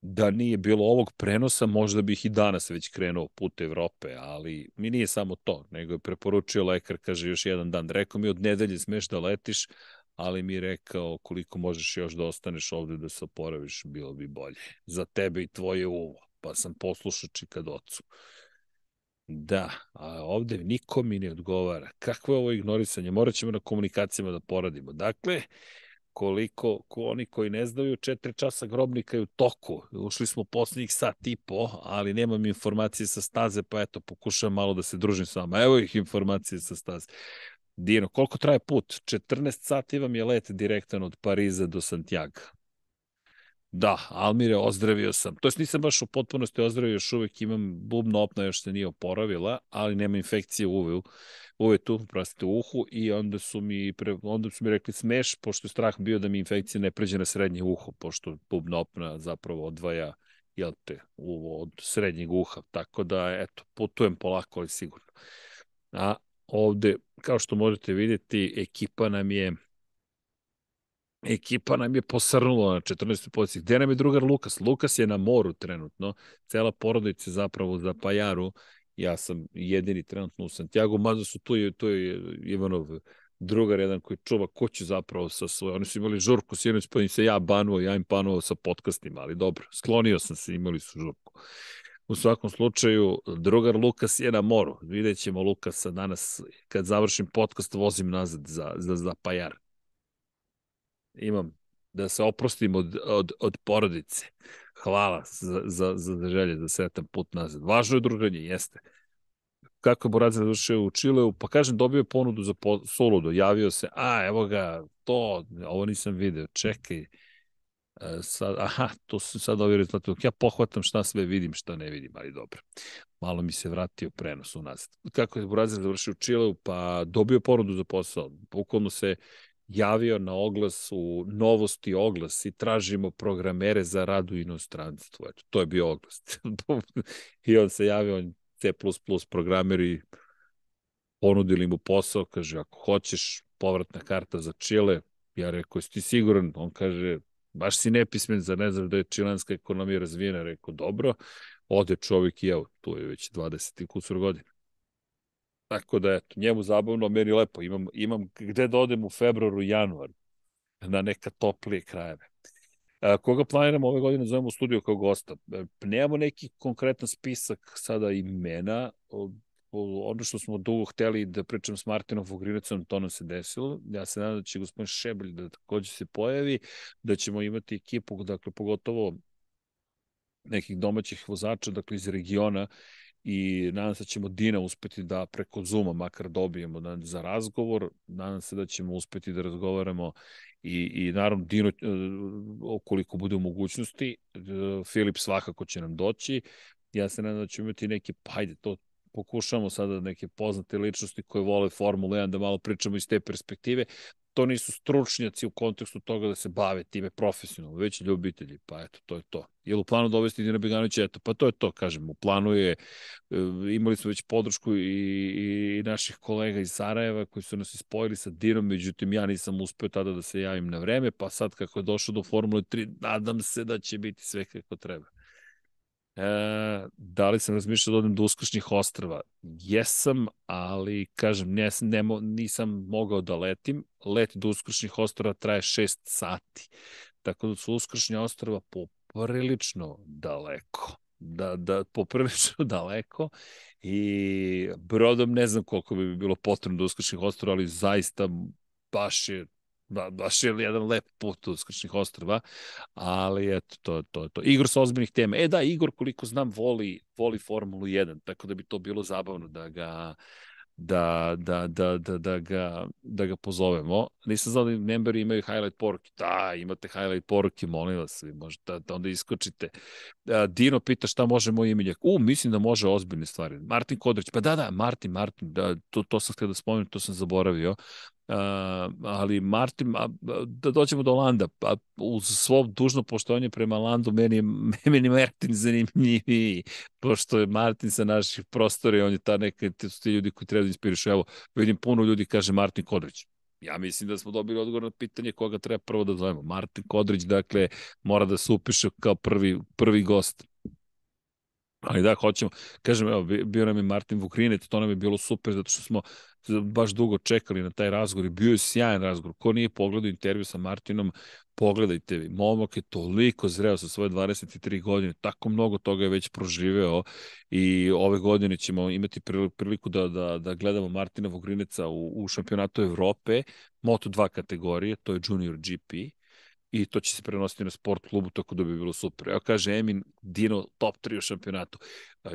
da nije bilo ovog prenosa, možda bih i danas već krenuo put Evrope, ali mi nije samo to, nego je preporučio lekar, kaže još jedan dan. Rekao mi od nedelje smeš da letiš, ali mi je rekao koliko možeš još da ostaneš ovde da se oporaviš, bilo bi bolje. Za tebe i tvoje uvo. Pa sam poslušao čika ocu. Da, a ovde niko mi ne odgovara. Kakvo je ovo ignorisanje? Morat ćemo na komunikacijama da poradimo. Dakle, koliko ko oni koji ne znaju, četiri časa grobnika je u toku. Ušli smo poslednjih sat i po, ali nemam informacije sa staze, pa eto, pokušavam malo da se družim s vama. Evo ih informacije sa staze. Dino, koliko traje put? 14 sati vam je let direktan od Pariza do Santiago. Da, Almire, ozdravio sam. To jest nisam baš u potpunosti ozdravio, još uvek imam bubna opna, još se nije oporavila, ali nema infekcije u uve tu, prostite, u uhu i onda su mi, pre, onda su mi rekli smeš, pošto je strah bio da mi infekcija ne pređe na srednje uho, pošto bubna opna zapravo odvaja jel te, uvo od srednjeg uha, tako da, eto, putujem polako, ali sigurno. A ovde, kao što možete vidjeti, ekipa nam je ekipa nam je posrnula na 14. poziciji. Gde nam je drugar Lukas? Lukas je na moru trenutno. Cela porodica zapravo za Pajaru. Ja sam jedini trenutno u Santiago, mada su tu to je Ivanov drugar jedan koji čuva kuću zapravo sa svoje. Oni su imali žurku, sinoć pa im se ja banuo, ja im panuo sa podcastima, ali dobro, sklonio sam se, imali su žurku. U svakom slučaju, drugar Lukas je na moru. Vidjet ćemo Lukasa danas, kad završim podcast, vozim nazad za, za, za Pajar imam da se oprostim od, od, od porodice. Hvala za, za, za želje da sretam put nazad. Važno je druženje, jeste. Kako je Boradze završio u Čileu? Pa kažem, dobio je ponudu za po, soludo. Javio se, a evo ga, to, ovo nisam video, čekaj. E, sad, aha, to su sad ovi rezultati. Ja pohvatam šta sve vidim, šta ne vidim, ali dobro. Malo mi se vratio prenos u nas. Kako je Boradze završio u Čileu? Pa dobio ponudu za posao. Bukvalno se javio na oglas u novosti oglas i tražimo programere za rad u inostranstvu. Eto, to je bio oglas. I on se javio, on C++ programer i ponudili mu posao, kaže, ako hoćeš povratna karta za Čile, ja rekao, jesi ti siguran? On kaže, baš si nepismen, za ne znaš da je čilanska ekonomija razvijena? Rekao, dobro, ode čovjek i evo, tu je već 20 i kusur godina. Tako da, eto, njemu zabavno, meni lepo. Imam, imam gde da odem u februaru, januar na neka toplije krajeve. A, koga planiramo ove godine, zovemo u studiju kao gosta. E, nemamo neki konkretan spisak sada imena, ono što smo dugo hteli da pričam s Martinom Vogrinecom, to nam se desilo. Ja se nadam da će gospodin Šebelj da takođe se pojavi, da ćemo imati ekipu, dakle, pogotovo nekih domaćih vozača, dakle, iz regiona, i nadam se da ćemo Dina uspeti da preko Zuma makar dobijemo da, za razgovor. Nadam se da ćemo uspeti da razgovaramo i, i naravno Dino, okoliko bude u mogućnosti, e, Filip svakako će nam doći. Ja se nadam da ćemo imati neki, pa hajde, to pokušamo sada neke poznate ličnosti koje vole Formulu 1 da malo pričamo iz te perspektive to nisu stručnjaci u kontekstu toga da se bave time profesionalno, već ljubitelji, pa eto, to je to. Je u planu dovesti Dina Beganovića? Eto, pa to je to, kažem, u planu je, e, imali smo već podršku i, i naših kolega iz Sarajeva koji su nas ispojili sa Dinom, međutim ja nisam uspeo tada da se javim na vreme, pa sad kako je došao do Formule 3, nadam se da će biti sve kako treba. E, da li sam razmišljao da odem do uskršnjih ostrava? Jesam, ali kažem, ne, ne, nisam mogao da letim. Let do uskršnjih ostrava traje 6 sati. Tako da su uskršnje ostrava poprilično daleko. Da, da, poprilično daleko i brodom ne znam koliko bi bilo potrebno do uskršnjih ostrava, ali zaista baš je ba, baš je jedan lep put od Skrčnih ostrava, ali eto, to, to, to. Igor sa ozbiljnih tema. E da, Igor, koliko znam, voli, voli Formulu 1, tako da bi to bilo zabavno da ga, da, da, da, da, da, ga, da ga pozovemo. Nisam znao da memberi imaju highlight poruke. Da, imate highlight poruke, molim vas, vi možete da, da onda iskočite. Dino pita šta može moj imenjak. U, mislim da može ozbiljne stvari. Martin Kodrić, pa da, da, Martin, Martin, da, to, to sam htio da spomenem, to sam zaboravio. Uh, ali Martin, a, da dođemo do Landa, pa uz svo dužno poštovanje prema Landu, meni je, meni Martin zanimljiviji, pošto je Martin sa naših prostora i on je ta neka, su ti ljudi koji treba da inspirišu. Evo, vidim puno ljudi kaže Martin Kodrić. Ja mislim da smo dobili odgovor na pitanje koga treba prvo da zovemo. Martin Kodrić, dakle, mora da se upiše kao prvi, prvi gost. Ali da, hoćemo. Kažem, evo, bio nam je Martin Vukrinet, to nam je bilo super, zato što smo baš dugo čekali na taj razgovor i bio je sjajan razgovor. Ko nije pogledao intervju sa Martinom, pogledajte vi. Momak je toliko zreo sa svoje 23 godine, tako mnogo toga je već proživeo i ove godine ćemo imati priliku da, da, da gledamo Martina Vogrineca u, u šampionatu Evrope, Moto2 kategorije, to je Junior GP i to će se prenositi na sport klubu, tako da bi bilo super. Evo kaže Emin, Dino top 3 u šampionatu.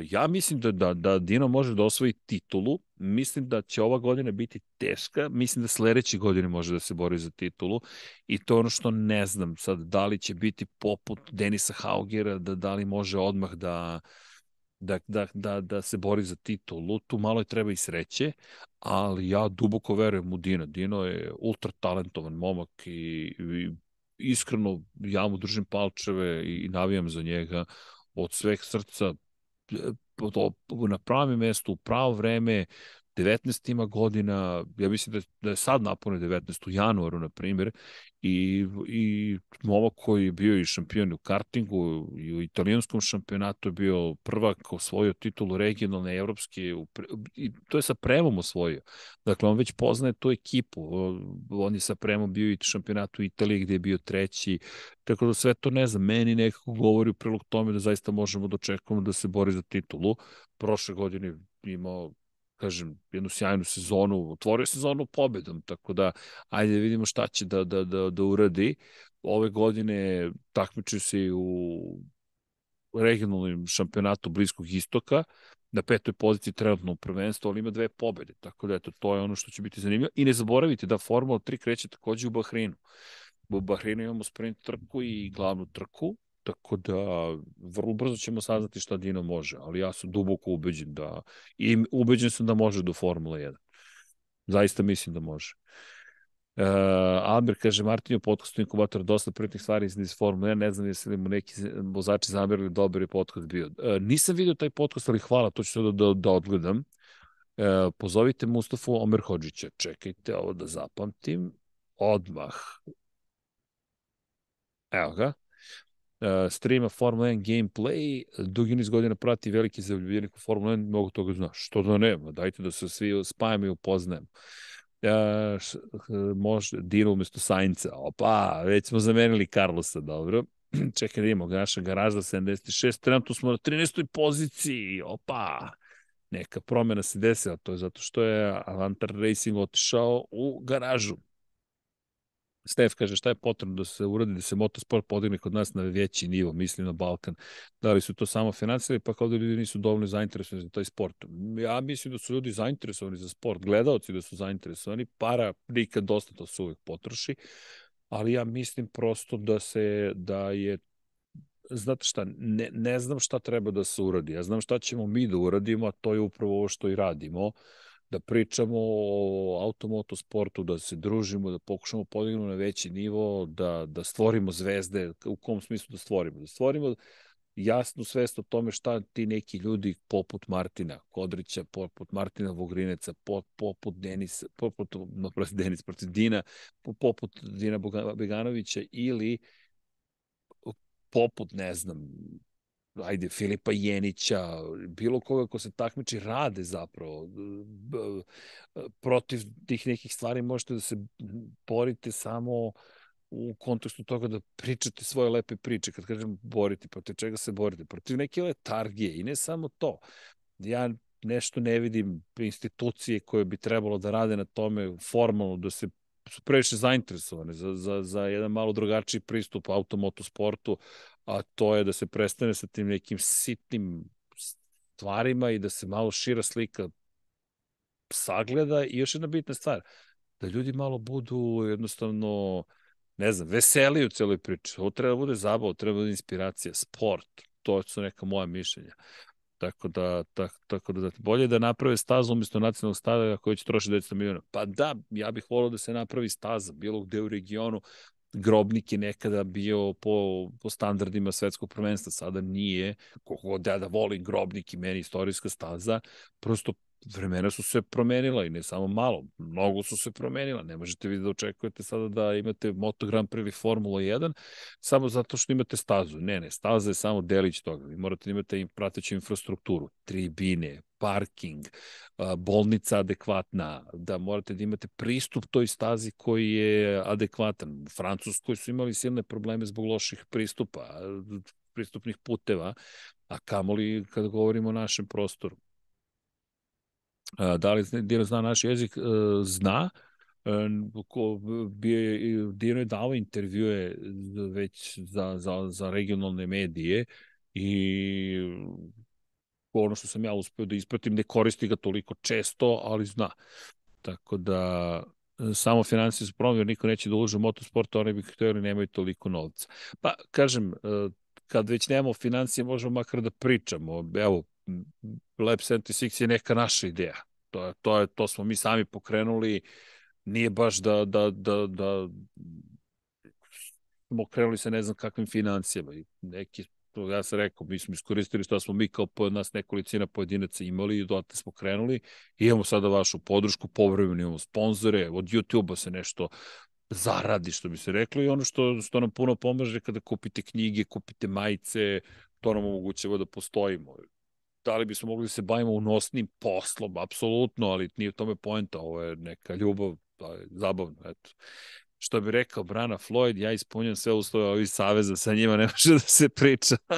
Ja mislim da, da, da Dino može da osvoji titulu, mislim da će ova godina biti teška, mislim da sledeće godine može da se bori za titulu i to je ono što ne znam sad, da li će biti poput Denisa Haugera, da, da li može odmah da, da, da, da, da se bori za titulu, tu malo je treba i sreće, ali ja duboko verujem u Dino. Dino je ultra talentovan momak i, i iskreno ja mu držim palčeve i, navijam za njega od sveh srca. Na pravom mestu, u pravo vreme, 19 ima godina, ja mislim da da je sad napune 19 u januaru, na primjer, i, i momak koji je bio i šampion u kartingu i u italijanskom šampionatu je bio prvak, osvojio titulu regionalne evropske u, i to je sa Premom osvojio. Dakle, on već poznaje tu ekipu. On je sa Premom bio i šampionatu u Italiji gde je bio treći. Tako da sve to ne znam, meni nekako govori u prilog tome da zaista možemo da očekujemo da se bori za titulu. Prošle godine imao kažem, jednu sjajnu sezonu, otvorio sezonu pobedom, tako da ajde da vidimo šta će da, da, da, da uradi. Ove godine takmiči se i u regionalnom šampionatu Bliskog istoka, na petoj poziciji trenutno u prvenstvu, ali ima dve pobede, tako da eto, to je ono što će biti zanimljivo. I ne zaboravite da Formula 3 kreće takođe u Bahreinu. U Bahreinu imamo sprint trku i glavnu trku, Tako da vrlo brzo ćemo saznati šta Dino može, ali ja sam duboko ubeđen da i ubeđen sam da može do Formule 1. Zaista mislim da može. Uh, Albert kaže, Martin je u podcastu inkubatora dosta privatnih stvari iz, Formule 1, ne znam jesi li mu neki vozači zamerili dobar je podcast bio. Uh, nisam vidio taj podcast, ali hvala, to ću da, da, da odgledam. Uh, pozovite Mustafu Omerhođića, čekajte ovo da zapamtim, odmah. Evo ga streama Formula 1 gameplay, dugi niz godina prati veliki zaljubljenik u Formula 1, mnogo toga zna. Što da ne, dajte da se svi spajamo i upoznajemo. Uh, može Dino umesto Sainca. Opa, već smo zamenili Carlosa, dobro. Čekaj da imamo, naša garaža 76, trenutno smo na 13. poziciji, opa, neka promena se desila, to je zato što je Avantar Racing otišao u garažu. Stef kaže šta je potrebno da se uradi da se motosport podigne kod nas na veći nivo, mislim na Balkan. Da li su to samo financije pa kao da ljudi nisu dovoljno zainteresovani za taj sport. Ja mislim da su ljudi zainteresovani za sport, gledaoci da su zainteresovani, para nikad dosta to se uvek potroši, ali ja mislim prosto da se da je znate šta, ne, ne znam šta treba da se uradi. Ja znam šta ćemo mi da uradimo, a to je upravo ovo što i radimo. Uh, da pričamo o automoto sportu, da se družimo, da pokušamo podignemo na veći nivo, da, da stvorimo zvezde, u kom smislu da stvorimo? Da stvorimo jasnu svest o tome šta ti neki ljudi poput Martina Kodrića, poput Martina Vogrineca, poput Denisa, poput, no, prosti Denis, protiv Dina, poput Dina Beganovića ili poput, ne znam, ajde, Filipa Jenića, bilo koga ko se takmiči, rade zapravo. Protiv tih nekih stvari možete da se borite samo u kontekstu toga da pričate svoje lepe priče. Kad kažem boriti, protiv čega se borite? Protiv neke letargije i ne samo to. Ja nešto ne vidim institucije koje bi trebalo da rade na tome formalno, da se su previše zainteresovane za, za, za jedan malo drugačiji pristup automotosportu, a to je da se prestane sa tim nekim sitnim stvarima i da se malo šira slika sagleda i još jedna bitna stvar, da ljudi malo budu jednostavno, ne znam, veseli u celoj priči. Ovo treba da bude zabava, treba da bude inspiracija, sport, to su neka moja mišljenja. Tako da, tak, tako da, bolje da naprave stazu umesto nacionalnog stada koji će trošiti 900 miliona. Pa da, ja bih volio da se napravi staza bilo gde u regionu, Grobnik je nekada bio po, po standardima svetskog prvenstva, sada nije, koliko god ja da volim Grobnik i meni istorijska staza, prosto vremena su se promenila i ne samo malo, mnogo su se promenila. Ne možete vi da očekujete sada da imate Moto Grand Prix ili Formula 1 samo zato što imate stazu. Ne, ne, staza je samo delić toga. Vi morate da imate im prateću infrastrukturu, tribine, parking, bolnica adekvatna, da morate da imate pristup toj stazi koji je adekvatan. U Francuskoj su imali silne probleme zbog loših pristupa, pristupnih puteva, a kamoli kada govorimo o našem prostoru. Da li Dino zna naš jezik? Zna, ko bio je, Dino je dao intervjue već za, za, za regionalne medije i ono što sam ja uspeo da ispratim, ne koristi ga toliko često, ali zna. Tako da samo financije su problem, niko neće da ulože u motosport, oni bi htjeli nemaju toliko novca. Pa, kažem, kad već nemamo financije, možemo makar da pričamo. Evo, Lab 76 je neka naša ideja. To, je, to, je, to smo mi sami pokrenuli, nije baš da, da, da, da smo krenuli sa ne znam kakvim financijama. Neki to ja sam rekao, mi smo iskoristili što smo mi kao po nas nekolicina pojedinaca imali i dotle smo krenuli. I imamo sada vašu podršku, povremeno imamo sponzore, od YouTube-a se nešto zaradi, što bi se reklo, i ono što, što nam puno pomaže kada kupite knjige, kupite majice, to nam omogućava da postojimo. Da li bismo mogli da se bavimo unosnim poslom, apsolutno, ali nije tome poenta, ovo je neka ljubav, da je zabavno, eto što bi rekao Brana Floyd, ja ispunjam sve uslove ovih saveza, sa njima ne može da se priča.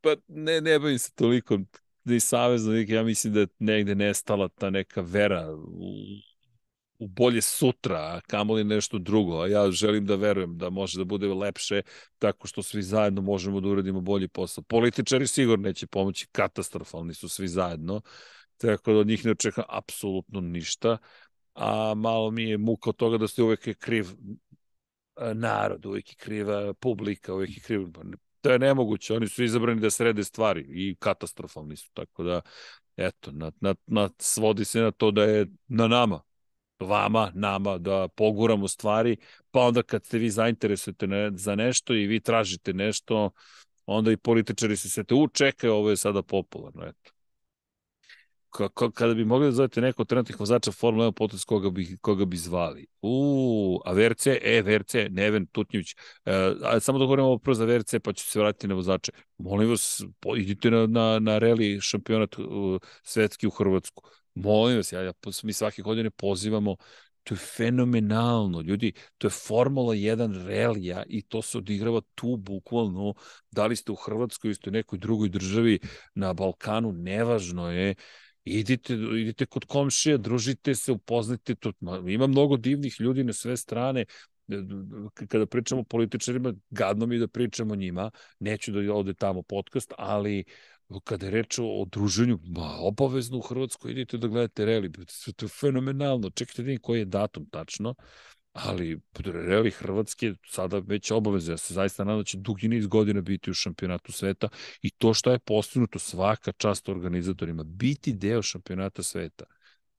pa ne, ne bavim se toliko ni saveza, ja mislim da je negde nestala ta neka vera u, u bolje sutra, a kamoli nešto drugo. A ja želim da verujem da može da bude lepše tako što svi zajedno možemo da uradimo bolji posao. Političari sigurno neće pomoći, katastrofalni su svi zajedno, tako da od njih ne očekam apsolutno ništa a malo mi je muka od toga da ste uvek kriv e, narod, uvek je kriva publika, uvek je kriv... Pa to je nemoguće, oni su izabrani da srede stvari i katastrofalni su, tako da, eto, na, na, na, svodi se na to da je na nama, vama, nama, da poguramo stvari, pa onda kad ste vi zainteresujete ne, za nešto i vi tražite nešto, onda i političari se svete, u, čekaj, ovo je sada popularno, eto kada bi mogli da zovete neko od trenutnih vozača Formula 1 potes koga bi, koga bi zvali? U, a VRC, e, VRC, Neven Tutnjević. E, a samo da govorimo ovo prvo za VRC, pa ću se vratiti na vozače. Molim vas, idite na, na, na reli šampionat uh, svetski u Hrvatsku. Molim vas, ja, ja, mi svake godine pozivamo To je fenomenalno, ljudi, to je Formula 1 relija i to se odigrava tu bukvalno, da li ste u Hrvatskoj, ili ste u nekoj drugoj državi na Balkanu, nevažno je, idite, idite kod komšija, družite se, upoznajte, to, ima mnogo divnih ljudi na sve strane, kada pričamo o političarima, gadno mi da pričamo njima, neću da ode tamo podcast, ali kada je reč o druženju, ma, obavezno u Hrvatskoj idite da gledate reli, to je fenomenalno, čekajte da koji je datum tačno, ali Reli Hrvatske sada već obaveze. Ja se zaista nadam da će dugi niz godina biti u šampionatu sveta i to što je postignuto svaka čast organizatorima, biti deo šampionata sveta,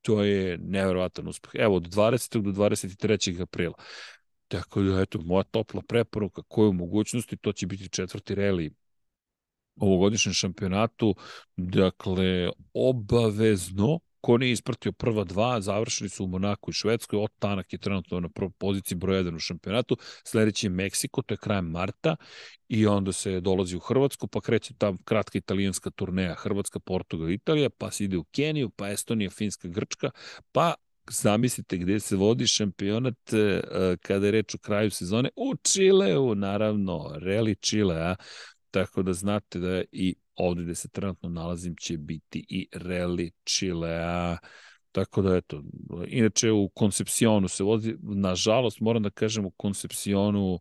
to je neverovatan uspeh. Evo, od 20. do 23. aprila. Tako da, eto, moja topla preporuka koju mogućnosti, to će biti četvrti reli ovogodišnjem šampionatu, dakle, obavezno ko nije ispratio prva dva, završili su u Monaku i Švedskoj, od Tanak je trenutno na prvoj poziciji broj 1 u šampionatu, sledeći je Meksiko, to je krajem marta, i onda se dolazi u Hrvatsku, pa kreće tam kratka italijanska turneja, Hrvatska, Portugal, Italija, pa se ide u Keniju, pa Estonija, Finska, Grčka, pa zamislite gde se vodi šampionat uh, kada je reč o kraju sezone u Čileu, naravno, Reli Čile, a? tako da znate da i ovde gde se trenutno nalazim će biti i Rally Chilea, tako da eto, inače u Koncepcionu se vozi, nažalost moram da kažem u Koncepcionu uh,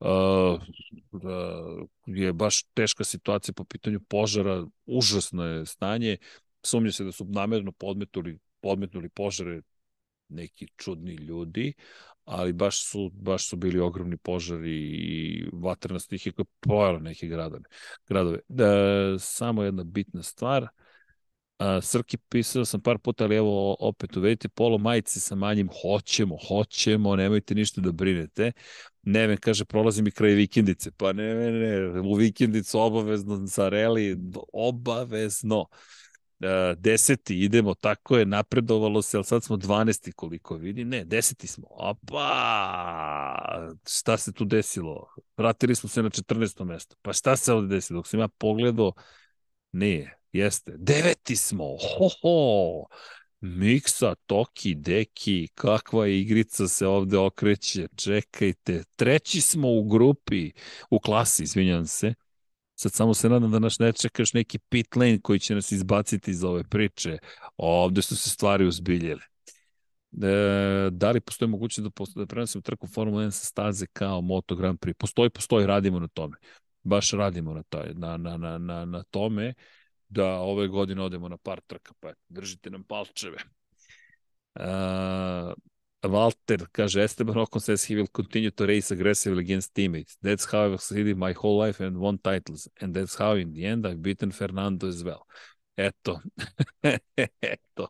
uh, je baš teška situacija po pitanju požara, užasno je stanje, sumnje se da su namerno podmetnuli, podmetnuli požare neki čudni ljudi, ali baš su, baš su bili ogromni požari i vatrna stihija koja pojela neke gradove. gradove. Da, samo jedna bitna stvar, a, Srki pisao sam par puta, ali evo opet uvedite polo majice sa manjim, hoćemo, hoćemo, nemojte ništa da brinete. Neven kaže, prolazi mi kraj vikendice. Pa ne, ne, ne, u vikendicu obavezno za obavezno. Deseti idemo, tako je, napredovalo se, ali sad smo 12. koliko vidi, ne, deseti smo, opa, šta se tu desilo? Vratili smo se na 14. mesto, pa šta se ovde desilo? Dok sam ja pogledao, nije, jeste, deveti smo, ho, ho, Miksa, Toki, Deki, kakva igrica se ovde okreće, čekajte, treći smo u grupi, u klasi, izvinjam se, Sad samo se nadam da naš ne čekaš neki pit lane koji će nas izbaciti iz ove priče. Ovde su se stvari uzbiljile. E, da li postoji mogućnost da, da prenosimo trku Formula 1 sa staze kao Moto Grand Prix? Postoji, postoji, radimo na tome. Baš radimo na, taj, na, na, na, na, na tome da ove godine odemo na par trka, pa držite nam palčeve. Uh, Walter kaže, Esteban Ocon says he will continue to race aggressively against teammates. That's how I've succeeded my whole life and won titles. And that's how in the end I've beaten Fernando as well. Eto, eto.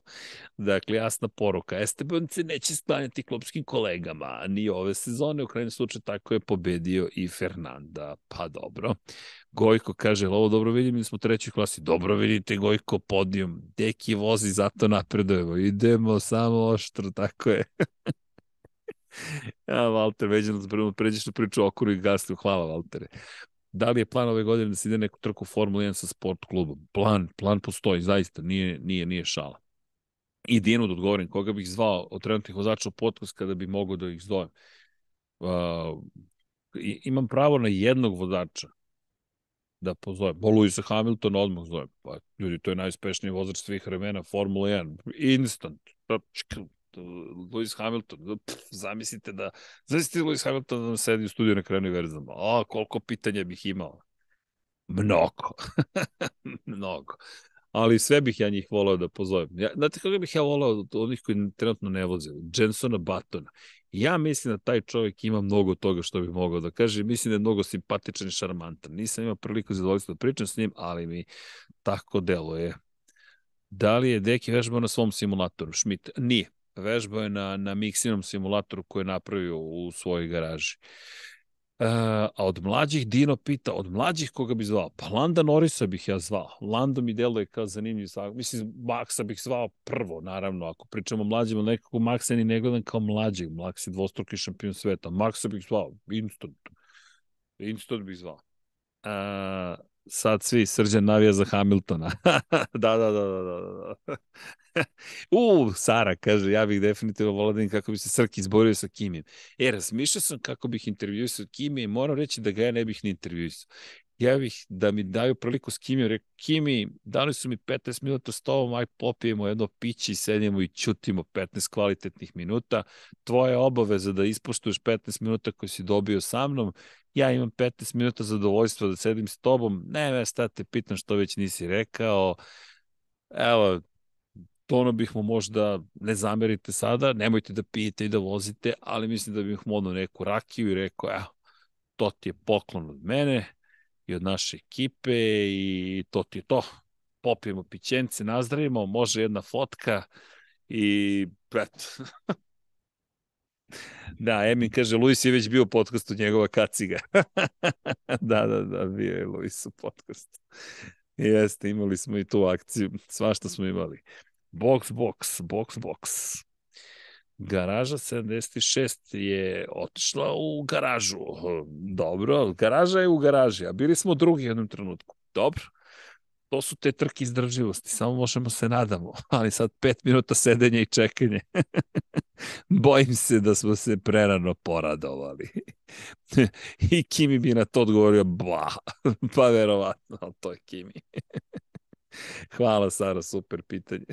Dakle, jasna poruka. Esteban se neće sklanjati klubskim kolegama, ni ove sezone, u krajnjem slučaju tako je pobedio i Fernanda. Pa dobro. Gojko kaže, ovo dobro vidim, mi smo u trećoj klasi. Dobro vidite, Gojko, podijum. Deki vozi, zato napredujemo. Idemo samo oštro, tako je. ja, Valter, već da pređeš na priču o okuru i gastu. Hvala, Valtere. Da li je plan ove godine da se ide neku trku Formula 1 sa sport klubom? Plan, plan postoji, zaista, nije, nije, nije šala. I Dijenu da odgovorim, koga bih zvao od trenutnih vozača u podcast kada bi mogao da ih zovem. Uh, imam pravo na jednog vozača da pozovem. Po Luisa Hamiltona odmah zovem. Pa, ljudi, to je najuspešniji vozač svih vremena, Formula 1. Instant. Lewis Hamilton, pff, zamislite da, zamislite Lewis Hamilton da sedi u studiju na kraju univerzuma. A, koliko pitanja bih imao. Mnogo. Mnogo. Ali sve bih ja njih volao da pozovem. Ja, znate kako bih ja volao od onih koji trenutno ne voze? Jensona Batona. Ja mislim da taj čovjek ima mnogo toga što bi mogao da kaže. Mislim da je mnogo simpatičan i šarmantan. Nisam imao priliku zadovoljstvo da pričam s njim, ali mi tako deluje. Da li je Deki vežbao na svom simulatoru? Schmidt? Nije vežbao je na, na Mixinom simulatoru koji je napravio u svojoj garaži. Uh, a od mlađih Dino pita, od mlađih koga bi zvao? Pa Landa Norisa bih ja zvao. Lando mi deluje kao zanimljiv svak. Mislim, Maxa bih zvao prvo, naravno. Ako pričamo o mlađima, nekako Maxa ni ne gledam kao mlađeg. Max je dvostruki šampion sveta. Maxa bih zvao instant. Instant bih zvao. Uh, sad svi srđan navija za Hamiltona. da, da, da, da, da. da. U, Sara kaže, ja bih definitivno volao da kako bi se Srki izborio sa Kimijem. E, razmišljao sam kako bih intervjuisao Kimije i moram reći da ga ja ne bih ni intervjuisao. Ja bih da mi daju priliku s Kimijom, rekao, Kimi, dali su mi 15 minuta s tobom, aj popijemo jedno piće i sedimo i čutimo 15 kvalitetnih minuta. Tvoja obaveza da ispoštuješ 15 minuta koje si dobio sa mnom ja imam 15 minuta zadovoljstva da sedim s tobom, ne me state, pitam što već nisi rekao, evo, to ono bih mu možda, ne zamerite sada, nemojte da pijete i da vozite, ali mislim da bih mu odno neku rakiju i rekao, evo, to ti je poklon od mene i od naše ekipe i to ti je to. Popijemo pićence, nazdravimo, može jedna fotka i eto, Da, Emin kaže, Luis je već bio u podcastu njegova kaciga. da, da, da, bio je Luis u podcastu. Jeste, imali smo i tu akciju, svašta smo imali. Box, box, box, box. Garaža 76 je otišla u garažu. Dobro, garaža je u garaži, a bili smo drugi jednom trenutku. Dobro, to su te trke izdržljivosti, samo možemo se nadamo, ali sad pet minuta sedenja i čekanje. Bojim se da smo se prerano poradovali. I Kimi bi na to odgovorio, ba, pa verovatno, ali to je Kimi. Hvala Sara, super pitanje.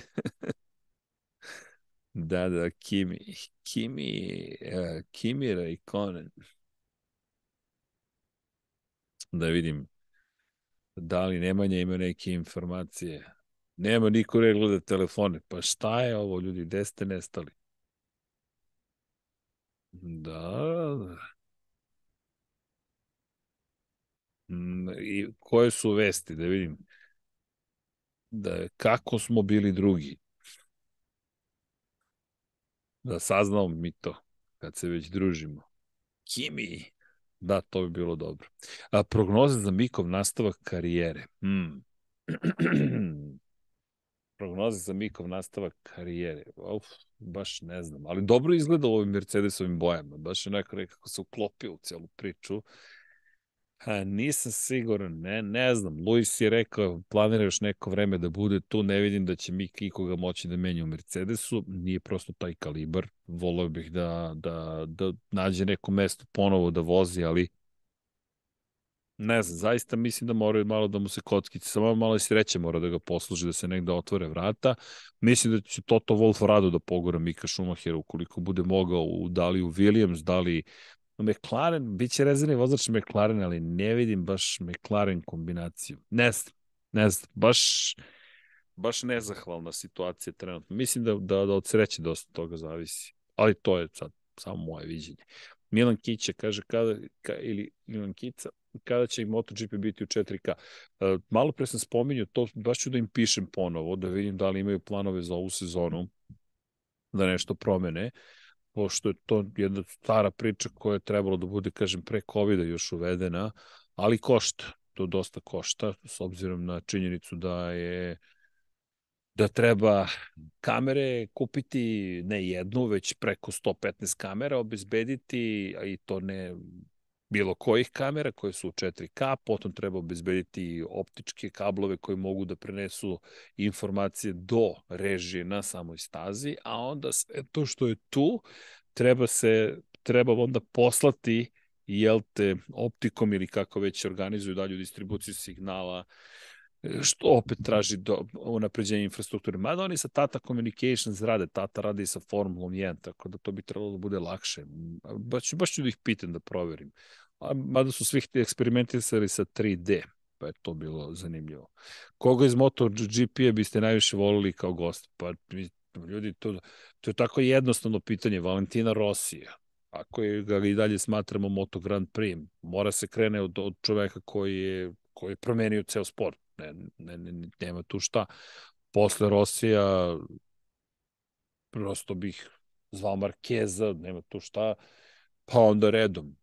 Da, da, Kimi, Kimi, uh, Kimi Raikkonen. Da vidim, da li Nemanja ima neke informacije. Nema niko ne gleda telefone. Pa šta je ovo, ljudi, gde ste nestali? Da. Mm, I koje su vesti, da vidim. Da, kako smo bili drugi? Da saznamo mi to, kad se već družimo. Kimi. Da, to bi bilo dobro. A, prognoze za Mikov nastavak karijere. Hmm. prognoze za Mikov nastavak karijere. Uf, baš ne znam, ali dobro izgleda u ovim Mercedesovim bojama. Baš je nekako nekako se uklopio u celu priču. Ha, nisam siguran, ne, ne znam. Luis je rekao, planira još neko vreme da bude tu, ne vidim da će Mik ikoga moći da menja u Mercedesu, nije prosto taj kalibar. Volio bih da, da, da nađe neko mesto ponovo da vozi, ali Ne znam, zaista mislim da moraju malo da mu se kockice, samo malo sreće mora da ga posluži, da se negde otvore vrata. Mislim da će Toto Wolf rado da pogora Mika Schumachera ukoliko bude mogao u, da li u Williams, da li McLaren, bit će rezervni vozač McLaren, ali ne vidim baš McLaren kombinaciju. Ne znam, ne znam, baš, baš nezahvalna situacija trenutno. Mislim da, da, da od sreće dosta toga zavisi. Ali to je sad samo moje viđenje. Milan Kića kaže kada, ka, ili Milan Kica, kada će MotoGP biti u 4K. Uh, malo pre sam spominjao to, baš ću da im pišem ponovo, da vidim da li imaju planove za ovu sezonu, da nešto promene, pošto je to jedna stara priča koja je trebalo da bude, kažem, pre covid još uvedena, ali košta, to dosta košta, s obzirom na činjenicu da je da treba kamere kupiti ne jednu, već preko 115 kamera obezbediti, i to ne bilo kojih kamera koje su u 4K, potom treba obezbediti optičke kablove koji mogu da prenesu informacije do režije na samoj stazi, a onda sve to što je tu treba se treba onda poslati jel te optikom ili kako već organizuju dalju distribuciju signala što opet traži do, unapređenje infrastrukture. Mada oni sa Tata Communications rade, Tata radi sa Formulom 1, tako da to bi trebalo da bude lakše. Baš, baš ću da ih pitam da proverim. A, mada su svih eksperimentisali sa 3D, pa je to bilo zanimljivo. Koga iz MotoGP-a biste najviše volili kao gost? Pa ljudi, to, to je tako jednostavno pitanje. Valentina Rosija, ako je, ga i dalje smatramo Moto Grand Prix, mora se krene od, od čoveka koji je, koji je promenio ceo sport ne, ne, ne, nema tu šta. Posle Rosija prosto bih zvao Markeza, nema tu šta, pa onda redom.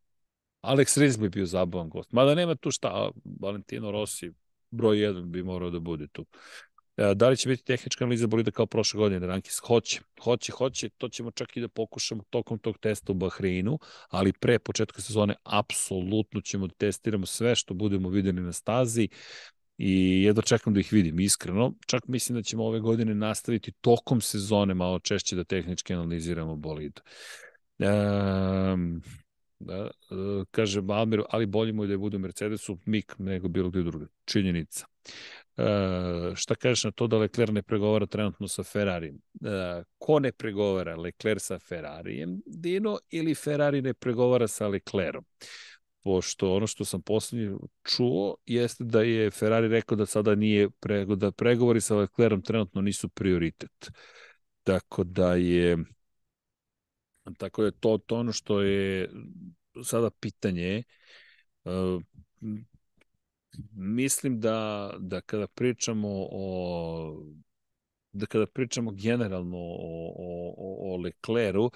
Alex Rins bi bio zabavan gost. Mada nema tu šta, Valentino Rossi broj jedan bi morao da bude tu. E, da li će biti tehnička analiza bolida kao prošle godine, Rankis? Hoće, hoće, hoće, to ćemo čak i da pokušamo tokom tog testa u Bahreinu, ali pre početka sezone apsolutno ćemo da testiramo sve što budemo videli na stazi, i jedno čekam da ih vidim iskreno. Čak mislim da ćemo ove godine nastaviti tokom sezone malo češće da tehnički analiziramo bolid. Um, da, kaže Balmer, ali bolje mu je da je bude u Mercedesu Mik nego bilo gde druge. Činjenica. Uh, šta kažeš na to da Leclerc ne pregovara trenutno sa Ferrarijem? Uh, ko ne pregovara? Leclerc sa Ferrarijem, Dino, ili Ferrari ne pregovara sa Leclercom? Pošto ono što sam poslednje čuo jeste da je Ferrari rekao da sada nije prego, da pregovori sa Leclerom trenutno nisu prioritet. Tako da je tako da je to, to ono što je sada pitanje uh, mislim da, da kada pričamo o da kada pričamo generalno o, o, o Lecleru,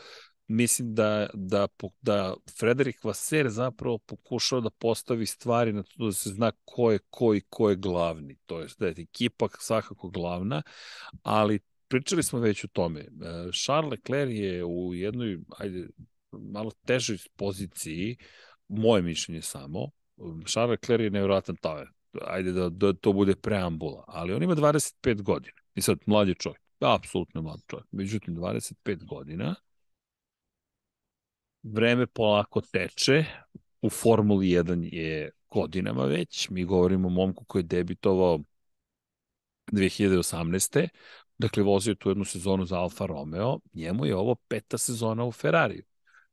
mislim da, da, da Frederik Vaser zapravo pokušao da postavi stvari na to da se zna ko je ko i ko je glavni. To je da je ekipa svakako glavna, ali pričali smo već o tome. E, Charles Leclerc je u jednoj, ajde, malo težoj poziciji, moje mišljenje samo. Charles Leclerc je nevjerojatan taver. Ajde da, da to bude preambula. Ali on ima 25 godina. I sad, mladi čovjek. Apsolutno mlad čovjek. Međutim, 25 godina vreme polako teče, u Formuli 1 je godinama već, mi govorimo o momku koji je debitovao 2018. Dakle, vozio tu jednu sezonu za Alfa Romeo, njemu je ovo peta sezona u Ferrariju.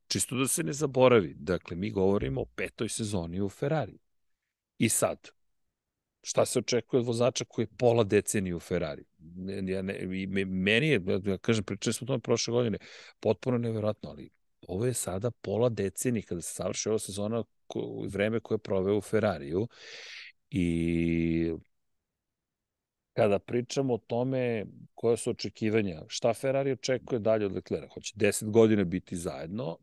Čisto da se ne zaboravi, dakle, mi govorimo o petoj sezoni u Ferrariju. I sad, šta se očekuje od vozača koji je pola decenije u Ferrari. Ja ne, meni je, ja kažem, pričali smo o tome prošle godine, potpuno nevjerojatno, ali ovo je sada pola decenije kada se savrši ova sezona ko, vreme koje je proveo u Ferrariju i kada pričamo o tome koje su očekivanja, šta Ferrari očekuje dalje od Leclerca, hoće 10 godina biti zajedno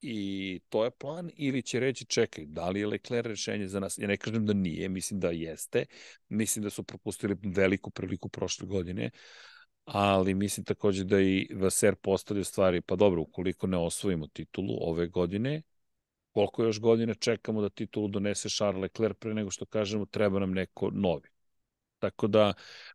i to je plan ili će reći čekaj, da li je Leclerc rešenje za nas? Ja ne kažem da nije, mislim da jeste, mislim da su propustili veliku priliku prošle godine, ali mislim takođe da i Vaser postavlja stvari, pa dobro, ukoliko ne osvojimo titulu ove godine, koliko još godine čekamo da titulu donese Charles Leclerc pre nego što kažemo treba nam neko novi. Tako da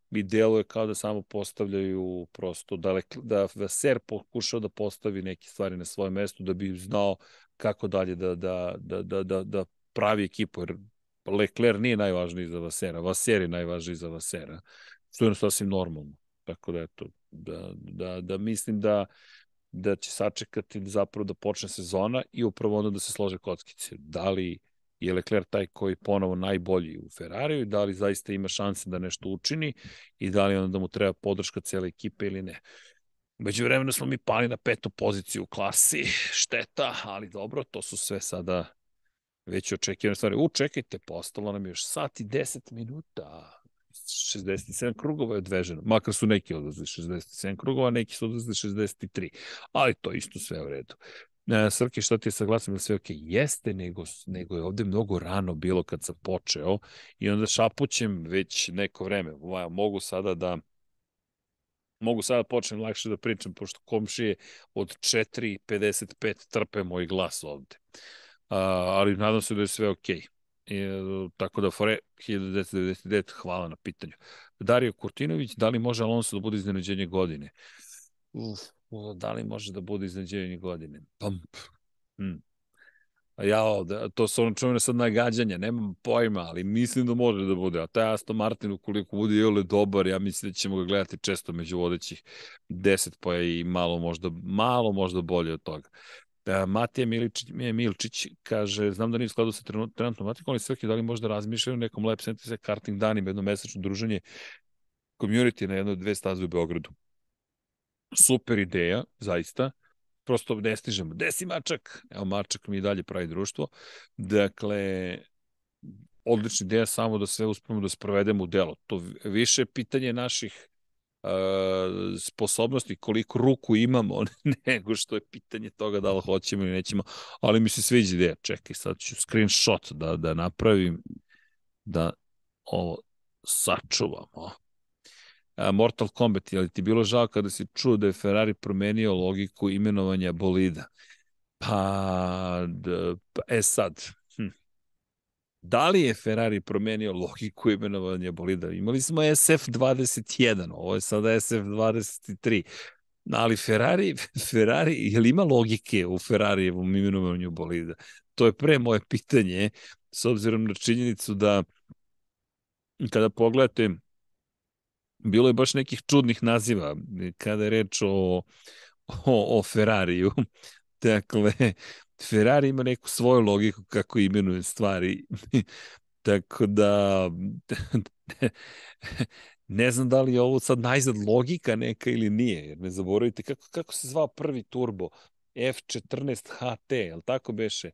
mi deluje kao da samo postavljaju prosto, da, Le, da Vaser pokušao da postavi neke stvari na svoje mesto da bi znao kako dalje da, da, da, da, da, da pravi ekipu, jer Leclerc nije najvažniji za Vasera, Vaser je najvažniji za Vasera, što je sasvim normalno. Tako da, eto, da, da, da mislim da da će sačekati zapravo da počne sezona i upravo onda da se slože kockice. Da li je Leclerc taj koji ponovo najbolji u Ferrariju da li zaista ima šanse da nešto učini i da li onda da mu treba podrška cele ekipe ili ne. Među vremenu smo mi pali na petu poziciju u klasi, šteta, ali dobro, to su sve sada već očekivane stvari. U, čekajte, postalo nam još sat i 10 minuta. 67 krugova je odveženo. Makar su neki odvezli 67 krugova, neki su odvezli 63. Ali to isto sve u redu. E, Srke, šta ti je saglasim da sve ok? Jeste, nego, nego je ovde mnogo rano bilo kad sam počeo i onda šapućem već neko vreme. Mogu sada da mogu sada da počnem lakše da pričam, pošto komšije od 4.55 trpe moj glas ovde. Uh, ali nadam se da je sve okej. Okay. E, tako da Fore 1999, hvala na pitanju. Dario Kurtinović, da li može Alonso da bude iznenađenje godine? Uf, da li može da bude iznenađenje godine? Pa, hm. Ja, da, to su ono čuvene sad nagađanja, nemam pojma, ali mislim da može da bude. A taj Aston Martin, ukoliko bude jole dobar, ja mislim da ćemo ga gledati često među vodećih 10, pa i malo možda, malo možda bolje od toga. Da, Matija Miličić, Milčić kaže, znam da nije u skladu sa trenutnom matikom, ali svaki da li možda razmišljaju nekom Lab Center karting danima, jedno mesečno druženje community na jednoj dve staze u Beogradu. Super ideja, zaista. Prosto ne stižemo. Gde si Mačak? Evo, Mačak mi i dalje pravi društvo. Dakle, odlična ideja samo da sve uspemo da sprovedemo u delo. To više pitanje naših sposobnosti, koliko ruku imamo, nego što je pitanje toga da li hoćemo ili nećemo, ali mi se sviđa ideja. Čekaj, sad ću screenshot da, da napravim, da ovo sačuvamo. Mortal Kombat, je li ti bilo žao kada si čuo da je Ferrari promenio logiku imenovanja bolida? Pa, d, pa e sad, Da li je Ferrari promenio logiku imenovanja bolida? Imali smo SF21, ovo je sada SF23. Ali Ferrari, Ferrari, je li ima logike u Ferrarijevom imenovanju bolida? To je pre moje pitanje, s obzirom na činjenicu da kada pogledate, bilo je baš nekih čudnih naziva kada je reč o, o, o Ferrariju. Dakle, Ferrari ima neku svoju logiku kako imenuje stvari. Tako da ne znam da li je ovo sad najzad logika neka ili nije, jer ne zaboravite kako, kako se zvao prvi turbo F14 HT, li tako beše?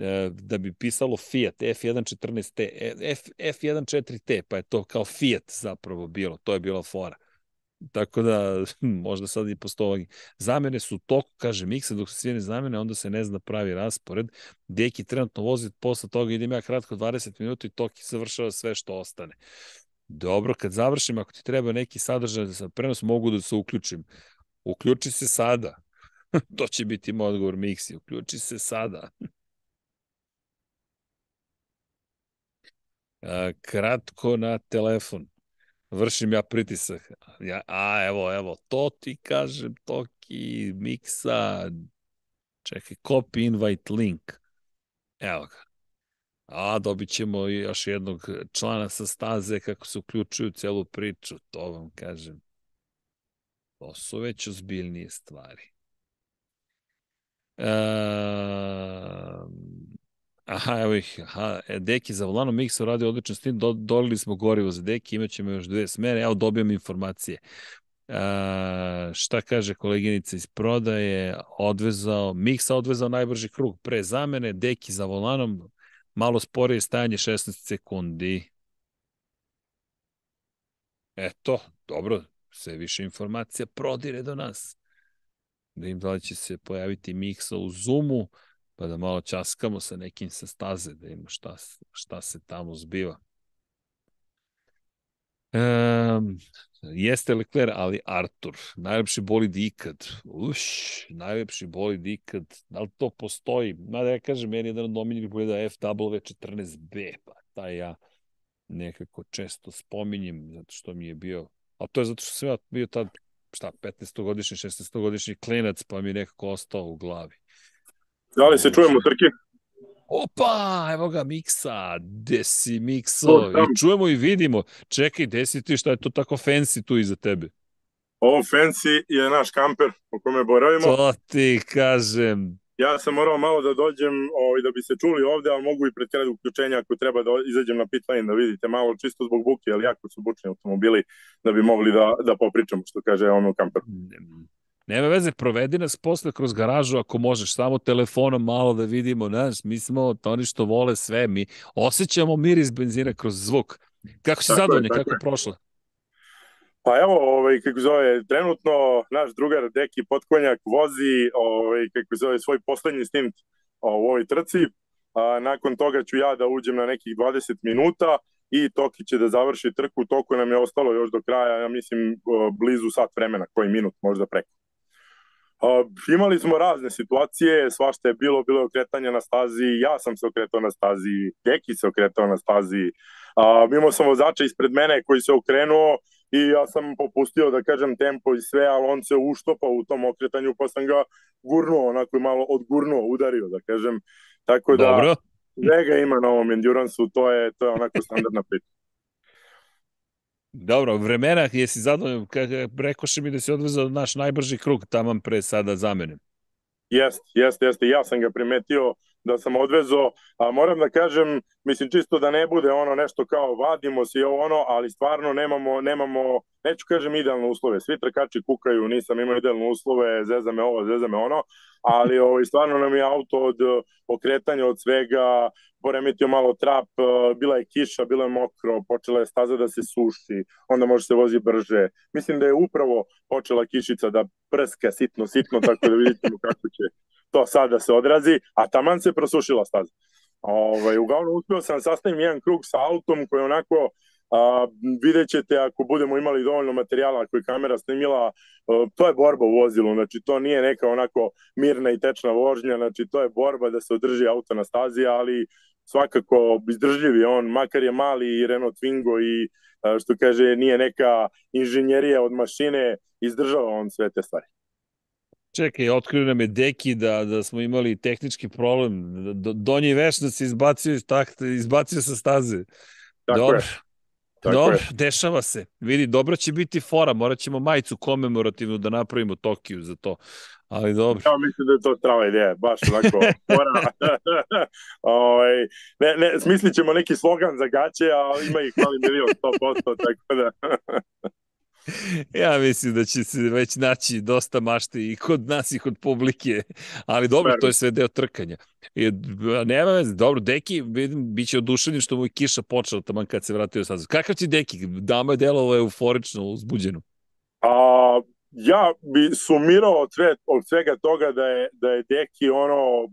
E, da bi pisalo Fiat F114T, F, F14T, pa je to kao Fiat zapravo bilo, to je bila fora. Tako da, možda sad i postoji. Zamene su toku, kaže Miksa, dok se sve zamene, onda se ne zna pravi raspored. Deki trenutno vozi, posle toga idem ja kratko 20 minuta i Toki završava sve što ostane. Dobro, kad završim, ako ti treba neki sadržaj za prenos, mogu da se uključim. Uključi se sada. to će biti moj odgovor Miksi. Uključi se sada. kratko na telefon vršim ja pritisak. Ja, a evo, evo, to ti kažem, Toki, Miksa, čekaj, copy invite link. Evo ga. A dobit ćemo još jednog člana sa staze kako se uključuju celu priču, to vam kažem. To su već ozbiljnije stvari. Um, Aha, evo ih. Aha, e, Deki za volanom Miksa radi odličan stin, do, dolili smo gorivo za Deki, imat ćemo još dve smere, evo dobijam informacije. A, šta kaže koleginica iz prodaje, odvezao, Miksa odvezao najbrži krug pre zamene, Deki za volanom, malo sporije stajanje 16 sekundi. Eto, dobro, sve više informacija prodire do nas. Da im da li će se pojaviti Miksa u Zoomu, pa da malo časkamo sa nekim sa staze, da imamo šta, šta se tamo zbiva. Um, jeste Leclerc, ali Artur, najlepši bolid ikad. Uš, najlepši bolid ikad. Da li to postoji? Mada ja kažem, meni je jedan od omiljenih bolida FW14B, pa taj ja nekako često spominjem, zato što mi je bio, a to je zato što sam ja bio tad, šta, 15-godišnji, 16-godišnji klinac, pa mi je nekako ostao u glavi. Da li se čujemo, Trki? Opa, evo ga Miksa, gde si Mikso? I čujemo i vidimo. Čekaj, gde si ti, šta je to tako fancy tu iza tebe? Ovo fancy je naš kamper u kome boravimo. To ti kažem. Ja sam morao malo da dođem ovaj, da bi se čuli ovde, ali mogu i pred uključenja ako treba da izađem na pit lane da vidite malo čisto zbog buke, ali jako su bučni automobili da bi mogli da, da popričamo što kaže ono kamper. Nema veze, provedi nas posle kroz garažu ako možeš, samo telefonom malo da vidimo, znaš, mi smo oni što vole sve, mi osjećamo miris benzina kroz zvuk. Kako si zadovoljni, kako je prošlo? Pa evo, ovaj, kako zove, trenutno naš drugar Deki Potkonjak vozi ovaj, kako zove, svoj poslednji stint u ovoj trci. A, nakon toga ću ja da uđem na nekih 20 minuta i Toki će da završi trku. Toku nam je ostalo još do kraja, ja mislim, blizu sat vremena, koji minut, možda preko. A, imali smo razne situacije, svašta je bilo, bilo je okretanje na stazi, ja sam se okretao na stazi, Deki se okretao na stazi, a, imao sam vozača ispred mene koji se okrenuo i ja sam popustio da kažem tempo i sve, ali on se uštopao u tom okretanju pa sam ga gurnuo, onako malo odgurnuo, udario da kažem. Tako da Dobro. svega ima na ovom endurance to je, to je onako standardna priča. Dobro, vremena, jesi zadovoljan, rekoše mi da si odvezao naš najbrži krug taman pre sada za mene. Jeste, jeste, jeste, ja sam ga primetio da sam odvezo, a moram da kažem, mislim čisto da ne bude ono nešto kao vadimo se i ono, ali stvarno nemamo, nemamo, neću kažem idealne uslove, svi trkači kukaju, nisam imao idealne uslove, zeza me ovo, zeza me ono, ali ovaj, stvarno nam je auto od okretanja od svega, poremetio malo trap, bila je kiša, bilo je mokro, počela je staza da se suši, onda može se vozi brže. Mislim da je upravo počela kišica da prska sitno, sitno, tako da vidite kako će to da se odrazi, a taman se prosušila staza. Ovaj, uglavnom uspio sam da sastavim jedan krug sa autom koji onako a, vidjet ćete ako budemo imali dovoljno materijala koji kamera snimila, a, to je borba u vozilu, znači to nije neka onako mirna i tečna vožnja, znači to je borba da se održi auto na stazi, ali svakako izdržljiv je on, makar je mali i Renault Twingo i što kaže nije neka inženjerija od mašine, izdržava on sve te stvari. Čekaj, otkrio nam je Deki da, da smo imali tehnički problem. Do, donji veš se izbacio iz takta, izbacio sa staze. Tako Dobro. Je. Tako Dobro, je. dešava se. Vidi, dobro će biti fora, morat ćemo majicu komemorativnu da napravimo Tokiju za to. Ali dobro. Ja mislim da je to strava ideja, baš onako fora. ovaj, ne, ne, smislit ćemo neki slogan za gaće, a ima ih mali milion, 100%, tako da... ja mislim da će se već naći dosta mašte i kod nas i kod publike, ali dobro, to je sve deo trkanja. I, nema veze, dobro, Deki, vidim, bit će oduševljen što mu je kiša počela tamo kad se vratio sad. Kakav ti Deki? Dama je delovo euforično, uzbuđeno. A, ja bi sumirao od, sve, od svega toga da je, da je Deki ono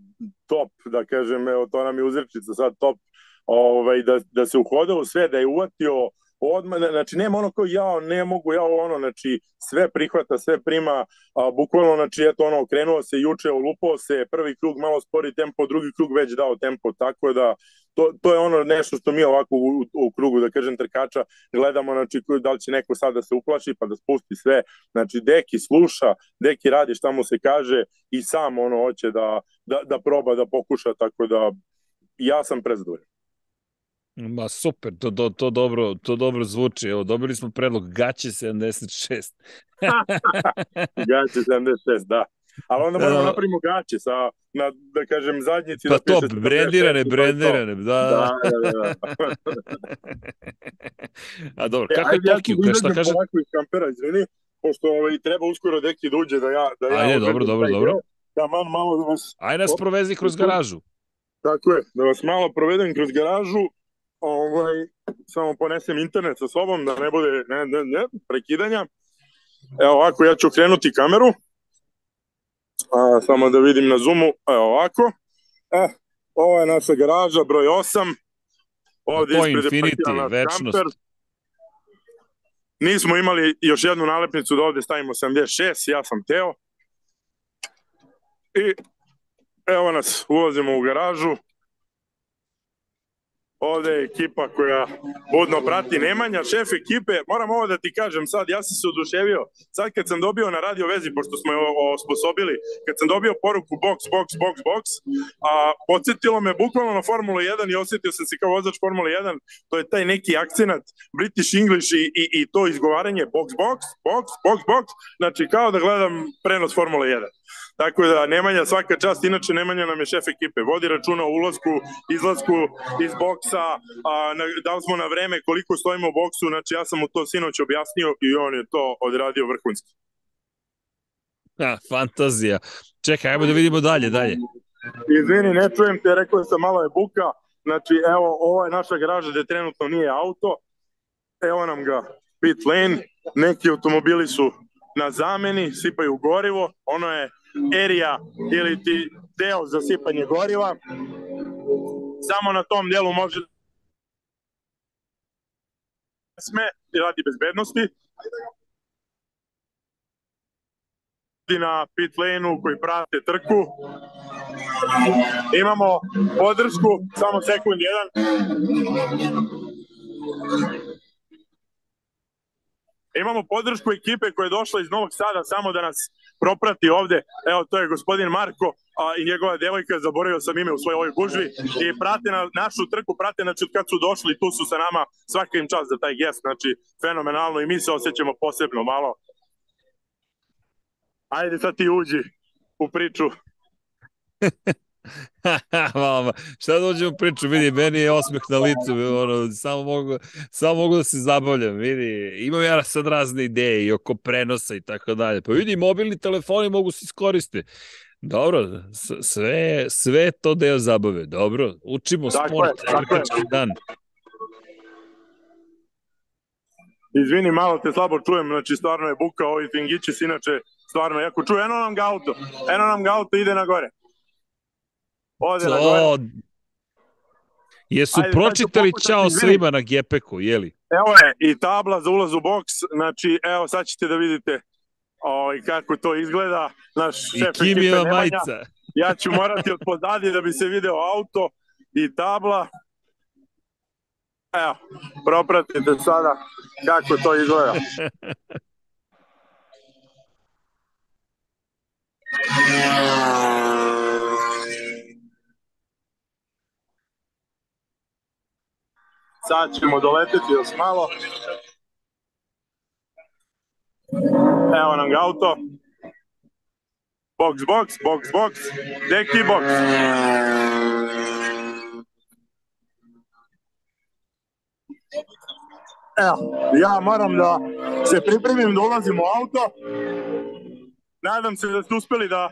top, da kažem, evo to nam je uzrečica sad top, ovaj, da, da se uhodao u sve, da je uvatio odmah, znači nema ono kao ja ne mogu, ja ono, znači sve prihvata, sve prima, a, bukvalno, znači eto ono, krenuo se juče, olupao se, prvi krug malo spori tempo, drugi krug već dao tempo, tako da to, to je ono nešto što mi ovako u, u krugu, da kažem, trkača gledamo, znači da li će neko sad da se uplaši pa da spusti sve, znači Deki sluša, Deki radi šta mu se kaže i sam ono hoće da, da, da proba, da pokuša, tako da ja sam prezadovoljan. Ma super, to, to, to, dobro, to dobro zvuči. Evo, dobili smo predlog Gaće 76. gaće 76, da. Ali onda moramo da, napravimo gaće sa, na, da kažem, zadnjici. Pa da to, brendirane, brendirane, da. Da, da, da. A dobro, e, kako je Tokio? Ja šta kaže? Polako iz kampera, izvini, pošto ovaj, treba uskoro deki da uđe da ja... Da ja Ajde, dobro, dobro, dobro. Da man malo da vas... Ajde nas provezi kroz garažu. Tako je, da vas malo provedem kroz garažu ovaj, samo ponesem internet sa sobom da ne bude ne, ne, ne, prekidanja. Evo ovako, ja ću krenuti kameru. A, samo da vidim na zoomu. Evo ovako. E, ovo je naša garaža, broj 8. Ovde to ispred Infinity, večnost. Kamper. Nismo imali još jednu nalepnicu da ovde stavimo 76, ja sam teo. I evo nas, ulazimo u garažu. Ovde je ekipa koja budno prati. Nemanja, šef ekipe, moram ovo da ti kažem sad, ja sam se oduševio, sad kad sam dobio na radio vezi, pošto smo je osposobili, kad sam dobio poruku box, box, box, box, a podsjetilo me bukvalno na Formulu 1 i osetio sam se kao vozač Formule 1, to je taj neki akcenat British English i, i, i to izgovaranje box, box, box, box, box, znači kao da gledam prenos Formule 1. Tako da Nemanja svaka čast, inače Nemanja nam je šef ekipe, vodi računa o ulazku, izlasku iz boksa, a, na, da li smo na vreme, koliko stojimo u boksu, znači ja sam mu to sinoć objasnio i on je to odradio vrhunski. Ja, fantazija. Čekaj, ajmo da vidimo dalje, dalje. Izvini, ne čujem te, rekao sam malo je buka, znači evo, ovo je naša garaža gde trenutno nije auto, evo nam ga pit lane, neki automobili su na zameni, sipaju gorivo, ono je erija ili ti deo za sipanje goriva. Samo na tom delu može sme i radi bezbednosti. na pit lane-u koji prate trku. Imamo podršku, samo sekund jedan. Imamo podršku ekipe koja je došla iz Novog Sada samo da nas proprati ovde. Evo, to je gospodin Marko a, i njegova devojka, zaboravio sam ime u svojoj ovoj gužvi, i prate na našu trku, prate, znači od kad su došli, tu su sa nama, svaka im čast za taj gest, znači fenomenalno i mi se osjećamo posebno malo. Ajde sad ti uđi u priču. Mama, šta da uđemo priču, vidi, meni je osmeh na licu, ono, samo mogu, samo mogu da se zabavljam, vidi, imam ja sad razne ideje i oko prenosa i tako dalje, pa vidi, mobilni telefoni mogu se iskoristiti. Dobro, sve, sve to deo zabave, dobro, učimo tako sport, trkački dan. Izvini, malo te slabo čujem, znači stvarno je buka, ovi fingići se inače stvarno jako čuje, eno nam ga auto, eno nam ga auto, ide na gore. Ode na gore. Jesu Ajde, pročitali čao svima na Gepeku, jeli? Evo je, i tabla za ulaz u boks, znači, evo, sad ćete da vidite o, ovaj, kako to izgleda. Naš I šef Kimijeva majica. Ja ću morati od pozadnje da bi se video auto i tabla. Evo, propratite sada kako to izgleda. Sad ćemo doleteti još malo. Evo nam ga auto. Box, box, box, box. Deki box. Evo, ja moram da se pripremim ulazim u auto. Nadam se da ste uspeli da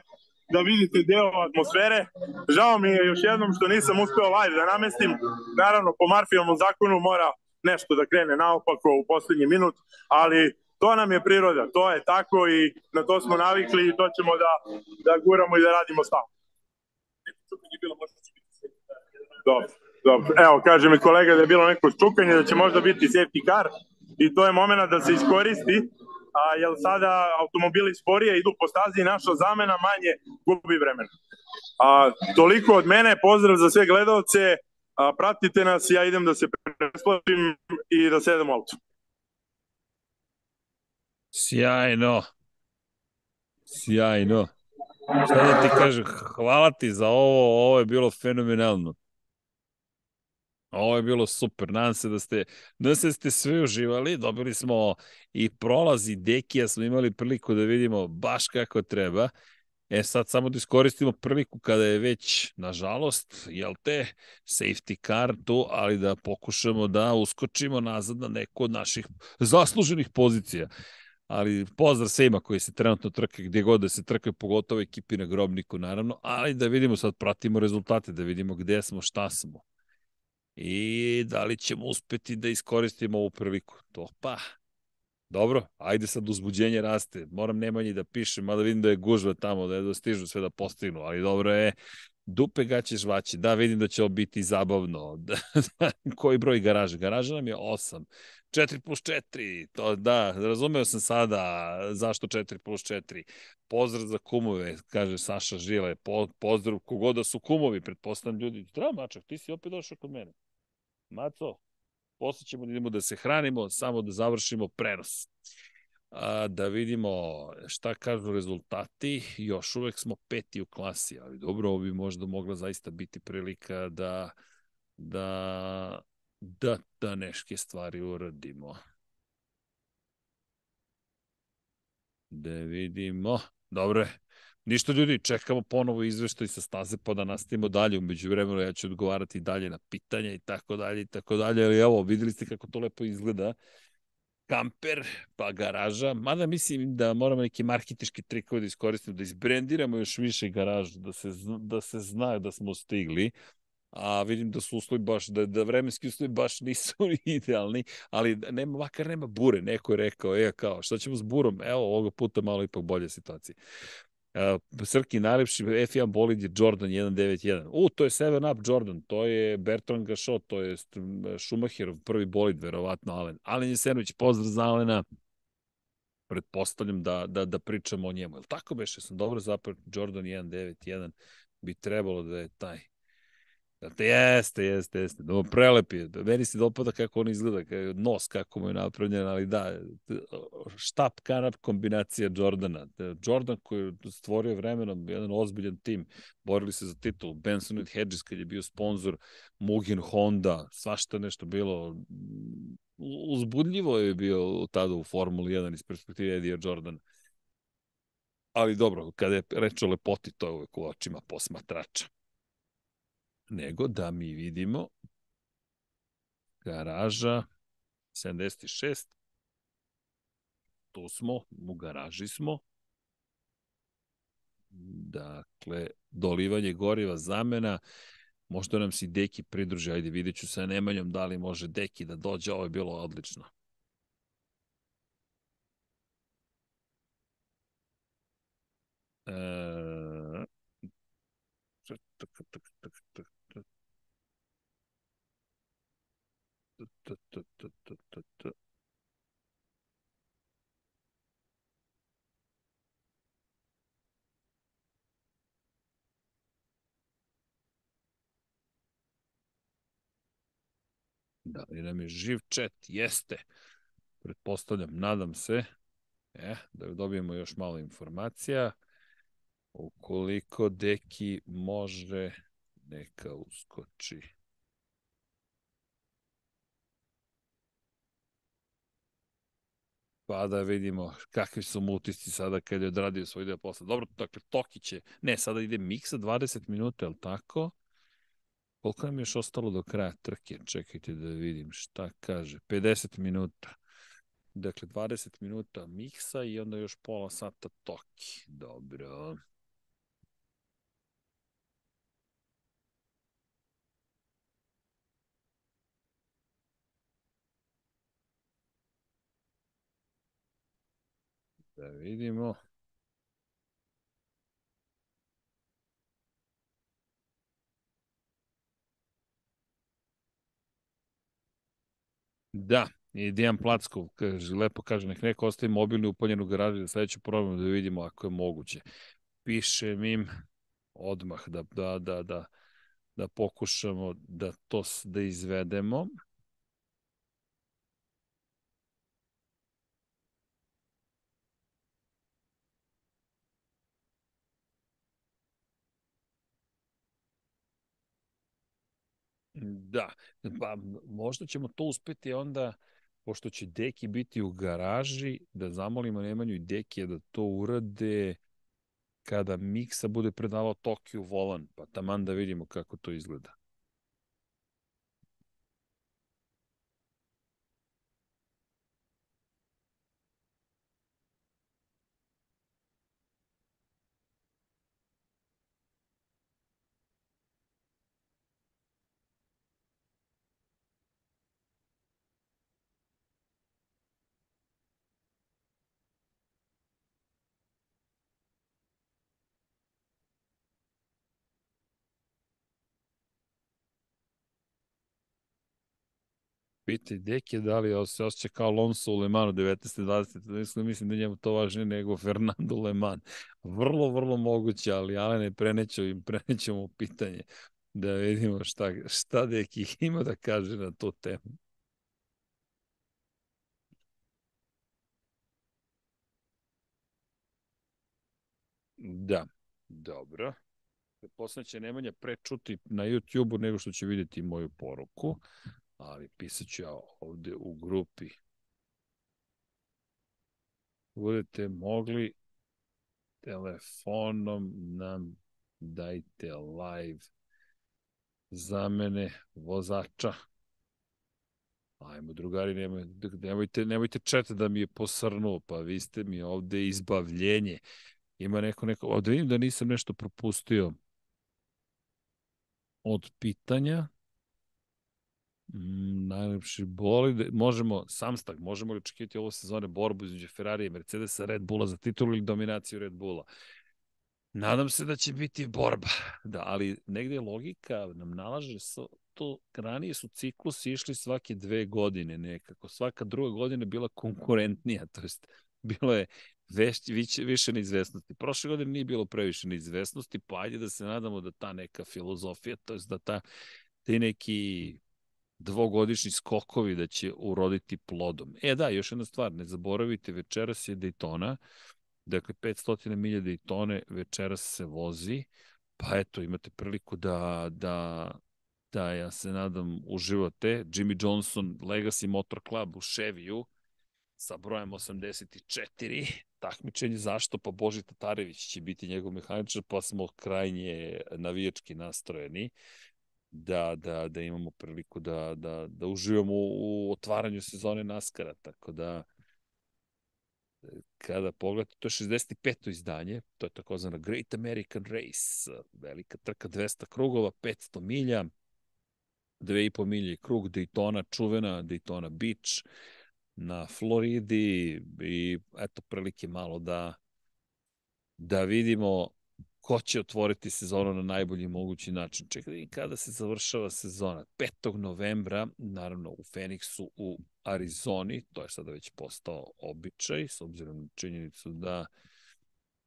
da vidite deo atmosfere. Žao mi je još jednom što nisam uspeo live da namestim. Naravno, po Marfijovom zakonu mora nešto da krene naopako u poslednji minut, ali to nam je priroda, to je tako i na to smo navikli i to ćemo da, da guramo i da radimo stalno. Dobro, dobro. Evo, kaže mi kolega da je bilo neko čukanje, da će možda biti safety car i to je moment da se iskoristi a, jer sada automobili sporije idu po stazi i naša zamena manje gubi vremena. A, toliko od mene, pozdrav za sve gledalce, a, pratite nas, ja idem da se presložim i da sedem u auto. Sjajno. Sjajno. Šta da ti kažem, hvala ti za ovo, ovo je bilo fenomenalno. Ovo je bilo super, nadam se da ste, nadam se da ste sve uživali, dobili smo i prolaz i Dekija smo imali priliku da vidimo baš kako treba. E sad samo da iskoristimo priliku kada je već, nažalost, jel te, safety car tu, ali da pokušamo da uskočimo nazad na neku od naših zasluženih pozicija. Ali pozdrav svima koji se trenutno trke gdje god da se trke, pogotovo ekipi na grobniku naravno, ali da vidimo sad, pratimo rezultate, da vidimo gde smo, šta smo i da li ćemo uspeti da iskoristimo ovu priliku. To pa, dobro, ajde sad uzbuđenje raste. Moram Nemanji da pišem, mada vidim da je gužva tamo, da je da stižu sve da postignu, ali dobro je, dupe gaće žvaće. Da, vidim da će ovo biti zabavno. Koji broj garaže? Garaža nam je 8. 4 plus 4, to da, razumeo sam sada zašto 4 plus 4. Pozdrav za kumove, kaže Saša Žile, po, pozdrav kogoda su kumovi, pretpostavljam ljudi. Zdravo, mačak, ti si opet došao kod mene. Maco, posle ćemo da idemo da se hranimo, samo da završimo prenos. A, da vidimo šta kažu rezultati. Još uvek smo peti u klasi, ali dobro, ovo bi možda mogla zaista biti prilika da da da, da neške stvari uradimo. Da vidimo. Dobre. Ništa ljudi, čekamo ponovo izveštaj sa staze pa da nastavimo dalje. Umeđu vremenu ja ću odgovarati dalje na pitanja i tako dalje i tako dalje. Ali evo, videli ste kako to lepo izgleda. Kamper, pa garaža. Mada mislim da moramo neki marketički trikove da iskoristimo, da izbrendiramo još više garažu, da se, da se zna da smo stigli a vidim da su uslovi baš, da, da vremenski uslovi baš nisu idealni, ali nema, makar nema bure, neko je rekao, e, kao, šta ćemo s burom? Evo, ovoga puta malo ipak bolje situacije. Uh, Srki, najlepši F1 bolid je Jordan 191. U, to je 7 Up Jordan, to je Bertrand Gachot, to je Schumacherov prvi bolid, verovatno Alen. Alen Jesenović, pozdrav za Alena. Pretpostavljam da, da, da pričamo o njemu. Jel tako beše, sam dobro zaprat, Jordan 191 bi trebalo da je taj Dakle, jeste, jeste, jeste. No, prelep je. Meni se dopada kako on izgleda, kako, nos kako mu je napravljen, ali da, štap kanap kombinacija Jordana. Jordan koji je stvorio vremenom jedan ozbiljan tim, borili se za titul. Benson and Hedges kad je bio sponsor, Mugen Honda, svašta nešto bilo. Uzbudljivo je bio tada u Formuli 1 iz perspektive Edija Jordan. Ali dobro, kada je reč o lepoti, to je uvek u očima posmatrača nego da mi vidimo garaža 76 tu smo, u garaži smo. Dakle dolivanje goriva zamena. Možda nam si Deki pridruži ajde vidjet ću sa Nemanjom da li može Deki da dođe, ovo je bilo odlično. E... Tak, tak, tak. Da li nam je živ chat? Jeste. Pretpostavljam, nadam se. E, da dobijemo još malo informacija. Ukoliko deki može, neka uskoči. Pa da vidimo kakvi su mu utisci sada kad je odradio svoj deo posla. Dobro, dakle, Tokić je, ne, sada ide miksa 20 minuta, je tako? Koliko nam je još ostalo do kraja trke? Čekajte da vidim šta kaže. 50 minuta. Dakle, 20 minuta miksa i onda još pola sata toki. Dobro. Da vidimo. Da, i Dijan Plackov kaže, lepo kaže, nek neko ostavi mobilni upaljen u garaži da sledeću probamo da vidimo ako je moguće. Piše im odmah da, da, da, da, da pokušamo da to da izvedemo. Da, pa možda ćemo to uspeti onda, pošto će Deki biti u garaži, da zamolimo Nemanju i Dekija da to urade kada Miksa bude predavao Tokiju volan, pa taman da vidimo kako to izgleda. Piti Deki da li se osjeća kao Alonso u Le Manu 19. 20. Mislim, da njemu to važnije nego Fernando Le Man. Vrlo, vrlo moguće, ali Alene preneću im prenećemo pitanje. da vidimo šta, šta neki ima da kaže na tu temu. Da, dobro. Posle će Nemanja prečuti na YouTube-u nego što će vidjeti moju poruku, ali pisat ću ja ovde u grupi. Budete mogli telefonom nam dajte live za mene vozača. Ajmo, drugari, nemojte, nemojte, nemojte čet da mi je posrnuo, pa vi ste mi ovde izbavljenje. Ima neko, neko, ovde vidim da nisam nešto propustio od pitanja. Mm, najlepši bolid. Možemo, Samstag, možemo li očekivati ovo sezone borbu između Ferrari i Mercedesa, Red Bulla za titulu ili dominaciju Red Bulla? Nadam se da će biti borba, da, ali negde logika nam nalaže to, ranije su ciklusi išli svake dve godine nekako, svaka druga godina bila konkurentnija, to jest bilo je već, više, više neizvesnosti. Prošle godine nije bilo previše neizvesnosti, pa ajde da se nadamo da ta neka filozofija, to jest da ta, te neki dvogodišnji skokovi da će uroditi plodom. E da, još jedna stvar, ne zaboravite, večeras je Daytona, dakle 500 milija Daytone večeras se vozi, pa eto, imate priliku da, da, da ja se nadam uživate. Jimmy Johnson Legacy Motor Club u Chevyu sa brojem 84, takmičenje zašto, pa Boži Tatarević će biti njegov mehaničar, pa smo krajnje navijački nastrojeni da, da, da imamo priliku da, da, da uživamo u, otvaranju sezone Naskara, tako da kada pogledate, to je 65. izdanje, to je takozvana Great American Race, velika trka 200 krugova, 500 milja, 2,5 milje krug Daytona, čuvena Daytona Beach na Floridi i eto prilike malo da da vidimo ko će otvoriti sezonu na najbolji mogući način. Čekaj, kada se završava sezona? 5. novembra, naravno u Feniksu u Arizoni, to je sada već postao običaj, s obzirom na činjenicu da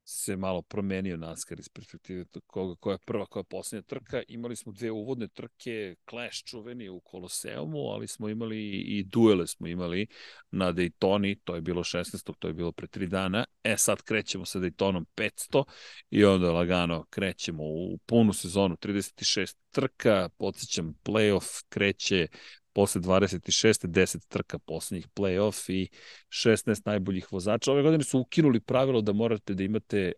se malo promenio NASCAR iz perspektive koga, koja je prva, koja je posljednja trka. Imali smo dve uvodne trke, Clash čuveni u Koloseumu, ali smo imali i duele smo imali na Daytoni, to je bilo 16. to je bilo pre tri dana. E sad krećemo sa Daytonom 500 i onda lagano krećemo u punu sezonu, 36 trka, podsjećam, playoff kreće posle 26. 10 trka poslednjih play-off i 16 najboljih vozača. Ove godine su ukinuli pravilo da morate da imate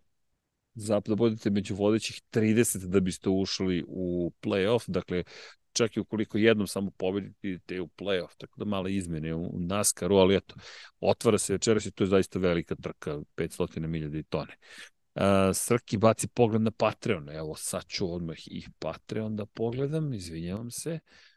da budete među vodećih 30 da biste ušli u play-off, dakle čak i ukoliko jednom samo pobedite idete u play-off, tako da male izmene u NASCAR-u, ali eto, otvara se večeras i to je zaista velika trka, 500 milija tone. Uh, Srki baci pogled na Patreon, evo sad ću odmah i Patreon da pogledam, izvinjavam se. Uh,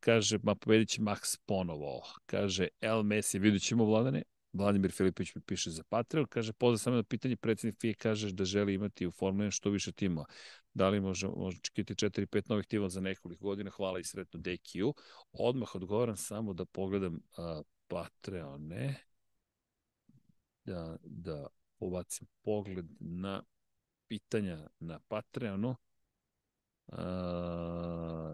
Kaže, ma pobedit će Max ponovo. Kaže, El Messi, vidit ćemo Vladane. Vladimir Filipović mi piše za Patreon. Kaže, pozdrav samo na pitanje, predsednik FIE kaže da želi imati u Formula 1 što više timova. Da li može, može čekati 4-5 novih timova za nekoliko godina? Hvala i sretno DQ. Odmah odgovaram samo da pogledam uh, Patreone. Da, da povacim pogled na pitanja na Patreonu. Uh,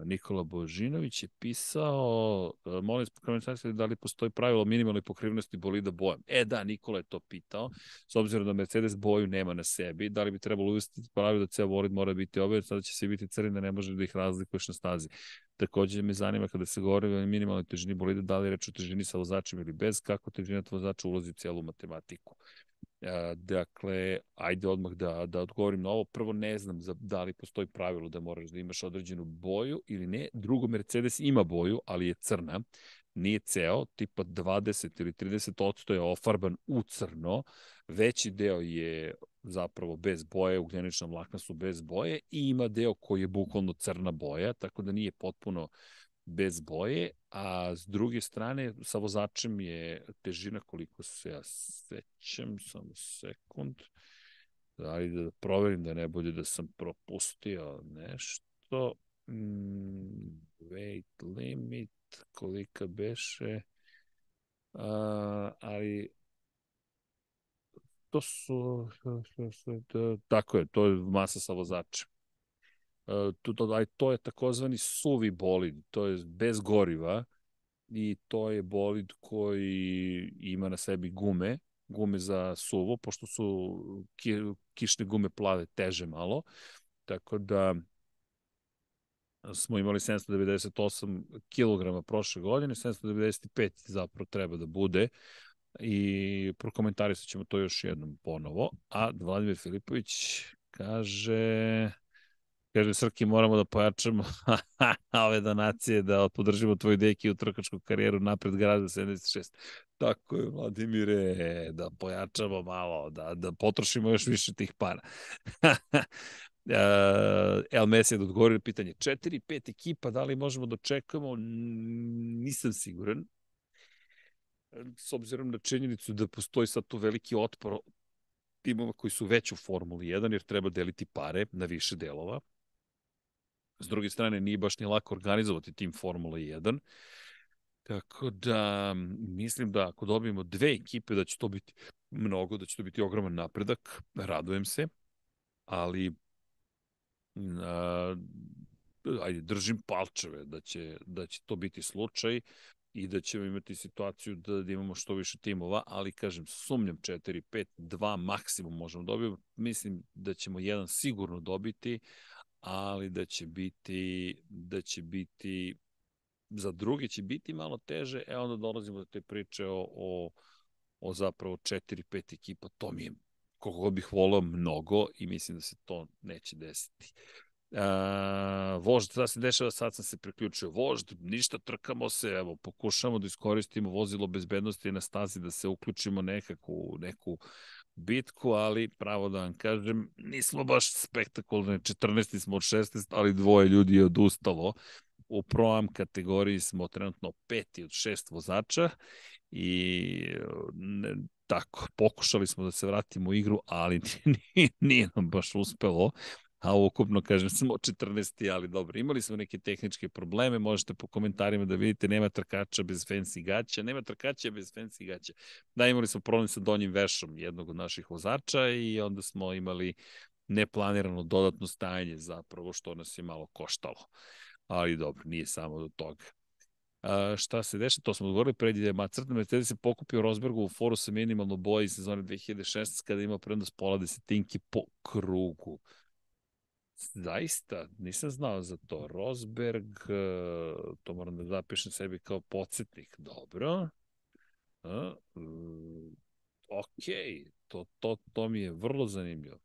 Nikola Božinović je pisao, uh, molim komentarisati da li postoji pravilo minimalne pokrivenosti bolida bojem. E da, Nikola je to pitao, s obzirom da Mercedes boju nema na sebi, da li bi trebalo uvesti pravilo da ceo bolid mora biti obavet, sada će se biti crni da ne može da ih razlikuješ na stazi. Takođe me zanima kada se govori o minimalnoj težini bolida, da li reč o težini sa vozačem ili bez, kako težina vozača ulazi u celu matematiku. Dakle, ajde odmah da, da odgovorim na ovo. Prvo, ne znam za, da li postoji pravilo da moraš da imaš određenu boju ili ne. Drugo, Mercedes ima boju, ali je crna. Nije ceo, tipa 20 ili 30 je ofarban u crno. Veći deo je zapravo bez boje, ugljenična vlakna su bez boje i ima deo koji je bukvalno crna boja, tako da nije potpuno uh, bez boje, a s druge strane sa vozačem je težina koliko se ja sećam, samo sekund, ali da proverim da ne bude da sam propustio nešto. Mm, weight limit, kolika beše, a, ali to su, tako je, to je masa sa vozačem. To, to, aj, to je takozvani suvi bolid, to je bez goriva i to je bolid koji ima na sebi gume, gume za suvo, pošto su ki, kišne gume plave teže malo, tako da smo imali 798 kg prošle godine, 795 zapravo treba da bude i prokomentarisat ćemo to još jednom ponovo. A Vladimir Filipović kaže Kaže, Srki, moramo da pojačamo ove donacije, da podržimo tvoju deki u trkačku karijeru napred grada 76. Tako je, Vladimire, da pojačamo malo, da, da potrošimo još više tih para. El Messi je da odgovorio pitanje 4-5 ekipa, da li možemo da očekamo? Nisam siguran. S obzirom na činjenicu da postoji sad tu veliki otpor timova koji su već u Formuli 1, jer treba deliti pare na više delova. S druge strane, nije baš ni lako organizovati tim Formula 1. Tako da, mislim da ako dobijemo dve ekipe, da će to biti mnogo, da će to biti ogroman napredak. Radujem se, ali a, ajde, držim palčeve da će, da će to biti slučaj i da ćemo imati situaciju da, da imamo što više timova, ali kažem, sumnjam 4, 5, 2 maksimum možemo dobiti. Mislim da ćemo jedan sigurno dobiti, ali da će biti da će biti za druge će biti malo teže, e onda dolazimo do te priče o, o, o zapravo 4-5 ekipa, to mi je koliko bih volao mnogo i mislim da se to neće desiti. Uh, vožd, da se dešava, sad sam se priključio vožd, ništa, trkamo se, evo, pokušamo da iskoristimo vozilo bezbednosti na stazi, da se uključimo nekako neku bitku, ali pravo da vam kažem, nismo baš spektakularni, 14. smo od 16, ali dvoje ljudi je odustalo. U Pro-Am kategoriji smo trenutno peti od šest vozača i ne, tako, pokušali smo da se vratimo u igru, ali nije, nije nam baš uspelo a ukupno, kažem, samo 14. ali dobro, imali smo neke tehničke probleme, možete po komentarima da vidite, nema trkača bez fancy gaća, nema trkača bez fancy gaća. Da, imali smo problem sa donjim vešom jednog od naših vozača i onda smo imali neplanirano dodatno stajanje zapravo, što nas je malo koštalo. Ali dobro, nije samo do toga. A, šta se deša, to smo odgovorili, pred je Macrtna Mercedes se pokupio Rosbergu u foru sa minimalno boji sezone 2016 kada ima prednost pola desetinki po krugu. Zaista, nisam znao za to. Rosberg, e, to moram da zapišem sebi kao podsjetnik. Dobro. A, mm, ok, to, to, to mi je vrlo zanimljivo.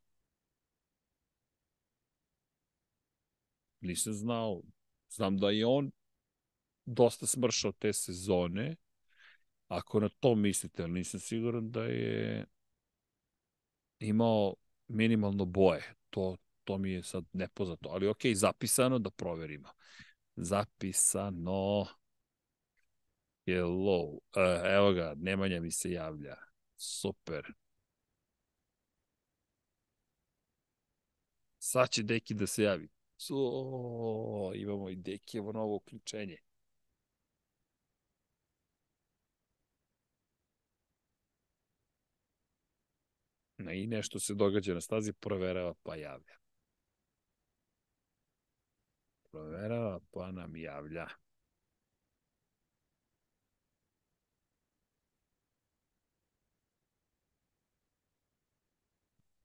Nisam znao. Znam da je on dosta smršao te sezone. Ako na to mislite, ali nisam siguran da je imao minimalno boje. To, to mi je sad nepoznato, ali ok, zapisano da proverimo. Zapisano. Hello. Uh, evo ga, Nemanja mi se javlja. Super. Sad će Deki da se javi. So, imamo i Dekijevo novo uključenje. I nešto se događa na stazi, proverava pa javlja. Proverava pa nam javlja.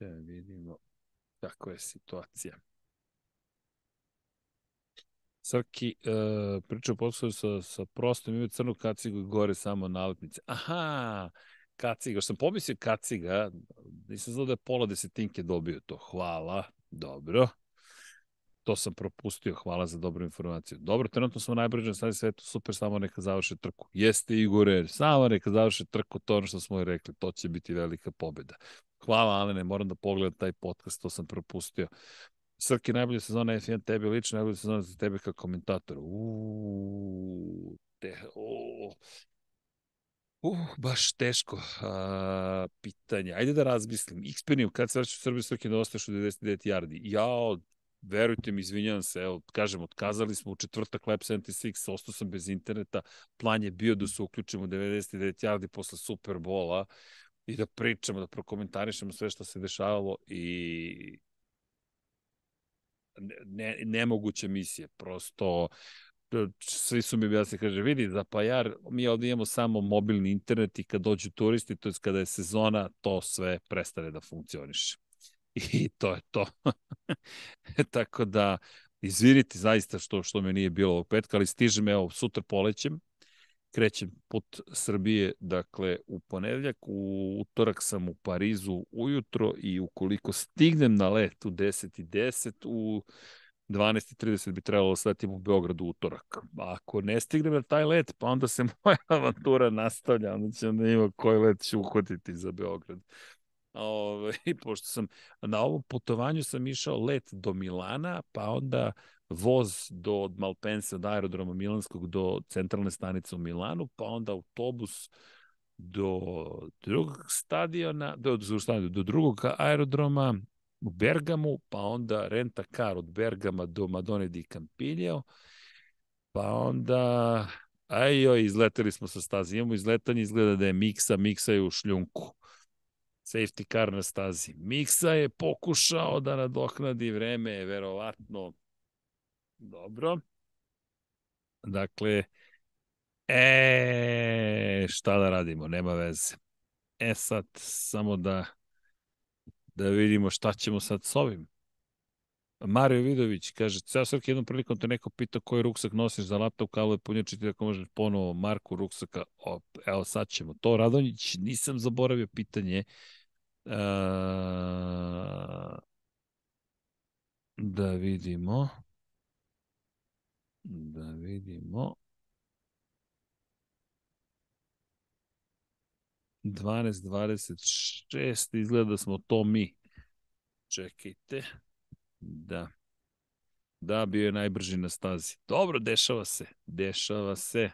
Da vidimo kako je situacija. Srki uh, priča o poslu sa, sa prostom, ima crnu kacigu i gore samo nalepnice. Aha, kaciga, što sam pomislio kaciga, nisam znao da je pola desetinke dobio to. Hvala, dobro to sam propustio, hvala za dobru informaciju. Dobro, trenutno smo najbrže na svetu, super, samo neka završe trku. Jeste Igore, samo neka završe trku, to ono što smo i rekli, to će biti velika pobeda. Hvala Alene, moram da pogledam taj podcast, to sam propustio. Srki, najbolja sezona F1 tebi lično, najbolja sezona za tebe kao komentator. Uuu, te, o, Uh, baš teško uh, pitanje. Ajde da razmislim. Xperium, kad se vraćaš u Srbiju, Srki, da ostaješ u 99 yardi. Ja, verujte mi, izvinjavam se, evo, kažem, otkazali smo u četvrtak Lab 76, ostao sam bez interneta, plan je bio da se uključimo u 99 yardi posle Superbola i da pričamo, da prokomentarišemo sve što se dešavalo i ne, nemoguća misija, prosto svi su mi objasnili, kaže, vidi, za Pajar mi ovdje imamo samo mobilni internet i kad dođu turisti, to je kada je sezona, to sve prestane da funkcioniše. I to je to. Tako da, izvinite zaista što, što me nije bilo ovog petka, ali stižem, evo, sutra polećem, krećem put Srbije, dakle, u ponedljak, u utorak sam u Parizu ujutro i ukoliko stignem na let u 10 i 10, u 12.30 bi trebalo da svetim u Beogradu utorak. Ako ne stignem na taj let, pa onda se moja avantura nastavlja, onda ćemo da ima koji let ću uhvatiti za Beograd. Ove, pošto sam na ovom putovanju sam išao let do Milana, pa onda voz do od Malpensa, od aerodroma Milanskog do centralne stanice u Milanu, pa onda autobus do drugog stadiona, do, do, do drugog aerodroma u Bergamu, pa onda renta car od Bergama do Madone di Campiglio, pa onda ajoj, izleteli smo sa stazi. Imamo izletanje, izgleda da je Miksa, Miksa je u šljunku. Safety car na stazi. Miksa je pokušao da nadoknadi vreme, verovatno dobro. Dakle, e, šta da radimo, nema veze. E sad, samo da da vidimo šta ćemo sad s ovim. Mario Vidović kaže, ceo svaki jednom prilikom te neko pita koji ruksak nosiš za laptop, kablo punjač i ti ako možeš ponovo marku ruksaka, o, evo sad ćemo to. Radonjić, nisam zaboravio pitanje. Uh, da vidimo. Da vidimo. 12.26, izgleda da smo to mi. Čekajte. Da. Da, bio je najbrži na stazi. Dobro, dešava se. Dešava se.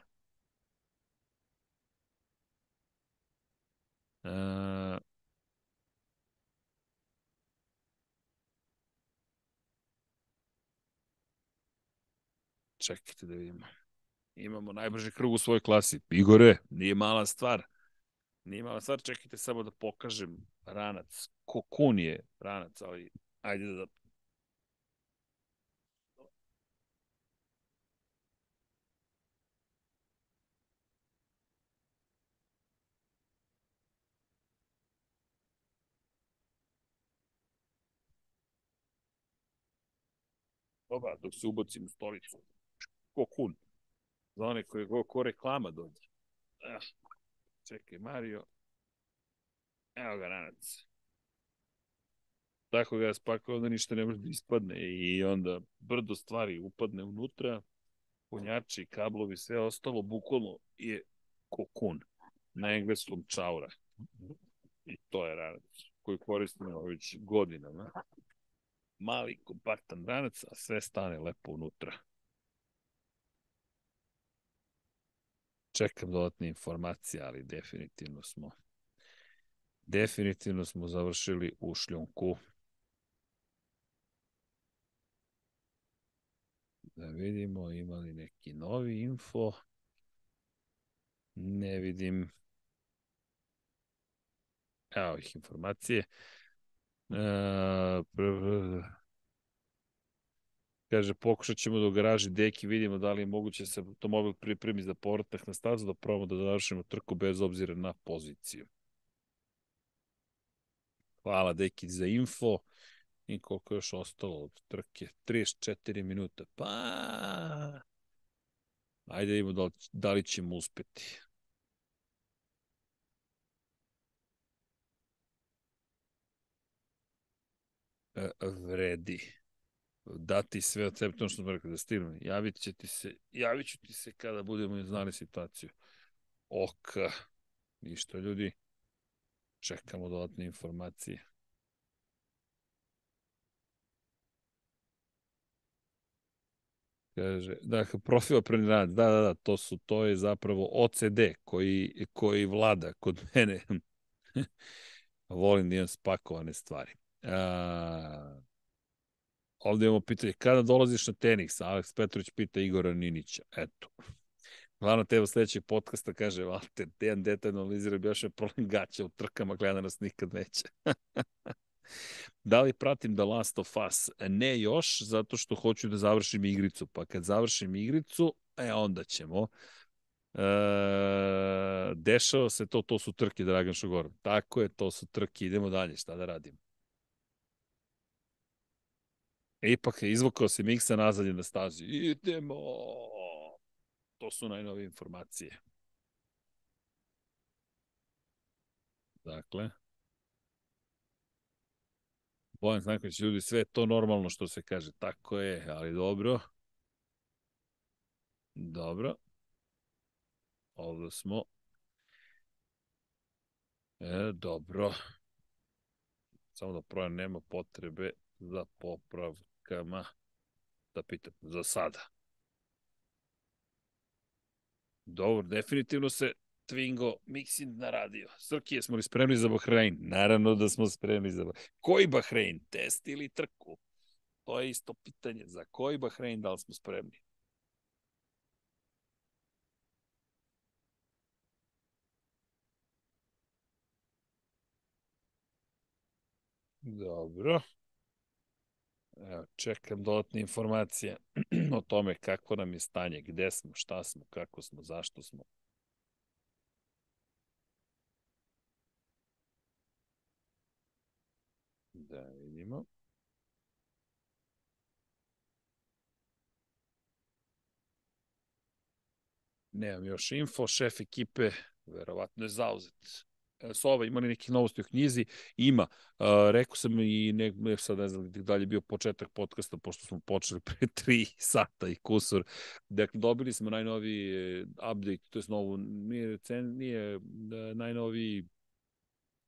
Uh, čekajte da vidimo. Imamo najbrži krug u svojoj klasi. Igore, nije mala stvar. Nije mala stvar, čekajte samo da pokažem ranac. Kokun je ranac, ali ajde da Dobar, dok se ubacim u stolicu. Kokun. Za one koje ko, ko reklama dođe. Ah. Čekaj, Mario. Evo ga, ranac. Tako ga ja spakovao da ništa ne može da ispadne i onda brdo stvari upadne unutra, punjači, kablovi, sve ostalo, bukvalno je kokun na engleskom čaura. I to je ranac koji koristimo već godinama. Mali, kompaktan ranac, a sve stane lepo unutra. čekam dodatne informacije, ali definitivno smo definitivno smo završili u šljunku. Da vidimo imali neki novi info. Ne vidim. Evo ih informacije. E, Kaže, pokušat ćemo da u garaži deki vidimo da li je moguće da se automobil pripremi za povratak na stazu, da probamo da završimo trku bez obzira na poziciju. Hvala deki za info. I koliko je još ostalo od trke? 34 minuta. Pa... Ajde da vidimo da li, da li ćemo uspeti. Vredi dati sve od sebe, to što smo rekli, da stignu. Javit će ti se, javit ću ti se kada budemo znali situaciju. Ok, ništa ljudi, čekamo dodatne informacije. Kaže, da, profil opremni da, da, da, to su, to je zapravo OCD koji, koji vlada kod mene. Volim da imam spakovane stvari. A, Ovde imamo pitanje, kada dolaziš na tenis? Aleks Petrović pita Igora Ninića. Eto. Glavna tema sledećeg podcasta kaže, Valter, Dejan detaljno analizira još problem gaća u trkama, gleda nas nikad neće. Da li pratim The Last of Us? Ne još, zato što hoću da završim igricu. Pa kad završim igricu, e, onda ćemo. E, dešava se to, to su trke, Dragan Šogor. Tako je, to su trke, idemo dalje, šta da radimo. Ipak je izvukao se Miksa nazad na stazi. Idemo! To su najnove informacije. Dakle, Bojan Stanković, ljudi, sve to normalno što se kaže. Tako je, ali dobro. Dobro. Ovde smo. E, dobro. Samo da projem, nema potrebe za popravkama. Da pitam, za sada. Dobro, definitivno se Twingo Mixin na radio. Srki, jesmo li spremni za Bahrein? Naravno da smo spremni za Bahrein. Koji Bahrein? Test ili trku? To je isto pitanje. Za koji Bahrein da li smo spremni? Dobro. Evo, čekam dodatne informacije o tome kako nam je stanje, gde smo, šta smo, kako smo, zašto smo. Da vidimo. Nemam još info, šef ekipe verovatno je zauzet. E, Sova, ima li neki novosti u knjizi? Ima. Uh, rekao sam i ne, ne sad ne znam da je bio početak podcasta, pošto smo počeli pre tri sata i kusur. Dakle, dobili smo najnoviji e, update, to je novu, nije, nije najnoviji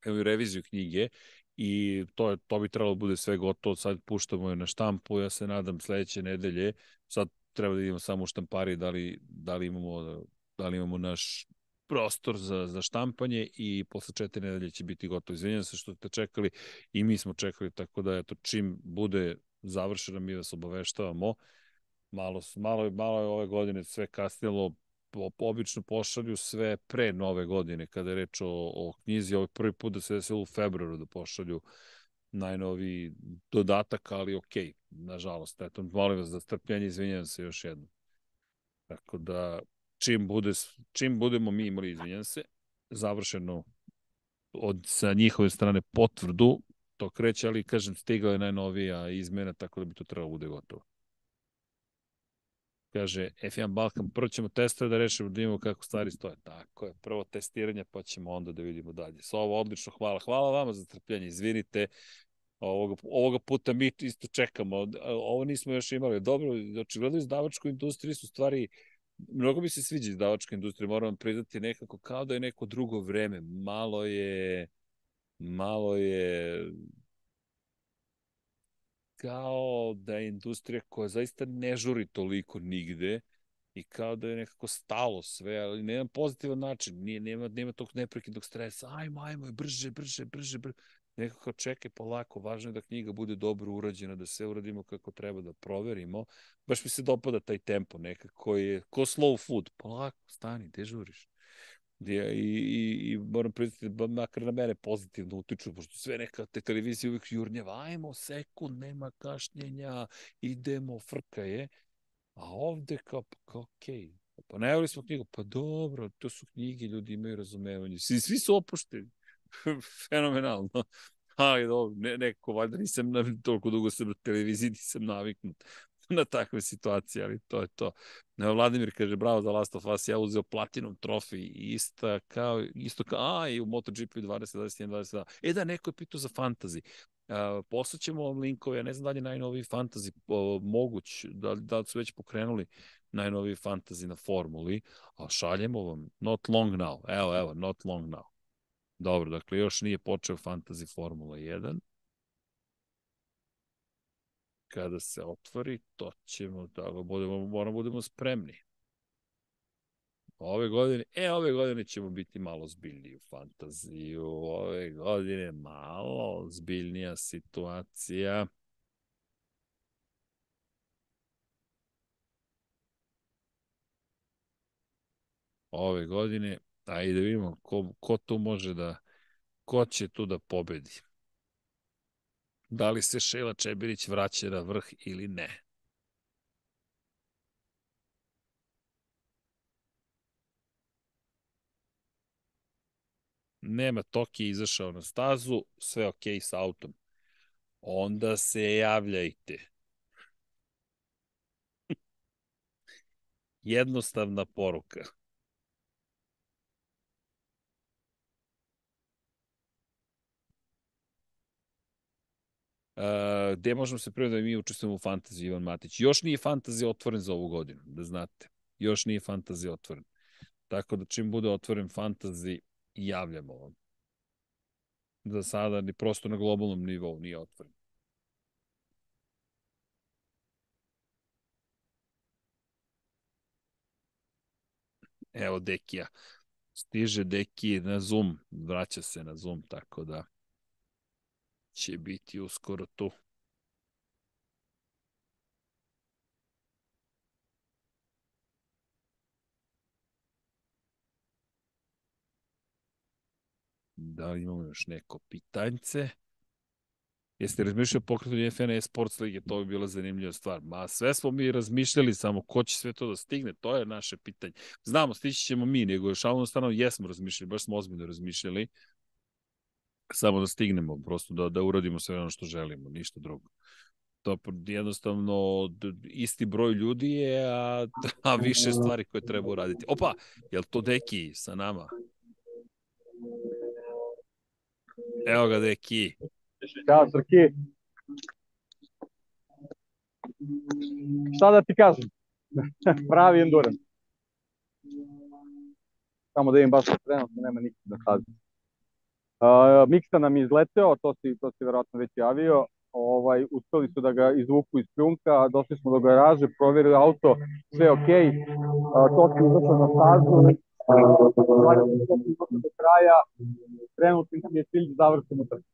evo, reviziju knjige i to, je, to bi trebalo da bude sve gotovo, sad puštamo je na štampu, ja se nadam sledeće nedelje, sad treba da idemo samo u štampari da li, da li imamo da li imamo naš prostor za, za štampanje i posle četiri nedelje će biti gotovo. Izvinjam se što ste čekali i mi smo čekali, tako da eto, čim bude završeno mi vas obaveštavamo. Malo, malo, malo je ove godine sve kasnilo, obično pošalju sve pre nove godine kada je reč o, o knjizi. Ovo je prvi put da se desilo u februaru da pošalju najnoviji dodatak, ali ok, nažalost. Eto, molim vas za strpljenje, izvinjam se još jednom. Tako da, čim, bude, čim budemo mi imali, izvinjam se, završeno od, sa njihove strane potvrdu, to kreće, ali kažem, stigla je najnovija izmena, tako da bi to trebalo da bude gotovo. Kaže, F1 Balkan, prvo ćemo testove da rešimo, da imamo kako stvari stoje. Tako je, prvo testiranje, pa ćemo onda da vidimo dalje. Sa ovo odlično, hvala. Hvala vama za trpljenje, izvinite. Ovoga, ovoga puta mi isto čekamo. Ovo nismo još imali. Dobro, očigledno izdavačku industriju su stvari mnogo mi se sviđa izdavačka industrija, moram priznati nekako kao da je neko drugo vreme. Malo je malo je kao da je industrija koja zaista ne žuri toliko nigde i kao da je nekako stalo sve, ali na pozitivan način, nije, nema, nema tog neprekidnog stresa, ajmo, ajmo, brže, brže, brže, brže. Nekako čekaj polako, važno je da knjiga bude dobro urađena, da sve uradimo kako treba da proverimo. Baš mi se dopada taj tempo, nekako je, ko slow food, polako, stani, dežuriš i, i, i moram priznati da makar na mene pozitivno utiču, pošto sve neka te televizije uvijek jurnjava, ajmo sekund, nema kašnjenja, idemo, frka je. A ovde kao, pa, kao okej, okay. pa najavili smo knjigu, pa dobro, to su knjige, ljudi imaju razumevanje, svi, svi su opušteni, fenomenalno. Ali dobro, ne, neko, valjda nisam toliko dugo sam na televiziji, nisam naviknut. na takve situacije, ali to je to. Vladimir kaže, bravo za Last of Us, ja uzeo Platinum trofej, isto kao, isto kao, a, i u MotoGP 20, 21, 22. E da, neko je pitao za fantasy. Uh, poslaćemo vam linkove, ja ne znam da li je najnoviji fantasy uh, moguć, da, da su već pokrenuli najnoviji fantasy na formuli, a šaljemo vam not long now, evo, evo, not long now. Dobro, dakle, još nije počeo fantasy Formula 1, kada se otvori, to ćemo da budemo, moramo budemo spremni. Ove godine, e, ove godine ćemo biti malo zbiljniji u fantaziju, ove godine malo zbiljnija situacija. Ove godine, ajde da vidimo ko, ko tu može da, ko će tu da pobedi. Da li se Šela Čebirić vraća na vrh ili ne? Nema Toki izašao na stazu, sve ok sa autom. Onda se javljajte. Jednostavna poruka. Uh, gde možemo se prvo da mi učestvujemo u fantaziji Ivan Matić. Još nije fantazija otvoren za ovu godinu, da znate. Još nije fantazija otvoren. Tako da čim bude otvoren fantazi, javljamo vam. Za sada ni prosto na globalnom nivou nije otvoren. Evo Dekija. Stiže Deki na Zoom, vraća se na Zoom, tako da će biti uskoro tu. Da li imamo još neko pitanjce? Jeste razmišljali o pokretanju FNA Sports Lige? To bi bila zanimljiva stvar. Ma sve smo mi razmišljali, samo ko će sve to da stigne, to je naše pitanje. Znamo, stići ćemo mi, nego još stvarno jesmo razmišljali, baš smo ozbiljno razmišljali. Samo da stignemo, prosto da, da uradimo sve ono što želimo, ništa drugo. To jednostavno isti broj ljudi je, a, a više stvari koje treba uraditi. Opa, je li to Deki sa nama? Evo ga, Deki. Ćao, Srki. Šta da ti kažem? Pravi endurance. Samo da im baš trenutno nema nikog da kaže. Uh, Miksa nam je izleteo, to si, to si verovatno već javio. Ovaj, uspeli su da ga izvuku iz pljunka, došli smo do garaže, provjerili auto, sve ok. Uh, to si izašao na stazu, do kraja, trenutno nam je cilj da završimo trku.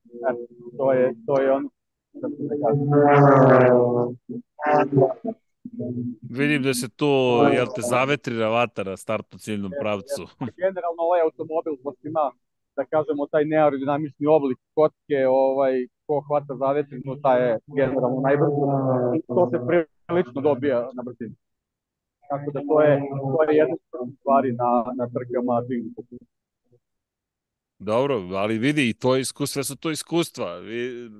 to je, to je ono da Vidim da se tu, jel te zavetrira vata na startno ciljnom pravcu. Generalno ovaj automobil pošto ima, da kažemo, taj neaerodinamični oblik kocke, ovaj, ko hvata zavetrinu, taj je generalno najbrži. I to se prilično dobija na brzini. Tako da to je, to je jedna stvari na, na trkama Dobro, ali vidi, i to je iskustvo, su to iskustva. Vi,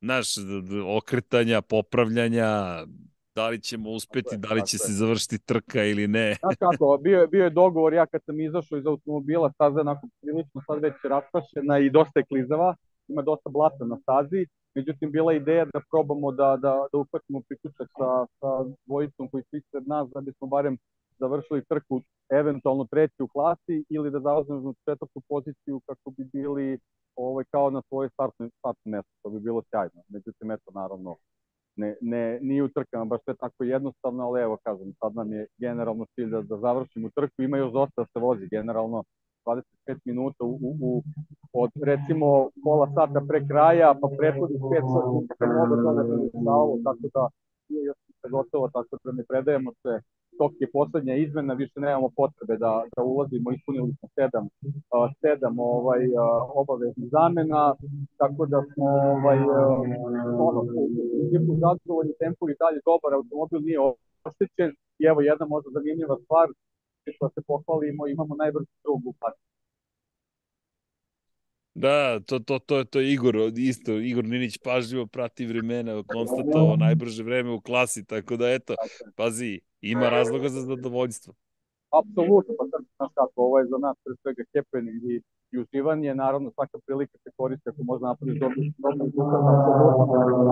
naš, okretanja, popravljanja, da li ćemo uspeti, da li će se završiti trka ili ne. Znaš kako, bio je, bio je dogovor, ja kad sam izašao iz automobila, staza je onako prilično sad već raspašena i dosta je klizava, ima dosta blata na stazi, Međutim, bila je ideja da probamo da, da, da uhvatimo priključak sa, sa dvojicom koji su ispred nas, da bismo barem završili trku eventualno treći u klasi ili da zauzmemo četvrtu poziciju kako bi bili ovaj, kao na svoje startne, startne mesto. To bi bilo sjajno. Međutim, eto, naravno, ne, ne, nije u trkama baš sve tako jednostavno, ali evo, kažem, sad nam je generalno cilj da, da završimo trku. Ima još dosta da se vozi generalno 25 minuta u, u, od recimo pola sata pre kraja, pa prethodnih 5 sata mogu to ne predstavalo, tako da nije još se gotovo, tako da ne predajemo se tok je poslednja izmena, više nemamo potrebe da, da ulazimo, ispunili smo sedam, sedam ovaj, obaveznih zamena, tako da smo ovaj, ono, u zadovoljni tempo i dalje dobar, automobil nije oštećen i evo jedna možda zanimljiva stvar, što se pohvalimo, imamo najbrži strug u pati. Da, to, to, to, to je Igor, isto, Igor Ninić pažljivo prati vremena, konstatovao najbrže vreme u klasi, tako da eto, pazi, ima razloga za zadovoljstvo. Apsolutno, pa znaš kako, ovo je za nas pre svega happening i, i uživanje, naravno svaka prilika se koristi ako možda napraviš dobro, dobro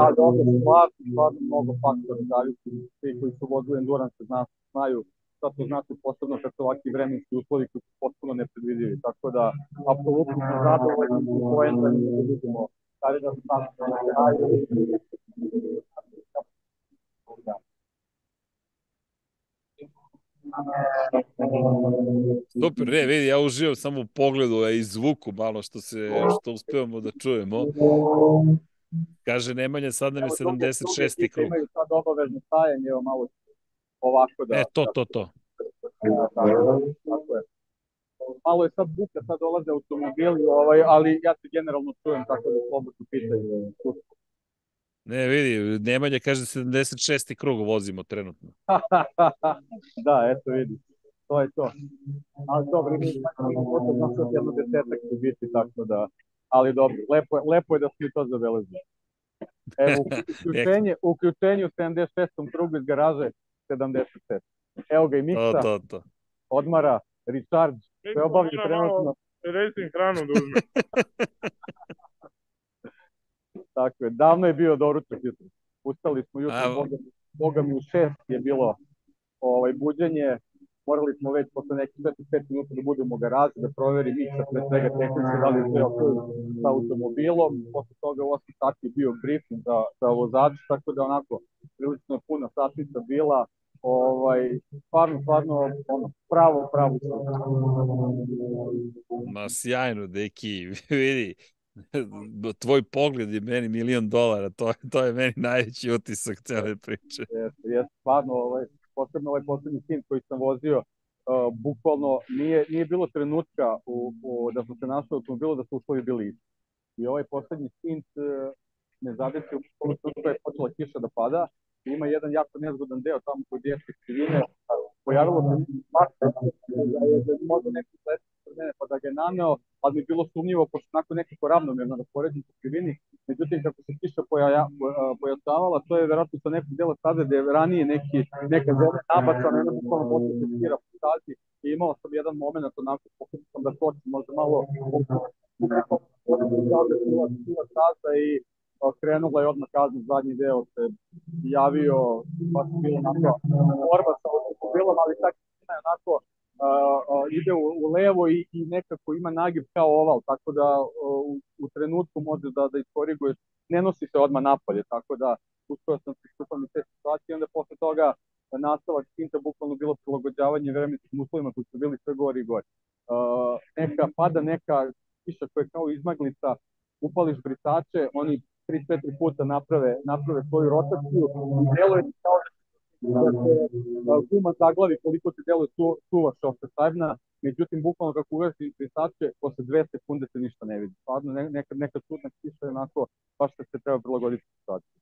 a dobro, stvarno, stvarno mnogo faktora zavisi, svi koji su vodili endurance zna, znaju šta to znači posebno kad su ovakvi vremenski uslovi koji su potpuno nepredvidivi. Tako da, apsolutno smo zadovoljni i poenta da vidimo kada da stanemo na kraju. Super, ne, vidi, ja uživam samo u pogledu a i zvuku malo što se, što uspevamo da čujemo. Kaže Nemanja, sad nam je 76. krug. Imaju sad obavezno stajanje, evo malo ovako da... E, to, to, to. Da, tako, je. Malo je sad buka, sad dolaze automobili, ovaj, ali ja se generalno čujem tako da slobodno pitaju. Ne, vidi, Nemanja kaže 76. krug vozimo trenutno. da, eto vidi. To je to. Ali dobro, potrebno što jedno desetak će biti, tako da... Ali dobro, lepo, je, lepo je da smo to zabeležili. Evo, uključenje, uključenje u 76. krugu iz garaže 77. Evo ga i Miksa, To, to, to. odmara, recharge, sve obavlja trenutno. Racing hranu da uzme. Tako je, davno je bio doručak jutro. Ustali smo jutro, boga, boga mi u šest je bilo ovaj, buđenje, morali smo već posle nekih 45 minuta da budemo u garaži, da proveri Miksa pre svega tehnički da li je sve ok sa automobilom, posle toga u 8 sati je bio briefing za, za vozača, tako da onako prilično je puna satnica bila, ovaj, stvarno, stvarno, ono, pravo, pravo Ma sjajno, deki, vidi, tvoj pogled je meni milion dolara, to, to je meni najveći utisak cele priče. Jeste, jeste, stvarno, ovaj, posebno ovaj poslednji sin koji sam vozio, uh, bukvalno nije, nije bilo trenutka u, u, da smo se našli u automobilu da su uslovi bili isti. I ovaj poslednji stint uh, me zadesio u trenutku je počela kiša da pada. Ima jedan jako nezgodan deo tamo kod Ješke krivine. Pojavilo se maksa da je da možda neki sled kod mene pa da ga je naneo, ali mi je bilo sumnjivo pošto onako nekako ravnomjerno raspoređen po krivini. Međutim, kako se kiša pojaja, po- pojačavala, to je verovatno sa nekog dela staze gde je ranije neki, neka zemlja nabacana, jedna bukvalno počeo se skira po stazi i imao sam jedan moment onako, pokušao da skočim možda malo bila staza i a, krenula je odmah kazna zadnji deo se javio, pa se bilo onako borba sa automobilom, ali tak je onako a, ide u, u levo i, i nekako ima nagib kao oval, tako da a, u, u trenutku može da, da iskoriguješ, ne nosi se odmah napolje, tako da uspeo sam pristupam iz te situacije, onda posle toga nastavak stinta bukvalno bilo prilagođavanje vremenskim uslovima koji su bili sve gori i gori. Uh, neka pada neka kiša koja je kao izmaglica, upališ brisače, oni 3-4 puta naprave, naprave svoju rotaciju i deluje kao da se uh, guma zaglavi koliko ti deluje su, suva šofe sajbna, međutim bukvalno kako uvesti brisače, posle dve sekunde se ništa ne vidi. Stvarno ne, neka, neka čudna kiša je onako baš kad se treba prilagoditi situaciju.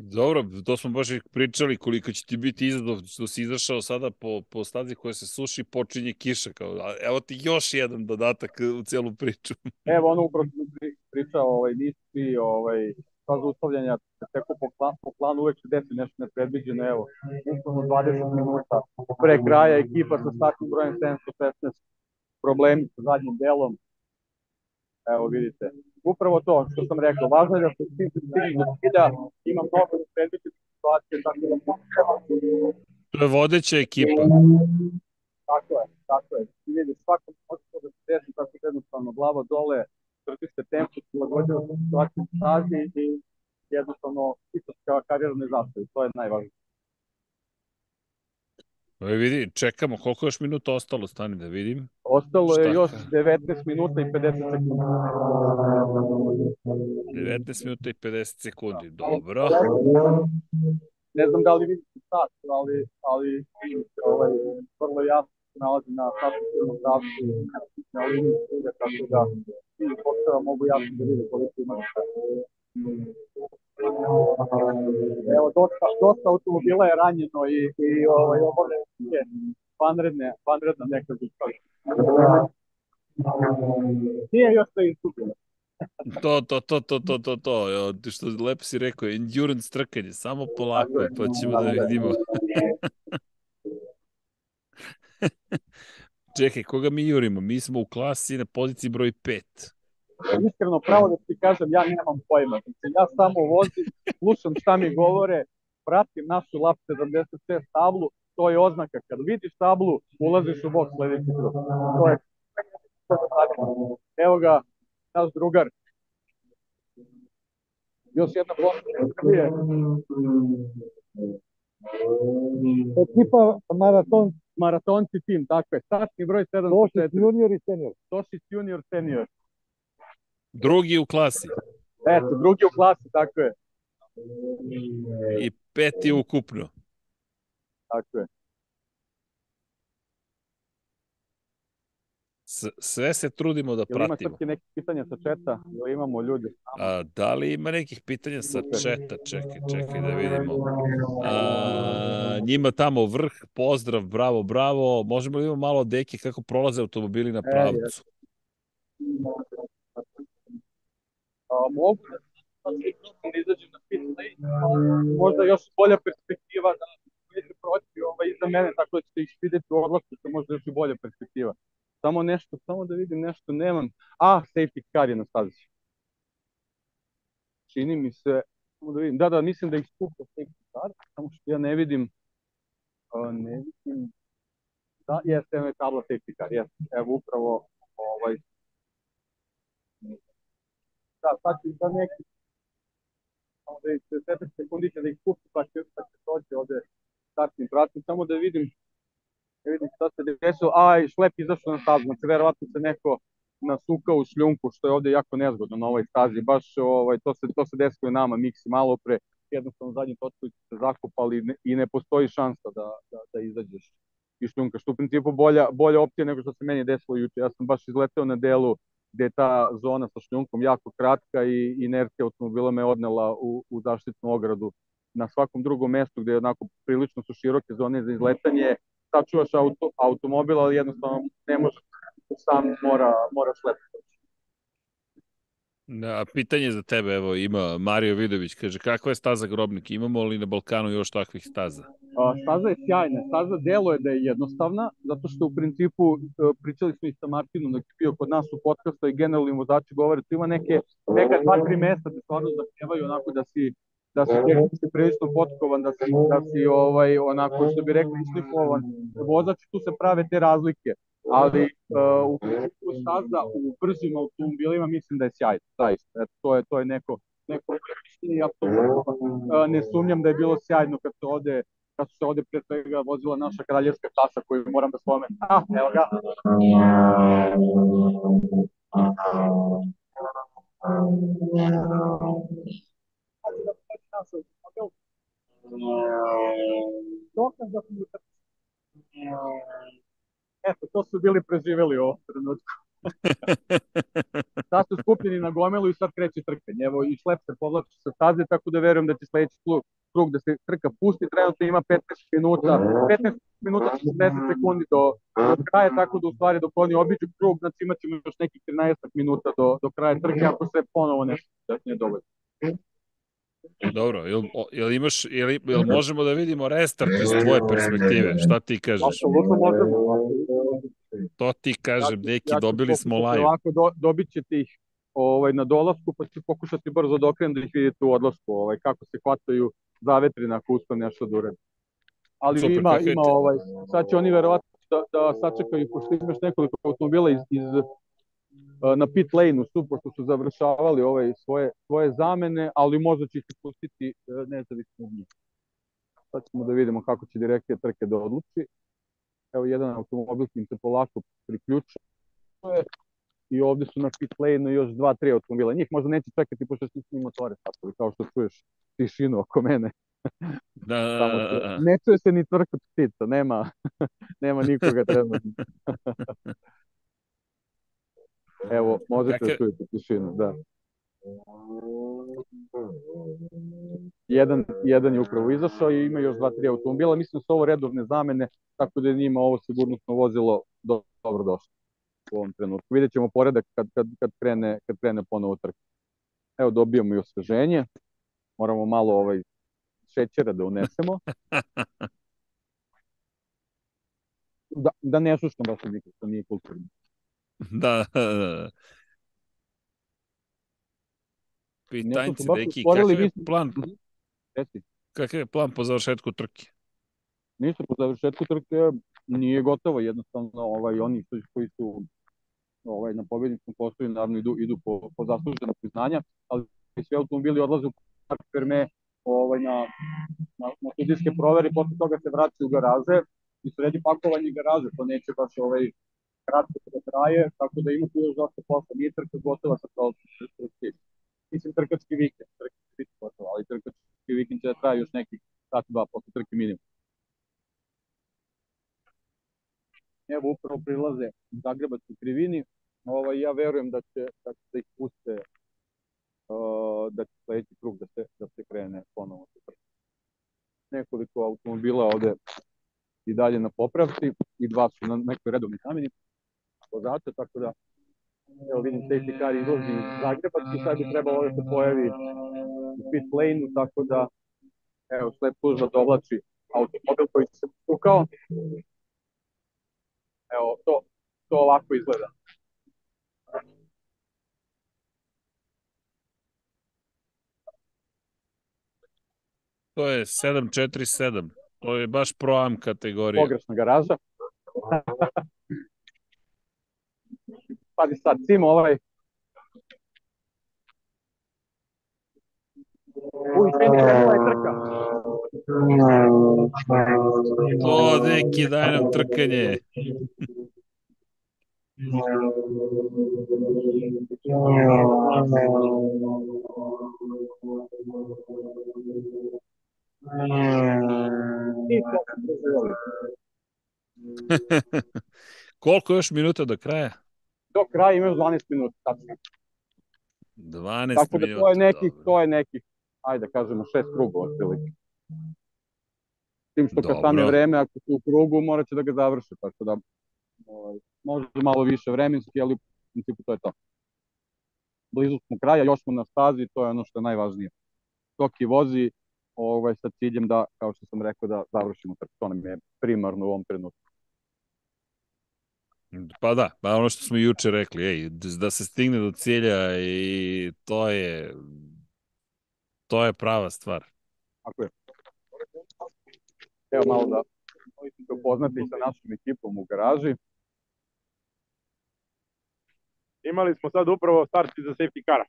Dobro, to smo baš pričali koliko će ti biti izazov što si izašao sada po, po stazi koja se suši, počinje kiša. Kao, evo ti još jedan dodatak u celu priču. Evo ono upravo sam pri- pričao, ovaj, nisu svi ovaj, faza ustavljanja se teku po, plan, po planu, uvek se desi nešto nepredviđeno, evo, bukvalno 20 minuta pre kraja ekipa sa startnim brojem 716 problemi sa zadnjim delom, evo vidite, upravo to što sam rekao, važno je da se svi stigli do cilja, ima mnogo nepredviđenih situacije, tako da To je vodeća ekipa. Tako je, tako je. Ti vidiš, svakom može to da se desi tako jednostavno, glava dole, trpi se tempo, prilagođava se situaciju u stazi i jednostavno isto kao karijera ne zastavi, to je najvažnije. Evo vidi, čekamo koliko još minuta ostalo, stani da vidim. Ostalo je još ka- 19 minuta i 50 sekundi. 19 minuta i 50 sekundi, dobro. Ne znam da li vidite sat, ali, ali vidite, ovaj, vrlo jasno se nalazi na sasvim pravcu, ali vidite, tako da svi postava mogu jasno da vide koliko ima Evo, dosta, dosta automobila je ranjeno i, i ovaj, obavljaju je vanredne, vanredna neka zustavlja. Nije još to izgubljeno. To, to, to, to, to, to, to, ti što lepo si rekao, endurance trkanje, samo polako, pa ćemo da vidimo. Čekaj, koga mi jurimo? Mi smo u klasi na poziciji broj 5. Iskreno pravo da ti kažem, ja nemam pojma. Znači, ja samo vozim, slušam šta mi govore, pratim našu lap 76 tablu, to je oznaka. Kad vidiš tablu, ulaziš u bok sledeći krug. To je Evo ga, naš drugar. Još jedna Srbije. Ekipa maraton, Maratonci tim, tako je. Startni broj 7 Tošić junior i senior. Tošić junior, senior. Drugi u klasi Eto, drugi u klasi, tako je. i peti ukupno. Tako je. S, sve se trudimo da Jel ima pratimo. Srki neki pitanja sa četa? Jel imamo ljudi? A, da li ima nekih pitanja sa četa? Čekaj, čekaj da vidimo. A, njima tamo vrh, pozdrav, bravo, bravo. Možemo li imamo malo deki kako prolaze automobili na pravcu? A, mogu da izađem na pit lane, možda još bolja perspektiva da ide proći ovaj, iza mene, tako da ćete ih vidjeti u odlasku, to možda još i bolja perspektiva. Samo nešto, samo da vidim nešto, nemam. A, safety car je na stazi. Čini mi se, samo da vidim, da, da, mislim da ih skupa safety car, samo što ja ne vidim, a, ne vidim, da, jeste, evo je tabla safety car, jeste, evo upravo, ovaj, da, sad ću za neki, samo da ih 10 sekundi će da ih pusti, pa će, pa će doći ovde startni pratim, samo da vidim, da vidim šta se desilo, a i šlep izašao na stazu, znači verovatno se neko nasukao u šljunku, što je ovde jako nezgodno na ovoj stazi, baš ovaj, to se, to se desilo i nama, Miksi malo pre, jednostavno zadnji točkovi su se zakupali ne, i ne postoji šansa da, da, da izađeš iz šljunka, što u principu bolja, bolja opcija nego što se meni desilo juče. Ja sam baš izleteo na delu gde je ta zona sa šljunkom jako kratka i inercija automobila me odnela u, u zaštitnu ogradu. Na svakom drugom mestu gde je onako prilično su široke zone za izletanje, sačuvaš auto, automobil, ali jednostavno ne može, sam mora, mora šlepati. Da, pitanje za tebe, evo, ima Mario Vidović, kaže, kakva je staza Grobnik? Imamo li na Balkanu još takvih staza? A, staza je sjajna, staza delo je da je jednostavna, zato što u principu e, pričali smo i sa Martinom dok je bio kod nas u podcastu i generalni vozači govore, tu ima neke, neka dva, tri mesta da stvarno zahtevaju onako da si da si tehnički prilično potkovan, da si, da si ovaj, onako, što bi rekli, išlifovan vozač, tu se prave te razlike ali uh, u principu staza u brzim automobilima mislim da je sjajno, zaista. Eto, to je to je neko neko mišljenje, apsolutno uh, ne sumnjam da je bilo sjajno kad se ovde kad su se ovde pre svega vozila naša kraljevska klasa koju moram da spomenem. A, evo ga. Dokaz da smo Eto, to su bili preživeli u ovom trenutku. Sad su skupljeni na gomelu i sad kreće trkanje. Evo i šlep se povlači sa staze, tako da verujem da će sledeći krug, da se trka pusti. Trenutno ima 15 minuta, 15 minuta 60 sekundi do, do kraja, tako da u stvari dok oni obiđu krug, znači imat ćemo još nekih 13 minuta do, do kraja trke, ako se ponovo nešto ne dovolji. Dobro, jel, jel imaš, jel, jel možemo da vidimo restart iz tvoje perspektive? Šta ti kažeš? To ti kažem, neki, ja dobili smo live. Ovako do, dobit ćete ih ovaj, na dolasku, pa ću pokušati brzo da okrenem da ih vidite u odlasku, ovaj, kako se hvataju zavetrina ako uspem nešto da uredim. Ali Super, ima, ima ovaj, sad će oni verovatno da, da sačekaju, pošto imaš nekoliko automobila iz, iz na pit lane-u su, pošto su završavali ovaj, svoje, svoje zamene, ali možda će ih pustiti eh, nezavisno od njih. Sad ćemo da vidimo kako će direkcija trke da odluči. Evo jedan automobil im se polako priključuje i ovde su na pit lane još dva, tri automobila. Njih možda neće čekati pošto su svi motore sačuli, kao što čuješ tišinu oko mene. Da, da, da, se, da. ne čuje se ni trkot ptica, nema, nema nikoga trenutno. Evo, možete da čujete tišinu, da. Jedan, jedan je upravo izašao i ima još dva, tri automobila. Mislim da su ovo redovne zamene, tako da je njima ovo sigurnosno vozilo do, dobro došlo u ovom trenutku. Vidjet ćemo poredak kad, kad, kad, krene, kad krene ponovo trka. Evo, dobijamo i osveženje. Moramo malo ovaj šećera da unesemo. Da, da ne šuškam baš nikog, to nije kulturno. Da, da, da. Pitanjci, baš neki, otvorili, kakav je plan, kakav je plan po završetku trke? Ništa, po završetku trke nije gotovo, jednostavno ovaj, oni koji su ovaj, na pobedničkom postoju, naravno idu, idu po, po zaslužena priznanja, ali svi automobili odlaze u Park Ferme ovaj, na, na, na sudijske provere i posle toga se vraćaju u garaže i sredi pakovanje garaže, to neće baš ovaj, kratko da traje, tako da ima tu još dosta posla, nije trka gotova sa prolazom Mislim trkački vikend, trkački vikend gotova, ali trkački vikend će da traje još nekih sat, dva posle trke minimum. evo upravo prilaze u Zagrebačkoj krivini. Ovaj, ja verujem da će, da će da ih puste uh, da će sledeći krug da se, da se krene ponovo sa trkom. Nekoliko automobila ovde i dalje na popravci i dva su na nekoj redovnoj zameni vozača, tako da evo vidim safety car izlazi iz Zagrebački, sad bi trebalo da se pojavi u pit lane-u, tako da evo sled služba dovlači automobil koji se pukao. Evo, to, to ovako izgleda. To je 747. To je baš pro-am kategorija. Pogrešna garaža. Pazi sad, Simo ovaj... Uj, vidi kakva je trka. To, neki, daj nam trkanje. Koliko još minuta do kraja? Do kraja imaju 12 minuta, tačno. 12 Tako da to je nekih, dobro. to je nekih, ajde da kažemo, šest krugova otprilike. Tim što kad stane vreme, ako su u krugu, morat će da ga završe, tako da ovaj, možda malo više vremenski, ali u principu to je to. Blizu smo kraja, još smo na stazi, to je ono što je najvažnije. Toki vozi ovaj, sa ciljem da, kao što sam rekao, da završimo trku. To nam je primarno u ovom trenutku. Pa da, pa ono što smo juče rekli, ej, da se stigne do cilja i to je to je prava stvar. Tako je. Evo malo da se upoznati sa našom ekipom u garaži. Imali smo sad upravo start za safety kara.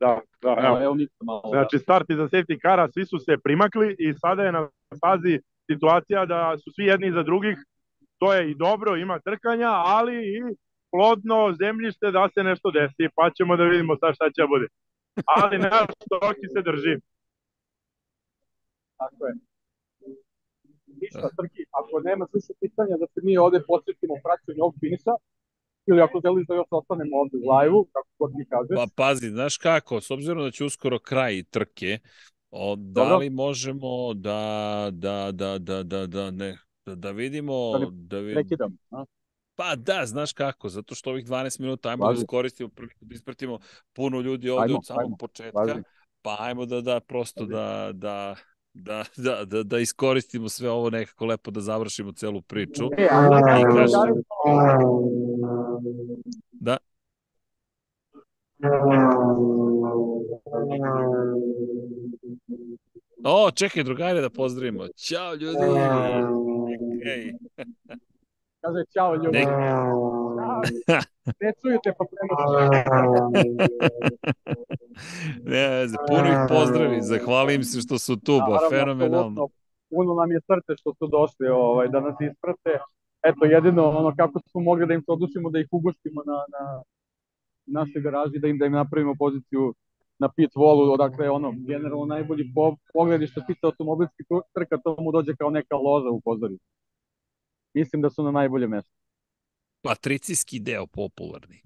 Da, da, evo. Evo, malo. da. Znači, start za safety kara, svi su se primakli i sada je na fazi situacija da su svi jedni za drugih. To je i dobro, ima trkanja, ali i plodno zemljište da se nešto desi, pa ćemo da vidimo sad šta će da bude. Ali naš Roki se drži. Tako je. Ništa, Trki, ako nema više pitanja da se mi ovde podsjetimo praćenju ovog finisa, ili ako želiš da još ostanemo ovde u live-u, kako god mi kažeš. Pa pazi, znaš kako, s obzirom da će uskoro kraj trke, o, da Dobro. li možemo da, da, da, da, da, da, ne, da, da vidimo, Da da vidimo, Prekidam. A? pa da, znaš kako, zato što ovih 12 minuta, ajmo da Važi. iskoristimo, priliku da ispratimo puno ljudi ovde Ajmo, od samog ajmo, početka, važi. pa ajmo da, da, prosto Važi. da, da, da, da, da, da iskoristimo sve ovo nekako lepo da završimo celu priču. E, a I kaže- drugari, Da. O, čekaj, drugari da pozdravimo. Ćao ljudi! Ej, kaže čao ljudi. Nek- Ćao. Ne čujete pa ne veze, puno ih pozdravi, zahvalim se što su tu, ba, Naravno, fenomenalno. Puno nam je srce što su došli ovaj, da nas isprate. Eto, jedino ono kako smo mogli da im se odlučimo da ih ugostimo na, na našoj garaži, da im, da im napravimo poziciju na pit wallu, odakle ono, generalno najbolji po, pogledi što se tiče automobilskih trka, to mu dođe kao neka loža u pozorištu. Mislim da su na najbolje mesto. Patricijski deo popularni.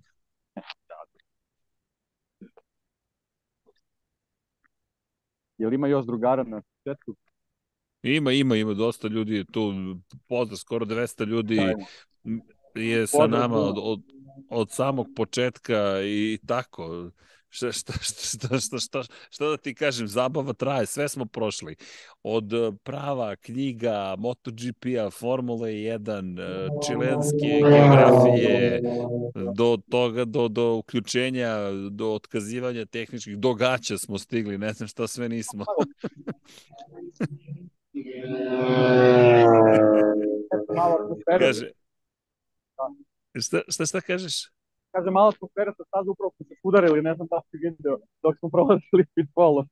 Jel ima još drugara na četku? Ima, ima, ima dosta ljudi je tu, pozdrav, skoro 200 ljudi Sjajno. je sa Pozdrav nama od, od, od samog početka i tako. Šta, šta, šta, šta, šta, šta da ti kažem, zabava traje, sve smo prošli. Od eh, prava, knjiga, MotoGP-a, Formule 1, eh, čilenske geografije, do toga, do, do uključenja, do otkazivanja tehničkih događa smo stigli, ne znam šta sve nismo. Kaže, šta, šta, šta kažeš? Kaže malo atmosfera sa stazu upravo smo se udarili, ne znam da si video, dok smo prolazili pit polo.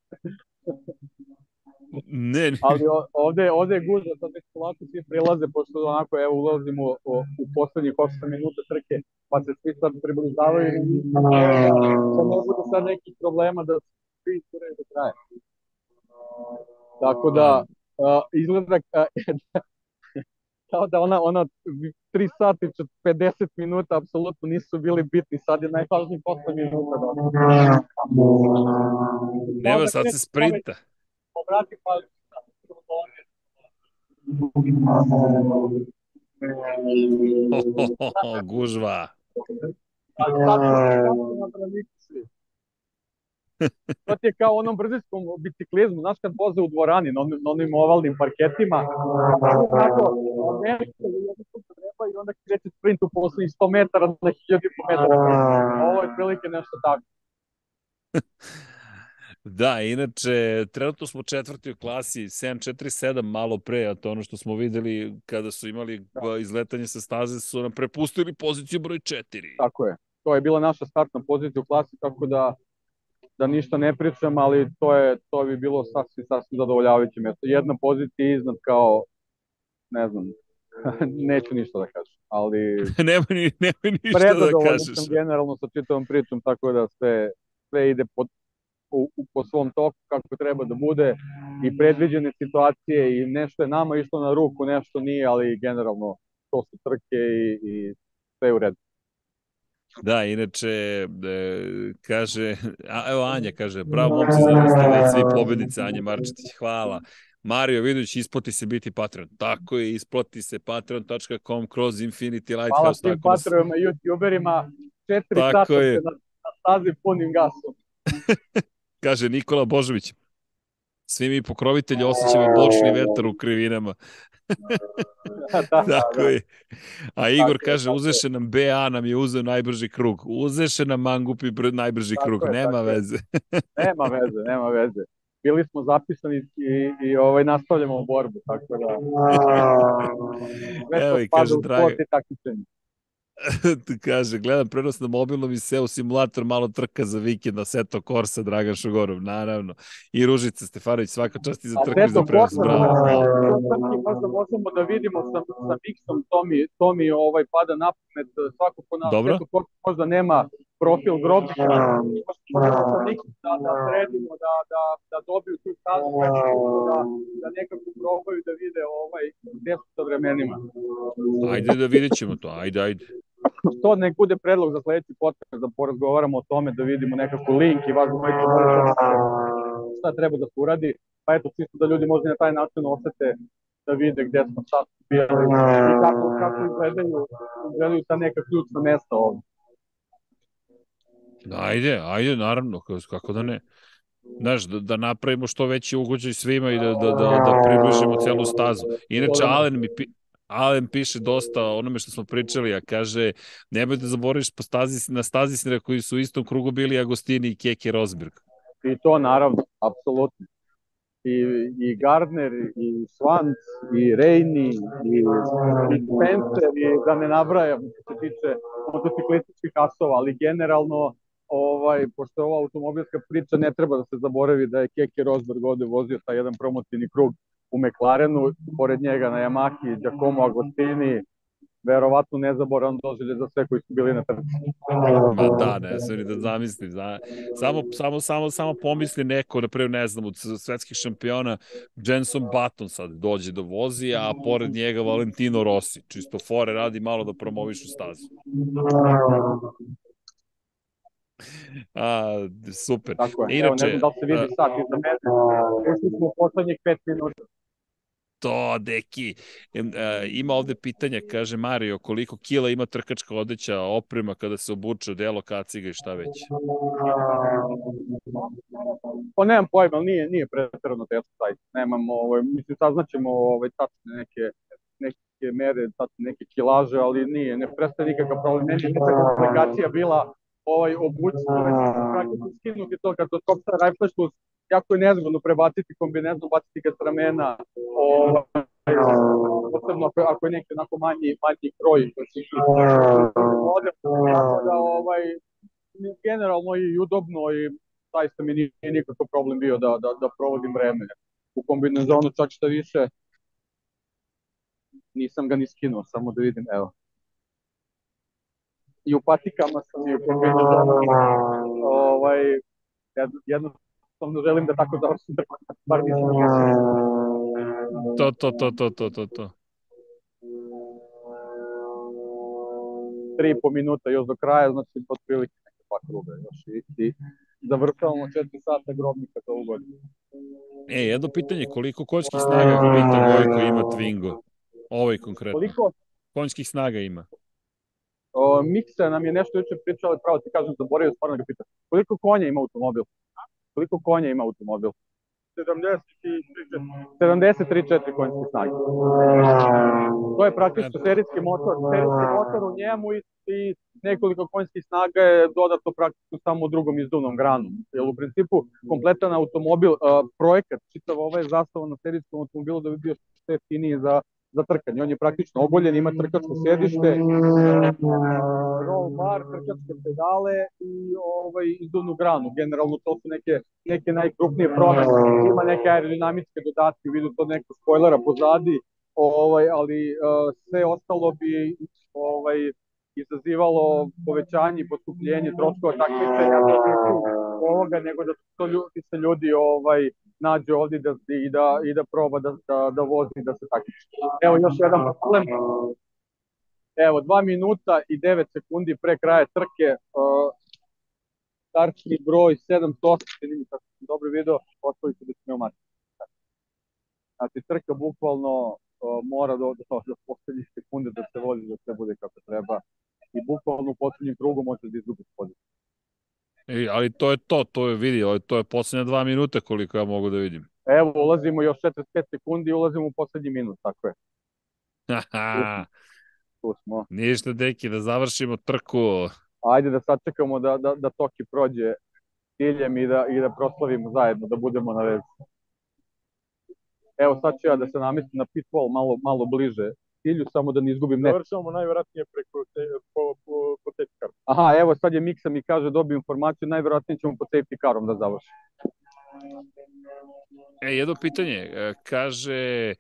Ne, ne. Ali ovde, ovde je gužva, sad već polako svi prilaze, pošto onako, evo, ulazimo u, u, u poslednjih 8 minuta trke, pa se svi sad približavaju i da ne bude sad nekih problema da svi isturaju do kraja. Tako da, a, izgleda, a, kao da ona, ona 3 sati i 50 minuta apsolutno nisu bili bitni, sad je najvažniji posle minuta. Da. Nema, sad se sprinta. Obrati pažnju. Gužva. Ali sad su na braniku svi. To ti je kao onom brzinskom biciklizmu, znaš kad voze u dvorani, na onim, na onim ovalnim parketima, tako, nešto jedno puta treba i onda kreće sprint u poslednjih 100 metara na 1000 metara. Ovo je prilike nešto tako. Da, inače, trenutno smo četvrti u klasi, 747 malo pre, a to ono što smo videli kada su imali da. izletanje sa staze, su nam prepustili poziciju broj 4. Tako je. To je bila naša startna pozicija u klasi, tako da da ništa ne pričam, ali to je to bi bilo sasvim sasvim zadovoljavajuće mesto. Jedna pozicija iznad kao ne znam, neću ništa da kažem, ali nema ni nema ništa da kažeš. sam generalno sa čitavom pričom, tako da sve sve ide po, u, u, po svom toku kako treba da bude i predviđene situacije i nešto je nama išlo na ruku, nešto nije, ali generalno to su trke i, i sve u redu. Da, inače, e, kaže, a, evo Anja kaže, bravo momci za svi pobednice Anja Marčetić, hvala. Mario Vidović, isplati se biti Patreon. Tako je, isplati se patreon.com kroz Infinity Lighthouse. Hvala svim da Patreonima i YouTuberima, četiri tako sata je. na, na stazi punim gasom. kaže Nikola Božović, svi mi pokrovitelji osjećamo bočni vetar u krivinama. da, da, Tako da. je. A Igor tako kaže, uzeše nam BA, nam je uzeo najbrži krug. Uzeše nam Mangupi najbrži tako krug. Je, nema veze. nema veze, nema veze. Bili smo zapisani i, i ovaj, nastavljamo borbu, tako da... Evo i kaže, drago. kaže, gledam prenos na mobilnom i SEO simulator, malo trka za vikend na Seto Corsa, Dragan Šogorov, naravno. I Ružica Stefanović, svaka čast i za trku i za prenos. Bravo. Možda možemo da vidimo sa, sa Mixom, to mi, to mi ovaj, pada na pamet, svako ko na Dobro. Seto Corsa možda nema profil grobnika, da, da sredimo, da, da, da dobiju tu stazu, da, da nekako probaju da vide ovaj, gde su sa vremenima. Ajde da vidjet ćemo to, ajde, ajde to nek bude predlog za sledeći podcast da porazgovaramo o tome, da vidimo nekako link i važno koji šta treba da se uradi, pa eto, čisto da ljudi možda na taj način osete da vide gde smo sad bili i kako, kako izgledaju, izgledaju ta neka ključna mesta ovde. Ajde, ajde, naravno, kako da ne. Znaš, da, da napravimo što veći ugođaj svima i da, da, da, da približimo celu stazu. Inače, Alen mi, Alen piše dosta onome što smo pričali, a kaže, nemoj da zaboriš po stazi, na stazi koji su u istom krugu bili Agostini i Keke Rosberg. I to naravno, apsolutno. I, i Gardner, i Svans, i Reini, i, i Spencer, i da ne nabrajam što se tiče motociklističkih asova, ali generalno ovaj, pošto je ova automobilska priča, ne treba da se zaboravi da je Keke Rosberg ovde vozio taj jedan promotivni krug u McLarenu, pored njega na Yamahi, Giacomo Agostini, verovatno nezaboran doživlje za sve koji su bili na trci. Ma da, ne, sve da zamislim. Zna. Samo, samo, samo, samo pomisli neko, na prvi, ne znam, od svetskih šampiona, Jenson Button sad dođe do vozi, a pored njega Valentino Rossi. Čisto fore radi malo da promoviš u stazu. A, super. Tako je. Inače, Evo, ne znam da se vidi sad iza mene. Ušli smo u poslednjih pet minuta to, deki. E, ima ovde pitanja, kaže Mario, koliko kila ima trkačka odeća, oprema kada se obuče, delo, kaciga i šta već? Pa nemam pojma, ali nije, nije pretarano teško taj. Nemam, ovaj, mislim, saznaćemo ovaj, tačne neke, neke mere, tačne neke kilaže, ali nije, ne prestaje nikakav problem. Meni je komplikacija bila ovaj obući, praktično skinuti to kad to skopsa rifle jako je nezgodno prebaciti kombinezon, baciti ga s ramena, ovaj, posebno ako, ako je neki onako manji, manji kroj, da ovaj, generalno i udobno i zaista mi nije nikakav problem bio da, da, da provodim vreme u kombinezonu, čak što više nisam ga ni skinuo, samo da vidim, evo. I u patikama sam i u kombinezonu. Ovaj, jedno, jednostavno želim da tako završim da bar nisam To, to, to, to, to, to, to. tri i po minuta još do kraja, znači otprilike neke dva kruga još i, i završavamo 4 sata grobnika za ovu godinu. E, jedno pitanje, koliko konjskih snaga Vita Vojko ima Twingo? Ovaj konkretno. Koliko? Konjskih snaga ima. O, Miksa nam je nešto juče pričao, ali pravo ti kažem, zaboravio stvarno ga pitam. Koliko konja ima automobil? Koliko konja ima automobil? 73-4 konjske snage. To je praktično serijski motor, serijski motor u njemu i, i nekoliko konjskih snaga je dodato praktično samo u drugom izduvnom granu. Jer u principu kompletan automobil, uh, projekat, čitav ovaj zastava na serijskom automobilu da bi bio što jeftiniji za, za trkanje. On je praktično ogoljen, ima trkačko sedište, roll bar, trkačke pedale i ovaj, izduvnu granu. Generalno to su neke, neke najkrupnije promene. Ima neke aerodinamičke dodatke u vidu to nekog spojlera pozadi, ovaj, ali uh, sve ostalo bi ovaj, izazivalo povećanje i poskupljenje troškova takmičenja ovoga, nego da to ljudi, se ljudi ovaj, nađe ovdje da, i, da, i da proba da, da, da vozi i da se takmiči. Evo još jedan problem. Evo, 2 minuta i 9 sekundi pre kraja trke, uh, startni broj 708, čini mi tako sam dobro video, otvorite da pneumatika. Znači, trka bukvalno uh, mora do, do, do poslednjih sekunde da se vozi, da sve bude kako treba i bukvalno u poslednjem krugu može da izgubi poziciju. E, ali to je to, to je vidi, to je poslednja dva minuta koliko ja mogu da vidim. Evo, ulazimo još 45 sekundi i ulazimo u poslednji minut, tako je. Tu smo. ništa deki, da završimo trku. Ajde da sačekamo da, da, da Toki prođe ciljem i da, i da proslavimo zajedno, da budemo na vezi. Evo sad ću ja da se namestim na pit wall malo, malo bliže cilju, samo da ne izgubim net. Završavamo najvjerojatnije preko te, po, po, po safety caru. Aha, evo sad je Miksa mi kaže dobio informaciju, najverovatnije ćemo po safety carom da završimo. E, jedno pitanje, e, kaže,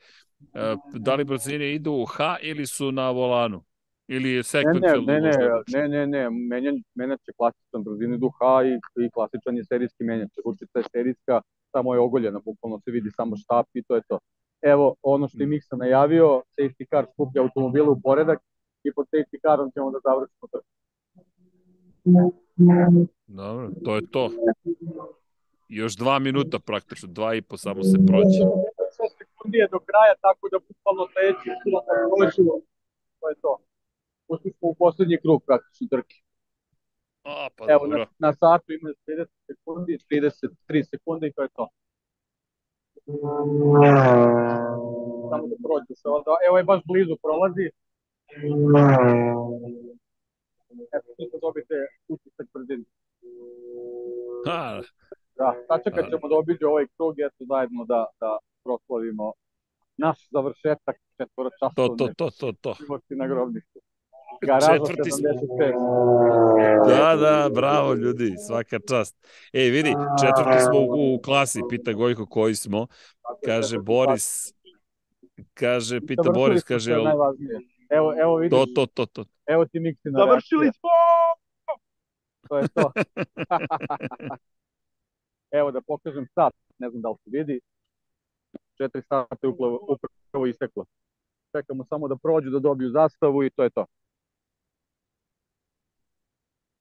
e, da li brzine idu u H ili su na volanu? Ili je sekvencijalno? ne, ne, ne, ne, ne, ne, menjan, menjač je klasičan brzini duha i, i klasičan je serijski menjač. Ručica je serijska, samo je ogoljena, bukvalno se vidi samo štap i to je to. Evo, ono što je Miksa najavio, safety car skuplja automobile u poredak i pod safety carom ćemo da završimo trku. Dobro, to je to. Još dva minuta praktično, dva i po samo se prođe. Sve sekundi je do kraja, tako da bukvalno sledeći krug prođu, to je to. Ušli smo u poslednji krug praktično trke. A, pa Evo, dobro. na, na satu ima 30 sekundi, 33 sekunde i to je to. Samo da prođe se onda. Evo je baš blizu prolazi. Evo, tu dobite utisak brzine. Ha, Da, sačekat ćemo da obiđe ovaj krug eto zajedno da, da proslavimo naš završetak četvora to, to, to, to, to. živosti na grobništu. Garaža Četvrti smo. 75. Da, da, bravo ljudi, svaka čast. E, vidi, četvrti smo u, u klasi, pita Gojko koji smo. Kaže Boris, kaže, pita Boris, kaže. Evo, evo vidiš, to, to, to, to. evo ti Miksina Završili smo! To je to. evo da pokažem sat, ne znam da li se vidi. Četiri sata je upravo, upravo isteklo. Čekamo samo da prođu, da dobiju zastavu i to je to.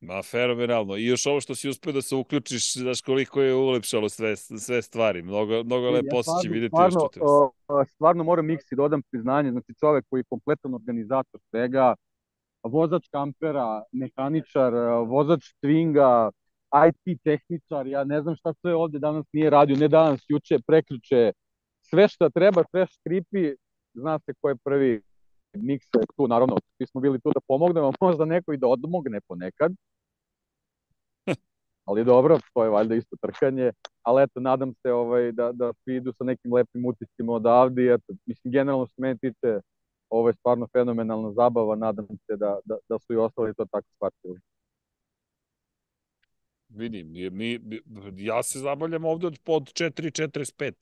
Ma, fenomenalno. I još ovo što si uspio da se uključiš, znaš koliko je ulepšalo sve, sve stvari. Mnogo, mnogo lepo osjećaj videti još stvarno, četiri. o, stvarno moram Miksi da odam priznanje, znači čovek koji je kompletan organizator svega, vozač kampera, mehaničar, vozač Twinga, IT tehničar, ja ne znam šta sve ovde danas nije radio, ne danas, juče, prekjuče, sve šta treba, sve škripi, zna se ko je prvi Miksa je tu, naravno, svi smo bili tu da pomognemo, možda neko i da odmogne ponekad, ali dobro, to je valjda isto trkanje, ali eto, nadam se ovaj, da, da svi idu sa nekim lepim utiscima odavde eto, mislim, generalno što mene tiče, ovo je stvarno fenomenalna zabava, nadam se da, da, da su i ostali to tako shvatili. Vidim, mi, mi- ja se zabavljam ovde od, od 4.45.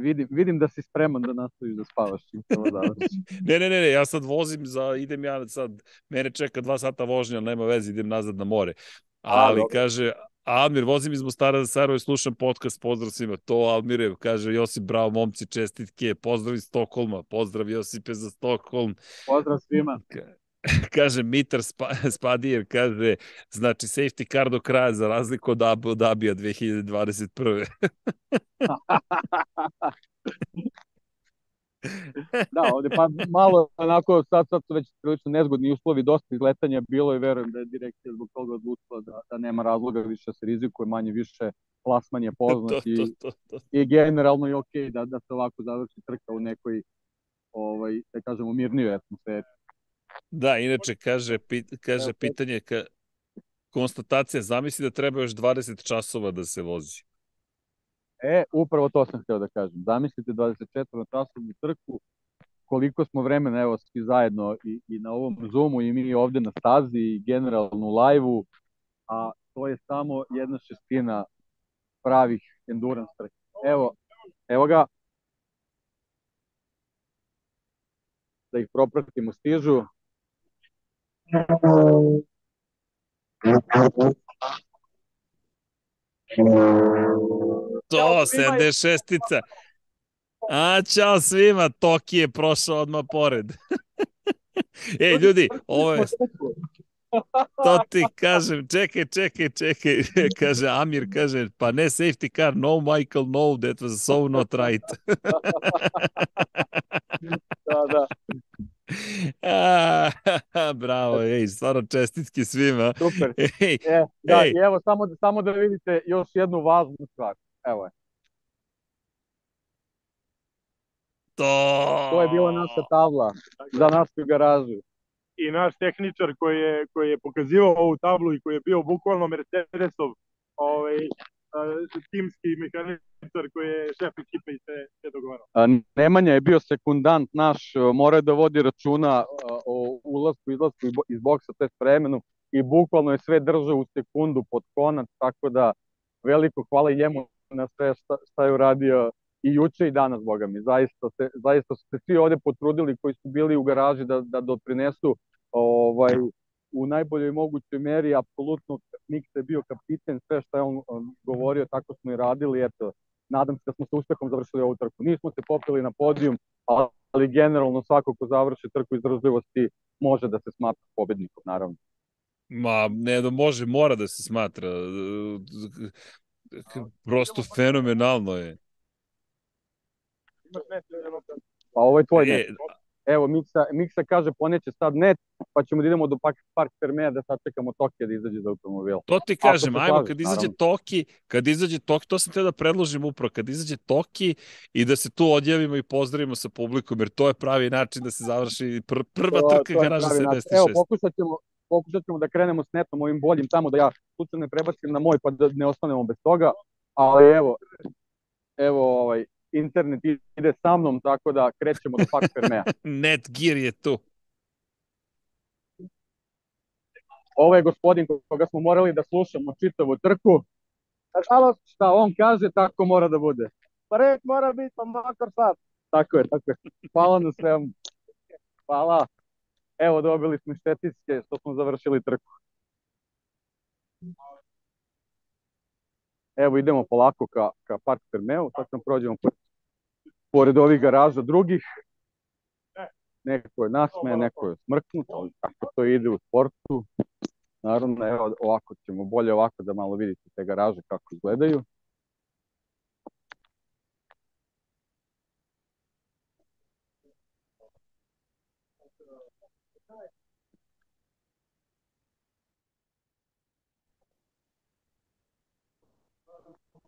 Vidim, vidim da si spreman da nastaviš da spavaš. čim se ovo završi. Ne, ne, ne, ne, ja sad vozim za, idem ja sad, mene čeka dva sata vožnja, ali nema veze, idem nazad na more. Ali, dobro. kaže, Almir, vozim iz Mostara za Sarajevo i slušam podcast, pozdrav svima. To Almire, kaže Josip, bravo, momci, čestitke, pozdrav iz Stokholma, pozdrav Josipe za Stokholm. Pozdrav svima. kaže Mitar Spa, Spadijer, kaže, znači safety car do kraja za razliku od Abu Dhabija 2021. da, ovde pa malo onako, sad, sad su već prilično nezgodni uslovi, dosta izletanja bilo i verujem da je direkcija zbog toga odlučila da, da nema razloga više se rizikuje, manje više plasman je poznat to, to, to, to. i, i generalno je okej okay da, da se ovako završi trka u nekoj ovaj, da kažemo, mirnijoj atmosferi. Da, inače, kaže, pit, kaže pitanje, ka, konstatacija, zamisli da treba još 20 časova da se vozi. E, upravo to sam hteo da kažem. Zamislite 24 časovnu trku, koliko smo vremena, evo, svi zajedno i, i na ovom Zoomu i mi ovde na stazi i generalno u live-u, a to je samo jedna šestina pravih endurance trka. Evo, evo ga, da ih propratimo stižu. To, 76-ica. A, čao svima, Toki je prošao odmah pored. Ej, ljudi, ovo je... To ti kažem, čekaj, čekaj, čekaj, kaže Amir, kaže, pa ne safety car, no Michael, no, that was so not right. da, da. A, bravo, ej, stvarno čestitki svima. Super. Ej, E, da, ej. i evo samo, samo da vidite još jednu važnu stvar. Evo je. To... To je bila naša tabla za našu garažu. i naš tehničar koji je, koji je pokazivao ovu tablu i koji je bio bukvalno Mercedesov ovaj, timski mehaničar koji je šef ekipe i sve, sve dogovarao. Nemanja je bio sekundant naš, morao je da vodi računa o ulasku, izlasku iz bo- iz boksa, to je vremenu i bukvalno je sve držao u sekundu pod konac, tako da veliko hvala njemu na sve šta, šta je uradio i juče i danas, boga mi. Zaista, se, zaista su se svi ovde potrudili koji su bili u garaži da, da doprinesu ovaj, u najboljoj mogućoj meri, apsolutno Miksa je bio kapiten, sve što je on govorio, tako smo i radili, eto, nadam se da smo sa uspehom završili ovu trku. Nismo se popeli na podijum, ali generalno svako ko završi trku izdržljivosti može da se smatra pobednikom, naravno. Ma, ne da može, mora da se smatra. Prosto fenomenalno je. Pa ovo je tvoj. E, Evo, Miksa, Miksa kaže poneće sad net, pa ćemo da idemo do Park, Park Fermea da sačekamo Tokija da izađe za automobil. To ti kažem, ajmo kad izađe naravno. Toki, kad izađe Toki, to sam te da predložim upravo, kad izađe Toki i da se tu odjavimo i pozdravimo sa publikom, jer to je pravi način da se završi pr prva To- trka to garaža pravi način. 76. Evo, pokušat ćemo, pokušat ćemo da krenemo s netom ovim boljim tamo, da ja slučajno ne prebacim na moj, pa da ne ostanemo bez toga, ali evo, evo, ovaj, internet ide sa mnom, tako da krećemo do Park Fermea. Net Gear je tu. Ovo je gospodin koga smo morali da slušamo čitavu trku. Nažalost, šta on kaže, tako mora da bude. Pa red mora biti, pa makar sad. Tako je, tako je. Hvala na svemu. Hvala. Evo, dobili smo štetiske što smo završili trku. Evo, idemo polako ka, ka Park Fermeu. Sad sam prođemo po- pored ovih garaža drugih. Neko je nasmeje, neko je smrknut, ali kako to ide u sportu. Naravno, evo ovako ćemo, bolje ovako da malo vidite te garaže kako izgledaju.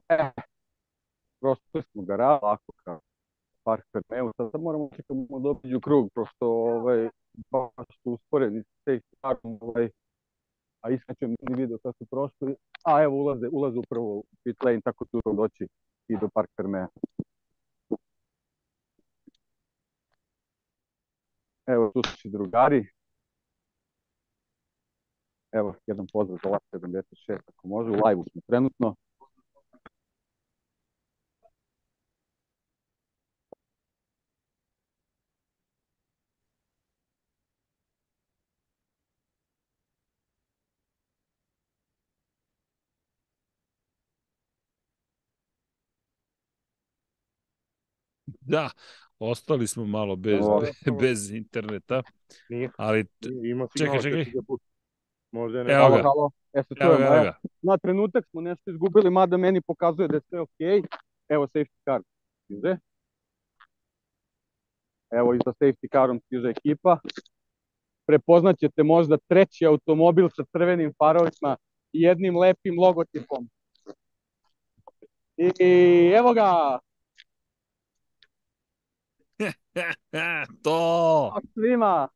E, prosto smo garaže, ovako kao Park Fermeu, sad moramo čekamo da obiđu krug, pošto ovaj, baš su usporeni te starom, ovaj, a iskačem ni video sad su prošli, a evo ulaze, ulaze upravo u pit lane, tako tu doći i do Park Fermea. Evo tu su i drugari. Evo, jedan pozdrav za Lak 76, ako može, u live-u smo trenutno. Da, ostali smo malo bez, Ovo. bez interneta, Nije. ali Ima Čekaj, signal čekaj. Možda je ne. Evo Halo, ga. halo. E se evo čujemo, ga, evo evo. ga. Na trenutak smo nešto izgubili, mada meni pokazuje da je sve okej. Evo safety car stiže. Evo iza safety carom stiže ekipa. Prepoznaćete možda treći automobil sa crvenim farovima i jednim lepim logotipom. I, i evo ga, to! svima.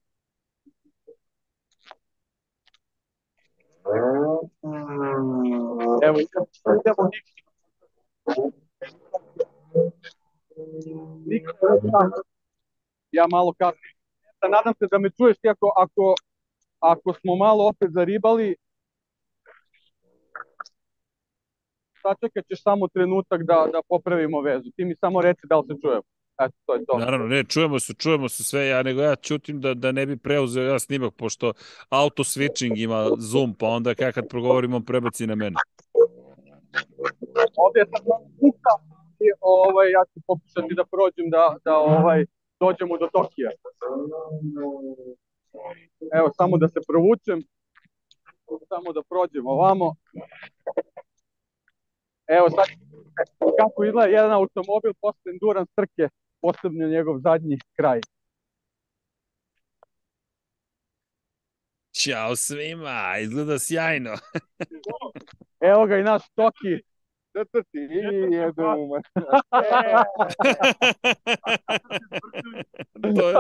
Evo, idemo. Ja malo kasnije. Nadam se da me čuješ ti ako, ako, ako smo malo opet zaribali. Sačekat ćeš samo trenutak da, da popravimo vezu. Ti mi samo reci da li se čujemo. Eto, to je to. Naravno, ne, čujemo se, čujemo se sve, ja nego ja čutim da, da ne bi preuzeo ja snimak, pošto auto switching ima zoom, pa onda ja kad progovorim on prebaci na mene. ovdje je sad malo buka i ovaj, ja ću pokušati da prođem da, da ovaj, dođemo do Tokija. Evo, samo da se provučem. Samo da prođem ovamo. Evo sad kako izgleda jedan automobil posle endurance trke, posebno njegov zadnji kraj. Ćao svima, izgleda sjajno. Evo ga i naš Toki. Šta ti jedu mu to, je,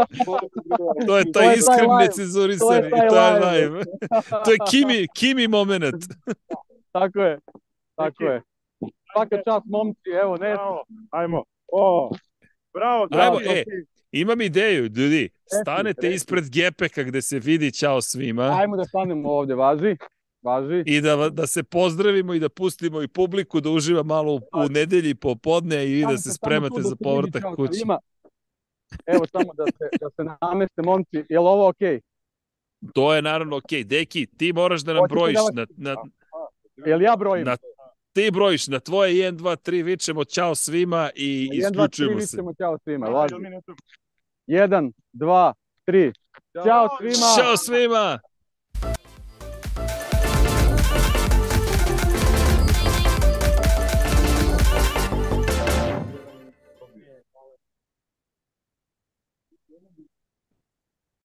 to je To taj je taj iskren live. necenzurisani, To je taj live. to je Kimi, Kimi moment. Tako je, tako je. Svaka čast momci, evo ne. Ajmo. O, bravo, Ajmo, bravo. e, imam ideju, ljudi, stanete ispred gepeka gde se vidi ćao svima Ajmo da stanemo ovde, važi. Važi. i da, da se pozdravimo i da pustimo i publiku da uživa malo u, u nedelji popodne i da se spremate za povratak čao kući. Evo samo da se, da se nameste momci. Je li ovo okej? To je naravno okej. Deki, ti moraš da nam Hoćete brojiš. da vas- Na, na, Je li ja brojim? na, ti brojiš na tvoje 1, 2, 3, vičemo ćao svima i 1, 2, 3, isključujemo vi se. ćemo ćao svima. Važi. 1, 2, 3. Ćao svima. Ćao svima!